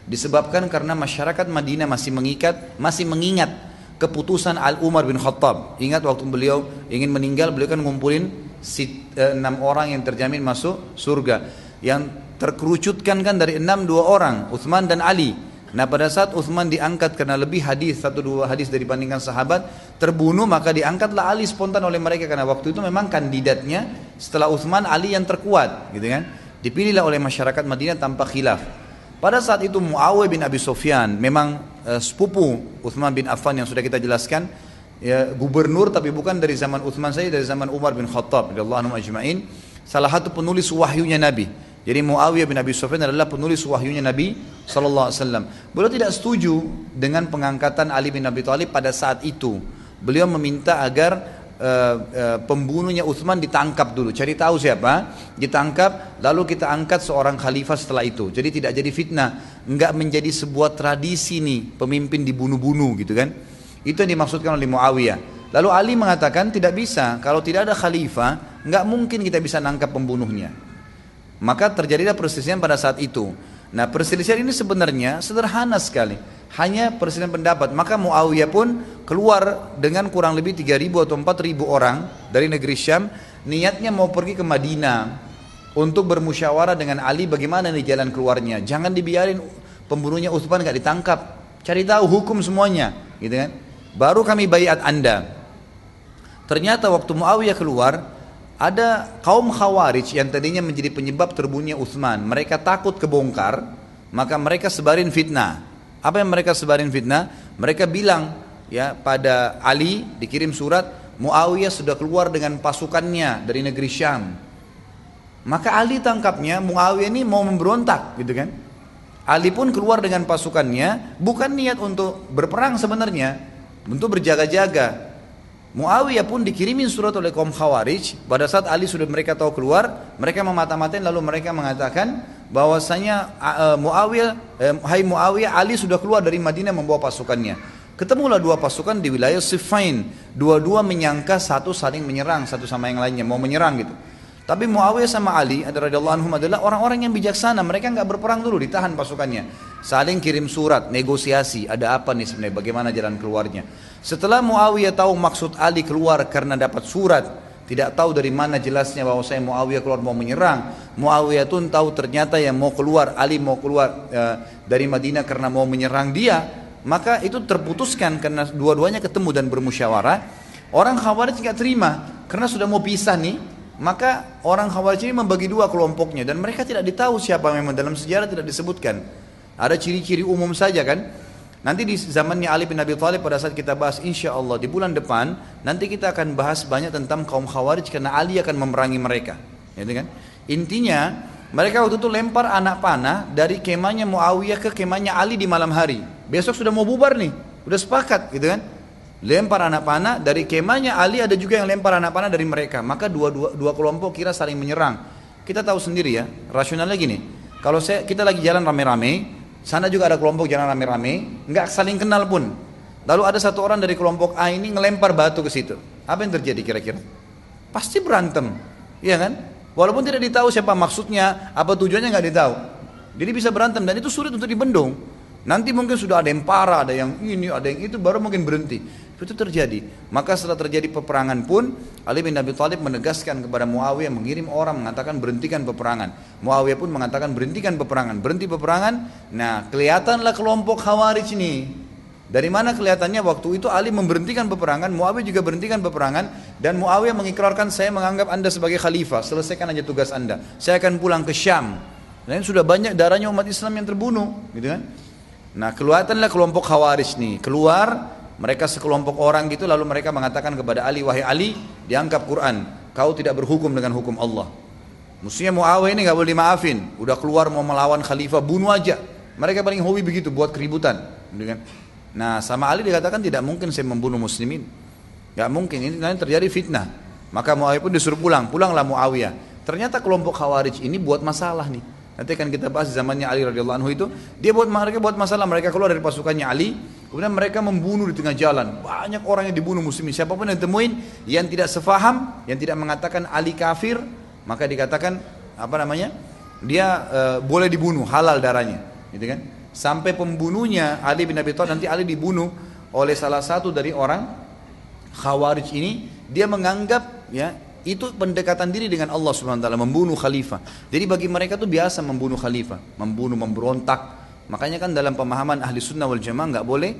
Disebabkan karena masyarakat Madinah masih mengikat, masih mengingat keputusan Al Umar bin Khattab. Ingat waktu beliau ingin meninggal, beliau kan ngumpulin eh, enam orang yang terjamin masuk surga. Yang terkerucutkan kan dari enam dua orang, Uthman dan Ali. Nah pada saat Uthman diangkat karena lebih hadis satu dua hadis dibandingkan sahabat terbunuh maka diangkatlah Ali spontan oleh mereka karena waktu itu memang kandidatnya setelah Uthman Ali yang terkuat gitu kan? Dipilihlah oleh masyarakat Madinah tanpa khilaf. Pada saat itu Muawiyah bin Abi Sufyan memang uh, sepupu Uthman bin Affan yang sudah kita jelaskan ya, gubernur tapi bukan dari zaman Uthman saja dari zaman Umar bin Khattab anhu ajma'in salah satu penulis wahyunya Nabi jadi Muawiyah bin Abi Sufyan adalah penulis wahyunya Nabi Sallallahu Alaihi Wasallam. Beliau tidak setuju dengan pengangkatan Ali bin Abi Thalib pada saat itu. Beliau meminta agar uh, uh, pembunuhnya Utsman ditangkap dulu, cari tahu siapa, ditangkap, lalu kita angkat seorang khalifah setelah itu. Jadi tidak jadi fitnah, enggak menjadi sebuah tradisi nih pemimpin dibunuh-bunuh gitu kan. Itu yang dimaksudkan oleh Muawiyah. Lalu Ali mengatakan tidak bisa, kalau tidak ada khalifah, enggak mungkin kita bisa nangkap pembunuhnya. Maka terjadilah perselisihan pada saat itu. Nah perselisihan ini sebenarnya sederhana sekali. Hanya perselisihan pendapat. Maka Muawiyah pun keluar dengan kurang lebih 3.000 atau 4.000 orang dari negeri Syam. Niatnya mau pergi ke Madinah. Untuk bermusyawarah dengan Ali bagaimana nih jalan keluarnya. Jangan dibiarin pembunuhnya Utsman gak ditangkap. Cari tahu hukum semuanya. Gitu kan. Baru kami bayat anda. Ternyata waktu Muawiyah keluar, ada kaum khawarij yang tadinya menjadi penyebab terbunuhnya Utsman. Mereka takut kebongkar, maka mereka sebarin fitnah. Apa yang mereka sebarin fitnah? Mereka bilang ya pada Ali dikirim surat Muawiyah sudah keluar dengan pasukannya dari negeri Syam. Maka Ali tangkapnya Muawiyah ini mau memberontak gitu kan. Ali pun keluar dengan pasukannya bukan niat untuk berperang sebenarnya, untuk berjaga-jaga. Muawiyah pun dikirimin surat oleh kaum Khawarij. Pada saat Ali sudah mereka tahu keluar, mereka memata-matain lalu mereka mengatakan bahwasanya uh, Muawiyah, uh, hai Muawiyah, Ali sudah keluar dari Madinah membawa pasukannya. Ketemulah dua pasukan di wilayah Siffin. Dua-dua menyangka satu saling menyerang satu sama yang lainnya, mau menyerang gitu. Tapi Muawiyah sama Ali radhiyallahu anhum adalah orang-orang yang bijaksana. Mereka nggak berperang dulu, ditahan pasukannya. Saling kirim surat, negosiasi. Ada apa nih sebenarnya? Bagaimana jalan keluarnya? Setelah Muawiyah tahu maksud Ali keluar karena dapat surat, tidak tahu dari mana jelasnya bahwa saya Muawiyah keluar mau menyerang. Muawiyah pun tahu ternyata yang mau keluar Ali mau keluar uh, dari Madinah karena mau menyerang dia. Maka itu terputuskan karena dua-duanya ketemu dan bermusyawarah. Orang Khawarij tidak terima karena sudah mau pisah nih maka orang Khawarij ini membagi dua kelompoknya dan mereka tidak ditahu siapa memang dalam sejarah tidak disebutkan. Ada ciri-ciri umum saja kan. Nanti di zamannya Ali bin Abi Thalib pada saat kita bahas insya Allah di bulan depan nanti kita akan bahas banyak tentang kaum Khawarij karena Ali akan memerangi mereka. Gitu kan? Intinya mereka waktu itu lempar anak panah dari kemahnya Muawiyah ke kemahnya Ali di malam hari. Besok sudah mau bubar nih, udah sepakat gitu kan? lempar anak panah dari kemahnya Ali ada juga yang lempar anak panah dari mereka maka dua, dua, dua kelompok kira saling menyerang kita tahu sendiri ya rasionalnya gini kalau saya kita lagi jalan rame-rame sana juga ada kelompok jalan rame-rame nggak saling kenal pun. Lalu ada satu orang dari kelompok A ini ngelempar batu ke situ. Apa yang terjadi kira-kira? Pasti berantem iya kan? Walaupun tidak ditahu siapa maksudnya apa tujuannya nggak ditahu. Jadi bisa berantem dan itu sulit untuk dibendung Nanti mungkin sudah ada yang parah, ada yang ini, ada yang itu, baru mungkin berhenti. Itu terjadi. Maka setelah terjadi peperangan pun, Ali bin Abi Thalib menegaskan kepada Muawiyah mengirim orang mengatakan berhentikan peperangan. Muawiyah pun mengatakan berhentikan peperangan. Berhenti peperangan. Nah, kelihatanlah kelompok Khawarij ini. Dari mana kelihatannya waktu itu Ali memberhentikan peperangan, Muawiyah juga berhentikan peperangan dan Muawiyah mengikrarkan saya menganggap Anda sebagai khalifah, selesaikan aja tugas Anda. Saya akan pulang ke Syam. Dan sudah banyak darahnya umat Islam yang terbunuh, gitu kan? Nah keluarlah kelompok khawarij nih keluar mereka sekelompok orang gitu lalu mereka mengatakan kepada Ali wahai Ali dianggap Quran kau tidak berhukum dengan hukum Allah. Mestinya Muawiyah ini nggak boleh dimaafin udah keluar mau melawan khalifah bunuh aja. Mereka paling hobi begitu buat keributan. Gitu kan? Nah sama Ali dikatakan tidak mungkin saya membunuh muslimin. Gak mungkin ini nanti terjadi fitnah. Maka Muawiyah pun disuruh pulang. Pulanglah Muawiyah. Ternyata kelompok khawarij ini buat masalah nih. Nanti akan kita bahas zamannya Ali radhiyallahu anhu itu, dia buat mereka buat masalah, mereka keluar dari pasukannya Ali, kemudian mereka membunuh di tengah jalan. Banyak orang yang dibunuh muslimin. Siapa pun yang temuin yang tidak sefaham, yang tidak mengatakan Ali kafir, maka dikatakan apa namanya? Dia uh, boleh dibunuh, halal darahnya, gitu kan? Sampai pembunuhnya Ali bin Abi Thalib nanti Ali dibunuh oleh salah satu dari orang Khawarij ini, dia menganggap ya itu pendekatan diri dengan Allah Subhanahu wa taala, membunuh khalifah. Jadi bagi mereka itu biasa membunuh khalifah, membunuh, memberontak, Makanya kan dalam pemahaman ahli sunnah wal jamaah nggak boleh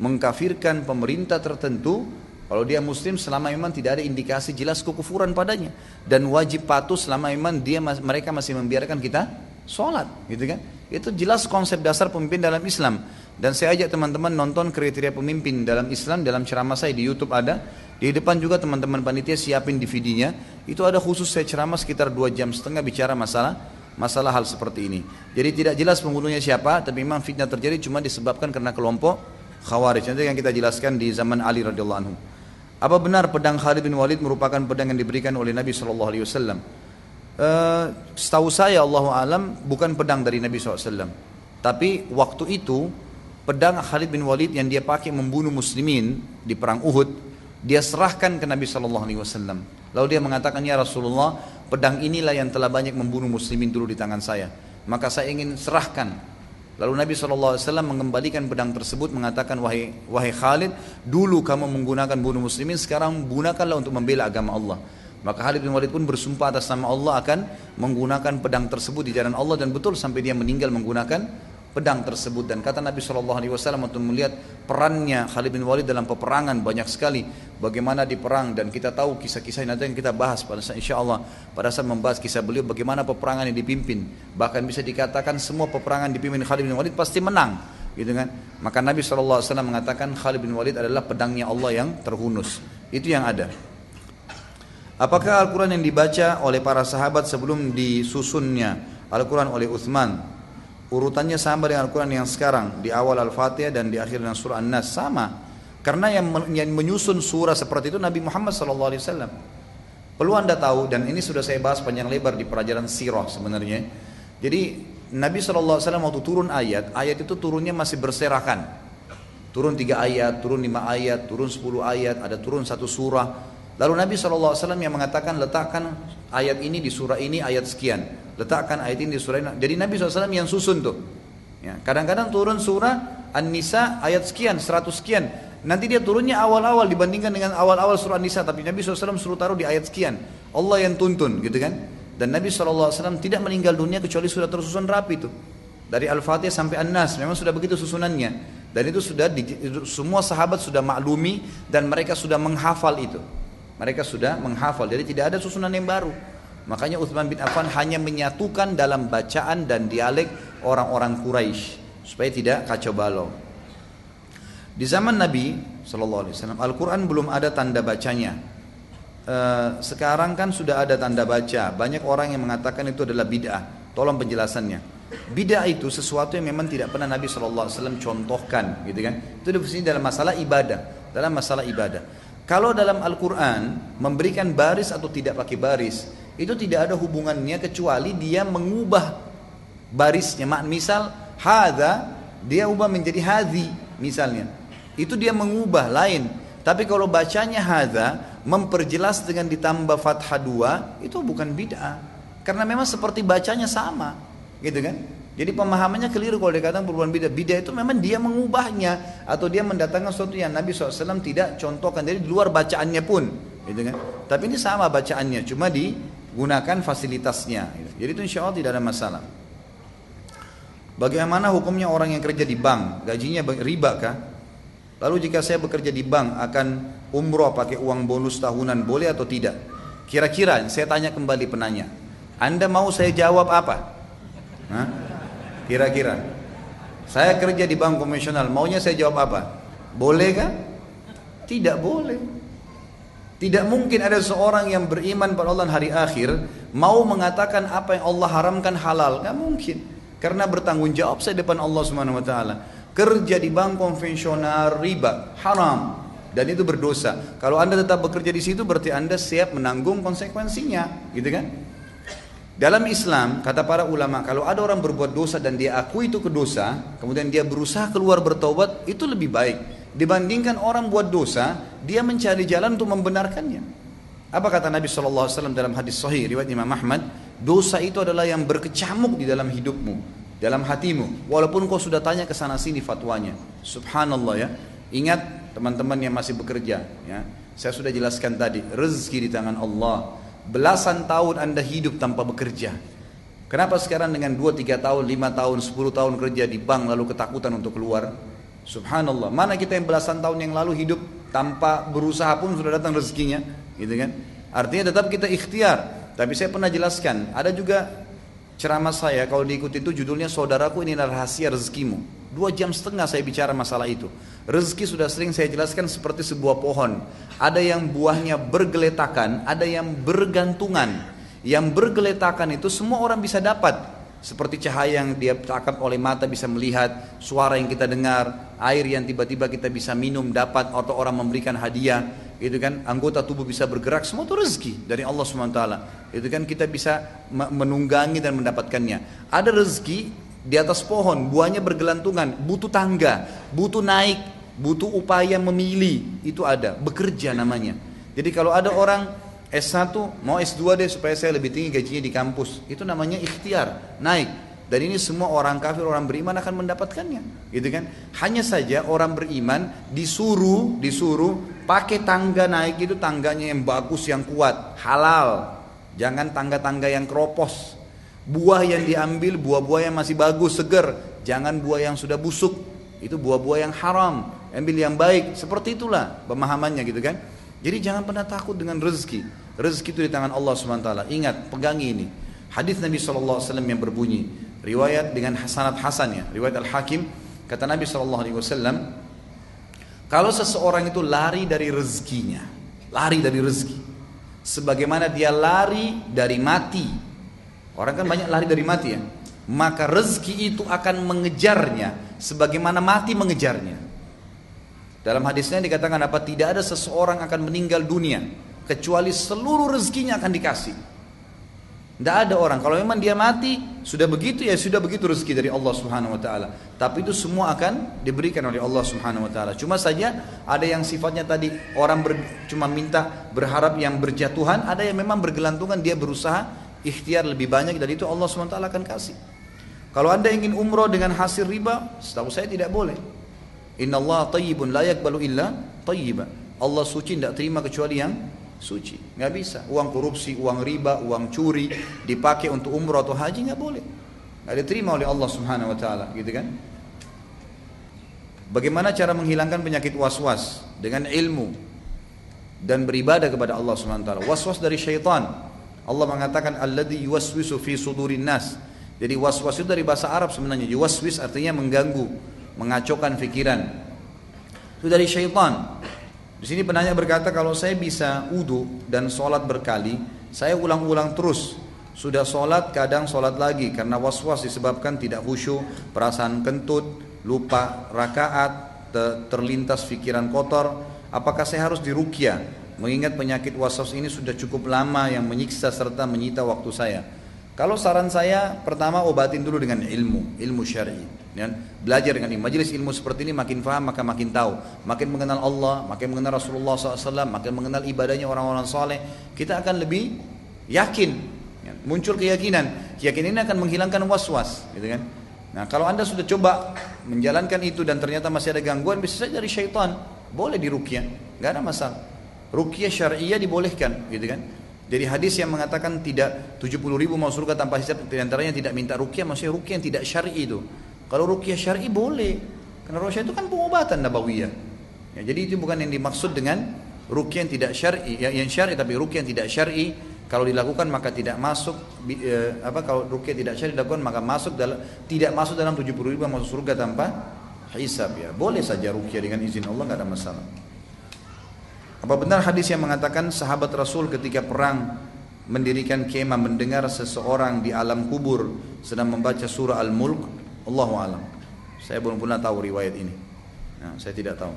mengkafirkan pemerintah tertentu kalau dia muslim selama memang tidak ada indikasi jelas kekufuran padanya. Dan wajib patuh selama memang dia mereka masih membiarkan kita sholat gitu kan? Itu jelas konsep dasar pemimpin dalam Islam. Dan saya ajak teman-teman nonton kriteria pemimpin dalam Islam dalam ceramah saya di YouTube ada di depan juga teman-teman panitia siapin DVD-nya itu ada khusus saya ceramah sekitar dua jam setengah bicara masalah masalah hal seperti ini jadi tidak jelas pembunuhnya siapa tapi memang fitnah terjadi cuma disebabkan karena kelompok khawarij nanti yang kita jelaskan di zaman Ali radhiyallahu anhu apa benar pedang Khalid bin Walid merupakan pedang yang diberikan oleh Nabi Shallallahu Alaihi Wasallam? Uh, setahu saya Allah alam bukan pedang dari Nabi SAW. Tapi waktu itu pedang Khalid bin Walid yang dia pakai membunuh muslimin di perang Uhud, dia serahkan ke Nabi Shallallahu Alaihi Wasallam. Lalu dia mengatakan ya Rasulullah, pedang inilah yang telah banyak membunuh muslimin dulu di tangan saya. Maka saya ingin serahkan Lalu Nabi SAW mengembalikan pedang tersebut mengatakan wahai, wahai Khalid dulu kamu menggunakan bunuh muslimin sekarang gunakanlah untuk membela agama Allah. Maka Khalid bin Walid pun bersumpah atas nama Allah akan menggunakan pedang tersebut di jalan Allah dan betul sampai dia meninggal menggunakan pedang tersebut. Dan kata Nabi Shallallahu Alaihi Wasallam untuk melihat perannya Khalid bin Walid dalam peperangan banyak sekali bagaimana di perang. Dan kita tahu kisah-kisah nanti yang kita bahas pada saat insya Allah pada saat membahas kisah beliau bagaimana peperangan yang dipimpin. Bahkan bisa dikatakan semua peperangan dipimpin Khalid bin Walid pasti menang gitu kan? Maka Nabi Shallallahu Alaihi Wasallam mengatakan Khalid bin Walid adalah pedangnya Allah yang terhunus. Itu yang ada. Apakah Al-Quran yang dibaca oleh para sahabat sebelum disusunnya? Al-Quran oleh Uthman Urutannya sama dengan Al-Quran yang sekarang Di awal Al-Fatihah dan di akhir dengan surah An-Nas Sama. Karena yang, menyusun surah seperti itu Nabi Muhammad SAW Perlu anda tahu dan ini sudah saya bahas panjang lebar di pelajaran sirah sebenarnya. Jadi Nabi SAW waktu turun ayat Ayat itu turunnya masih berserakan. Turun tiga ayat, turun lima ayat, turun sepuluh ayat Ada turun satu surah Lalu Nabi SAW yang mengatakan letakkan ayat ini di surah ini ayat sekian letakkan ayat ini di surah ini. Jadi Nabi SAW yang susun tuh. Ya, kadang-kadang turun surah An-Nisa ayat sekian, 100 sekian. Nanti dia turunnya awal-awal dibandingkan dengan awal-awal surah An-Nisa. Tapi Nabi SAW suruh taruh di ayat sekian. Allah yang tuntun gitu kan. Dan Nabi SAW tidak meninggal dunia kecuali sudah tersusun rapi itu. Dari Al-Fatihah sampai An-Nas. Memang sudah begitu susunannya. Dan itu sudah di, semua sahabat sudah maklumi dan mereka sudah menghafal itu. Mereka sudah menghafal. Jadi tidak ada susunan yang baru. Makanya Uthman bin Affan hanya menyatukan dalam bacaan dan dialek orang-orang Quraisy supaya tidak kacau balau. Di zaman Nabi Shallallahu Alaihi Wasallam Al-Quran belum ada tanda bacanya. E, sekarang kan sudah ada tanda baca. Banyak orang yang mengatakan itu adalah bid'ah. Tolong penjelasannya. Bid'ah itu sesuatu yang memang tidak pernah Nabi Shallallahu Alaihi Wasallam contohkan, gitu kan? Itu di dalam masalah ibadah, dalam masalah ibadah. Kalau dalam Al-Quran memberikan baris atau tidak pakai baris, itu tidak ada hubungannya kecuali dia mengubah barisnya. Misal hada dia ubah menjadi hadhi misalnya. Itu dia mengubah lain. Tapi kalau bacanya hada memperjelas dengan ditambah fathah dua itu bukan bid'ah. Karena memang seperti bacanya sama, gitu kan? Jadi pemahamannya keliru kalau dikatakan perubahan bid'ah. Bid'ah itu memang dia mengubahnya atau dia mendatangkan sesuatu yang Nabi SAW tidak contohkan. Di luar bacaannya pun, gitu kan? Tapi ini sama bacaannya, cuma di gunakan fasilitasnya. Jadi itu insya Allah tidak ada masalah. Bagaimana hukumnya orang yang kerja di bank, gajinya riba kah? Lalu jika saya bekerja di bank akan umroh pakai uang bonus tahunan boleh atau tidak? Kira-kira saya tanya kembali penanya, Anda mau saya jawab apa? Kira-kira. Saya kerja di bank konvensional, maunya saya jawab apa? Boleh kah? Tidak boleh. Tidak mungkin ada seorang yang beriman pada Allah hari akhir mau mengatakan apa yang Allah haramkan halal, nggak mungkin. Karena bertanggung jawab saya depan Allah Subhanahu wa taala. Kerja di bank konvensional riba, haram dan itu berdosa. Kalau Anda tetap bekerja di situ berarti Anda siap menanggung konsekuensinya, gitu kan? Dalam Islam, kata para ulama, kalau ada orang berbuat dosa dan dia akui itu kedosa, kemudian dia berusaha keluar bertobat, itu lebih baik. Dibandingkan orang buat dosa dia mencari jalan untuk membenarkannya. Apa kata Nabi SAW dalam hadis sahih riwayat Imam Ahmad? Dosa itu adalah yang berkecamuk di dalam hidupmu dalam hatimu. Walaupun kau sudah tanya ke sana sini fatwanya. Subhanallah ya. Ingat teman-teman yang masih bekerja ya. Saya sudah jelaskan tadi rezeki di tangan Allah belasan tahun anda hidup tanpa bekerja Kenapa sekarang dengan 2, 3 tahun, 5 tahun, 10 tahun kerja di bank lalu ketakutan untuk keluar? Subhanallah. Mana kita yang belasan tahun yang lalu hidup tanpa berusaha pun sudah datang rezekinya, gitu kan? Artinya tetap kita ikhtiar. Tapi saya pernah jelaskan, ada juga ceramah saya kalau diikuti itu judulnya saudaraku ini rahasia rezekimu. Dua jam setengah saya bicara masalah itu. Rezeki sudah sering saya jelaskan seperti sebuah pohon. Ada yang buahnya bergeletakan, ada yang bergantungan. Yang bergeletakan itu semua orang bisa dapat. Seperti cahaya yang dia tangkap oleh mata bisa melihat, suara yang kita dengar, air yang tiba-tiba kita bisa minum dapat atau orang memberikan hadiah, itu kan anggota tubuh bisa bergerak semua itu rezeki dari Allah SWT itu kan kita bisa menunggangi dan mendapatkannya ada rezeki di atas pohon buahnya bergelantungan butuh tangga butuh naik butuh upaya memilih itu ada bekerja namanya jadi kalau ada orang S1 mau S2 deh supaya saya lebih tinggi gajinya di kampus. Itu namanya ikhtiar, naik. Dan ini semua orang kafir, orang beriman akan mendapatkannya, gitu kan? Hanya saja orang beriman disuruh, disuruh pakai tangga naik itu tangganya yang bagus, yang kuat, halal. Jangan tangga-tangga yang keropos. Buah yang diambil buah-buah yang masih bagus, segar. Jangan buah yang sudah busuk. Itu buah-buah yang haram. Ambil yang baik. Seperti itulah pemahamannya gitu kan. Jadi jangan pernah takut dengan rezeki. Rezeki itu di tangan Allah SWT. Ingat, pegangi ini. Hadis Nabi SAW yang berbunyi. Riwayat dengan hasanat hasan ya. Riwayat Al-Hakim. Kata Nabi SAW. Kalau seseorang itu lari dari rezekinya. Lari dari rezeki. Sebagaimana dia lari dari mati. Orang kan banyak lari dari mati ya. Maka rezeki itu akan mengejarnya. Sebagaimana mati mengejarnya. Dalam hadisnya dikatakan apa? Tidak ada seseorang akan meninggal dunia kecuali seluruh rezekinya akan dikasih. Tidak ada orang kalau memang dia mati sudah begitu ya sudah begitu rezeki dari Allah Subhanahu wa taala. Tapi itu semua akan diberikan oleh Allah Subhanahu wa taala. Cuma saja ada yang sifatnya tadi orang ber, cuma minta berharap yang berjatuhan, ada yang memang bergelantungan dia berusaha ikhtiar lebih banyak dan itu Allah taala akan kasih. Kalau Anda ingin umroh dengan hasil riba, setahu saya tidak boleh. Inna Allah tayyibun la yakbalu illa tayyiba. Allah suci tidak terima kecuali yang suci. Nggak bisa. Uang korupsi, uang riba, uang curi dipakai untuk umrah atau haji nggak boleh. Nggak diterima oleh Allah Subhanahu Wa Taala, gitu kan? Bagaimana cara menghilangkan penyakit was-was dengan ilmu dan beribadah kepada Allah Subhanahu Wa Taala? Was-was dari syaitan. Allah mengatakan alladhi yuwaswisu fi sudurin nas. Jadi was-was itu dari bahasa Arab sebenarnya. Yuwaswis artinya mengganggu, mengacaukan pikiran. Itu dari syaitan. Di sini penanya berkata kalau saya bisa udu dan sholat berkali, saya ulang-ulang terus. Sudah sholat kadang sholat lagi karena was-was disebabkan tidak khusyuk, perasaan kentut, lupa rakaat, terlintas pikiran kotor. Apakah saya harus dirukyah? Mengingat penyakit was-was ini sudah cukup lama yang menyiksa serta menyita waktu saya. Kalau saran saya pertama obatin dulu dengan ilmu, ilmu syar'i. Ya, belajar dengan ini. Majelis ilmu seperti ini makin faham maka makin tahu, makin mengenal Allah, makin mengenal Rasulullah SAW, makin mengenal ibadahnya orang-orang saleh. Kita akan lebih yakin, ya, muncul keyakinan. Keyakinan ini akan menghilangkan was-was, gitu kan? Nah, kalau anda sudah coba menjalankan itu dan ternyata masih ada gangguan, bisa saja dari syaitan. Boleh dirukyah, nggak ada masalah. Rukyah syariah dibolehkan, gitu kan? Jadi hadis yang mengatakan tidak 70 ribu mau surga tanpa hisab antaranya tidak minta rukyah maksudnya rukyah yang tidak syar'i itu. Kalau rukyah syar'i boleh. Karena rukyah itu kan pengobatan nabawiyah. Ya, jadi itu bukan yang dimaksud dengan rukyah yang tidak syar'i, ya, yang syar'i tapi rukyah yang tidak syar'i kalau dilakukan maka tidak masuk eh, apa kalau rukyah tidak syar'i dilakukan maka masuk dalam tidak masuk dalam 70 ribu masuk surga tanpa hisab ya. Boleh saja rukyah dengan izin Allah nggak ada masalah. Apa benar hadis yang mengatakan sahabat Rasul ketika perang mendirikan kemah mendengar seseorang di alam kubur sedang membaca surah Al-Mulk? Allahu alam. Saya belum pernah tahu riwayat ini. Nah, saya tidak tahu.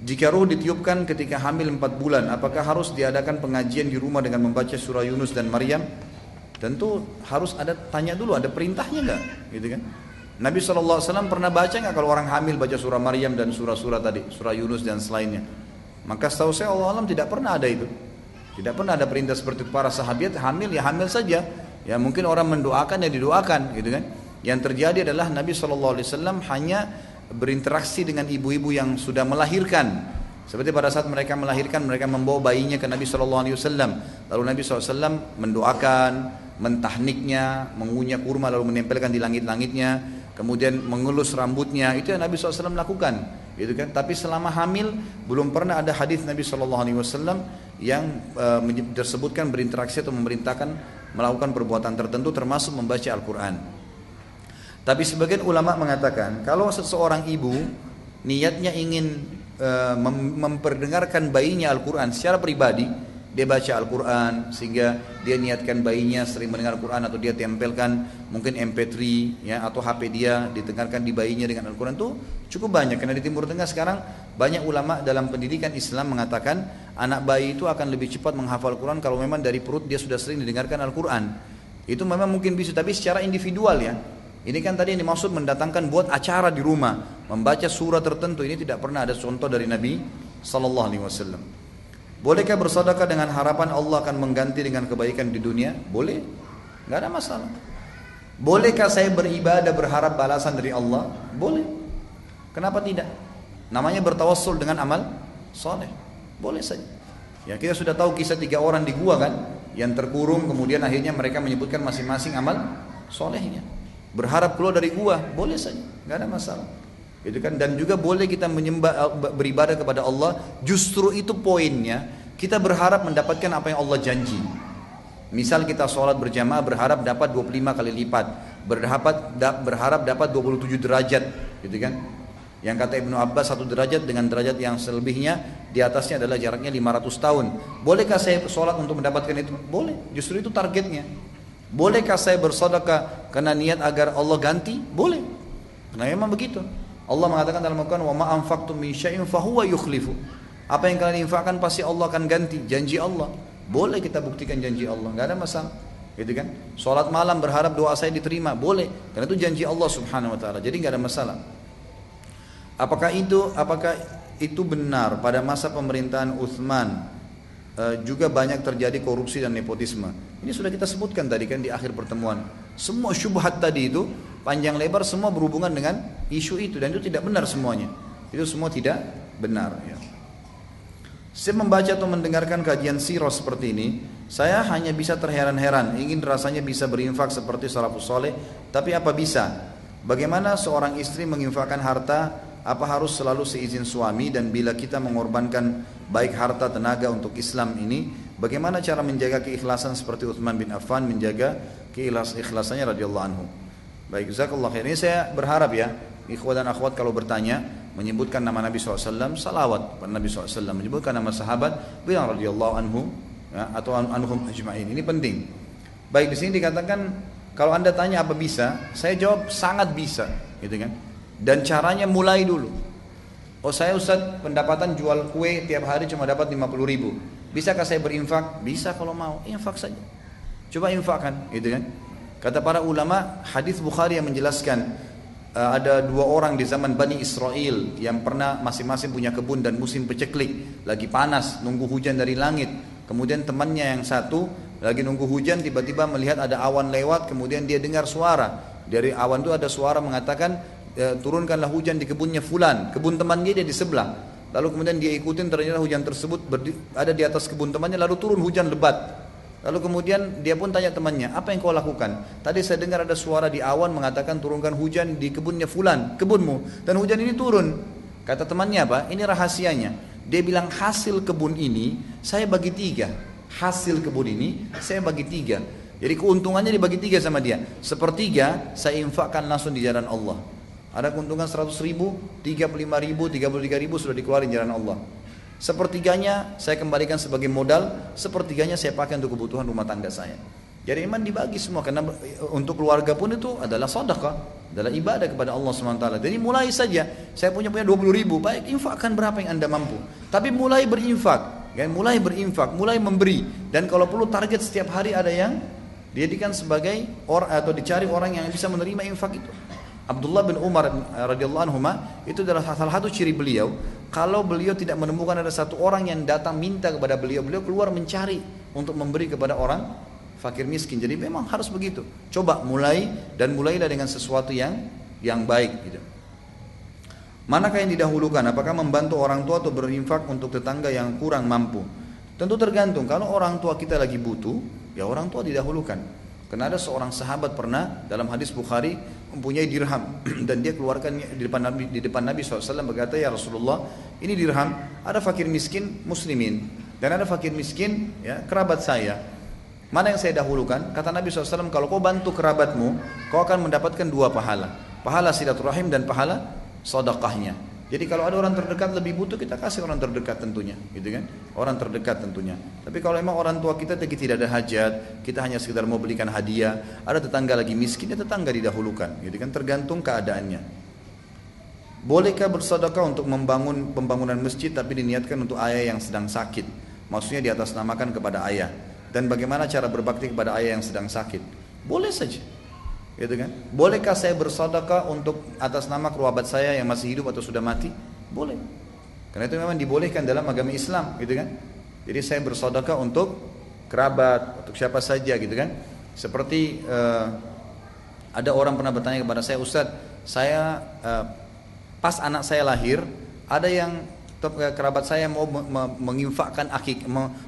Jika ruh ditiupkan ketika hamil 4 bulan, apakah harus diadakan pengajian di rumah dengan membaca surah Yunus dan Maryam? Tentu harus ada tanya dulu, ada perintahnya enggak? Gitu kan? Nabi SAW pernah baca nggak kalau orang hamil baca surah Maryam dan surah-surah tadi, surah Yunus dan selainnya? Maka setahu saya Allah alam tidak pernah ada itu. Tidak pernah ada perintah seperti para sahabat hamil ya hamil saja. Ya mungkin orang mendoakan ya didoakan gitu kan. Yang terjadi adalah Nabi SAW hanya berinteraksi dengan ibu-ibu yang sudah melahirkan. Seperti pada saat mereka melahirkan, mereka membawa bayinya ke Nabi SAW. Lalu Nabi SAW mendoakan, mentahniknya, mengunyah kurma lalu menempelkan di langit-langitnya, kemudian mengelus rambutnya, itu yang Nabi SAW lakukan. Gitu kan? Tapi selama hamil belum pernah ada hadis Nabi SAW yang uh, tersebutkan berinteraksi atau memerintahkan melakukan perbuatan tertentu termasuk membaca Al-Quran. Tapi sebagian ulama mengatakan kalau seseorang ibu niatnya ingin uh, memperdengarkan bayinya Al-Quran secara pribadi, dia baca Al-Quran sehingga dia niatkan bayinya sering mendengar Al-Quran atau dia tempelkan mungkin MP3 ya atau HP dia didengarkan di bayinya dengan Al-Quran itu cukup banyak. Karena di Timur Tengah sekarang banyak ulama dalam pendidikan Islam mengatakan anak bayi itu akan lebih cepat menghafal Al-Quran kalau memang dari perut dia sudah sering didengarkan Al-Quran. Itu memang mungkin bisa tapi secara individual ya. Ini kan tadi yang dimaksud mendatangkan buat acara di rumah. Membaca surah tertentu ini tidak pernah ada contoh dari Nabi Sallallahu Alaihi Wasallam. Bolehkah bersedekah dengan harapan Allah akan mengganti dengan kebaikan di dunia? Boleh, nggak ada masalah. Bolehkah saya beribadah berharap balasan dari Allah? Boleh. Kenapa tidak? Namanya bertawassul dengan amal soleh. Boleh saja. Ya kita sudah tahu kisah tiga orang di gua kan, yang terkurung kemudian akhirnya mereka menyebutkan masing-masing amal solehnya. Berharap keluar dari gua, boleh saja, nggak ada masalah. Gitu kan? Dan juga boleh kita menyembah eh, beribadah kepada Allah. Justru itu poinnya kita berharap mendapatkan apa yang Allah janji. Misal kita sholat berjamaah berharap dapat 25 kali lipat. Berharap berharap dapat 27 derajat. Gitu kan? Yang kata Ibnu Abbas satu derajat dengan derajat yang selebihnya di atasnya adalah jaraknya 500 tahun. Bolehkah saya sholat untuk mendapatkan itu? Boleh. Justru itu targetnya. Bolehkah saya bersedekah karena niat agar Allah ganti? Boleh. Karena memang begitu Allah mengatakan dalam Al-Quran, "Wa ma anfaqtum min syai'in fahuwa yukhlifu." Apa yang kalian infakkan pasti Allah akan ganti, janji Allah. Boleh kita buktikan janji Allah, nggak ada masalah. Gitu kan? Salat malam berharap doa saya diterima, boleh. Karena itu janji Allah Subhanahu wa taala. Jadi nggak ada masalah. Apakah itu apakah itu benar pada masa pemerintahan Uthman e, juga banyak terjadi korupsi dan nepotisme. Ini sudah kita sebutkan tadi kan di akhir pertemuan. Semua syubhat tadi itu panjang lebar semua berhubungan dengan isu itu dan itu tidak benar semuanya. Itu semua tidak benar. Ya. Saya membaca atau mendengarkan kajian sirah seperti ini, saya hanya bisa terheran-heran, ingin rasanya bisa berinfak seperti salafus soleh, tapi apa bisa? Bagaimana seorang istri menginfakkan harta, apa harus selalu seizin suami dan bila kita mengorbankan baik harta tenaga untuk Islam ini, bagaimana cara menjaga keikhlasan seperti Uthman bin Affan menjaga keikhlasannya radhiyallahu anhu. Baik, jazakallah khair. Ini saya berharap ya, ikhwat dan akhwat kalau bertanya, menyebutkan nama Nabi SAW, salawat pada Nabi SAW, menyebutkan nama sahabat, bilang radhiyallahu anhu, ya, atau anhum ajma'in. Ini penting. Baik, di sini dikatakan, kalau anda tanya apa bisa, saya jawab sangat bisa, gitu kan. Dan caranya mulai dulu. Oh saya Ustaz pendapatan jual kue tiap hari cuma dapat 50 ribu. Bisakah saya berinfak? Bisa kalau mau, infak saja. Coba infakkan, gitu kan. Kata para ulama, hadis Bukhari yang menjelaskan uh, ada dua orang di zaman Bani Israel yang pernah masing-masing punya kebun dan musim peceklik, lagi panas, nunggu hujan dari langit. Kemudian temannya yang satu lagi nunggu hujan tiba-tiba melihat ada awan lewat, kemudian dia dengar suara. Dari awan itu ada suara mengatakan e, turunkanlah hujan di kebunnya fulan, kebun temannya dia di sebelah. Lalu kemudian dia ikutin ternyata hujan tersebut ada di atas kebun temannya lalu turun hujan lebat. Lalu kemudian dia pun tanya temannya, apa yang kau lakukan? Tadi saya dengar ada suara di awan mengatakan turunkan hujan di kebunnya fulan, kebunmu. Dan hujan ini turun. Kata temannya apa? Ini rahasianya. Dia bilang hasil kebun ini saya bagi tiga. Hasil kebun ini saya bagi tiga. Jadi keuntungannya dibagi tiga sama dia. Sepertiga saya infakkan langsung di jalan Allah. Ada keuntungan 100 ribu, 35 ribu, 33 ribu sudah dikeluarin jalan Allah. Sepertiganya saya kembalikan sebagai modal, sepertiganya saya pakai untuk kebutuhan rumah tangga saya. Jadi iman dibagi semua karena untuk keluarga pun itu adalah sedekah, adalah ibadah kepada Allah SWT. Jadi mulai saja, saya punya punya 20 ribu, baik infakkan berapa yang anda mampu. Tapi mulai berinfak, ya, mulai berinfak, mulai memberi. Dan kalau perlu target setiap hari ada yang dijadikan sebagai orang atau dicari orang yang bisa menerima infak itu. Abdullah bin Umar radhiyallahu anhu itu adalah salah satu ciri beliau. Kalau beliau tidak menemukan ada satu orang yang datang minta kepada beliau, beliau keluar mencari untuk memberi kepada orang fakir miskin. Jadi memang harus begitu. Coba mulai dan mulailah dengan sesuatu yang yang baik gitu. Manakah yang didahulukan? Apakah membantu orang tua atau berinfak untuk tetangga yang kurang mampu? Tentu tergantung. Kalau orang tua kita lagi butuh, ya orang tua didahulukan. Karena ada seorang sahabat pernah dalam hadis Bukhari mempunyai dirham. Dan dia keluarkan di depan Nabi di depan Nabi SAW berkata ya Rasulullah ini dirham. Ada fakir miskin muslimin. Dan ada fakir miskin ya kerabat saya. Mana yang saya dahulukan? Kata Nabi SAW kalau kau bantu kerabatmu kau akan mendapatkan dua pahala. Pahala silaturahim dan pahala sodakahnya jadi kalau ada orang terdekat lebih butuh kita kasih orang terdekat tentunya, gitu kan? Orang terdekat tentunya. Tapi kalau memang orang tua kita tidak ada hajat, kita hanya sekedar mau belikan hadiah, ada tetangga lagi miskin, ya tetangga didahulukan, gitu kan? Tergantung keadaannya. Bolehkah bersedekah untuk membangun pembangunan masjid tapi diniatkan untuk ayah yang sedang sakit? Maksudnya di atas namakan kepada ayah. Dan bagaimana cara berbakti kepada ayah yang sedang sakit? Boleh saja gitu kan? Bolehkah saya bersedekah untuk atas nama kerabat saya yang masih hidup atau sudah mati? Boleh. Karena itu memang dibolehkan dalam agama Islam, gitu kan? Jadi saya bersedekah untuk kerabat, untuk siapa saja, gitu kan? Seperti uh, ada orang pernah bertanya kepada saya, Ustadz, saya uh, pas anak saya lahir, ada yang eh, kerabat saya mau menginfakkan akik,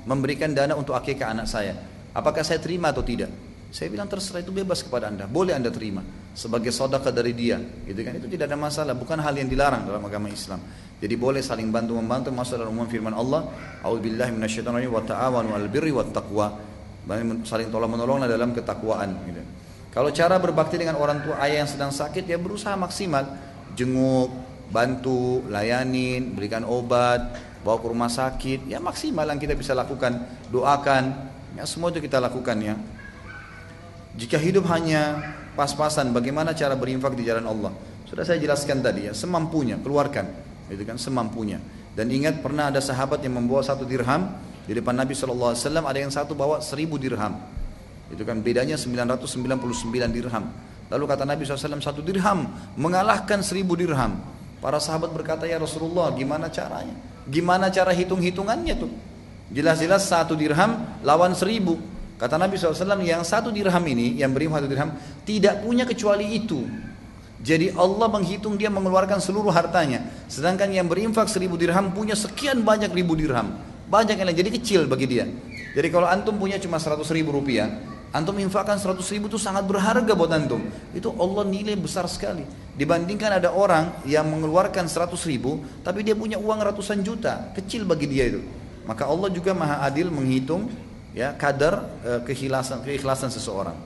memberikan dana untuk akikah anak saya. Apakah saya terima atau tidak? Saya bilang terserah itu bebas kepada anda, boleh anda terima sebagai sodaka dari dia, gitu kan? Itu tidak ada masalah, bukan hal yang dilarang dalam agama Islam. Jadi boleh saling bantu membantu masuk dalam umum firman Allah, minasyaitonirrajim wa ta'awanu 'alal birri wat taqwa. Saling tolong menolonglah dalam ketakwaan, gitu. Kalau cara berbakti dengan orang tua ayah yang sedang sakit ya berusaha maksimal, jenguk, bantu, layanin, berikan obat, bawa ke rumah sakit, ya maksimal yang kita bisa lakukan, doakan, ya semua itu kita lakukan ya. Jika hidup hanya pas-pasan, bagaimana cara berinfak di jalan Allah? Sudah saya jelaskan tadi ya, semampunya, keluarkan, itu kan semampunya. Dan ingat pernah ada sahabat yang membawa satu dirham di depan Nabi SAW, ada yang satu bawa seribu dirham. Itu kan bedanya 999 dirham. Lalu kata Nabi SAW, satu dirham mengalahkan seribu dirham. Para sahabat berkata, ya Rasulullah, gimana caranya? Gimana cara hitung-hitungannya tuh? Jelas-jelas satu dirham lawan seribu. Kata Nabi SAW, yang satu dirham ini, yang beri satu dirham, tidak punya kecuali itu. Jadi Allah menghitung dia mengeluarkan seluruh hartanya. Sedangkan yang berinfak seribu dirham punya sekian banyak ribu dirham. Banyak yang lain, jadi kecil bagi dia. Jadi kalau antum punya cuma seratus ribu rupiah, antum infakkan seratus ribu itu sangat berharga buat antum. Itu Allah nilai besar sekali. Dibandingkan ada orang yang mengeluarkan seratus ribu, tapi dia punya uang ratusan juta. Kecil bagi dia itu. Maka Allah juga maha adil menghitung ya kadar uh, keikhlasan keikhlasan seseorang.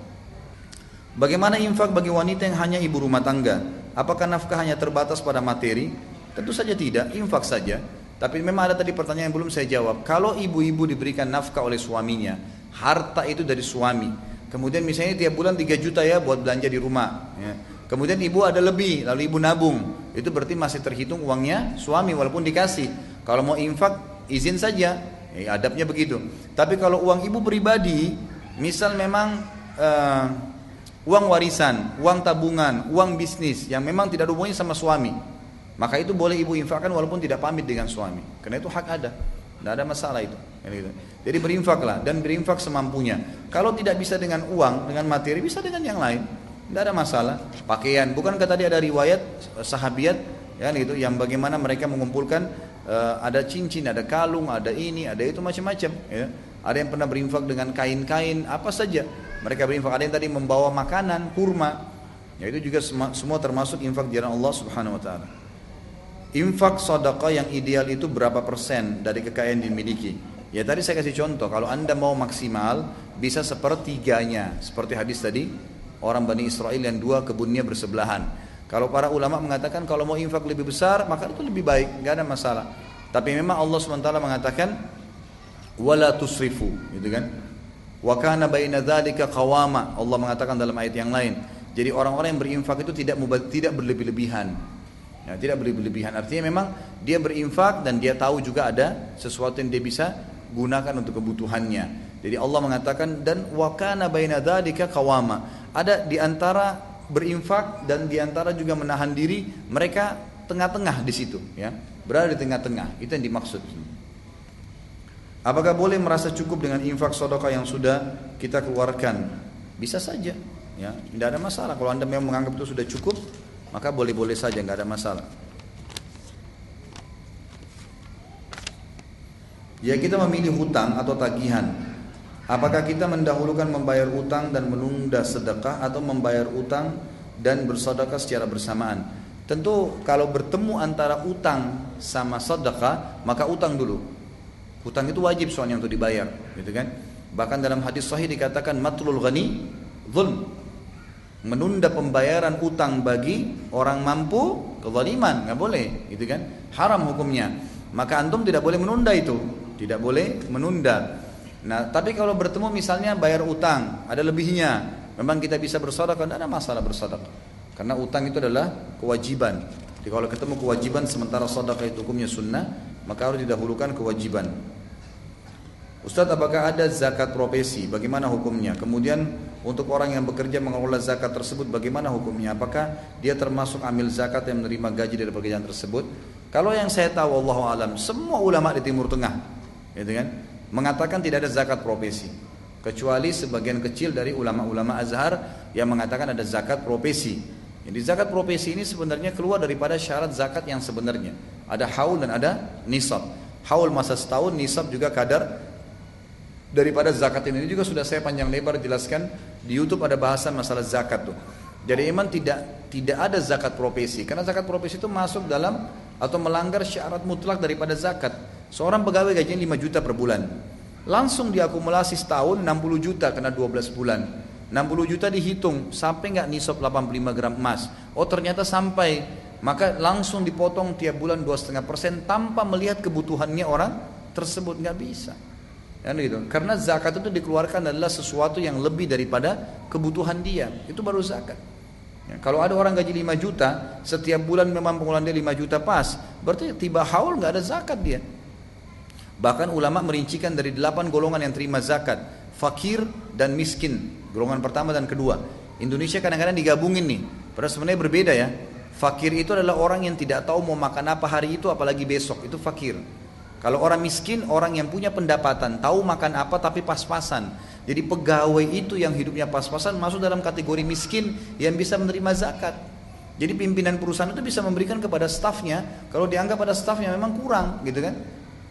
Bagaimana infak bagi wanita yang hanya ibu rumah tangga? Apakah nafkah hanya terbatas pada materi? Tentu saja tidak, infak saja. Tapi memang ada tadi pertanyaan yang belum saya jawab. Kalau ibu-ibu diberikan nafkah oleh suaminya, harta itu dari suami. Kemudian misalnya tiap bulan 3 juta ya buat belanja di rumah. Ya. Kemudian ibu ada lebih, lalu ibu nabung. Itu berarti masih terhitung uangnya suami walaupun dikasih. Kalau mau infak, izin saja. Ya, adabnya begitu. Tapi kalau uang ibu pribadi, misal memang uh, uang warisan, uang tabungan, uang bisnis yang memang tidak ada hubungannya sama suami, maka itu boleh ibu infakkan walaupun tidak pamit dengan suami. Karena itu hak ada. Tidak ada masalah itu. Gitu. Jadi berinfaklah dan berinfak semampunya. Kalau tidak bisa dengan uang, dengan materi, bisa dengan yang lain. Tidak ada masalah. Pakaian, bukankah tadi ada riwayat sahabiat ya gitu yang bagaimana mereka mengumpulkan uh, ada cincin, ada kalung, ada ini, ada itu macam-macam. Ya. Ada yang pernah berinfak dengan kain-kain, apa saja. Mereka berinfak. Ada yang tadi membawa makanan, kurma. Ya itu juga semua, termasuk infak di Allah Subhanahu Wa Taala. Infak sedekah yang ideal itu berapa persen dari kekayaan dimiliki? Ya tadi saya kasih contoh, kalau anda mau maksimal bisa sepertiganya, seperti hadis tadi, orang Bani Israel yang dua kebunnya bersebelahan. Kalau para ulama mengatakan kalau mau infak lebih besar maka itu lebih baik, nggak ada masalah. Tapi memang Allah SWT mengatakan wala tusrifu, gitu kan? Wa kana baina qawama. Allah mengatakan dalam ayat yang lain. Jadi orang-orang yang berinfak itu tidak tidak berlebih-lebihan. Ya, tidak berlebih-lebihan. Artinya memang dia berinfak dan dia tahu juga ada sesuatu yang dia bisa gunakan untuk kebutuhannya. Jadi Allah mengatakan dan wa kana baina dzalika qawama. Ada di antara berinfak dan di antara juga menahan diri mereka tengah-tengah di situ ya. Berada di tengah-tengah. Itu yang dimaksud. Apakah boleh merasa cukup dengan infak sodokah yang sudah kita keluarkan? Bisa saja ya. Tidak ada masalah. Kalau anda memang menganggap itu sudah cukup maka boleh-boleh saja nggak ada masalah. Ya kita memilih hutang atau tagihan Apakah kita mendahulukan membayar utang dan menunda sedekah atau membayar utang dan bersedekah secara bersamaan? Tentu kalau bertemu antara utang sama sedekah, maka utang dulu. Utang itu wajib soalnya untuk dibayar, gitu kan? Bahkan dalam hadis sahih dikatakan matlul ghani zulm. Menunda pembayaran utang bagi orang mampu kezaliman, nggak boleh, gitu kan? Haram hukumnya. Maka antum tidak boleh menunda itu, tidak boleh menunda. Nah, tapi kalau bertemu misalnya bayar utang, ada lebihnya, memang kita bisa bersedekah, tidak ada masalah bersedekah. Karena utang itu adalah kewajiban. Jadi kalau ketemu kewajiban sementara sedekah itu hukumnya sunnah, maka harus didahulukan kewajiban. Ustadz apakah ada zakat profesi? Bagaimana hukumnya? Kemudian untuk orang yang bekerja mengelola zakat tersebut bagaimana hukumnya? Apakah dia termasuk amil zakat yang menerima gaji dari pekerjaan tersebut? Kalau yang saya tahu Allah alam semua ulama di Timur Tengah, gitu kan? Mengatakan tidak ada zakat profesi kecuali sebagian kecil dari ulama-ulama Azhar yang mengatakan ada zakat profesi. Jadi zakat profesi ini sebenarnya keluar daripada syarat zakat yang sebenarnya. Ada haul dan ada nisab. Haul masa setahun, nisab juga kadar daripada zakat ini. ini juga sudah saya panjang lebar jelaskan di YouTube ada bahasan masalah zakat tuh. Jadi iman tidak tidak ada zakat profesi karena zakat profesi itu masuk dalam atau melanggar syarat mutlak daripada zakat. Seorang pegawai gajinya 5 juta per bulan. Langsung diakumulasi setahun 60 juta kena 12 bulan. 60 juta dihitung sampai nggak nisab 85 gram emas. Oh ternyata sampai maka langsung dipotong tiap bulan 2,5 persen tanpa melihat kebutuhannya orang tersebut nggak bisa. Kan gitu. Karena zakat itu dikeluarkan adalah sesuatu yang lebih daripada kebutuhan dia. Itu baru zakat. Ya, kalau ada orang gaji 5 juta, setiap bulan memang pengeluaran dia 5 juta pas, berarti tiba haul nggak ada zakat dia. Bahkan ulama merincikan dari delapan golongan yang terima zakat, fakir dan miskin, golongan pertama dan kedua. Indonesia kadang-kadang digabungin nih, padahal sebenarnya berbeda ya. Fakir itu adalah orang yang tidak tahu mau makan apa hari itu apalagi besok, itu fakir. Kalau orang miskin, orang yang punya pendapatan, tahu makan apa tapi pas-pasan. Jadi pegawai itu yang hidupnya pas-pasan masuk dalam kategori miskin yang bisa menerima zakat. Jadi pimpinan perusahaan itu bisa memberikan kepada stafnya, kalau dianggap pada stafnya memang kurang gitu kan.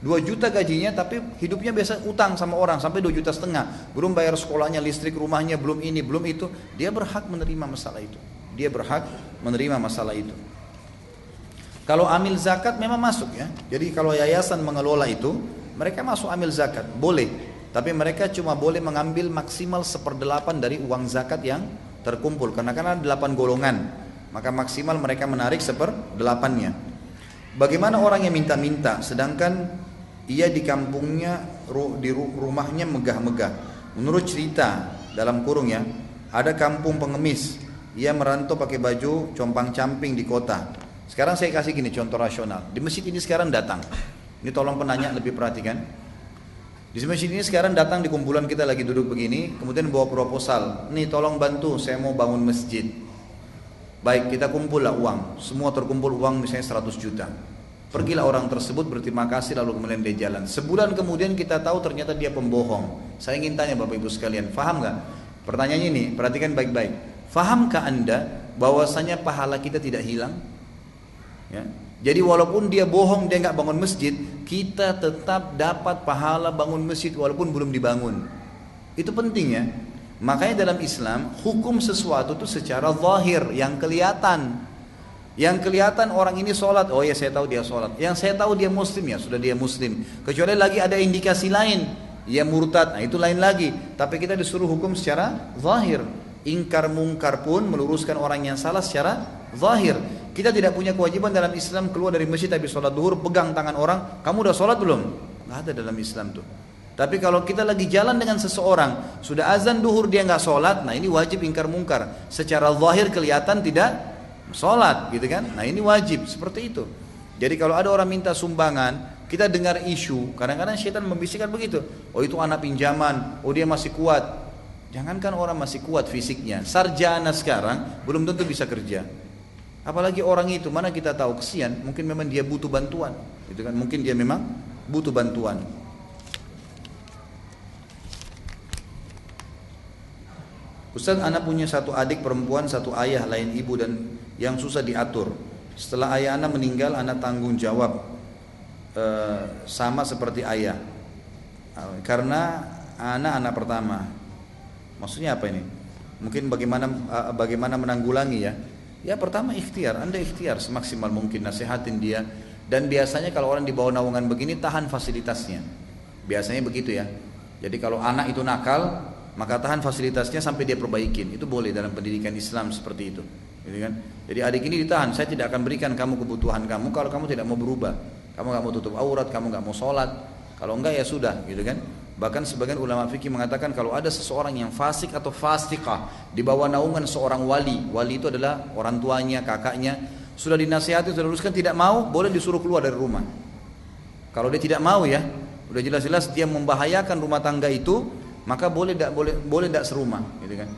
2 juta gajinya tapi hidupnya biasa utang sama orang sampai 2 juta setengah. Belum bayar sekolahnya listrik rumahnya belum ini belum itu. Dia berhak menerima masalah itu. Dia berhak menerima masalah itu. Kalau amil zakat memang masuk ya. Jadi kalau yayasan mengelola itu mereka masuk amil zakat. Boleh. Tapi mereka cuma boleh mengambil maksimal seperdelapan dari uang zakat yang terkumpul. Karena kan ada delapan golongan. Maka maksimal mereka menarik seperdelapannya. Bagaimana orang yang minta-minta? Sedangkan ia di kampungnya di rumahnya megah-megah. Menurut cerita dalam kurung ya, ada kampung pengemis. Ia merantau pakai baju compang-camping di kota. Sekarang saya kasih gini contoh rasional. Di masjid ini sekarang datang. Ini tolong penanya lebih perhatikan. Di masjid ini sekarang datang di kumpulan kita lagi duduk begini, kemudian bawa proposal. Nih tolong bantu, saya mau bangun masjid. Baik, kita kumpul lah uang. Semua terkumpul uang misalnya 100 juta. Pergilah orang tersebut berterima kasih lalu kemudian dia jalan. Sebulan kemudian kita tahu ternyata dia pembohong. Saya ingin tanya Bapak Ibu sekalian, faham nggak? Pertanyaannya ini, perhatikan baik-baik. Fahamkah Anda bahwasanya pahala kita tidak hilang? Ya. Jadi walaupun dia bohong dia nggak bangun masjid, kita tetap dapat pahala bangun masjid walaupun belum dibangun. Itu penting ya. Makanya dalam Islam hukum sesuatu itu secara zahir yang kelihatan. Yang kelihatan orang ini sholat, oh ya saya tahu dia sholat. Yang saya tahu dia muslim ya sudah dia muslim. Kecuali lagi ada indikasi lain, dia murtad, nah itu lain lagi. Tapi kita disuruh hukum secara zahir. Ingkar mungkar pun meluruskan orang yang salah secara zahir. Kita tidak punya kewajiban dalam Islam keluar dari masjid habis sholat duhur, pegang tangan orang, kamu udah sholat belum? Nggak ada dalam Islam tuh. Tapi kalau kita lagi jalan dengan seseorang, sudah azan duhur dia nggak sholat, nah ini wajib ingkar mungkar. Secara zahir kelihatan tidak sholat gitu kan? Nah ini wajib seperti itu. Jadi kalau ada orang minta sumbangan kita dengar isu kadang-kadang syaitan membisikkan begitu. Oh itu anak pinjaman oh dia masih kuat. Jangankan orang masih kuat fisiknya sarjana sekarang belum tentu bisa kerja. Apalagi orang itu mana kita tahu kesian mungkin memang dia butuh bantuan gitu kan? Mungkin dia memang butuh bantuan. Ustaz anak punya satu adik perempuan, satu ayah lain ibu dan yang susah diatur. Setelah ayah anak meninggal, anak tanggung jawab e, sama seperti ayah. Karena anak anak pertama. Maksudnya apa ini? Mungkin bagaimana uh, bagaimana menanggulangi ya? Ya pertama ikhtiar, anda ikhtiar semaksimal mungkin nasihatin dia. Dan biasanya kalau orang di bawah naungan begini tahan fasilitasnya. Biasanya begitu ya. Jadi kalau anak itu nakal, maka tahan fasilitasnya sampai dia perbaikin. Itu boleh dalam pendidikan Islam seperti itu. Gitu kan? Jadi adik ini ditahan, saya tidak akan berikan kamu kebutuhan kamu kalau kamu tidak mau berubah. Kamu nggak mau tutup aurat, kamu nggak mau sholat. Kalau enggak ya sudah, gitu kan? Bahkan sebagian ulama fikih mengatakan kalau ada seseorang yang fasik atau fasikah di bawah naungan seorang wali, wali itu adalah orang tuanya, kakaknya, sudah dinasihati, sudah luruskan tidak mau, boleh disuruh keluar dari rumah. Kalau dia tidak mau ya, udah jelas-jelas dia membahayakan rumah tangga itu, maka boleh tidak boleh boleh tidak serumah, gitu kan?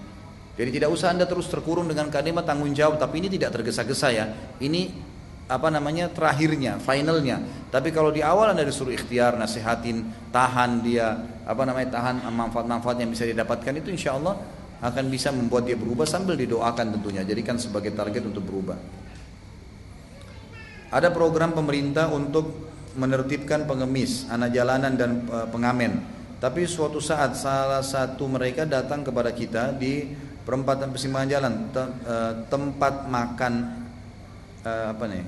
Jadi tidak usah anda terus terkurung dengan kalimat tanggung jawab, tapi ini tidak tergesa-gesa ya. Ini apa namanya terakhirnya, finalnya. Tapi kalau di awal anda disuruh ikhtiar, nasihatin, tahan dia, apa namanya tahan manfaat-manfaat yang bisa didapatkan itu insya Allah akan bisa membuat dia berubah sambil didoakan tentunya. Jadikan sebagai target untuk berubah. Ada program pemerintah untuk menertibkan pengemis, anak jalanan dan e, pengamen. Tapi suatu saat salah satu mereka datang kepada kita di perempatan persimpangan jalan, e, tempat makan e, apa nih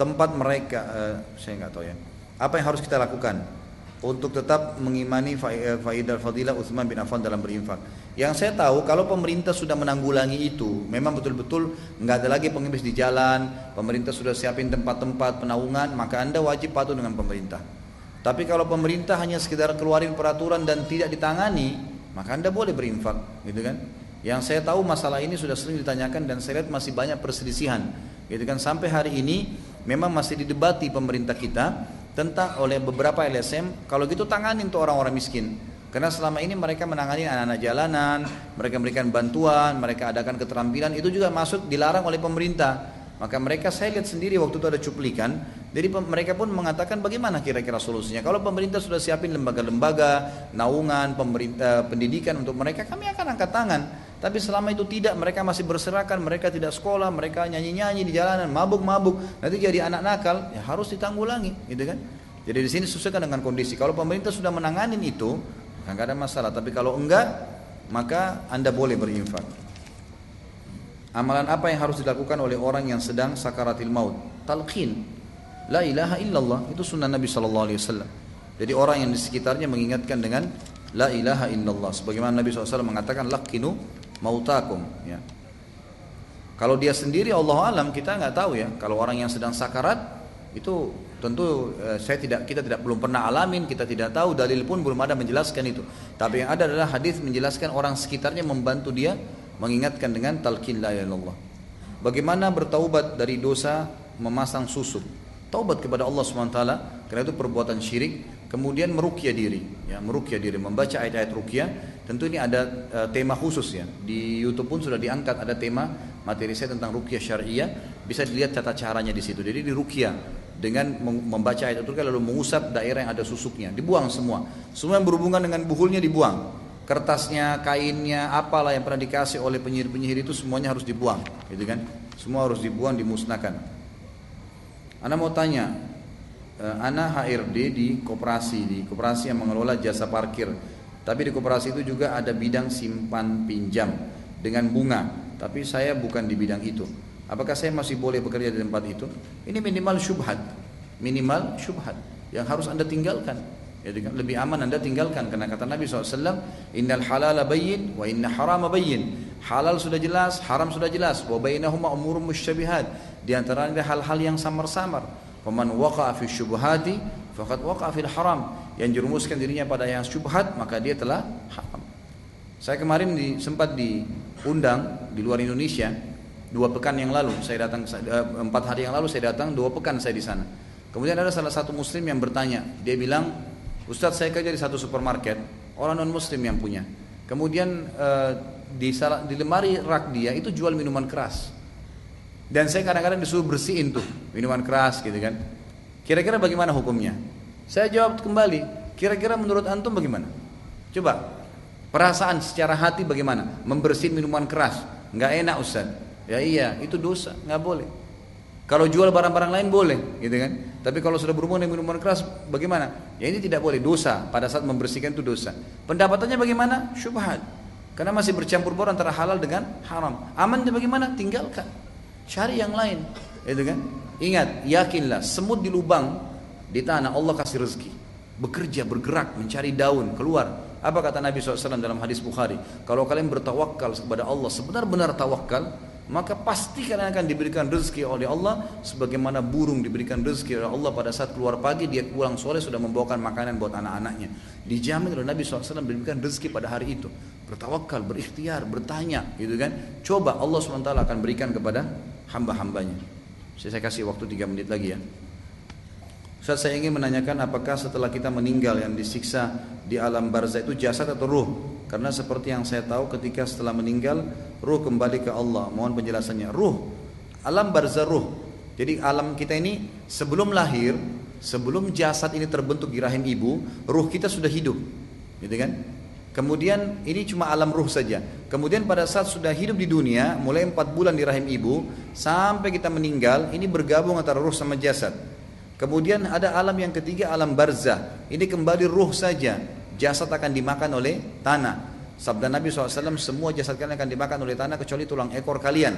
tempat mereka uh, saya nggak tahu ya apa yang harus kita lakukan untuk tetap mengimani faidah fadilah Utsman bin Affan dalam berinfak. Yang saya tahu kalau pemerintah sudah menanggulangi itu, memang betul-betul nggak ada lagi pengemis di jalan, pemerintah sudah siapin tempat-tempat penaungan, maka anda wajib patuh dengan pemerintah. Tapi kalau pemerintah hanya sekedar keluarin peraturan dan tidak ditangani, maka anda boleh berinfak, gitu kan? Yang saya tahu masalah ini sudah sering ditanyakan dan saya lihat masih banyak perselisihan, gitu kan? Sampai hari ini memang masih didebati pemerintah kita tentang oleh beberapa LSM kalau gitu tanganin tuh orang-orang miskin karena selama ini mereka menangani anak-anak jalanan mereka memberikan bantuan mereka adakan keterampilan itu juga masuk dilarang oleh pemerintah maka mereka saya lihat sendiri waktu itu ada cuplikan jadi mereka pun mengatakan bagaimana kira-kira solusinya kalau pemerintah sudah siapin lembaga-lembaga naungan pemerintah pendidikan untuk mereka kami akan angkat tangan tapi selama itu tidak, mereka masih berserakan, mereka tidak sekolah, mereka nyanyi-nyanyi di jalanan, mabuk-mabuk, nanti jadi anak nakal, ya harus ditanggulangi, gitu kan? Jadi di sini sesuaikan dengan kondisi. Kalau pemerintah sudah menangani itu, nggak ada masalah. Tapi kalau enggak, maka anda boleh berinfak. Amalan apa yang harus dilakukan oleh orang yang sedang sakaratil maut? Talqin. La ilaha illallah. Itu sunnah Nabi Shallallahu Alaihi Wasallam. Jadi orang yang di sekitarnya mengingatkan dengan La ilaha illallah. Sebagaimana Nabi SAW mengatakan lakinu mautakum ya. Kalau dia sendiri Allah alam kita nggak tahu ya. Kalau orang yang sedang sakarat itu tentu eh, saya tidak kita tidak belum pernah alamin, kita tidak tahu dalil pun belum ada menjelaskan itu. Tapi yang ada adalah hadis menjelaskan orang sekitarnya membantu dia mengingatkan dengan talqin la ilallah. Bagaimana bertaubat dari dosa memasang susuk? Taubat kepada Allah SWT karena itu perbuatan syirik kemudian merukyah diri ya merukyah diri. Membaca ayat-ayat rukyah tentu ini ada uh, tema khusus ya. Di YouTube pun sudah diangkat ada tema materi saya tentang rukyah syariah. Bisa dilihat tata caranya di situ. Jadi di rukyah dengan membaca ayat rukyah lalu mengusap daerah yang ada susuknya dibuang semua. Semua yang berhubungan dengan buhulnya dibuang kertasnya kainnya apalah yang pernah dikasih oleh penyihir-penyihir itu semuanya harus dibuang gitu kan semua harus dibuang dimusnahkan Anda mau tanya uh, Ana HRD di koperasi, di koperasi yang mengelola jasa parkir. Tapi di koperasi itu juga ada bidang simpan pinjam dengan bunga. Tapi saya bukan di bidang itu. Apakah saya masih boleh bekerja di tempat itu? Ini minimal syubhat. Minimal syubhat yang harus Anda tinggalkan. Ya, lebih aman Anda tinggalkan karena kata Nabi SAW, Innal halala bayyin wa inna harama bayyin. Halal sudah jelas, haram sudah jelas. Wa bainahuma umur musyabihat. Di antara hal-hal yang samar-samar. Faman waqa'a fi syubhati faqad waqa'a fil haram. Yang jerumuskan dirinya pada yang syubhat maka dia telah haram. Saya kemarin di, sempat diundang di luar Indonesia dua pekan yang lalu saya datang eh, empat hari yang lalu saya datang dua pekan saya di sana. Kemudian ada salah satu muslim yang bertanya, dia bilang, Ustadz saya kerja di satu supermarket, orang non muslim yang punya. Kemudian eh, di, di lemari rak dia itu jual minuman keras. Dan saya kadang-kadang disuruh bersihin tuh minuman keras gitu kan. Kira-kira bagaimana hukumnya? Saya jawab kembali, kira-kira menurut antum bagaimana? Coba perasaan secara hati bagaimana? Membersihin minuman keras, nggak enak Ustaz. Ya iya, itu dosa, nggak boleh. Kalau jual barang-barang lain boleh, gitu kan? Tapi kalau sudah berhubungan dengan minuman keras, bagaimana? Ya ini tidak boleh, dosa. Pada saat membersihkan itu dosa. Pendapatannya bagaimana? Syubhat. Karena masih bercampur baur antara halal dengan haram. Amannya bagaimana? Tinggalkan. Cari yang lain, gitu kan? Ingat, yakinlah, semut di lubang di tanah Allah kasih rezeki. Bekerja, bergerak, mencari daun, keluar. Apa kata Nabi SAW dalam hadis Bukhari? Kalau kalian bertawakal kepada Allah, sebenar-benar tawakal, maka pasti kalian akan diberikan rezeki oleh Allah sebagaimana burung diberikan rezeki oleh Allah pada saat keluar pagi dia pulang sore sudah membawakan makanan buat anak-anaknya. Dijamin oleh Nabi SAW diberikan rezeki pada hari itu. Bertawakal, berikhtiar, bertanya gitu kan? Coba Allah SWT akan berikan kepada hamba-hambanya. Saya kasih waktu 3 menit lagi ya. Ustaz saya ingin menanyakan apakah setelah kita meninggal yang disiksa di alam barzah itu jasad atau ruh? Karena seperti yang saya tahu ketika setelah meninggal ruh kembali ke Allah. Mohon penjelasannya. Ruh, alam barzah ruh. Jadi alam kita ini sebelum lahir, sebelum jasad ini terbentuk di rahim ibu, ruh kita sudah hidup. Gitu kan? Kemudian ini cuma alam ruh saja. Kemudian pada saat sudah hidup di dunia, mulai empat bulan di rahim ibu, sampai kita meninggal, ini bergabung antara ruh sama jasad. Kemudian ada alam yang ketiga, alam barzah. Ini kembali ruh saja. Jasad akan dimakan oleh tanah. Sabda Nabi SAW, semua jasad kalian akan dimakan oleh tanah kecuali tulang ekor kalian.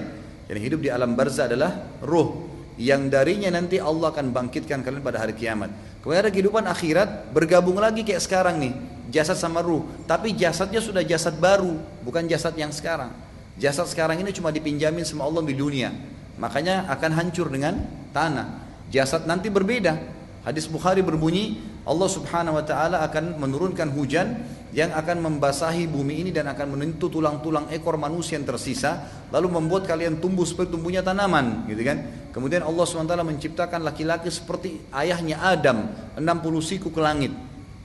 Jadi hidup di alam barzah adalah ruh. Yang darinya nanti Allah akan bangkitkan kalian pada hari kiamat. Kemudian ada kehidupan akhirat, bergabung lagi kayak sekarang nih. Jasad sama ruh. Tapi jasadnya sudah jasad baru, bukan jasad yang sekarang. Jasad sekarang ini cuma dipinjamin sama Allah di dunia. Makanya akan hancur dengan tanah. Jasad nanti berbeda. Hadis Bukhari berbunyi, Allah Subhanahu wa taala akan menurunkan hujan yang akan membasahi bumi ini dan akan menentu tulang-tulang ekor manusia yang tersisa lalu membuat kalian tumbuh seperti tumbuhnya tanaman gitu kan? Kemudian Allah SWT menciptakan laki-laki seperti ayahnya Adam 60 siku ke langit.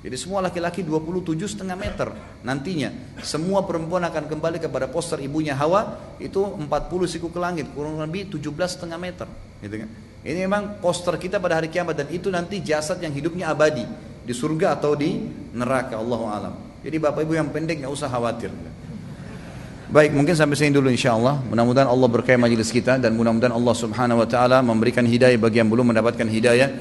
Jadi semua laki-laki 27 setengah meter nantinya. Semua perempuan akan kembali kepada poster ibunya Hawa itu 40 siku ke langit kurang lebih 17 setengah meter gitu kan ini memang poster kita pada hari kiamat dan itu nanti jasad yang hidupnya abadi di surga atau di neraka Allah alam. Jadi bapak ibu yang pendek nggak usah khawatir. Baik, mungkin sampai sini dulu insya Allah. Mudah-mudahan Allah berkahi majelis kita dan mudah-mudahan Allah Subhanahu Wa Taala memberikan hidayah bagi yang belum mendapatkan hidayah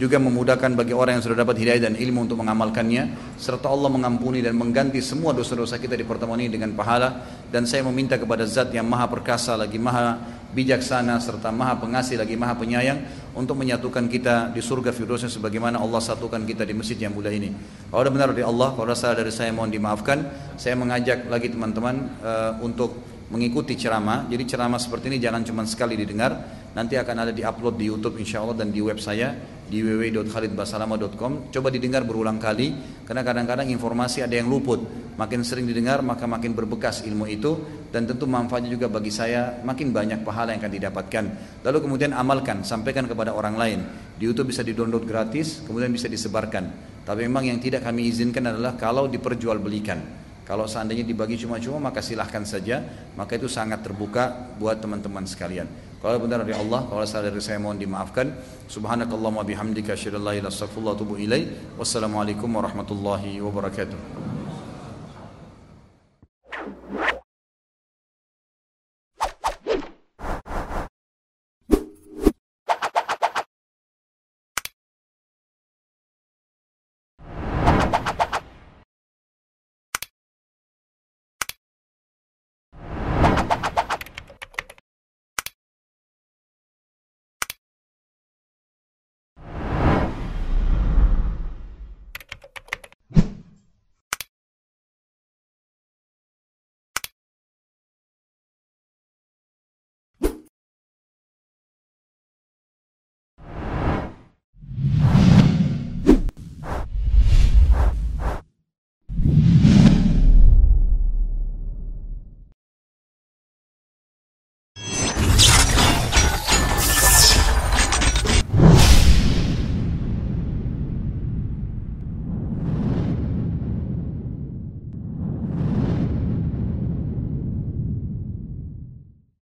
juga memudahkan bagi orang yang sudah dapat hidayah dan ilmu untuk mengamalkannya. Serta Allah mengampuni dan mengganti semua dosa-dosa kita di pertemuan ini dengan pahala. Dan saya meminta kepada zat yang maha perkasa lagi maha bijaksana serta maha pengasih lagi maha penyayang untuk menyatukan kita di surga Firdausnya sebagaimana Allah satukan kita di masjid yang mulia ini. Kalau ada benar dari Allah kalau ada salah dari saya mohon dimaafkan. Saya mengajak lagi teman-teman uh, untuk mengikuti ceramah. Jadi ceramah seperti ini jangan cuma sekali didengar nanti akan ada di upload di YouTube insya Allah dan di web saya di www.khalidbasalama.com coba didengar berulang kali karena kadang-kadang informasi ada yang luput. Makin sering didengar maka makin berbekas ilmu itu dan tentu manfaatnya juga bagi saya makin banyak pahala yang akan didapatkan. Lalu kemudian amalkan sampaikan kepada orang lain. Di YouTube bisa di-download gratis kemudian bisa disebarkan. Tapi memang yang tidak kami izinkan adalah kalau diperjualbelikan. Kalau seandainya dibagi cuma-cuma maka silahkan saja. Maka itu sangat terbuka buat teman-teman sekalian Kalau benar dari Allah, kalau salah dari saya mohon dimaafkan. Subhanakallahumma bihamdika asyhadu an la ilaha illa anta. Wassalamualaikum warahmatullahi wabarakatuh.